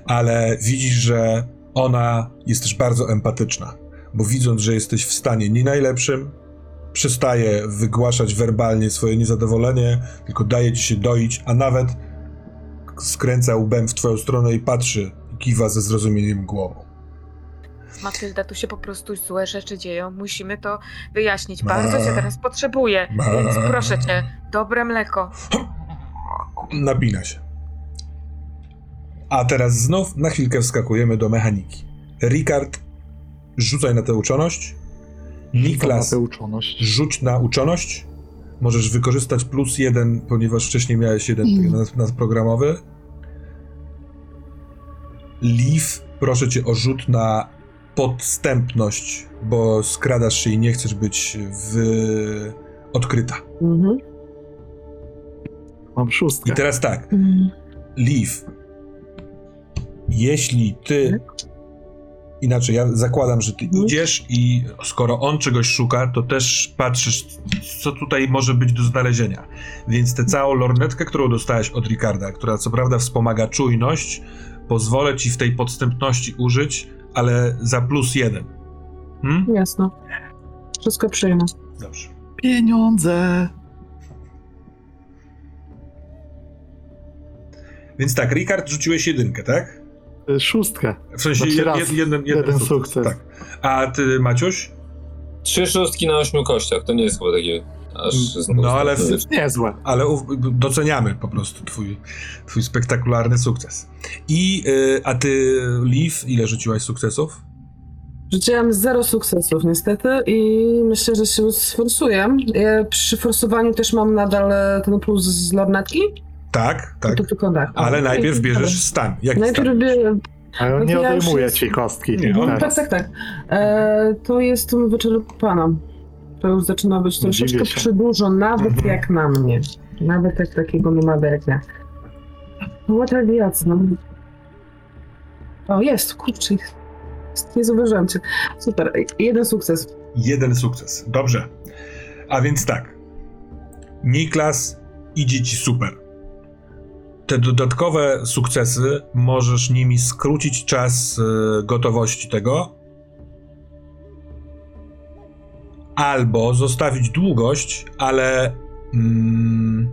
ale widzisz, że ona jest też bardzo empatyczna, bo widząc, że jesteś w stanie nie najlepszym, przestaje wygłaszać werbalnie swoje niezadowolenie, tylko daje ci się doić, a nawet skręca łbem w twoją stronę i patrzy i kiwa ze zrozumieniem głową.
Matylda, tu się po prostu złe rzeczy dzieją. Musimy to wyjaśnić. Bardzo cię teraz potrzebuję. Więc proszę cię, dobre mleko.
Napina się. A teraz znów na chwilkę wskakujemy do mechaniki. Ricard, rzucaj na tę uczoność. Niklas,
tę uczoność.
rzuć na uczoność. Możesz wykorzystać plus jeden, ponieważ wcześniej miałeś jeden
Mm.
nad- nadprogramowy. Leaf, proszę cię o rzut na podstępność, bo skradasz się i nie chcesz być w... odkryta.
Mhm.
Mam
I
szóstkę.
teraz tak, Leaf, jeśli ty. Inaczej, ja zakładam, że ty
Mhm.
idziesz i skoro on czegoś szuka, to też patrzysz, co tutaj może być do znalezienia. Więc tę całą lornetkę, którą dostałeś od Ricarda, która co prawda wspomaga czujność, pozwolę ci w tej podstępności użyć, ale za plus jeden. Hmm?
Jasno. Wszystko przyjmę.
Dobrze.
Pieniądze!
Więc tak, Ricard rzuciłeś jedynkę, tak?
Szóstkę.
W sensie
Znaczy
jed,
raz,
jed, jeden, jeden,
jeden
sukces.
sukces.
Tak. A ty, Maciuś?
Trzy szóstki na ośmiu kościach, to nie jest chyba takie aż znów
No, ale w-
niezłe.
ale doceniamy po prostu twój, twój spektakularny sukces. I, y, a ty, Liv, ile rzuciłaś sukcesów?
Rzuciłam zero sukcesów niestety i myślę, że się sforsuję. Ja przy forsowaniu też mam nadal ten plus z lornetki?
Tak, tak.
To tylko.
Ale najpierw bierzesz stan. Jaki
Najpierw
stan?
bierze...
Ale on nie odejmuje
jest-
ci kostki.
Nie, on-
Tak, tak, tak. E, to jestem wyczerpana. To już zaczyna być troszeczkę przydłużo, nawet
Mhm.
jak na mnie. Nawet jak takiego nomada jak ja. No tak jasno. O, jest, kurczę. Nie zauważyłam cię. Super, jeden sukces.
Jeden sukces. Dobrze. A więc tak. Niklas idzie ci super. Te dodatkowe sukcesy możesz nimi skrócić czas y, gotowości tego. Albo zostawić długość, ale mm,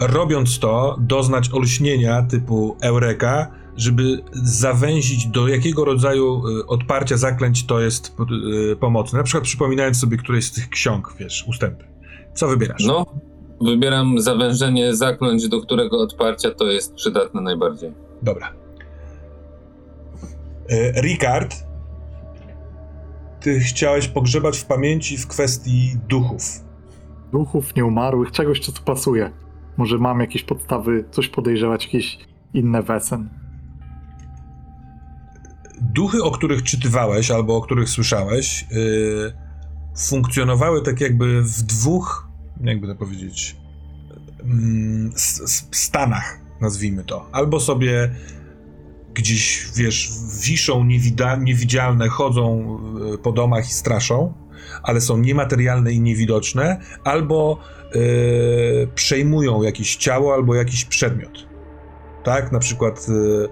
robiąc to, doznać olśnienia typu Eureka, żeby zawęzić do jakiego rodzaju y, odparcia zaklęć to jest y, pomocne. Na przykład przypominając sobie któreś z tych ksiąg, wiesz, ustępy. Co wybierasz?
No, wybieram zawężenie zakląć, do którego odparcia to jest przydatne najbardziej.
Dobra. Y, Ricard, ty chciałeś pogrzebać w pamięci w kwestii duchów.
Duchów nieumarłych, czegoś, co tu pasuje. Może mam jakieś podstawy, coś podejrzewać, jakieś inne wesen.
duchy, o których czytywałeś albo o których słyszałeś, yy, funkcjonowały tak jakby w dwóch, jakby to powiedzieć, mm, stanach, nazwijmy to. Albo sobie gdzieś, wiesz, wiszą niewidzialne, chodzą yy, po domach i straszą, ale są niematerialne i niewidoczne, albo yy, przejmują jakieś ciało albo jakiś przedmiot. Tak, na przykład yy,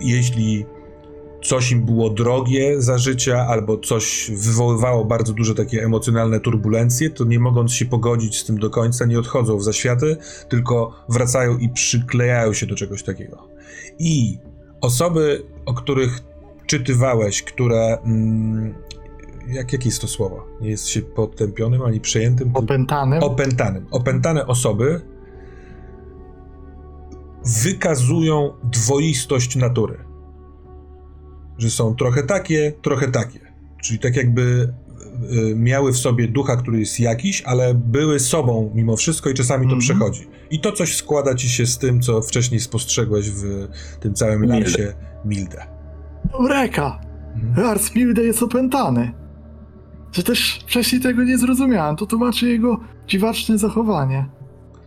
jeśli coś im było drogie za życia, albo coś wywoływało bardzo duże takie emocjonalne turbulencje, to nie mogąc się pogodzić z tym do końca, nie odchodzą w zaświaty, tylko wracają i przyklejają się do czegoś takiego. I osoby, o których czytywałeś, które. Mm, jak, jakie jest to słowo? Nie jest się potępionym ani przejętym.
Opętanym?
opętanym. Opętane osoby wykazują dwoistość natury. Że są trochę takie, trochę takie. Czyli tak jakby y, miały w sobie ducha, który jest jakiś, ale były sobą mimo wszystko i czasami to
Mhm.
przechodzi. I to coś składa ci się z tym, co wcześniej spostrzegłeś w tym całym
Mildę.
lansie Mildę.
Eureka!
Mhm.
Lars Milde jest opętany. Że też wcześniej tego nie zrozumiałem. To tłumaczy jego dziwaczne zachowanie.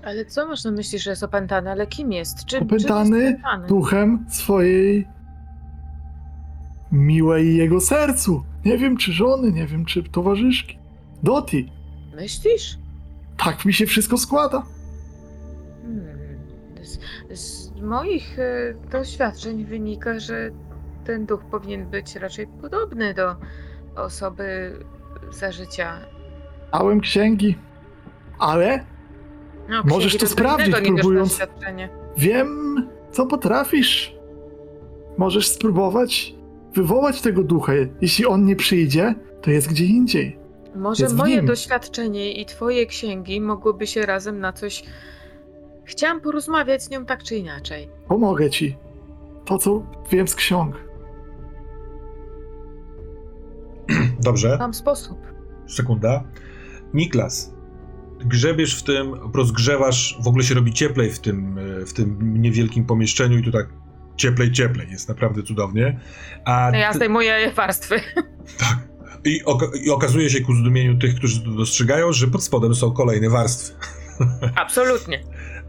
Ale co masz na myśli, że jest opętany? Ale kim jest? Czym,
Opętany
czym jest opętany?
Duchem swojej miłej jego sercu. Nie wiem, czy żony, nie wiem, czy towarzyszki. Doti.
Myślisz?
Tak mi się wszystko składa.
Hmm. Z, z moich e, doświadczeń wynika, że ten duch powinien być raczej podobny do osoby za życia.
Czytałem księgi, ale
No,
Możesz
księgi
to
jest
sprawdzić, próbując- wiem, co potrafisz. Możesz spróbować wywołać tego ducha. Jeśli on nie przyjdzie, to jest gdzie indziej.
Może
Jest
moje doświadczenie i twoje księgi mogłyby się razem na coś... Chciałam porozmawiać z nią tak czy inaczej.
Pomogę ci. To, co wiem z ksiąg.
Dobrze.
Mam sposób.
Sekunda. Niklas, grzebiesz w tym, rozgrzewasz, w ogóle się robi cieplej w tym, e, w tym niewielkim pomieszczeniu i tu tak cieplej, cieplej, jest naprawdę cudownie. A
ja zdejmuję warstwy.
tak. I, oka- I okazuje się ku zdumieniu tych, którzy to dostrzegają, że pod spodem są kolejne warstwy.
Absolutnie.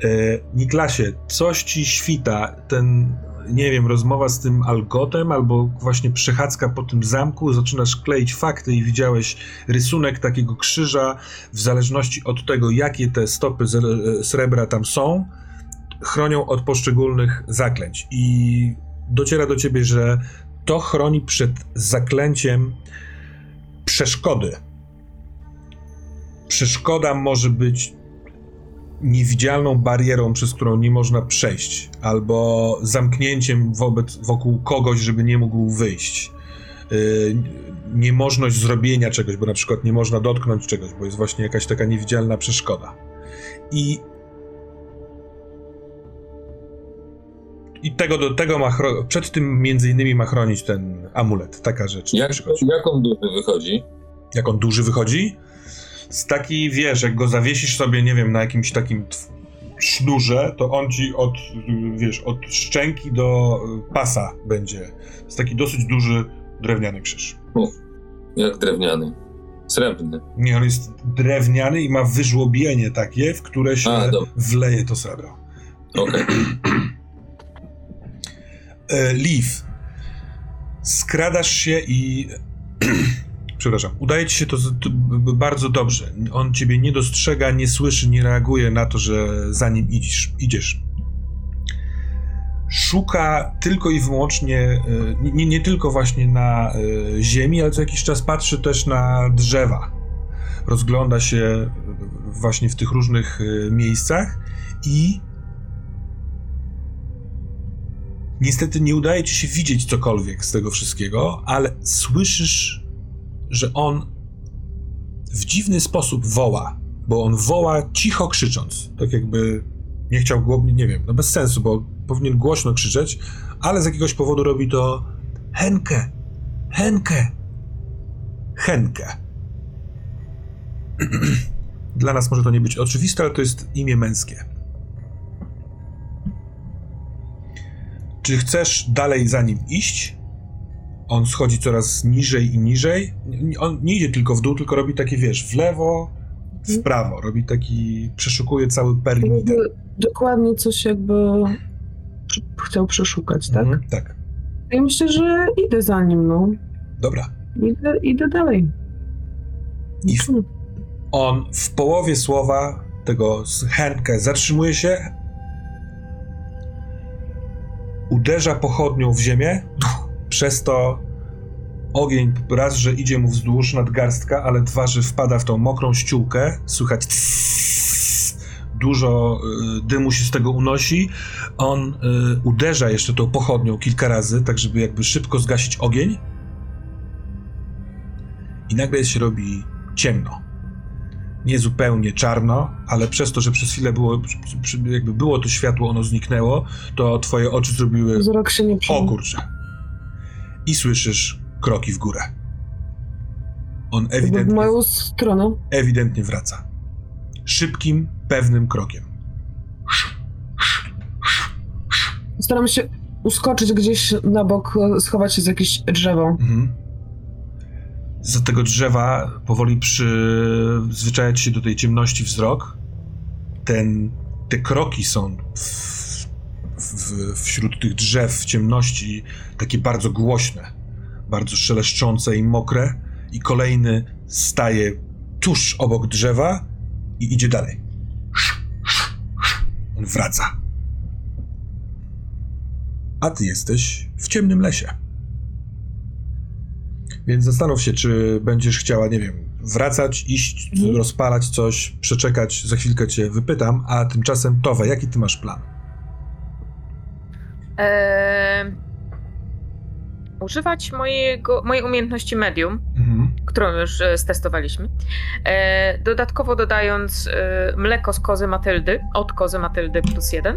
E, Niklasie, coś ci świta, ten, nie wiem, rozmowa z tym Algotem, albo właśnie przechadzka po tym zamku, zaczynasz kleić fakty i widziałeś rysunek takiego krzyża, w zależności od tego, jakie te stopy e, srebra tam są, chronią od poszczególnych zaklęć. I dociera do ciebie, że to chroni przed zaklęciem przeszkody. Przeszkoda może być niewidzialną barierą, przez którą nie można przejść, albo zamknięciem wobec, wokół kogoś, żeby nie mógł wyjść. Yy, niemożność zrobienia czegoś, bo na przykład nie można dotknąć czegoś, bo jest właśnie jakaś taka niewidzialna przeszkoda. I i tego do tego ma chro- przed tym między innymi ma chronić ten amulet, taka rzecz.
Jak, jak on duży wychodzi?
Jak on duży wychodzi? Z taki, wiesz, jak go zawiesisz sobie, nie wiem, na jakimś takim sznurze, to on ci od, wiesz, od szczęki do y, pasa będzie. Jest taki dosyć duży drewniany krzyż.
Jak drewniany. Srebrny.
Nie, on jest drewniany i ma wyżłobienie takie, w które się
A,
wleje to srebro.
Okej.
E, Leaf, skradasz się i. Przepraszam, udaje ci się to, bardzo dobrze. On ciebie nie dostrzega, nie słyszy, nie reaguje na to, że za nim idziesz. idziesz. Szuka tylko i wyłącznie, e, nie, nie tylko właśnie na e, ziemi, ale co jakiś czas patrzy też na drzewa. Rozgląda się e, właśnie w tych różnych e, miejscach i Niestety nie udaje ci się widzieć cokolwiek z tego wszystkiego, ale słyszysz, że on w dziwny sposób woła, bo on woła cicho krzycząc, tak jakby nie chciał głodnie, nie wiem, no bez sensu, bo powinien głośno krzyczeć, ale z jakiegoś powodu robi to Henkę, Henkę, Henkę. Dla nas może to nie być oczywiste, ale to jest imię męskie. Czy chcesz dalej za nim iść? On schodzi coraz niżej i niżej. On nie idzie tylko w dół, tylko robi takie, wiesz, w lewo, w prawo. Robi taki, przeszukuje cały perimeter.
Jakby dokładnie coś jakby chciał przeszukać, tak?
Mhm, tak.
Ja myślę, że idę za nim, no.
Dobra.
Idę, idę dalej.
I w, on w połowie słowa tego z Henkę zatrzymuje się, uderza pochodnią w ziemię, przez to ogień raz, że idzie mu wzdłuż nadgarstka, ale dwa, że wpada w tą mokrą ściółkę, słychać dużo y, dymu się z tego unosi. On y, uderza jeszcze tą pochodnią kilka razy, tak żeby jakby szybko zgasić ogień. I nagle się robi ciemno. Nie zupełnie czarno, ale przez to, że przez chwilę było, jakby było to światło, ono zniknęło, to twoje oczy zrobiły
Wzrok się nie
o kurczę. I słyszysz kroki w górę. On
Jakby w
ewidentnie,
moją stronę.
ewidentnie wraca. Szybkim, pewnym krokiem.
Staram się uskoczyć gdzieś na bok, e, schować się z jakieś drzewo.
Mhm. Z tego drzewa powoli przyzwyczajać się do tej ciemności wzrok. Ten, te kroki są w, w, wśród tych drzew w ciemności takie bardzo głośne, bardzo szeleszczące i mokre. I kolejny staje tuż obok drzewa i idzie dalej. On wraca. A ty jesteś w ciemnym lesie. Więc zastanów się, czy będziesz chciała, nie wiem, wracać, iść,
Mhm.
rozpalać coś, przeczekać, za chwilkę cię wypytam, a tymczasem Towe, jaki ty masz plan?
Eee, używać mojego, mojej umiejętności medium,
Mhm.
którą już e, stestowaliśmy. E, dodatkowo dodając e, mleko z kozy Matyldy, od kozy Matyldy plus jeden.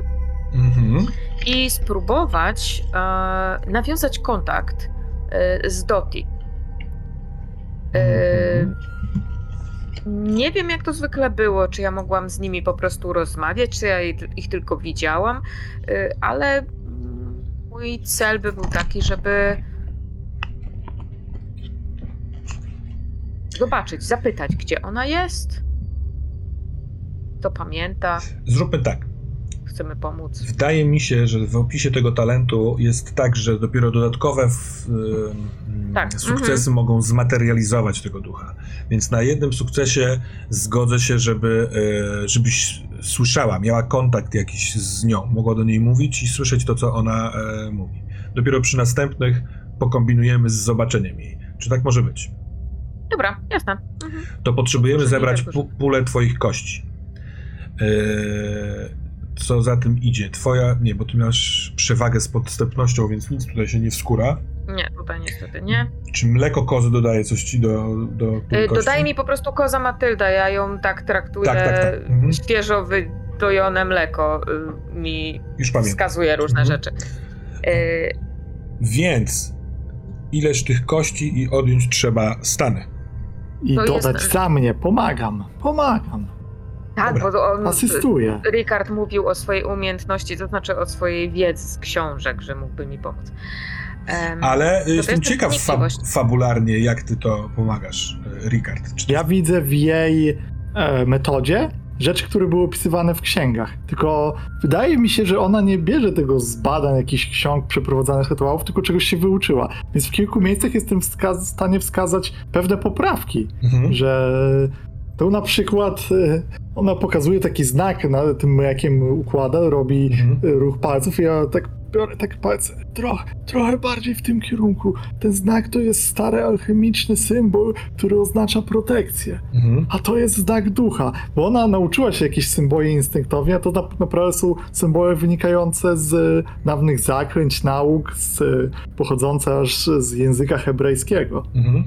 Mhm.
I spróbować e, nawiązać kontakt e, z Doti.
Mhm.
nie wiem, jak to zwykle było, czy ja mogłam z nimi po prostu rozmawiać, czy ja ich, tylko widziałam, e, ale mój cel by był taki, żeby zobaczyć, zapytać, gdzie ona jest, co pamięta,
Zróbmy tak.
Chcemy pomóc.
Wydaje mi się, że w opisie tego talentu jest tak, że dopiero dodatkowe w,
Tak,
sukcesy mogą zmaterializować tego ducha. Więc na jednym sukcesie zgodzę się, żeby, e, żebyś słyszała, miała kontakt jakiś z nią, mogła do niej mówić i słyszeć to, co ona e, mówi. Dopiero przy następnych pokombinujemy z zobaczeniem jej. Czy tak może być?
Dobra, jasne. Mhm.
to potrzebujemy zebrać
tak
pulę twoich kości. Eee, co za tym idzie? Twoja, nie, bo ty masz przewagę z podstępnością, więc nic tutaj się nie wskóra.
Nie, tutaj niestety nie.
Czy mleko kozy dodaje coś ci do, do puli
Y,
kości?
Dodaje mi po prostu koza Matylda, ja ją tak traktuję.
Tak, tak, tak. Mhm.
Świeżo wydojone mleko y, mi
Już pamiętam.
wskazuje różne
Mhm.
rzeczy. Y,
Więc ileż tych kości i odjąć trzeba stany.
I
To
dodać
jest-
za mnie, pomagam, pomagam,
tak,
Dobra.
bo on.
asystuję.
Ricard mówił o swojej umiejętności, to znaczy o swojej wiedzy z książek, że mógłby mi pomóc. Em,
Ale y, jestem
jest
ciekaw fa- fabularnie, jak ty to pomagasz, y, Ricard. Czy to
Ja widzę w jej e, metodzie rzeczy, które były opisywane w księgach. Tylko wydaje mi się, że ona nie bierze tego z badań jakichś ksiąg przeprowadzanych rytuałów, tylko czegoś się wyuczyła. Więc w kilku miejscach jestem wska- w stanie wskazać pewne poprawki,
Mhm.
że to na przykład e, ona pokazuje taki znak na tym mlekiem układa, robi
Mhm.
e, ruch palców i ja tak biorę tak palce trochę, trochę bardziej w tym kierunku. Ten znak to jest stary alchemiczny symbol, który oznacza protekcję.
Mhm.
A to jest znak ducha, bo ona nauczyła się jakieś symboli instynktownie, a to na, naprawdę są symbole wynikające z dawnych zaklęć, nauk, z, pochodzące aż z języka hebrajskiego.
Mhm.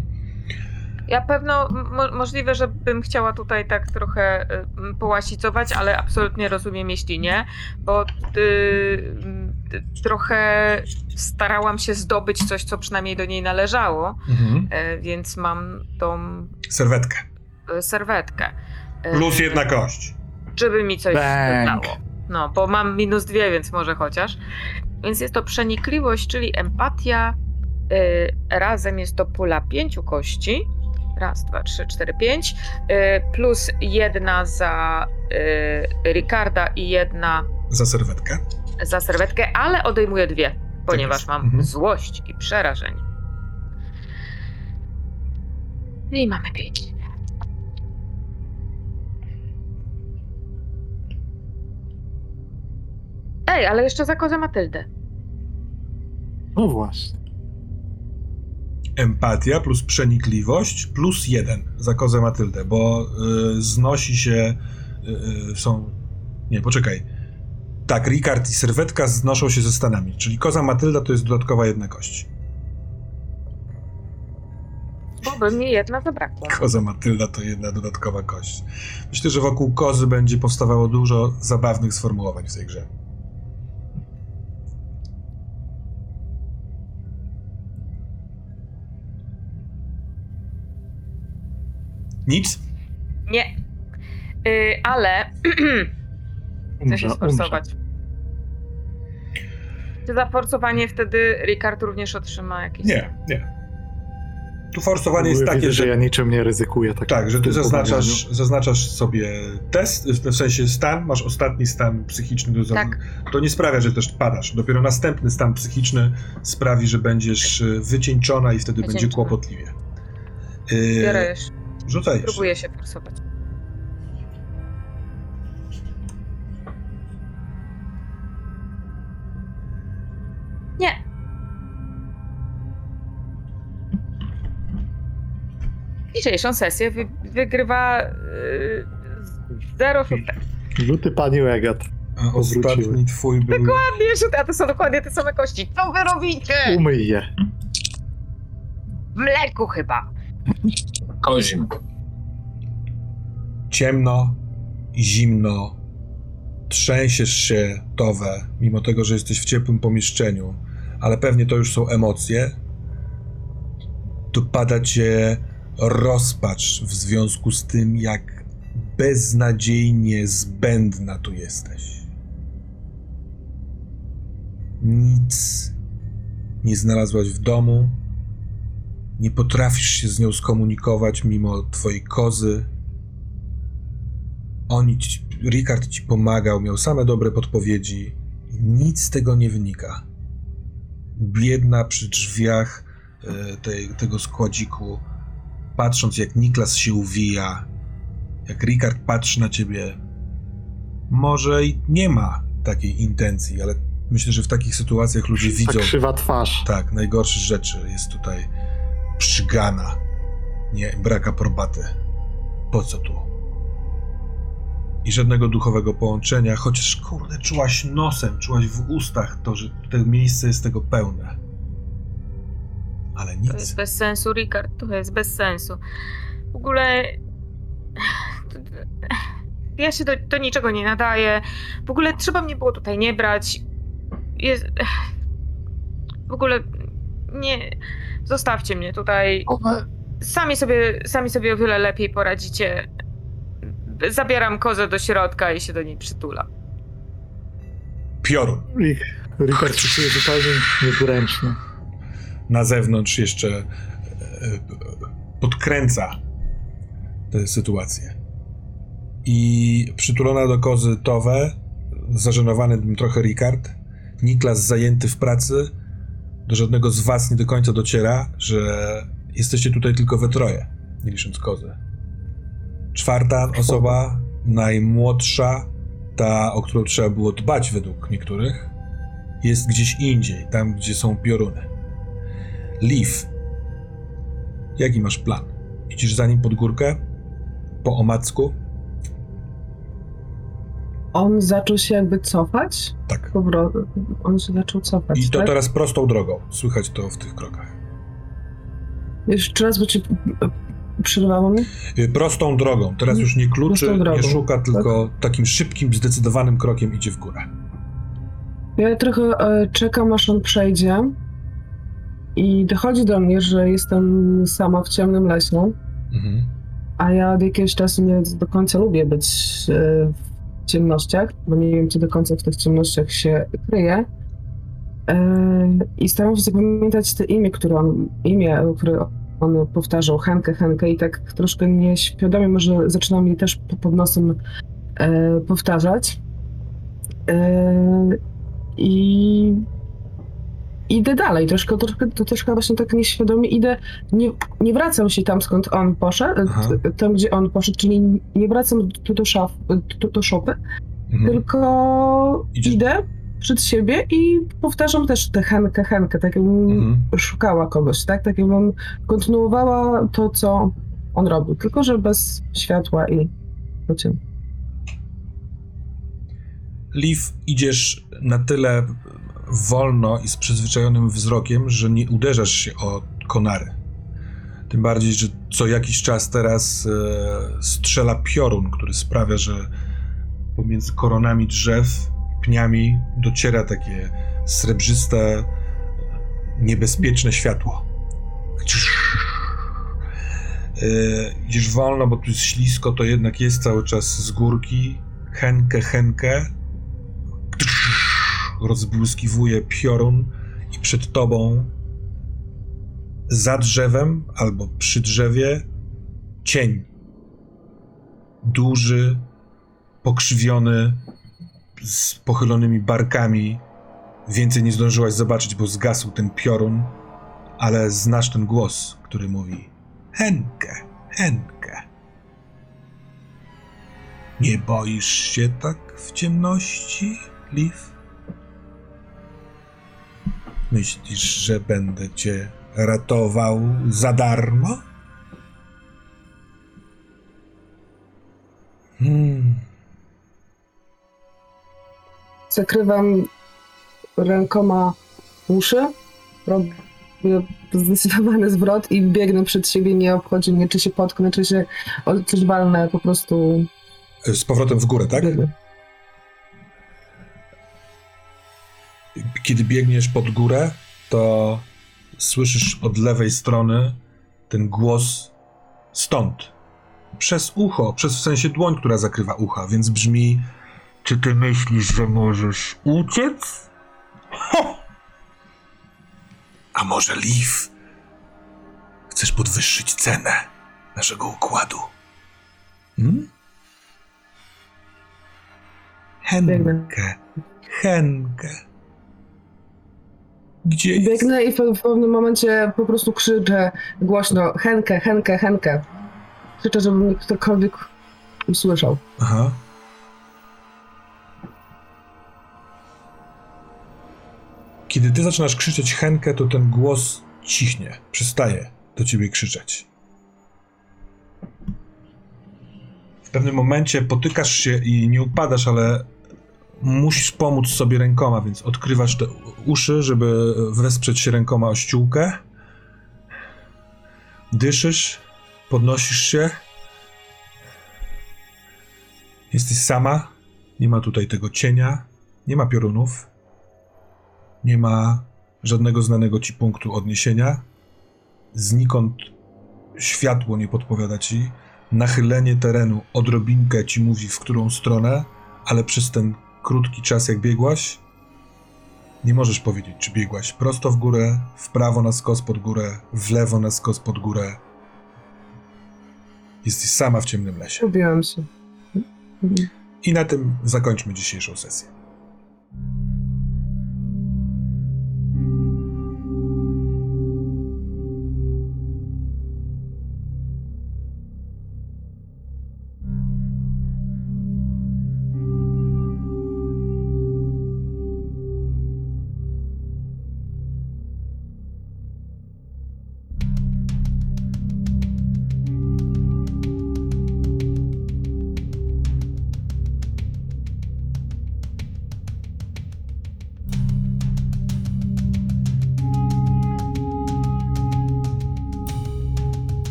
Ja pewno, mo- możliwe, że bym chciała tutaj tak trochę y, połasicować, ale absolutnie rozumiem, jeśli nie, bo y, y, trochę starałam się zdobyć coś, co przynajmniej do niej należało,
Mhm.
y, więc mam tą
Serwetkę.
y, serwetkę. Y,
Plus jedna kość.
Żeby mi coś dodało. No, bo mam minus dwie, więc może chociaż. Więc jest to przenikliwość, czyli empatia. Y, razem jest to pula pięciu kości. Raz, dwa, trzy, cztery, pięć. Y, plus jedna za y, Ricarda i jedna
Za serwetkę.
za serwetkę, ale odejmuję dwie, ponieważ
jest.
mam
Mhm.
złość i przerażenie. I mamy pięć. Ej, ale jeszcze za kozę Matyldę.
No właśnie.
Empatia plus przenikliwość plus jeden za kozę Matyldę, bo y, znosi się. Y, y, są. Nie, poczekaj. Tak, Ricard i serwetka znoszą się ze stanami, czyli koza Matylda to jest dodatkowa jedna kość.
Bo by mi jedna zabrakło.
Koza Matylda to jedna dodatkowa kość. Myślę, że wokół kozy będzie powstawało dużo zabawnych sformułowań w tej grze. Nic?
Nie. Y, ale chcę się sforsować. Czy za forsowanie wtedy Ricard również otrzyma jakieś...
Nie, nie. Tu forsowanie jest
Widzę,
takie,
że
że
ja niczym nie ryzykuję. Tak,
Tak, że ty zaznaczasz, zaznaczasz sobie test, w sensie stan, masz ostatni stan psychiczny do
Tak.
To nie sprawia, że też padasz. Dopiero następny stan psychiczny sprawi, że będziesz y, wycieńczona i wtedy będzie
Wycieńczona.
kłopotliwie. Yy,
Biorę jeszcze.
Rzucaj jeszcze.
Próbuję się forsować. Nie. Dzisiejszą sesję wy, wygrywa yy, zero szóstek.
Rzuty pani Regat.
A ostatni twój był...
Dokładnie, rzuty, a to są dokładnie te same kości. Co wy robicie?
Umyj je.
W mleku chyba.
Kozim.
ciemno zimno. Trzęsiesz się, Towe, mimo tego, że jesteś w ciepłym pomieszczeniu, ale pewnie to już są emocje. Dopada cię rozpacz w związku z tym, jak beznadziejnie zbędna tu jesteś. Nic nie znalazłaś w domu, nie potrafisz się z nią skomunikować mimo twojej kozy, oni ci, Ricard ci pomagał, miał same dobre podpowiedzi. Nic z tego nie wynika. Biedna przy drzwiach e, tej, tego składziku, patrząc jak Niklas się uwija, jak Ricard patrzy na ciebie. Może i nie ma takiej intencji, ale myślę, że w takich sytuacjach ludzie
Ta
widzą.
krzywa twarz.
Tak, najgorsze rzeczy jest tutaj przygana. Nie, brak aprobaty. Po co tu? I żadnego duchowego połączenia, chociaż kurde, czułaś nosem, czułaś w ustach to, że to miejsce jest tego pełne. Ale
To jest
nic.
bez sensu, Rikard, to jest bez sensu. W ogóle. Ja się do, do niczego nie nadaję. W ogóle trzeba mnie było tutaj nie brać. Jest. W ogóle. Nie. Zostawcie mnie tutaj.
One,
Sami sobie, sami sobie o wiele lepiej poradzicie. Zabieram kozę do środka i się do niej przytula.
Piorun.
Ricard się czuje zupełnie niezręcznie.
Na zewnątrz jeszcze e, podkręca tę sytuację. I przytulona do kozy Towe, zażenowany tym trochę Ricard, Niklas zajęty w pracy, do żadnego z was nie do końca dociera, że jesteście tutaj tylko we troje, nie licząc kozy. Czwarta osoba, najmłodsza, ta, o którą trzeba było dbać według niektórych, jest gdzieś indziej, tam gdzie są pioruny. Leaf, jaki masz plan? Idziesz za nim pod górkę? Po omacku?
On zaczął się jakby cofać.
Tak.
On się zaczął cofać.
I to
tak?
teraz prostą drogą. Słychać to w tych krokach.
Jeszcze raz, bo ci przerwało mi.
Y, Prostą drogą. Teraz już nie kluczy,
drogą,
nie szuka, tylko takim szybkim, zdecydowanym krokiem idzie w górę.
Ja trochę e, czekam, aż on przejdzie. I dochodzi do mnie, że jestem sama w ciemnym lesie.
Mhm.
A ja od jakiegoś czasu nie do końca lubię być e, w ciemnościach, bo nie wiem, czy do końca w tych ciemnościach się kryje. E, I staram się zapamiętać te imię, które on, imię, które on powtarzał, Henkę, Henkę i tak troszkę nieświadomie może zaczynam je też po- pod nosem e, powtarzać. E, I idę dalej, troszkę, troszkę, to troszkę właśnie tak nieświadomie idę, nie, nie wracam się tam, skąd on poszedł,
Aha.
tam, gdzie on poszedł, czyli nie wracam do, do, szaf, do, do szopy,
Mhm.
tylko
Idziesz-
idę przed siebie i powtarzam też tę Henkę, Henkę, tak jakbym
Mhm.
szukała kogoś, tak? Tak jakbym kontynuowała to, co on robił, tylko że bez światła i ciemna.
Leaf, idziesz na tyle wolno i z przyzwyczajonym wzrokiem, że nie uderzasz się o konary. Tym bardziej, że co jakiś czas teraz e, strzela piorun, który sprawia, że pomiędzy koronami drzew, pniami dociera takie srebrzyste, niebezpieczne światło. E, idziesz wolno, bo tu jest ślisko, to jednak jest cały czas z górki. Henkę, henkę. Rozbłyskiwuje piorun i przed tobą za drzewem albo przy drzewie cień. Duży, pokrzywiony, z pochylonymi barkami. Więcej nie zdążyłaś zobaczyć, bo zgasł ten piorun, ale znasz ten głos, który mówi Henkę, Henkę. Nie boisz się tak w ciemności, Liv? Myślisz, że będę cię ratował za darmo? Hmm.
Zakrywam rękoma uszy, robię zdecydowany zwrot i biegnę przed siebie, nie obchodzi mnie, czy się potknę, czy się coś walnę po prostu.
Z powrotem w górę, tak? Kiedy biegniesz pod górę, to słyszysz od lewej strony ten głos stąd. Przez ucho, przez w sensie dłoń, która zakrywa ucha, więc brzmi: Czy ty myślisz, że możesz uciec? Ho! A może Liv? Chcesz podwyższyć cenę naszego układu? Hmm? Henkę, Henkę. Gdzie jest?
Biegnę i w, w pewnym momencie po prostu krzyczę głośno Henkę, Henkę, Henkę. Krzyczę, żeby mnie ktokolwiek usłyszał.
Aha. Kiedy ty zaczynasz krzyczeć Henkę, to ten głos cichnie, przestaje do ciebie krzyczeć. W pewnym momencie potykasz się i nie upadasz, ale musisz pomóc sobie rękoma, więc odkrywasz te uszy, żeby wesprzeć się rękoma o ściółkę. Dyszysz, podnosisz się. Jesteś sama, nie ma tutaj tego cienia, nie ma piorunów, nie ma żadnego znanego ci punktu odniesienia. Znikąd światło nie podpowiada ci. Nachylenie terenu odrobinkę ci mówi, w którą stronę, ale przez ten krótki czas, jak biegłaś, nie możesz powiedzieć, czy biegłaś prosto w górę, w prawo na skos pod górę, w lewo na skos pod górę. Jesteś sama w ciemnym lesie.
Lubiłam się.
I na tym zakończmy dzisiejszą sesję.